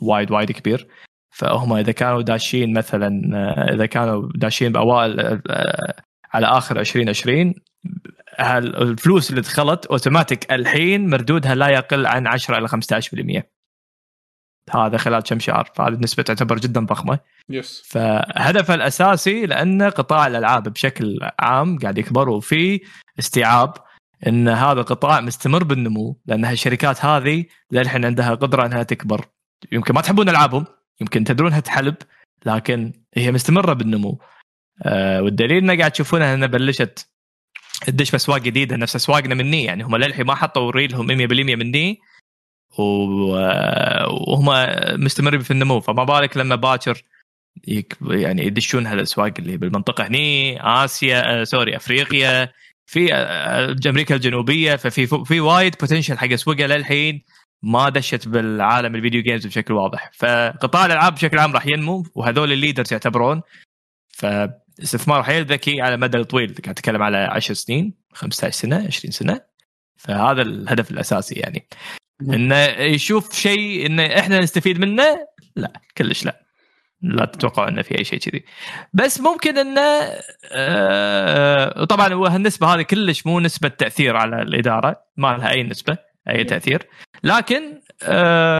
وايد وايد كبير. فهم إذا كانوا داشين مثلا آه، إذا كانوا داشين بأوائل آه، على آخر 2020 هال- الفلوس اللي دخلت أوتوماتيك الحين مردودها لا يقل عن 10 إلى 15% هذا خلال كم شهر؟ فهذه النسبة تعتبر جدا ضخمة. يس فهدفه الأساسي لأن قطاع الألعاب بشكل عام قاعد يكبر وفي استيعاب إن هذا القطاع مستمر بالنمو لأن هالشركات هذه للحين عندها قدرة إنها تكبر. يمكن ما تحبون ألعابهم يمكن تدرونها تحلب لكن هي مستمرة بالنمو. آه والدليل إنه قاعد تشوفونها انها بلشت تدش بأسواق جديدة نفس أسواقنا مني يعني هم للحين ما حطوا ريلهم 100% مني و- وهم مستمرين في النمو. فما بالك لما باكر يعني يدشون هالأسواق اللي بالمنطقة هني آسيا آه، سوري أفريقيا في آه، أمريكا الجنوبية ففي في وايد potential حق اسواقها للحين ما دشت بالعالم الـ video games بشكل واضح. فقطاع الألعاب بشكل عام راح ينمو وهذول الـ leaders يعتبرون. فاستثمار حيل ذكي على المدى الطويل قاعد أتكلم على 10 سنين 15 سنة 20 سنة. فهذا الهدف الأساسي يعني. إنه يشوف شيء إنه إحنا نستفيد منه؟ لا كلش لا. لا تتوقع إنه في أي شيء كذي. بس ممكن انه آه طبعا هو النسبة هذه كلش مو نسبة تأثير على الإدارة ما لها أي نسبة أي تأثير. لكن آه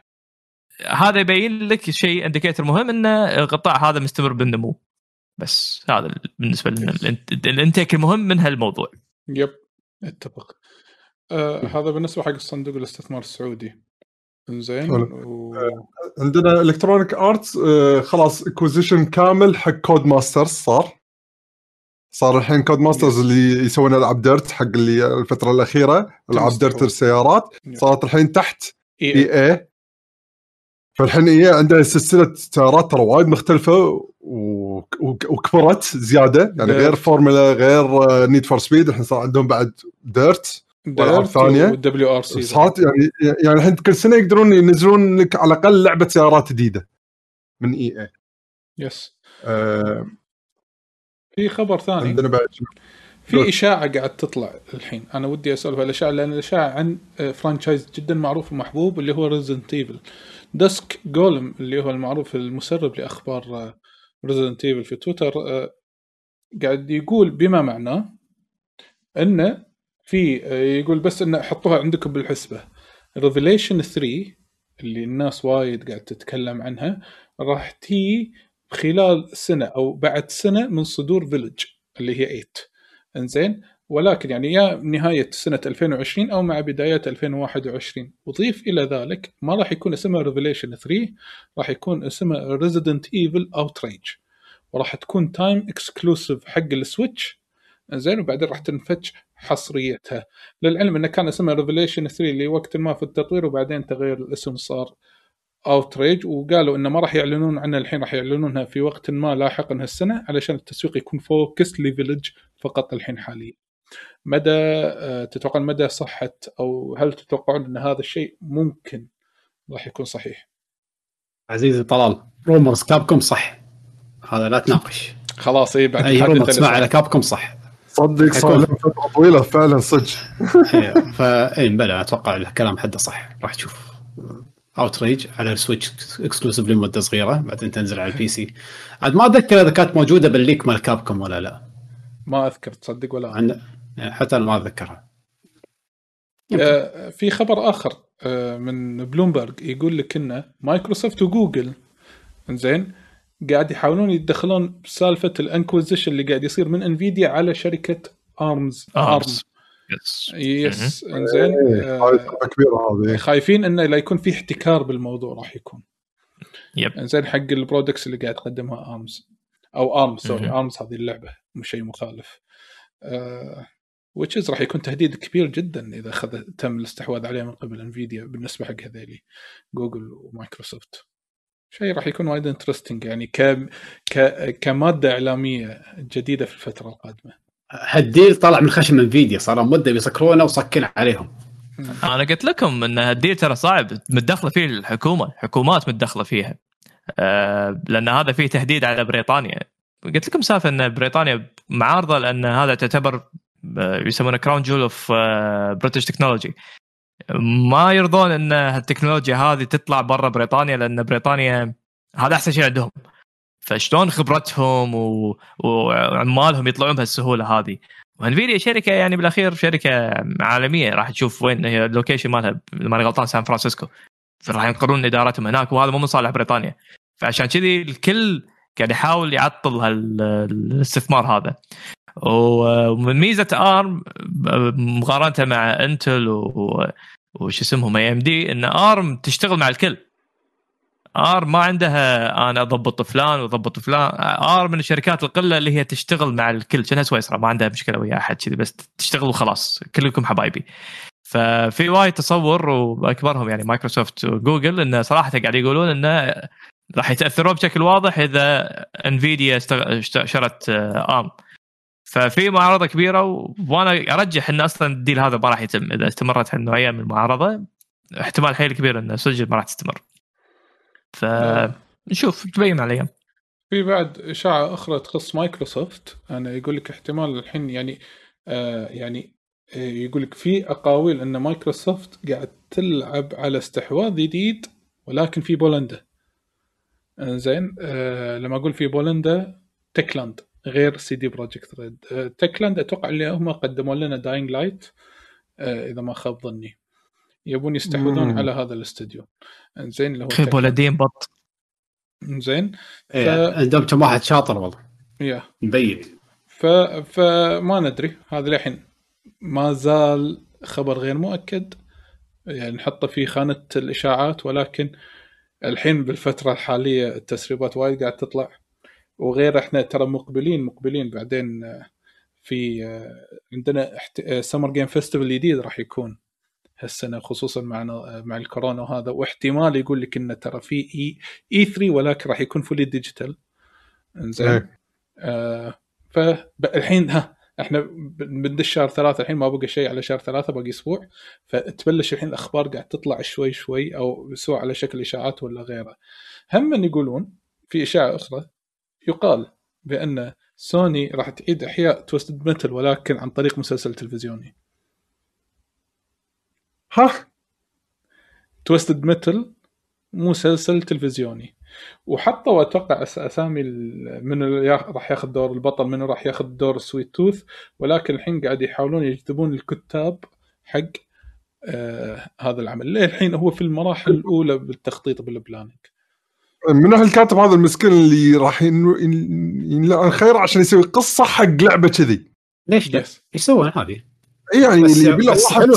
هذا يبين لك شيء انديكيتر مهم إن القطاع هذا مستمر بالنمو. بس هذا بالنسبة لنا الـ intake المهم من هالموضوع. yep أتفق. آه هذا بالنسبة حق صندوق الاستثمار السعودي. زين و... عندنا الكترونيك ارتس آه خلاص acquisition كامل حق كود ماسترز صار. صار الحين كود ماسترز اللي يسوون العاب ديرت حق اللي الفترة الأخيرة العاب ديرت السيارات صارت الحين تحت EA, EA. فالحين EA عندها سلسلة سيارات ترى وايد مختلفة وكبرت زيادة. يعني غير فورمولا غير نيد فور سبيد الحين صار عندهم بعد ديرت والعاب ثانية دبليو آر سي صارت يعني يعني الحين كل سنة يقدرون ينزلون لك على الأقل لعبة سيارات جديدة من EA yes آه في خبر ثاني. عندنا بعد في إشاعة قاعد تطلع الحين. أنا ودي اسولف الإشاعة لأن الإشاعة عن franchise جدا معروف ومحبوب اللي هو ريزنت ايفل Dusk Golem اللي هو المعروف المسرب لأخبار ريزنت ايفل في تويتر قاعد يقول بما معناه إنه في يقول بس انه حطوها عندكم بالحسبة. ريفيليشن 3 اللي الناس وايد قاعد تتكلم عنها راح تيي خلال سنة أو بعد سنة من صدور فيلج اللي هي 8 إنزين؟ ولكن يعني يا نهاية سنة 2020 أو مع بدايات 2021 وضيف إلى ذلك ما راح يكون اسمها ريفيليشن 3 راح يكون اسمها ريزيدنت ايفل اوتريج وراح تكون time exclusive حق السويتش. زين وبعدين راح تنفك حصريتها. للعلم إنه كان اسمها ريفيليشن 3 اللي وقت ما في التطوير وبعدين تغير الاسم صار اوتريج وقالوا إنه ما راح يعلنون عنها الحين راح يعلنونها في وقت ما لاحقا هالسنه علشان التسويق يكون focus لفيلج فقط الحين حاليا. مدى آه، تتوقعون مدى صحة أو هل تتوقعون إن هذا الشيء ممكن راح يكون صحيح؟ عزيزي طلال rumors كابكم صح. هذا لا تناقش. خلاص اي بعد أي rumor تسمع على كابكم صح. صدق صار لهم فترة طويلة فعلا صدق. فا اي بلى أتوقع الكلام حده صح. راح تشوف. اوتريج على السويتش exclusive لمدة صغيرة بعدين تنزل على الـ PC عاد ما أتذكر إذا كانت موجودة بالـ leak مال كابكم ولا لا. ما أذكر تصدق ولا؟ عن... حتى أنا ما اتذكرها آه في خبر آخر آه من بلومبرج يقول لك إنه مايكروسوفت وجوجل زين قاعد يحاولون يتدخلون بسالفه الـ acquisition اللي قاعد يصير من انفيديا على شركة ارمز ارمز yes yes إنزين. كبيرة هذه. خايفين إنه لا يكون في احتكار بالموضوع راح يكون. yep إنزين حق الـ products اللي قاعد تقدمها ارمز أو ارمز سوري ارمز هذه اللعبة مو شيء مخالف. which is راح يكون تهديد كبير جدا إذا خذ تم الاستحواذ عليه من قبل انفيديا بالنسبة حق هذيلي جوجل ومايكروسوفت. شيء راح يكون وايد interesting يعني ك... ك... كمادة إعلامية جديدة في الفترة القادمة. هالـ deal طلع من خشم انفيديا صار مدة بيسكرونه وصكنا عليهم. أنا قلت لكم إن هالـ deal ترى صعب متدخلة فيه الحكومة حكومات متدخلة فيها. أه لأن هذا فيه تهديد على بريطانيا. قلت لكم سالفة إن بريطانيا معارضة لأن هذا تعتبر يسمونه crown jewel of British technology ما يرضون إن التكنولوجيا هذه تطلع برا بريطانيا لأن بريطانيا هذا أحسن شيء عندهم. فشلون خبرتهم و... وعمالهم يطلعون بهالسهولة هذه؟ وانفيديا شركة يعني بالأخير شركة عالمية راح تشوف وين هي الـ location مالها ماني غلطان سان فرانسيسكو. فراح ينقلون إدارتهم هناك وهذا مو من صالح بريطانيا. فعشان كذي الكل قاعد يحاول يعطل هالاستثمار هذا. ومن ميزة أرم مقارنة مع إنتل و... وش اسمهم AMD إن ارم تشتغل مع الكل. ارم ما عندها أنا أضبط فلان وأضبط فلان. ارم من الشركات القلة اللي هي تشتغل مع الكل. كأنها سويسرا ما عندها مشكلة ويا أحد كذي بس تشتغل وخلاص كلكم حبايبي. ففي وايد تصور وأكبرهم يعني مايكروسوفت وجوجل انه صراحة قاعد يقولون انه راح يتأثرون بشكل واضح إذا انفيديا شرت ارم ففي معارضة كبيرة وأنا أرجح إن أصلا الـ deal هذا ما راح يتم. إذا استمرت النوعيه من المعارضة احتمال حيل كبير انه صدق ما راح تستمر. فنشوف تبين مع الأيام في بعد إشاعة أخرى تخص مايكروسوفت. أنا يقول لك احتمال الحين يعني آه يعني آه يقول لك في أقاويل إن مايكروسوفت قاعد تلعب على استحواذ جديد ولكن في بولندا. زين آه لما أقول في بولندا Techland. غير سي دي بروجكت ريد. آه Techland أتوقع اللي هم قدموا لنا داينج لايت آه إذا ما خاب ظني. يبون يستحوذون. على هذا الاستوديو زين اللي هو خيب. ولدين بط. زين. إيه، عندهم كم واحد شاطر والله. يا. مبين. ف... فما ندري. هذا للحين ما زال خبر غير مؤكد. يعني نحطه في خانة الإشاعات ولكن الحين بالفترة الحالية التسريبات وايد قاعد تطلع. وغير إحنا ترى مقبلين مقبلين بعدين آه، في آه، عندنا Summer Game Festival جديد راح يكون هالسنة خصوصا مع مع الكورونا وهذا. واحتمال يقول لك انه ترى في اي E 3 ولكن راح يكون fully digital. آه فالحين ها إحنا بندش شهر ثلاثة الحين ما بقى شيء على شهر ثلاثة باقي أسبوع. فتبلش الحين الأخبار قاعد تطلع شوي شوي أو سواء على شكل إشاعات ولا غيره. هم من يقولون في إشاعة أخرى يقال بأن سوني راح تعيد إحياء Twisted Metal ولكن عن طريق مسلسل تلفزيوني. ها؟ Twisted Metal مسلسل تلفزيوني. وحطوا أتوقع أسامي من راح ياخذ دور البطل منو راح ياخذ دور Sweet Tooth ولكن الحين قاعد يحاولون يجذبون الكتاب حق آه هذا العمل. ليه الحين هو في المراحل الأولى بالتخطيط بال planning؟ من أهل الكاتب هذا المسكين اللي راح ين- ين- ينلعن خير عشان يسوي قصة حق لعبة كذي ليش إيش يسوون هذه؟ يعني بس- اللي يبي له بس حلو.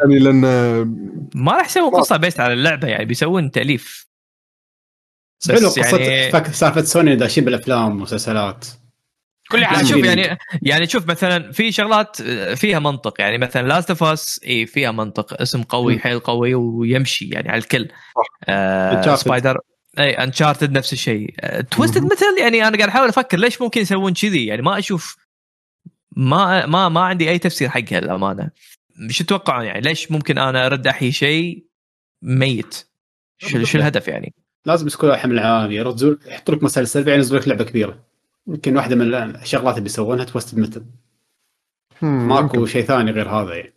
يعني لأن ما راح يسوون قصة based على اللعبة يعني بيسوون تأليف حلو قصة يعني سالفة سوني داشين بالأفلام والمسلسلات كل يعني عام شوف عادي. يعني يعني شوف مثلا في شغلات فيها منطق يعني مثلا Last of Us إي فيها منطق اسم قوي. حيل قوي ويمشي يعني على الكل آه. سبايدر أي Uncharted نفس الشيء. Twisted مهم. مثل يعني أنا قاعد أحاول أفكر ليش ممكن يسوون كذي؟ يعني ما أشوف ما ما ما عندي أي تفسير حقها للأمانة. شو تتوقعون يعني؟ ليش ممكن أنا أرد أحيي شيء ميت؟ شو, شو الهدف يعني؟ لازم يسكروا حمل عالي يرزون يحطوا لك مسلسل بعدين ينزلوا لك لعبة كبيرة. يمكن واحدة من الشغلات اللي بيسوونها Twisted مثل ماكو شيء ثاني غير هذا يعني.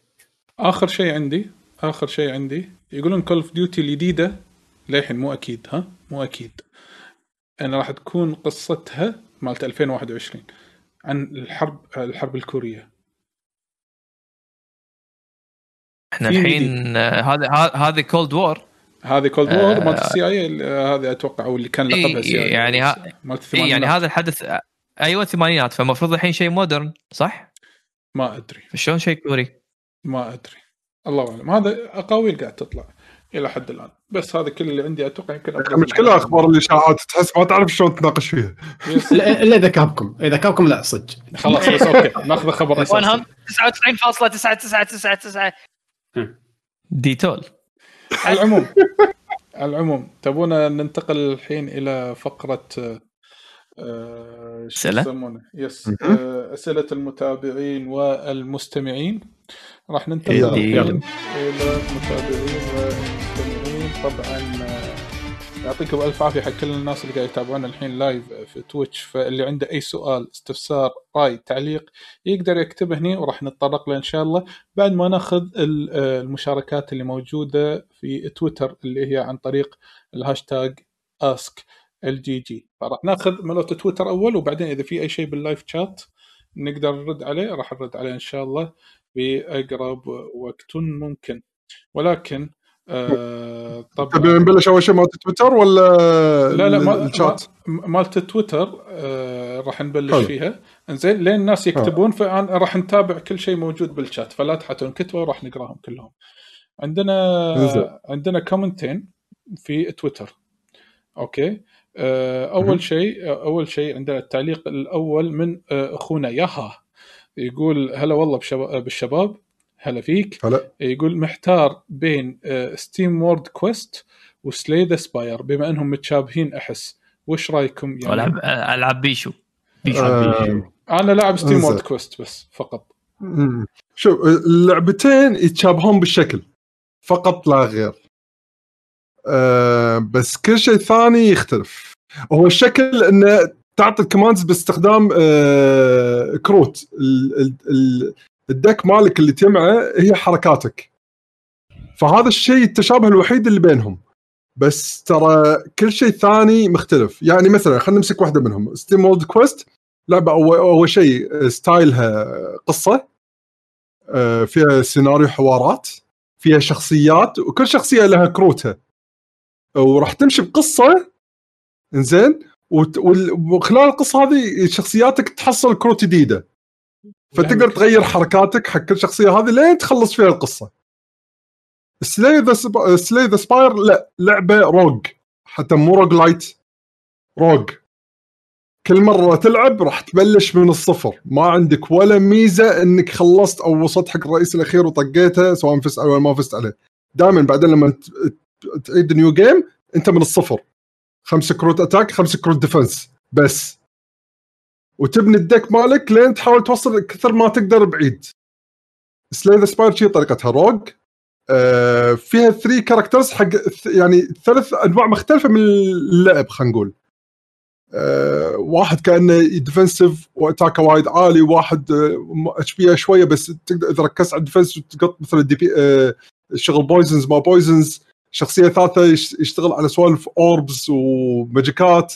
آخر شيء عندي آخر شيء عندي. يقولون Call of Duty الجديدة للحين مو أكيد ها؟ مو أكيد. ان راح تكون قصتها مالت 2021 عن الحرب الحرب الكورية. إحنا الحين آه، هذا هذه Cold War هذه Cold آه. War مالت ال CI هذه أتوقع أو اللي كان لقبها CI يعني ها- مالت يعني هذا الحدث آه، أيوه الثمانينات فالمفروض الحين شيء modern صح؟ ما أدري. فشلون شيء كوري؟ ما أدري. الله أعلم. هذا أقاويل قاعد تطلع. إلى حد الآن. بس هذا كل اللي عندي أتوقع يمكن المشكلة أخبار الاشاعات تحس ما تعرف شلون تناقش فيها. إلا إذا كابكم. إذا كابكم لا صدق. خلاص بس أوكي. ناخذ خبر أساسي. 99.9999 ديتول. على العموم على العموم تبونا ننتقل الحين إلى فقرة آه، شو؟ يسمونه؟ يس. آه، أسئلة المتابعين والمستمعين. راح ننتقل. إلى المتابعين والمستمعين. طبعا آه، يعطيكم ألف عافية حق كل الناس اللي قاعد يتابعونا الحين live في Twitch فاللي عنده أي سؤال استفسار رأي تعليق يقدر يكتبه هنا وراح نتطرق له إن شاء الله. بعد ما نأخذ ال- المشاركات اللي موجودة في تويتر اللي هي عن طريق ال hashtag ask. ال GG فراح ناخذ ملوت تويتر أول وبعدين إذا في أي شيء بال live chat نقدر نرد عليه. راح نرد عليه إن شاء الله بأقرب وقت ممكن. ولكن آه تبي طبعا نبلش أول شيء مالت تويتر ولا لا لا مالت تويتر آه راح نبلش حلو. فيها. إنزين لين الناس يكتبون فأنا راح نتابع كل شيء موجود بالشات فلا تحتون كتبوا وراح نقراهم كلهم. عندنا إنزين. عندنا comment ين في تويتر. أوكي؟ آه. أول شيء أول شيء عندنا التعليق الأول من آه، أخونا ياها يقول هلا والله بشباب بالشباب. هلا فيك. هلا. يقول محتار بين SteamWorld Quest و Slay the Spire بما أنهم متشابهين أحس. وش رأيكم يعني؟ ألعب ألعب بيشو. بيشو. آه، أنا لاعب SteamWorld Quest بس فقط. شوف اللعبتين يتشابهون بالشكل. فقط لا غير. أه بس كل شيء ثاني يختلف. هو الشكل إنه تعطي ال commands باستخدام أه كروت. ال- ال- ال- ال deck مالك اللي تجمعه هي حركاتك. فهذا الشيء التشابه الوحيد اللي بينهم. بس ترى كل شيء ثاني مختلف. يعني مثلا خلينا نمسك واحدة منهم. SteamWorld Quest لعبه اول, أول شيء style ها قصة. آه، فيها سيناريو حوارات. فيها شخصيات. وكل شخصية لها كروتها. وراح تمشي بقصة إنزين؟ وخلال القصة هذه شخصياتك تحصل كروت جديدة. فتقدر تغير حركاتك حق كل شخصية هذه لين تخلص فيها القصة. Slay the Slay the Spire لا لعبة rogue حتى مو rogue-lite rogue. كل مرة تلعب راح تبلش من الصفر. ما عندك ولا ميزة إنك خلصت أو وصلت حق الرئيس الأخير وطقيته سواء فزت عليه ولا ما فزت عليه. دائما بعدين لما تعيد new game انت من الصفر. خمس كروت attack خمس كروت defense بس. وتبني ال deck مالك لين تحاول توصل كثر ما تقدر بعيد. Slay the Spire شي طريقتها rogue. آه فيها three characters حق يعني ثلاث أنواع مختلفة من اللعب خلينا نقول. آه واحد كأنه defensive و attack ه وايد عالي واحد HP شوية بس تقدر إذا ركزت على ال defense تقط مثلا بي آه شغل poisons ما poisons شخصية ثالثة يش- يشتغل على سوالف orbs وماجيكات.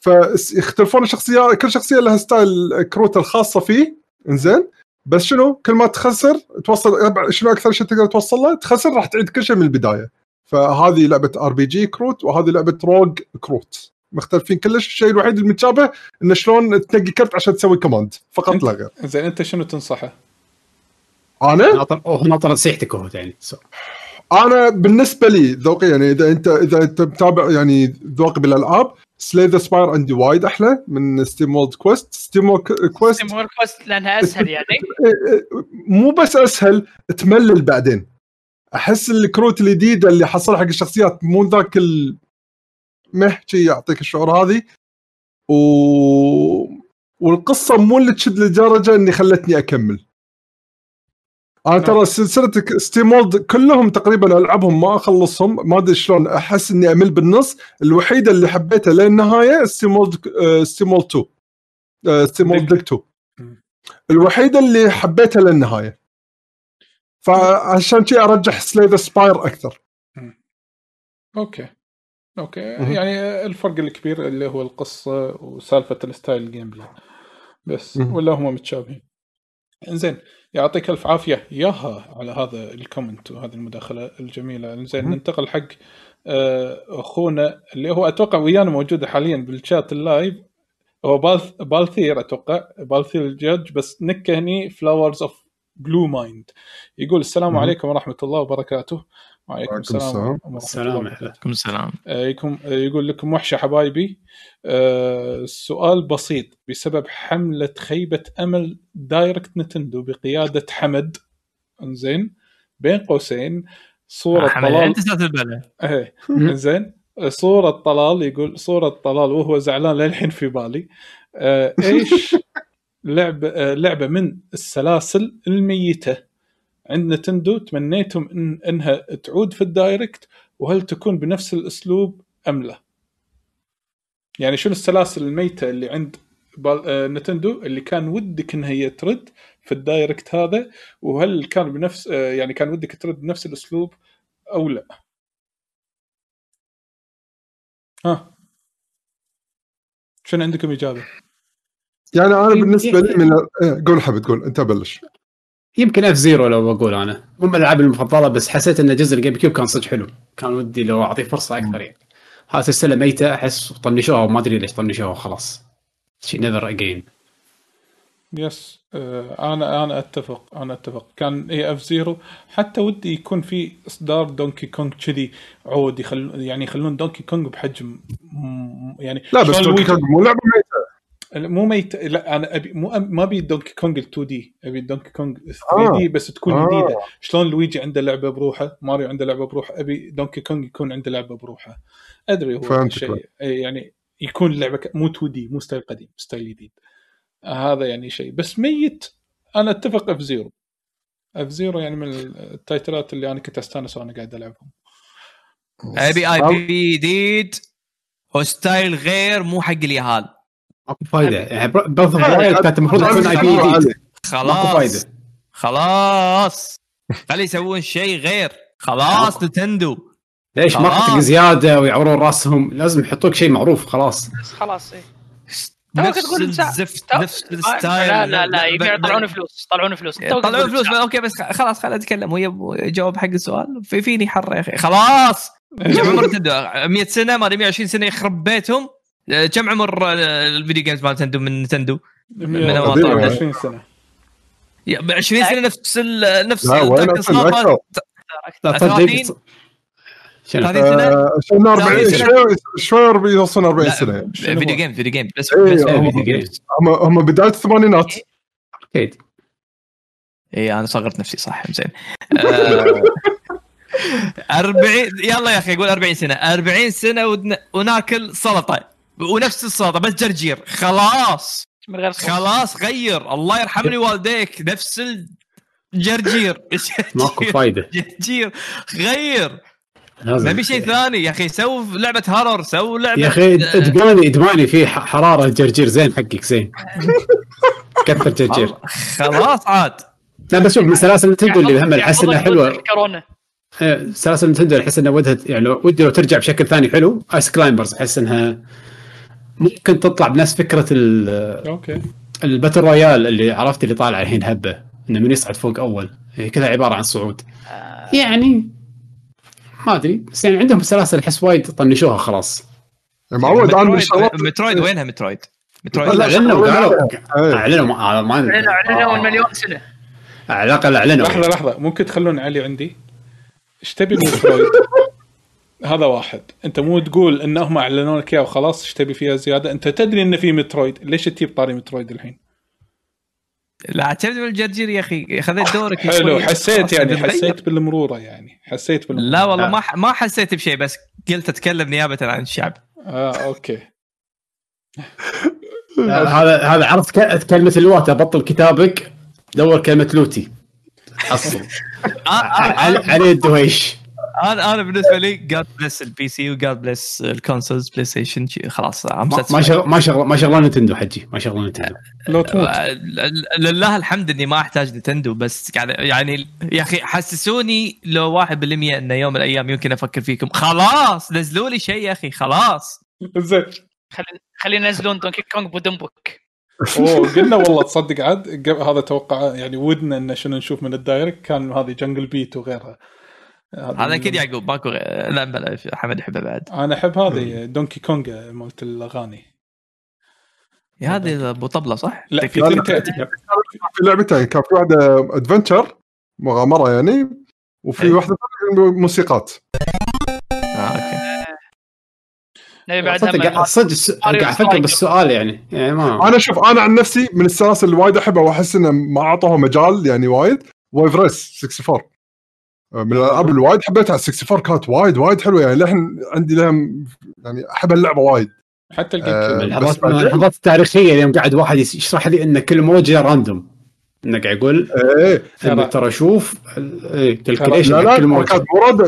فيختلفون الشخصيات كل شخصية لها style كروت الخاصة فيه. إنزين. بس شنو؟ كل ما تخسر توصل شنو أكثر شيء تقدر توصل له؟ تخسر راح تعيد كل شيء من البداية. فهذه لعبة RPG كروت وهذه لعبة rogue كروت. مختلفين كلش. الشيء الوحيد المتشابه إنه شلون تنقي كرت عشان تسوي command فقط لا غير. زين أنت شنو تنصحه؟ أنا؟ ناطر هو ناطر نصيحتك هو يعني. أنا بالنسبة لي ذوقي يعني إذا انت إذا أنت متابع يعني ذوقي بالألعاب Slay the Spire عندي وايد أحلى من SteamWorld Quest Steam Quest SteamWorld Quest لأنها أسهل يعني. مو بس أسهل تملل بعدين. أحس الكروت الجديدة اللي حصل حق الشخصيات مو ذاك ال مه شي يعطيك الشعور هذه. و... والقصة مو اللي تشد لدرجة إني خلتني أكمل. أنا ترى سلسلة SteamWorld كلهم تقريبا العبهم ما أخلصهم ما أدري شلون أحس إني أمل بالنص. الوحيدة اللي حبيتها للنهاية SteamWorld SteamWorld 2 SteamWorld Dig 2 الوحيدة اللي حبيتها للنهاية. فعشان شي أرجح Slay the Spire أكثر أوكي. أوكي. يعني الفرق الكبير اللي هو القصة وسالفة ال style gameplay بس. ولا هم متشابهين. إنزين. يعطيك ألف عافية. ياها على هذا ال comment وهذه المداخلة الجميلة. مهم. ننتقل حق آه، أخونا اللي هو أتوقع ويانا موجود حاليا بال chat ال live هو بالث بالثير أتوقع بالثير الجاج بس نكة هني فلاورز اوف بلو مايند يقول السلام. عليكم ورحمة الله وبركاته. وعليكم وعليكم السلام السلام. عليكم. عليكم السلام آه، يكون آه، يقول لكم وحشة حبايبي. آه، سؤال بسيط. بسبب حملة خيبة أمل دايركت نتندو بقيادة حمد. انزين. بين قوسين. صورة حمد طلال. أنت إيه. انزين. صورة طلال يقول صورة طلال وهو زعلان للحين في بالي. آه، إيش لعبة آه، لعبة من السلاسل الميتة؟ عند نتندو تمنيتم إن إنها تعود في ال Direct وهل تكون بنفس الأسلوب أم لا؟ يعني شنو السلاسل الميتة اللي عند بال- آه، نتندو اللي كان ودك انها هي ترد في ال Direct هذا وهل كان بنفس آه، يعني كان ودك ترد بنفس الأسلوب أو لا؟ ها شنو عندكم إجابة؟ يعني أنا بالنسبة لي من إيه، قول حبيب قول أنت بلش يمكن F-Zero لو بقول أنا. مو من الالعاب المفضلة بس حسيت إن جزء ال GameCube كان صدق حلو. كان ودي لو أعطيه فرصة أكثر يعني. هذه سلسله ميتة أحس طنشوها وما أدري ليش طنشوها وخلاص شي never again yes أنا أنا أتفق أنا أتفق. كان اي F-Zero حتى ودي يكون في إصدار Donkey Kong كذي عود يخلون يعني يخلون Donkey Kong بحجم يعني لا بس Donkey Kong مو لعبة ميتة. مو ميت لا أنا أبي مو ما أبي Donkey Kong ال 2 D أبي Donkey Kong 3 D بس تكون آه. جديده شلون لويجي عنده لعبة بروحه؟ ماريو عنده لعبة بروحه أبي Donkey Kong يكون عنده لعبة بروحه. أدري هو. شيء يعني يكون اللعبه ك- مو 2 D مو style قديم style جديد. هذا يعني شيء. بس ميت أنا أتفق F-Zero. F-Zero يعني من التايتلات اللي أنا كنت أستانس وأنا قاعد ألعبهم. أبي I P جديد و style غير مو حق اليهال. ماكو فايدة. يعني بوث كانت المفروض تكون IP. جديد ماكو خلاص. فايدة. خلاص. خلي يسوون شيء غير. خلاص نتندو. ليش آه. marketing زيادة ويعورون راسهم؟ لازم يحطوك شيء معروف خلاص. خلاص إيه. توك نفس تقول. الزفت نفس ال style. لا لا لا يطلعون فلوس يطلعون فلوس. تقول فلوس. أوكي بس خلاص خليني اتكلم وهي جاوب حق السؤال. في فيني حر يا أخي. خلاص. كم عمر نتندو 100 سنة ما 120 سنة يخرب بيتهم. كم عمر آه، ال video games مال نتندو من نتندو؟ من طالع. 120 سنة. يا- ب 20 سنة نفس ال نفس لا. لا 30 تصدق شنو 30 سنة؟ آه، شلون 40 ثاني سنة. شوي شوي 40 يوصلون 40 لا، سنة. فيديو؟ جيمز فيديو جيمز بس إيه، فيديو جيمز هم بداية الثمانينات. أكيد اي أنا صغرت نفسي صح زين. آه، 40 يلا يا أخي قول 40 سنة. 40 سنة ون- وناكل سلطة. ونفس السلطه بس جرجير. خلاص. من غير صوت. خلاص غير. الله يرحم لي والديك. نفس الجرجير ماكو فايدة. جرجير. غير. نبي شيء ثاني. يا أخي سو لعبة horror سو لعبة يا أخي ادماني ادماني في حرارة جرجير زين حقك زين. كثر جرجير. خلاص عاد. لا بس شوف من سلاسل Nintendo اللي هم أحس انها حلوة. إيه، سلاسل Nintendo أحس انها ودها يعني ودي لو ترجع بشكل ثاني حلو. Ice Climbers أحس إنها ممكن تطلع بنفس فكرة ال- okay. ال battle royale اللي عرفت اللي طالع الحين هبة إنه من يصعد فوق أول. هي كذا عبارة عن صعود. يعني ما أدري بس يعني عندهم سلاسل احس وايد طنشوها خلاص. معود أنا من Metroid وينها Metroid؟ Metroid. أعلنوا قالوا. أعلنوا أعلنوا من مليون سنة. على الأقل أعلنوا. لحظة لحظة. ممكن تخلون علي عندي؟ إيش تبي Metroid؟ هذا واحد. أنت مو تقول انهم أعلنوا لك إياه وخلاص إيش تبي فيها زيادة؟ أنت تدري انه في Metroid. ليش تجيب طاري Metroid الحين؟ لا تعرف من الجرجير يا أخي خذيت دورك حلو. حسيت يعني. حسيت بالمرورة يعني. حسيت بالمرورة. لا والله ما ما حسيت بشيء بس قلت أتكلم نيابة عن الشعب. آه أوكي. هذا هذا عرفت كلمة الوات ابطل كتابك دور كلمة لوتي. حصل علي علي الدويش. أنا أنا بالنسبة لي جاد بليس البي سي وجاد بليس الكونسولز بلاي ستيشن خلاص ما. شغل ما شغل ما شغلان نتندو حجي ما شغلان نتندو. لو تموت. آه، لله الحمد إني ما أحتاج Nintendo بس قاعد يعني يا أخي حسسوني لو 1% إنه يوم من الأيام يمكن أفكر فيكم. خلاص نزلوا لي شيء يا أخي خلاص. زين. خلينا خلينا ينزلون Donkey Kong بودمبوك أوه قلنا والله تصدق عاد قبل- هذا توقع يعني ودنا انه شنو نشوف من ال Direct كان هذه Jungle Beat وغيرها. هذا أكيد يعقوب ماكو غير- لا بلا حمد يحبه بعد. أنا أحب هذه Donkey Kong مالت الأغاني. هذه أبو طبلة صح؟ لا في في لعبتين. كان في واحدة adventure مغامرة يعني وفي إيه. واحدة موسيقات. آه okay. بعد صدق صدق الس- قاعد أفكر بالسؤال يعني. يعني ما أنا شوف أنا عن نفسي من السلاسل اللي وايد أحبها وأحس إنه ما أعطوها مجال يعني وايد Wave Race 64 آه، من الألعاب اللي وايد حبيتها 64 كانت وايد وايد حلوة. يعني للحين عندي لها يعني أحب اللعبة وايد. حتى الجيم آه، اللحظات من بعدين- اللحظات التاريخيه يوم قاعد واحد يشرح لي إن كل موجة راندوم انه قاعد يقول إيه ترى ترى شوف كالكوليشن لا لا كانت مراد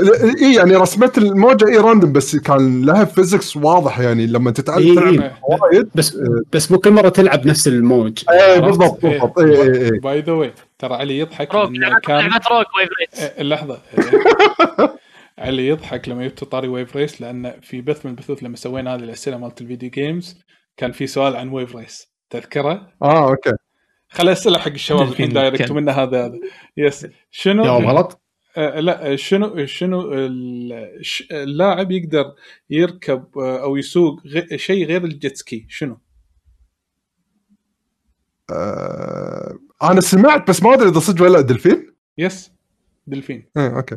اي يعني رسمت الموجة اي راندوم بس كان لها فيزكس واضح يعني لما إيه، تتعلم تلعب إيه. وايد. بس بس مو كل مرة تلعب نفس الموج. إيه عرفت؟ بالضبط بالضبط. اي اي اي باي ذا واي ترى علي يضحك روك كان روك ويف إيه، لحظة. إيه. علي يضحك لما جبت طاري Wave Race لأن في بث من البثوث لما سوينا هذه الأسئلة مالت ال video games كان في سؤال عن Wave Race تذكره؟ آه okay. خل أسئلة حق الشباب الحين direct. ومنه هذا. هذا yes شنو جواب غلط؟ آه لا شنو شنو ال- ش- اللاعب يقدر يركب آه، أو يسوق غ- شيء غير ال jet ski شنو؟ آه أنا سمعت بس ما أدري إذا صدق ولا لا. دلفين؟ يس دلفين. إيه أوكي.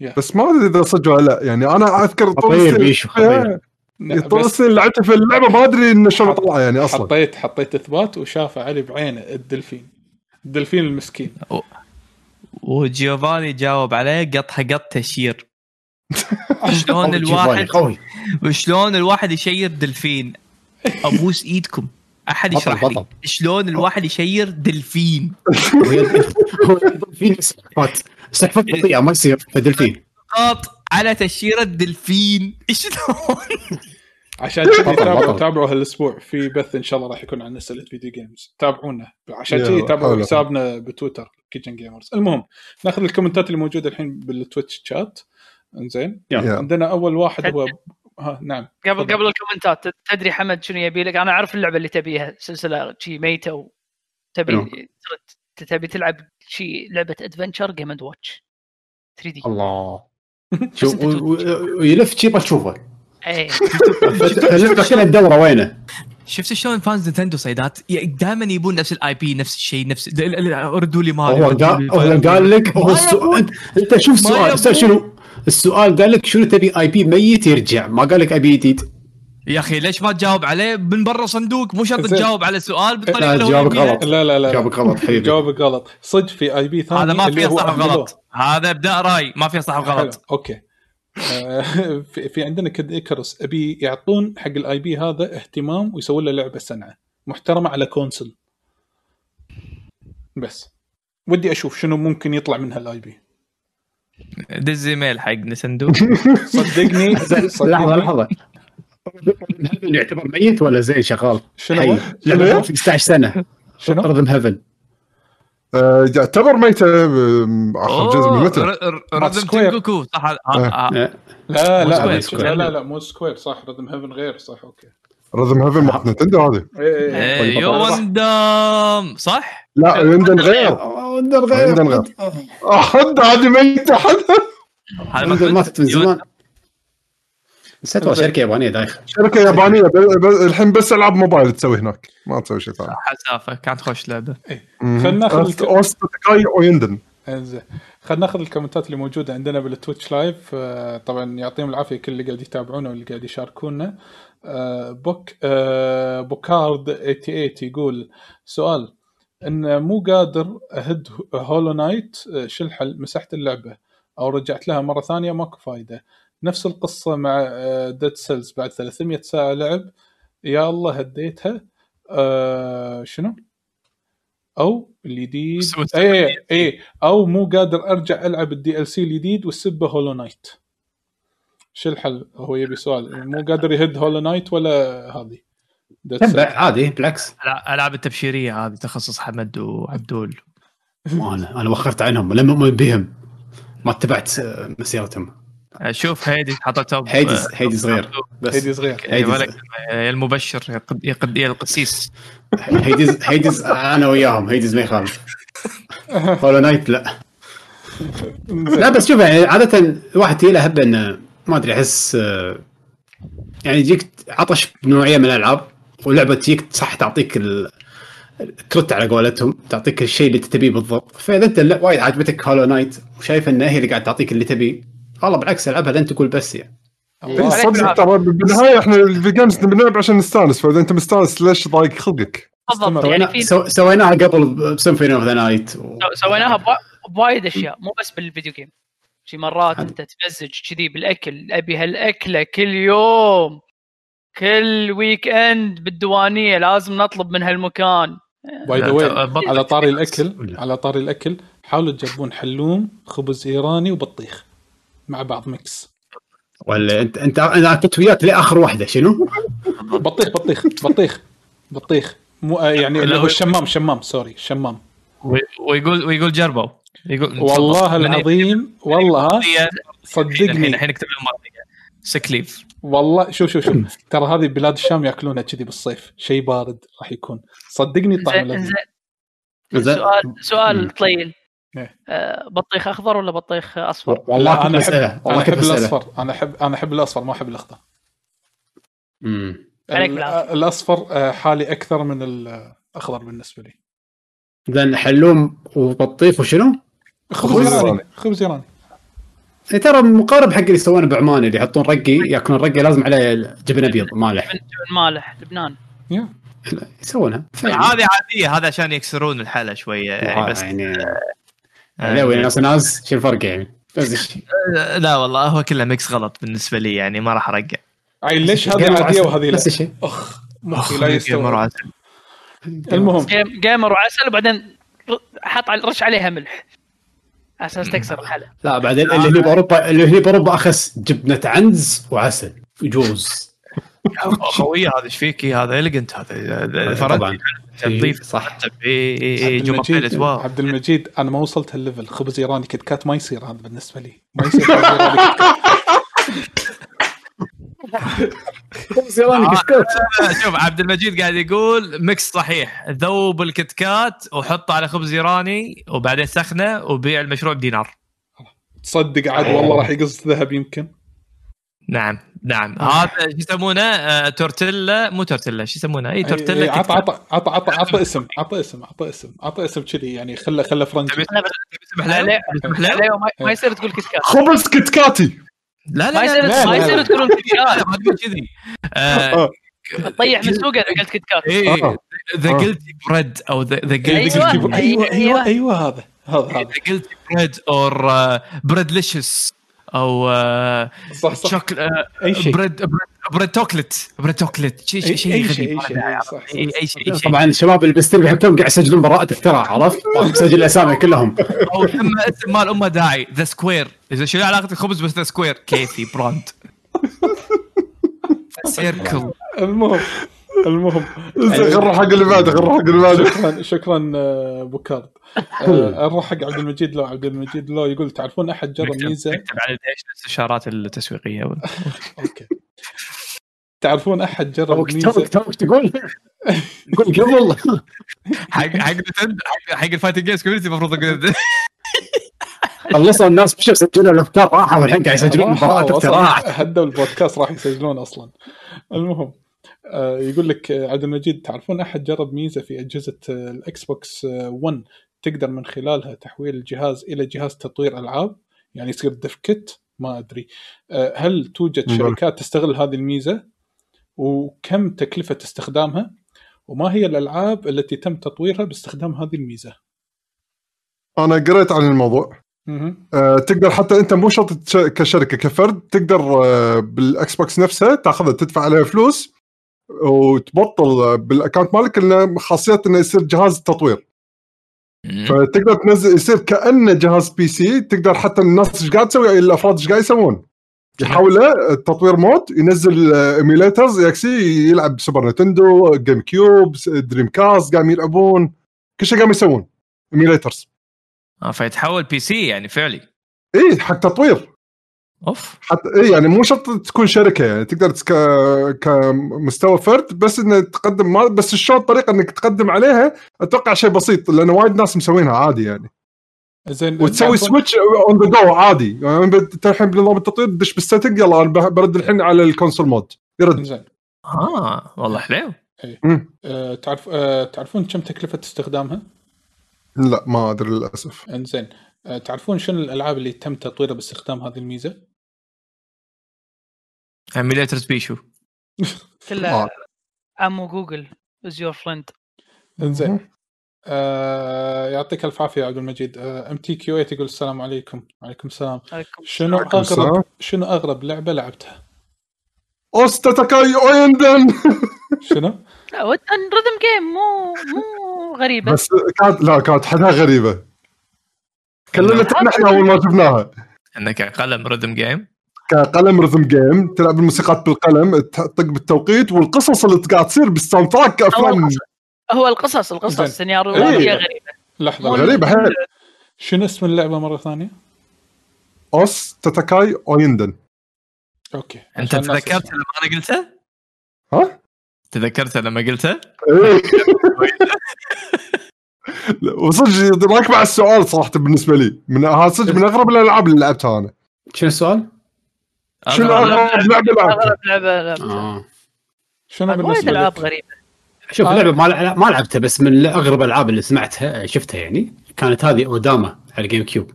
يا. بس ما أدري إذا صدق ولا لا. يعني أنا أذكر طول خطير طول بس السنين لعبت في اللعبة ما أدري إنه شلون طلع يعني أصلا. حطيت حطيت إثبات وشافه علي بعينه الدلفين. الدلفين المسكين. وجيوفاني جاوب عليه قطها قط تشير شلون الواحد قوي. وشلون الواحد يشير دلفين؟ أبوس إيدكم. أحد بطل، يشرح لي. شلون الواحد يشير دلفين؟ هو الدلفين سحفات سحفات بطيئه ما يصير فدلفين قط. على تشيرة دلفين. شلون عشان كذي تابعوا. تابعوا هالأسبوع. في بث إن شاء الله راح يكون عن أسئلة video games تابعونا. عشان كذي تابعوا. حسابنا بتويتر Kitchen Gamers المهم ناخذ ال comment ات اللي موجودة الحين بال Twitch chat إنزين. عندنا أول واحد هو ها نعم. قبل تفضل. قبل ال comment ات تدري حمد شنو يبي لك؟ أنا أعرف اللعبة اللي تبيها سلسلة شي ميتة وتبي شنو؟ تبي تلعب شي لعبة ادفنشر جيم اند واتش 3 دي الله. شوف ويلف شي تشوفه إيه الدوره وينه؟ شفت شلون فانز نتندو صيدات دائما يبون نفس الاي بي نفس الشيء نفس ردوا لي مالي هو قال. قال لك هو ما السؤال. انت شوف السؤال. شنو؟ السؤال قال لك شنو تبي آي بي ميت يرجع ما قال لك اي بي جديد يا أخي ليش ما تجاوب عليه؟ من برا صندوق مو شرط. تجاوب على السؤال بالطريقة لا، اللي جوابك يبيها. غلط. لا لا لا جوابك غلط حبيبي. جوابك غلط. صدق في آي بي ثاني هذا ما فيه صح. وغلط هذا إبداء رأي ما فيه صح وغلط أوكي. آه، في, في عندنا كد ايكروس أبي يعطون حق الاي بي هذا اهتمام ويسوون له لعبة سنه محترمة على كونسل. بس. ودي أشوف شنو ممكن يطلع منها الاي بي. دز إيميل حق نسندو صدقني لحظة صدقني. هل يعتبر ميت ولا زين شغال؟ شنو؟ لعبه 15 سنة. شنو؟ رذم هيفن آه، يعتبر ميتة آم، آخر جزء من متى؟ سكوير. تنجوكو صح آه، آه. آه. لا. لا لا. لا لا مو سكوير صح رذم هيفن غير. صح أوكي. رذم هيفن مالت نتندو هذه. إيه، إيه. إيه، يو وندم. صح؟ لا عندنا غير. وندر غير. عندنا غير. هذه ميتة حد هذا ما ماتت من زمان. نسيت والله شركة يابانية دايخة. شركة يابانية ب- ب- الحين بس ألعاب موبايل تسوي هناك. ما تسوي شيء ثاني. حسافه كانت خوش لعبة. خلنا ناخذ الك- اوستاكاي اويندن انزين خلينا ناخذ الكومنتات اللي موجودة عندنا بال Twitch live. آه، طبعا يعطيهم العافية كل اللي قاعد يتابعونا واللي قاعد يشاركونا. آه، بوك آه، بوكارد 88 يقول سؤال. إن مو قادر أهد Hollow Knight شو الحل مسحت اللعبة أو رجعت لها مرة ثانية؟ ماكو فايدة. نفس القصة مع Dead Cells بعد 300 ساعة لعب. يا الله هديتها. آه، شنو؟ أو الجديد. اي اي أو مو قادر أرجع ألعب ال DLC الجديد والسبه Hollow Knight شو الحل؟ هو يبي سؤال. مو قادر يهد Hollow Knight ولا هذه. عادي بالعكس. ألع- ألعاب التبشيرية هذه تخصص حمد وعبدول أنا أنا وخرت عنهم لما بهم. ما اتبعت آه، مسيرتهم. شوف هيدي حطته ب- هيدي هيدي صغير بس. هيدي صغير يا هيدي ولك يا المبشر يا قد- يا قد- يا القسيس هيديز هيديز أنا وياهم. هيديز ما يخالف. هولو نايت لا. لا بس شوف يعني عادة الواحد تجي له هبه إنه ما أدري أحس آه، يعني يجيك عطش بنوعية من الألعاب ولعبة تجيك صح تعطيك ال- الكرت على قولتهم تعطيك الشيء اللي تبيه بالضبط. فإذا أنت لا- وايد عجبتك Hollow Knight وشايف انها هي اللي قاعد تعطيك اللي تبيه والله بالعكس العبها لين تقول بس يعني الله إيه، صدق ترى بالنهاية إحنا ال video games بنلعب عشان نستانس فإذا أنت مستانس ليش ضايق خلقك؟ بالضبط. يعني في سو- سويناها قبل ب Symphony of the Night سويناها بوا- بوايد أشياء مو بس بال video game شي مرات أنت تمزج كذي بالأكل أبي هالأكلة كل يوم كل weekend بالديوانية لازم نطلب من هالمكان باي ذا. على طاري الأكل. على طاري الأكل حاولوا تجربون حلوم خبز إيراني وبطيخ مع بعض mix ولا انت انت أنا كنت وياك لآخر واحدة شنو؟ بطيخ بطيخ بطيخ بطيخ مو آه، يعني اللي هو الشمام شمام sorry شمام وي- ويقول ويقول جربوا يقول والله العظيم والله ها الحين صدقني الحين اكتب. سكليف والله شوف شوف شوف ترى هذه بلاد الشام ياكلونها كذي بالصيف شيء بارد راح يكون صدقني طعم زين. سؤال. سؤال طويل. آه، بطيخ أخضر ولا بطيخ أصفر؟ والله أنا احب أنا والله أحب الأصفر. أنا احب أنا أحب الأصفر ما أحب الأخضر. بالعافية. الأصفر آه، حالي أكثر من الاخضر بالنسبة لي. زين حلوم وبطيخ وشنو؟ خبز إيراني. خبز إيراني. إيه ترى مقارب حق اللي يسوونه بعمان اللي يحطون رقي ياكلون رقي لازم عليه جبن أبيض مالح جبن مالح لبنان. يسوونها هذه عادية هذا عشان يكسرون الحلا شوية. يعني بس يعني آه، لا وين ناس ناس شو الفرق يعني؟ آه، لا والله هو كله ميكس غلط بالنسبة لي يعني ما راح ارقع عيل ليش هذه عادية عسل. وهذه لا؟ نفس الشيء أخ مخي لا يستوعب. المهم. جيم جيمر وعسل وبعدين حط على رش عليها ملح. أساس تكسر الحلا لا بعدين اللي هي باوروبا اللي هي بأوروبا أخس جبنة عنز وعسل. وجوز خويه هذا إيش فيك؟ هذا اليجنت هذا طبعا. فرنسي تضيف صح. اي اي اي عبد المجيد أنا ما وصلت هالليفل خبز إيراني كت كات ما يصير هذا بالنسبة لي. ما يصير خبز إيراني Kit Kat. كشكوت شوف عبد المجيد قاعد يقول mix صحيح. ذوب ال Kit Kat وحطه على خبز إيراني وبعدين سخنه وبيع المشروع بدينار. تصدق عاد والله راح يقص ذهب يمكن. نعم. نعم هذا شو يسمونه آه، تورتيلا مو تورتيلا شو يسمونه اي إي- تورتيلا إي، عطى. عطى عطى عطى عطى اسم عطى اسم عطى اسم عطى اسم كذي يعني خله خله فرنجي تبي تسمح؟ لا ما- ما يصير تقول Kit Kat خبز كتكاتي لا ما لا يصير لا لا، ما لا، يصير لا. تقولون لا كات ما تقول كذي آه، آه. تطيح من سوقه إذا قلت كت كات آه. ذا آه. جلتي بريد أو ذا. جلتي أيوه أيوه. أيوه هذا هذا هذا ذا جلتي بريد اور بريدليشس أو صح صح. شوكل أي شيء. بريد بريد توكلت بريد توكلت شيء شيء شيء أي شيء أي شيء طبعا الشباب اللي بالستريم يحطون قاعد يسجلون براءة اختراع عرفت؟ مسجل الأسامي كلهم. أو ثم اسم مال أمه داعي ذا سكوير إذا شو علاقة الخبز بس ذا سكوير كيفي براند. سيركل المهم. المهم غر حق اللي بعده غر حق اللي بعده. شكرا شكرا آه، بوكارد آه، نروح حق عبد المجيد لو عبد المجيد لو يقول تعرفون أحد جرب ميزة؟ نكتب على إيش؟ الاستشارات التسويقية. أوكي. تعرفون أحد جرب توك توك ميزه توك تقول؟ تقول قبل. حق حق حق ال fighting games community المفروض أقول- خلصوا الناس بشوف سجلوا الأفكار راحوا الحين قاعد يسجلون أصلاً اختراع هدوا البودكاست راح يسجلون أصلا. المهم آه، يقول لك آه، عبد المجيد تعرفون أحد جرب ميزة في أجهزة آه، ال Xbox آه، 1 تقدر من خلالها تحويل الجهاز إلى جهاز تطوير ألعاب؟ يعني يصير dev kit ما أدري. آه، هل توجد نعم. شركات تستغل هذه الميزة؟ وكم تكلفة استخدامها؟ وما هي الألعاب التي تم تطويرها باستخدام هذه الميزة؟ أنا قريت عن الموضوع. آه، تقدر حتى أنت مو شرط كشركة كفرد تقدر آه، بال Xbox نفسها تأخذها تدفع عليها فلوس وتبطل آه، بال account مالك خاصية إنه يصير جهاز تطوير. فتقدر تنزل يصير كأنه جهاز PC تقدر حتى الناس إيش قاعد تسوي الأفراد إيش قاعد يسوون. يحوله التطوير mode ينزل emulators يكسي يلعب Super Nintendo GameCube Dreamcast قاعد يلعبون. كل شيء قاعد يسوون ايميليترز آه، فيتحول PC يعني فعلي. اي حق تطوير. أوف. حتى اي يعني مو شرط تكون شركة يعني تقدر تك... كمستوى فرد بس إنه تقدم ما بس شلون الطريقة إنك تقدم عليها أتوقع شيء بسيط لأن وايد ناس مسوينها عادي يعني. زين وتسوي سويتش اون ذا جو عادي. يعني انت الحين بنظام التطوير تدش بال setting يلا أنا برد الحين على ال console mode يرد. زين. آه والله حلو. مم. آه، تعرف آه، تعرفون كم تكلفة استخدامها؟ لا ما أدري للأسف. إنزين. آه، تعرفون شنو الألعاب اللي تم تطويرها باستخدام هذه الميزة؟ emulator بيشو كله آه. عمو Google is your friend انزين. آه يعطيك الف عافية يا عبد المجيد. MTQ يقول السلام عليكم. وعليكم السلام. عليكم شنو السلام. اغرب شنو أغرب لعبة لعبتها؟ Osu Tatakae Ouendan. لا شنو؟ rhythm game مو مو غريبة. بس كانت لا كانت حدها غريبة. كلنا تنحنا أول ما شفناها. إنك قلم rhythm game كقلم rhythm game تلعب الموسيقات بالقلم تطق بالتوقيت والقصص اللي قاعد تصير بال soundtrack افلام القصص. هو القصص القصص زين. السيناريوهات إيه. هي غريبة لحظة غريبة حيل. شنو اسم اللعبة مرة ثانية؟ Osu Tatakae Ouendan okay أنت تذكرت لما أنا قلته؟ ها؟ تذكرت لما قلته؟ إيه. لا، وصدق راكب على السؤال صراحة بالنسبة لي من صدق من أغرب الألعاب اللي لعبتها أنا شنو السؤال؟ شنو أغرب لعبة لعبتها؟ اغرب لعبة. آه شنو وايد بالنسبة ألعاب؟ غريبة شوف آه. لعبة ما لع- ما لعبتها بس من أغرب الألعاب اللي سمعتها شفتها يعني كانت هذه Odama على ال GameCube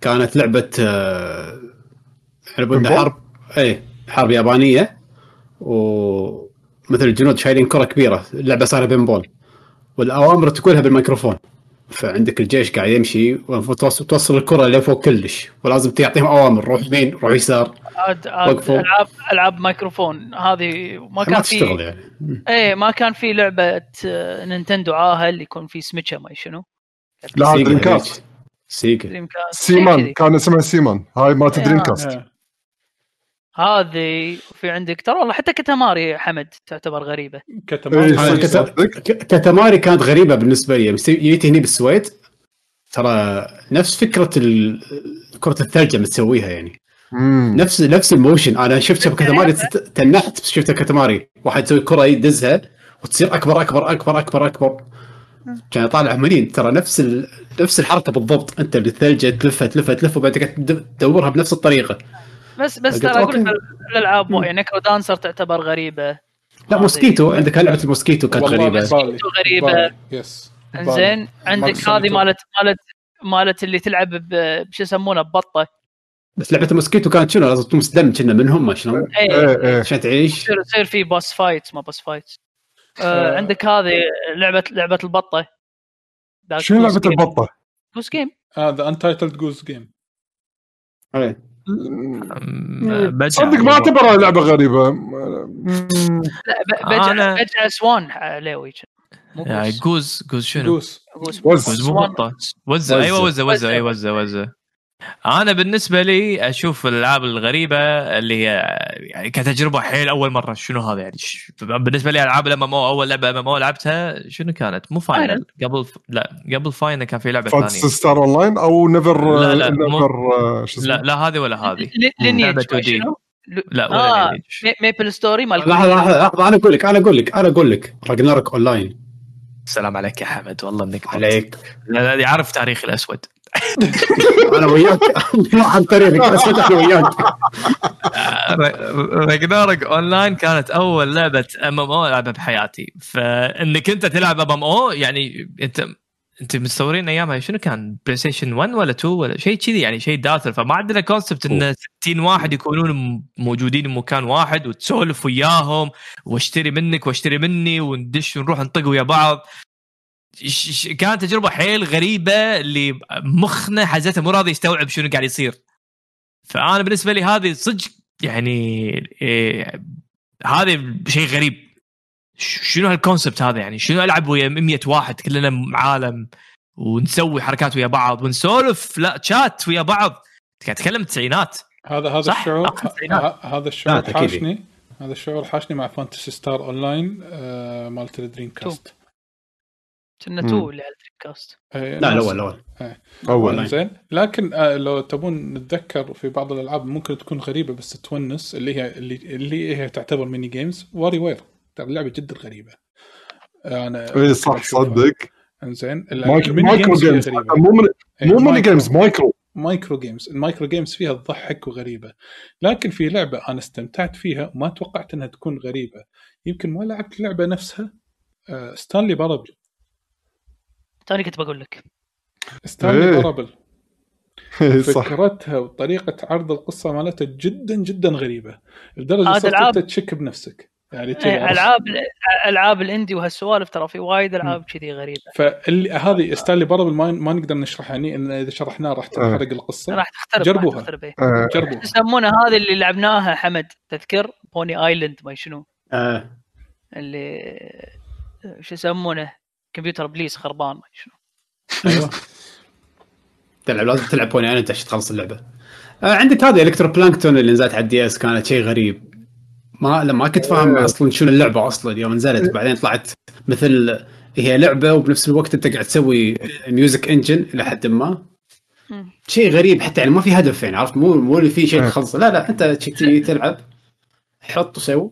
كانت لعبة آه، pinball؟ حرب اي حرب يابانية ومثل الجنود شايلين كرة كبيرة اللعبه صايرة pinball والأوامر تقولها بالميكروفون فعندك الجيش قاعد يمشي والمفروض توصل, توصل الكرة لفوق كلش ولازم تعطيهم أوامر روح يمين روح يسار عاد عاد وقفوا. العاب ألعاب مايكروفون هذه ما ما كان تشتغل في يعني إيه ما كان في لعبة آه، نينتندو عاهل يكون في سميتشا ما شنو لا دريم. كاست سيجا دريم كاست سيمان شيء كذي. كان اسمها سيمان هاي مالت إيه، دريم. كاست. هذه وفي عندك ترى والله حتى كتاماري حمد تعتبر غريبة. كتمان إيه، كتماري كانت غريبة بالنسبة لي. بس جيت هني بالسويد ترى نفس فكرة كرة الثلج اللي تسويها يعني. مم. نفس نفس ال motion. أنا شفت تت- تنحت بس شفت Katamari. واحد يسوي كرة يدزها وتصير اكبر اكبر اكبر اكبر أكبر. كان طالع منين؟ ترى نفس ال... نفس الحركة بالضبط. أنت بالثلجة تلفها تلفها تلفها وبعدين تدورها بنفس الطريقة. بس بس ترى أقول لك. الألعاب مو يعني NecroDancer تعتبر غريبة. لا mosquito. عندك لعبة ال mosquito كانت غريبة. غريبة. بالي. yes إنزين عندك هذه مالت مالت مالت اللي تلعب ب- بشو يسمونه ببطه بس لعبة ال mosquito كانت شنو؟ لازم تمص دم كنا منهم ما شلون اي إيه إيه. عشان تعيش. يصير في boss fight ما boss fight آه آه. عندك هذه لعبه لعبة البطة. شنو لعبة البطة؟ Goose Game هذا Untitled Goose Game إيه. صدق ما أعتبرها لعبة غريبة. لا ب- بجع أنا- بجع سوان عليوي مو يعني جوز. جوز جوز شنو؟ جوز جوز. وز. وز مو سوان. بطه وزه. أيوه وزه وزه. أيوه وزه وزه أنا بالنسبة لي أشوف الالعاب الغريبه اللي هي يعني كتجربه حيل اول مره شنو هذا يعني ش- بالنسبة لي العاب الام ام أو اول لعبه ام ام أو لعبتها شنو كانت؟ مو فاينل قبل. لا قبل فاينل كان في لعبة ثانية ستار اون لاين أو نيفر لا، لا، مو- نيفر شو اسمه لا لا هذه ولا هذه Lineage لعبة 2D. شنو؟ لا ولا آه. ميبل ستوري مال لحظة لحظة لحظة أنا أقول لك أنا أقول لك أنا أقول لك Ragnarok Online السلام عليك يا حمد والله إنك عليك لا لا عارف تاريخ الأسود أنا وياك. عن طريقك بس أنا وياك. Ragnarok Online كانت أول لعبة MMO ألعبها بحياتي. فإنك أنت تلعب MMO يعني انت أنت متصورين أيامها. شنو كان؟ PlayStation 1 ولا 2 ولا شيء كذي يعني شيء داثر فما عندنا concept إن 60 واحد يكونون موجودين بمكان واحد وتسولف وياهم واشتري منك واشتري مني وندش ونروح نطق ويا بعض. كانت تجربة حيل غريبة اللي مخنا حزتها مو راضي يستوعب شنو قاعد يصير. فأنا بالنسبة لي هذه صدق يعني إيه هذا شيء غريب. ش- شنو هالكونسبت هذا يعني؟ شنو ألعب ويا 100 واحد كلنا عالم ونسوي حركات ويا بعض ونسولف؟ لا شات ويا بعض. قاعد تتكلم تسعينات. هذا هذا الشعور التسعينات. هذا الشعور. حاشني. هذا الشعور حاشني مع Phantasy Star Online آه، مالت ال Dreamcast كنا. two اللي على ال Dreamcast إيه، لا الأول الأول أول. زين. لكن آه، لو تبون نتذكر في بعض الألعاب ممكن تكون غريبة بس تونس اللي هي اللي, اللي هي تعتبر mini games WarioWare ترى اللعبة جدا غريبة. أنا اي صح صدق. إنزين micro games مو من إيه، مو ميني. جيمز مايكرو. مايكرو جيمز المايكرو جيمز فيها تضحك وغريبة. لكن في لعبة أنا استمتعت فيها وما توقعت إنها تكون غريبة. يمكن ما لعبت اللعبة نفسها. آه، Stanley Parable توني كنت بقول لك. Stanley إيه. Parable إي صح. فكرتها وطريقة عرض القصة مالتها جدا جدا غريبة. لدرجة صرت ألعاب- أنت تشك بنفسك. يعني إيه، العاب العاب ال indie وهالسوالف ترى في وايد ألعاب كذي غريبة. فاللي هذه Stanley Parable ما, ما نقدر نشرحها هني إن إذا شرحناها راح تنحرق القصة. راح تختلف جربوها. راح تختلف إيه. آه، جربوا يسمونها هذه اللي لعبناها حمد؟ تذكر؟ Pony Island ما شنو. آه. اللي شو يسمونه؟ كمبيوتر ابليس خربان ما شنو. أيوه. تلعب لازم تلعب Pony Island عشان تخلص اللعبة. آه عندك هذه Electroplankton اللي نزلت على ال DS كانت شيء غريب. ما لما كنت فاهم أصلا شنو اللعبة أصلا. يوم نزلت بعدين طلعت مثل هي لعبة وبنفس الوقت أنت قاعد تسوي music engine إلى حد ما. شيء غريب حتى يعني ما في هدف يعني عرفت؟ مو مو اللي في شيء إيه. تخلصه. لا لا أنت تلعب حط وسوي.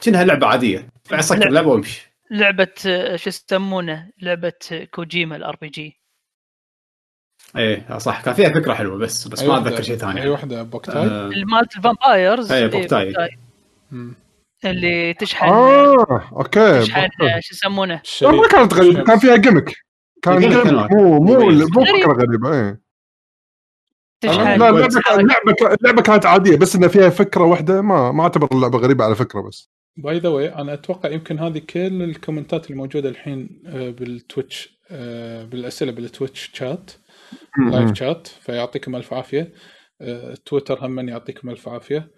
كأنها لعبة عادية. بعد سكر. اللعبة وامشي. لعبة آه، شو يسمونه؟ لعبة كوجيما ال RPG إيه صح. كان فيها فكرة حلوة بس بس ما واحدة- أتذكر شيء ثاني. أي واحدة Boktai؟ آه، مالت ال vampires إيه، Boktai. اللي تشحن. آه أوكي تشحن شو يسمونه. ما كانت غريبة. كان فيها gimmick كان. مو مو. مو فكرة غريبة إيه. تشحن. لا اللعبة اللعبة كان- اللعبة كانت عادية بس انها فيها فكرة واحدة ما ما أعتبر اللعبة غريبة على فكرة بس. By the way أنا أتوقع يمكن هذه كل الكومنتات اللي موجوده الحين آه، بال Twitch آه، بالأسئلة بال Twitch chat live chat فيعطيكم ألف عافية. آه، تويتر هم يعطيكم ألف عافية.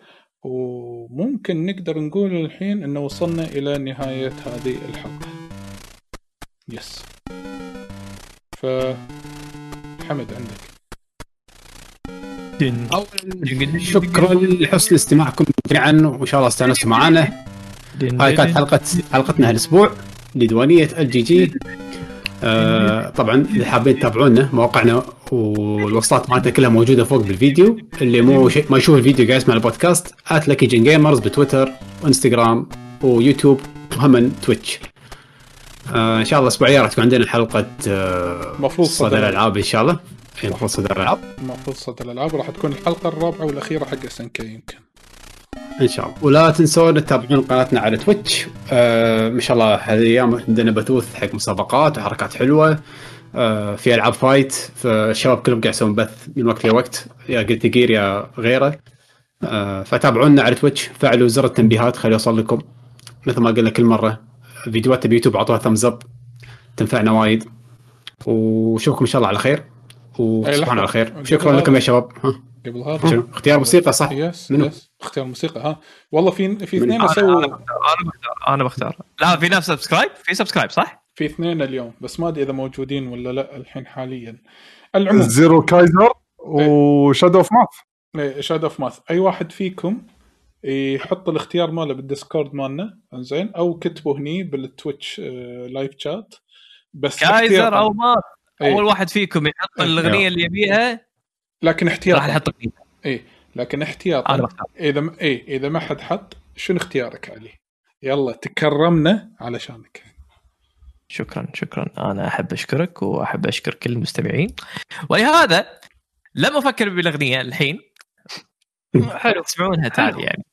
وممكن نقدر نقول الحين إنه وصلنا إلى نهاية هذه الحلقة. Yes ف حمد عندك. شكرا لحسن استماعكم جميعا وإن شاء الله استانستوا معنا هاي كانت حلقه حلقتنا هالأسبوع. لديوانية LGG. آه طبعا إذا حابين تتابعونا مواقعنا والوصلات مالتنا كلها موجودة فوق بالفيديو. اللي مو شيء ما يشوف الفيديو قاعد يسمع البودكاست @lucky gen gamers بتويتر وانستغرام ويوتيوب وهم Twitch. آه إن شاء الله الأسبوع الجاي راح تكون عندنا حلقة آه مفروض صدى الألعاب إن شاء الله. إيه، المفروض صدى الألعاب. المفروض صدى الألعاب. راح تكون الحلقة الرابعة والأخيرة حق SNK يمكن. إن شاء الله. ولا تنسون تتابعون قناتنا على Twitch. آه ما شاء الله هذه الأيام عندنا بثوث حق مسابقات وحركات حلوة. آه في ألعاب fight فالشباب كلهم قاعد يسوون بث من وقت لوقت يا Guilty Gear يا غيره. آه فتابعونا على Twitch فعلوا زر التنبيهات خليه يوصل لكم. مثل ما قلنا كل مرة فيديوهات بيوتيوب أعطوها thumbs up تنفعنا وايد. وشوفكم إن شاء الله على خير. وتصبحون. على خير. شكرا لكم يا شباب. ها. قبل هذا اختيار موسيقى صح yes منو؟ Yes اختيار موسيقى ها والله في في اثنين أنا اسووا أنا بختار أنا بختار أنا بختار لا في ناس subscribe في subscribe صح؟ في اثنين اليوم بس ما أدري إذا موجودين ولا لا الحين حاليا العموم Zero Kaiser و Shadow of Math Shadow of Math أي واحد فيكم يحط الاختيار ماله بال Discord مالنا إنزين أو كتبوا هني بال Twitch آه، live chat بس Kaiser. أو ما إيه. أول واحد فيكم يحط إيه. الأغنية اللي يبيها لكن راح احتياطا نحط اغنيه إي لكن احتياطا بختار. إذا م... إي إذا ما حد حط شنو اختيارك علي؟ يلا تكرمنا علشانك. شكرا شكرا. أنا أحب أشكرك وأحب أشكر كل المستمعين. ولهذا لما أفكر بالأغنية الحين. حلو. تسمعونها تالي يعني.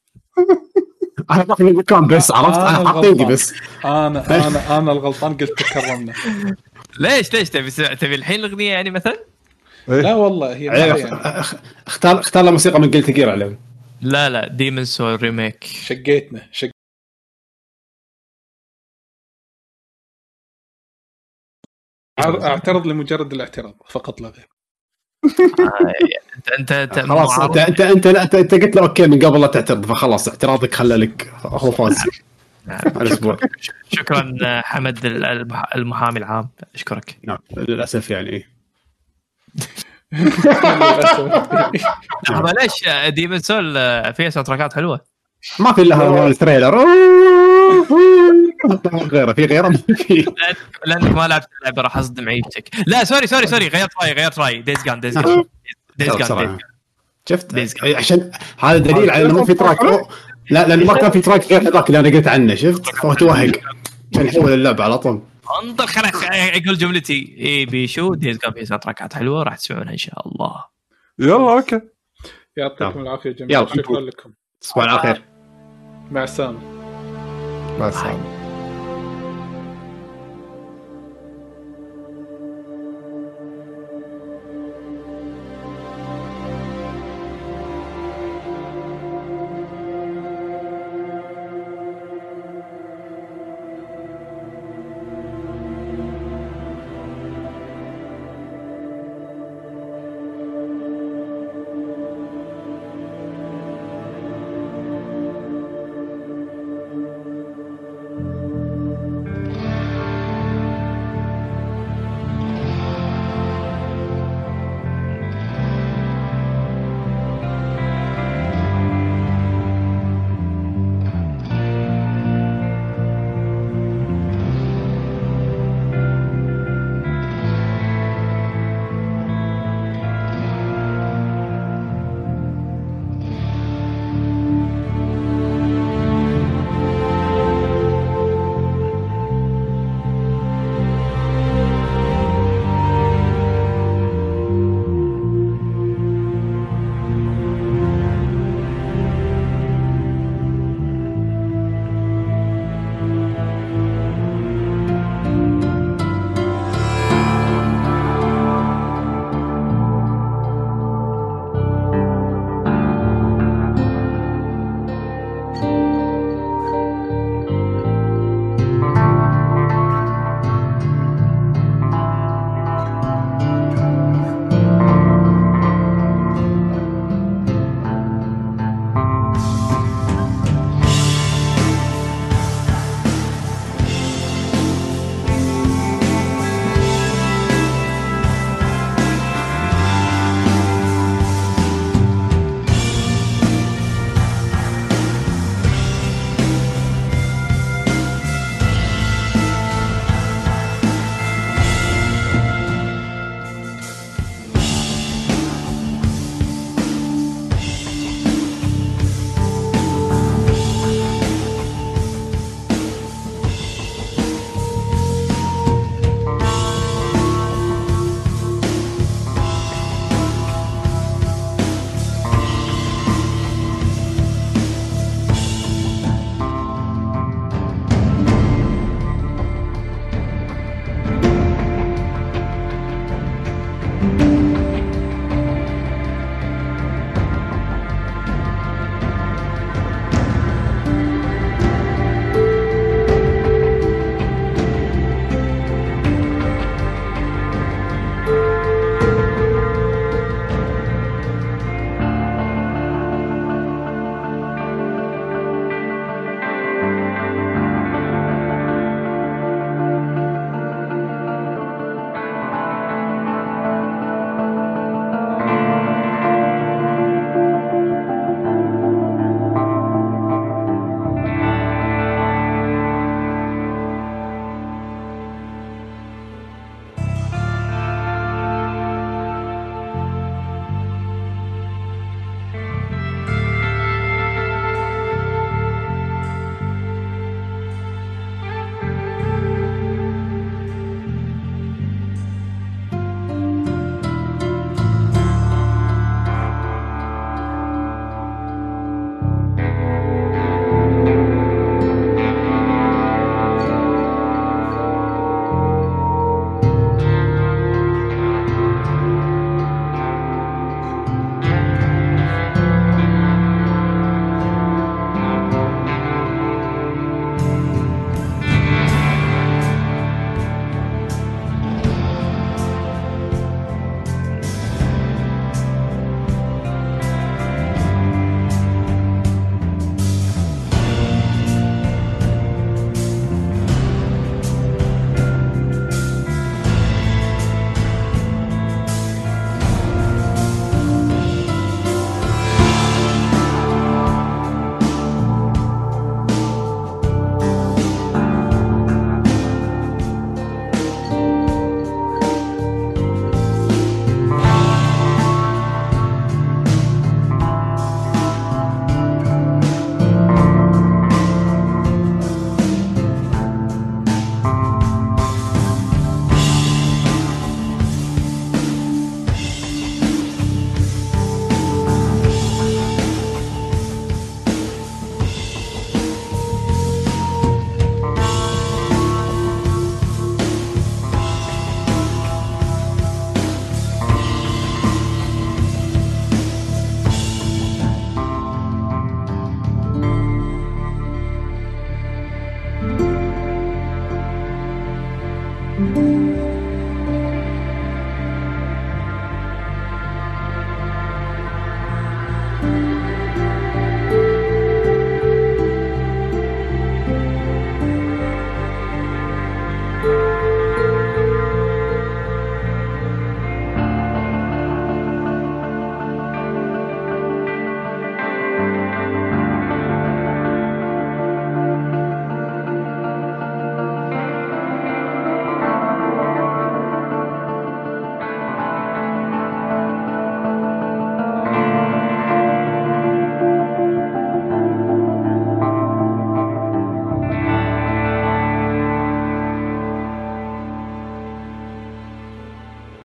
أنا باخذ المكان بس عرفت أنا أنا غلطان. بس. أنا أنا أنا الغلطان قلت تكرمنا. ليش ليش تبي تبي الحين الأغنية يعني مثلا؟ لا والله هي يعني أخ- اختار اختار له موسيقى من Guilty Gear عليه. لا لا Demon Soul remake شقيتنا شق أعترض لمجرد الاعتراض فقط لا غير. أنت أنت أنت خلاص أنت أنت أنت, أنت, أنت قلت له أوكي من قبل لا تعترض فخلاص اعتراضك خلى لك هو فاز. الأسبوع. شكرا حمد المح- المحامي العام. أشكرك. نعم للأسف يعني ليش Demon Soul فيها تراكات حلوة. ما في إلا هذا ال trailer. غيره في غيره ما في. لأنك ما لعبت اللعبة راح أصدم عيشتك لا sorry sorry sorry غيرت رايي غيرت رايي Days Gone Days Gone Days Gone شفت؟ عشان هذا دليل على إنه ما في track لا لأنه ما كان في track غير هذاك اللي أنا قلت عنه شفت؟ فهو توهق كان يحول اللعبة على طول. انطر خليني أقول جملتي اي بيشو Days Gone فيها sound تراكات حلوة راح تسمعونها إن شاء الله. يلا أوكي. يعطيكم العافية جميعا. شكرا لكم. تصبحون على خير. مع السلامة. مع السلامة.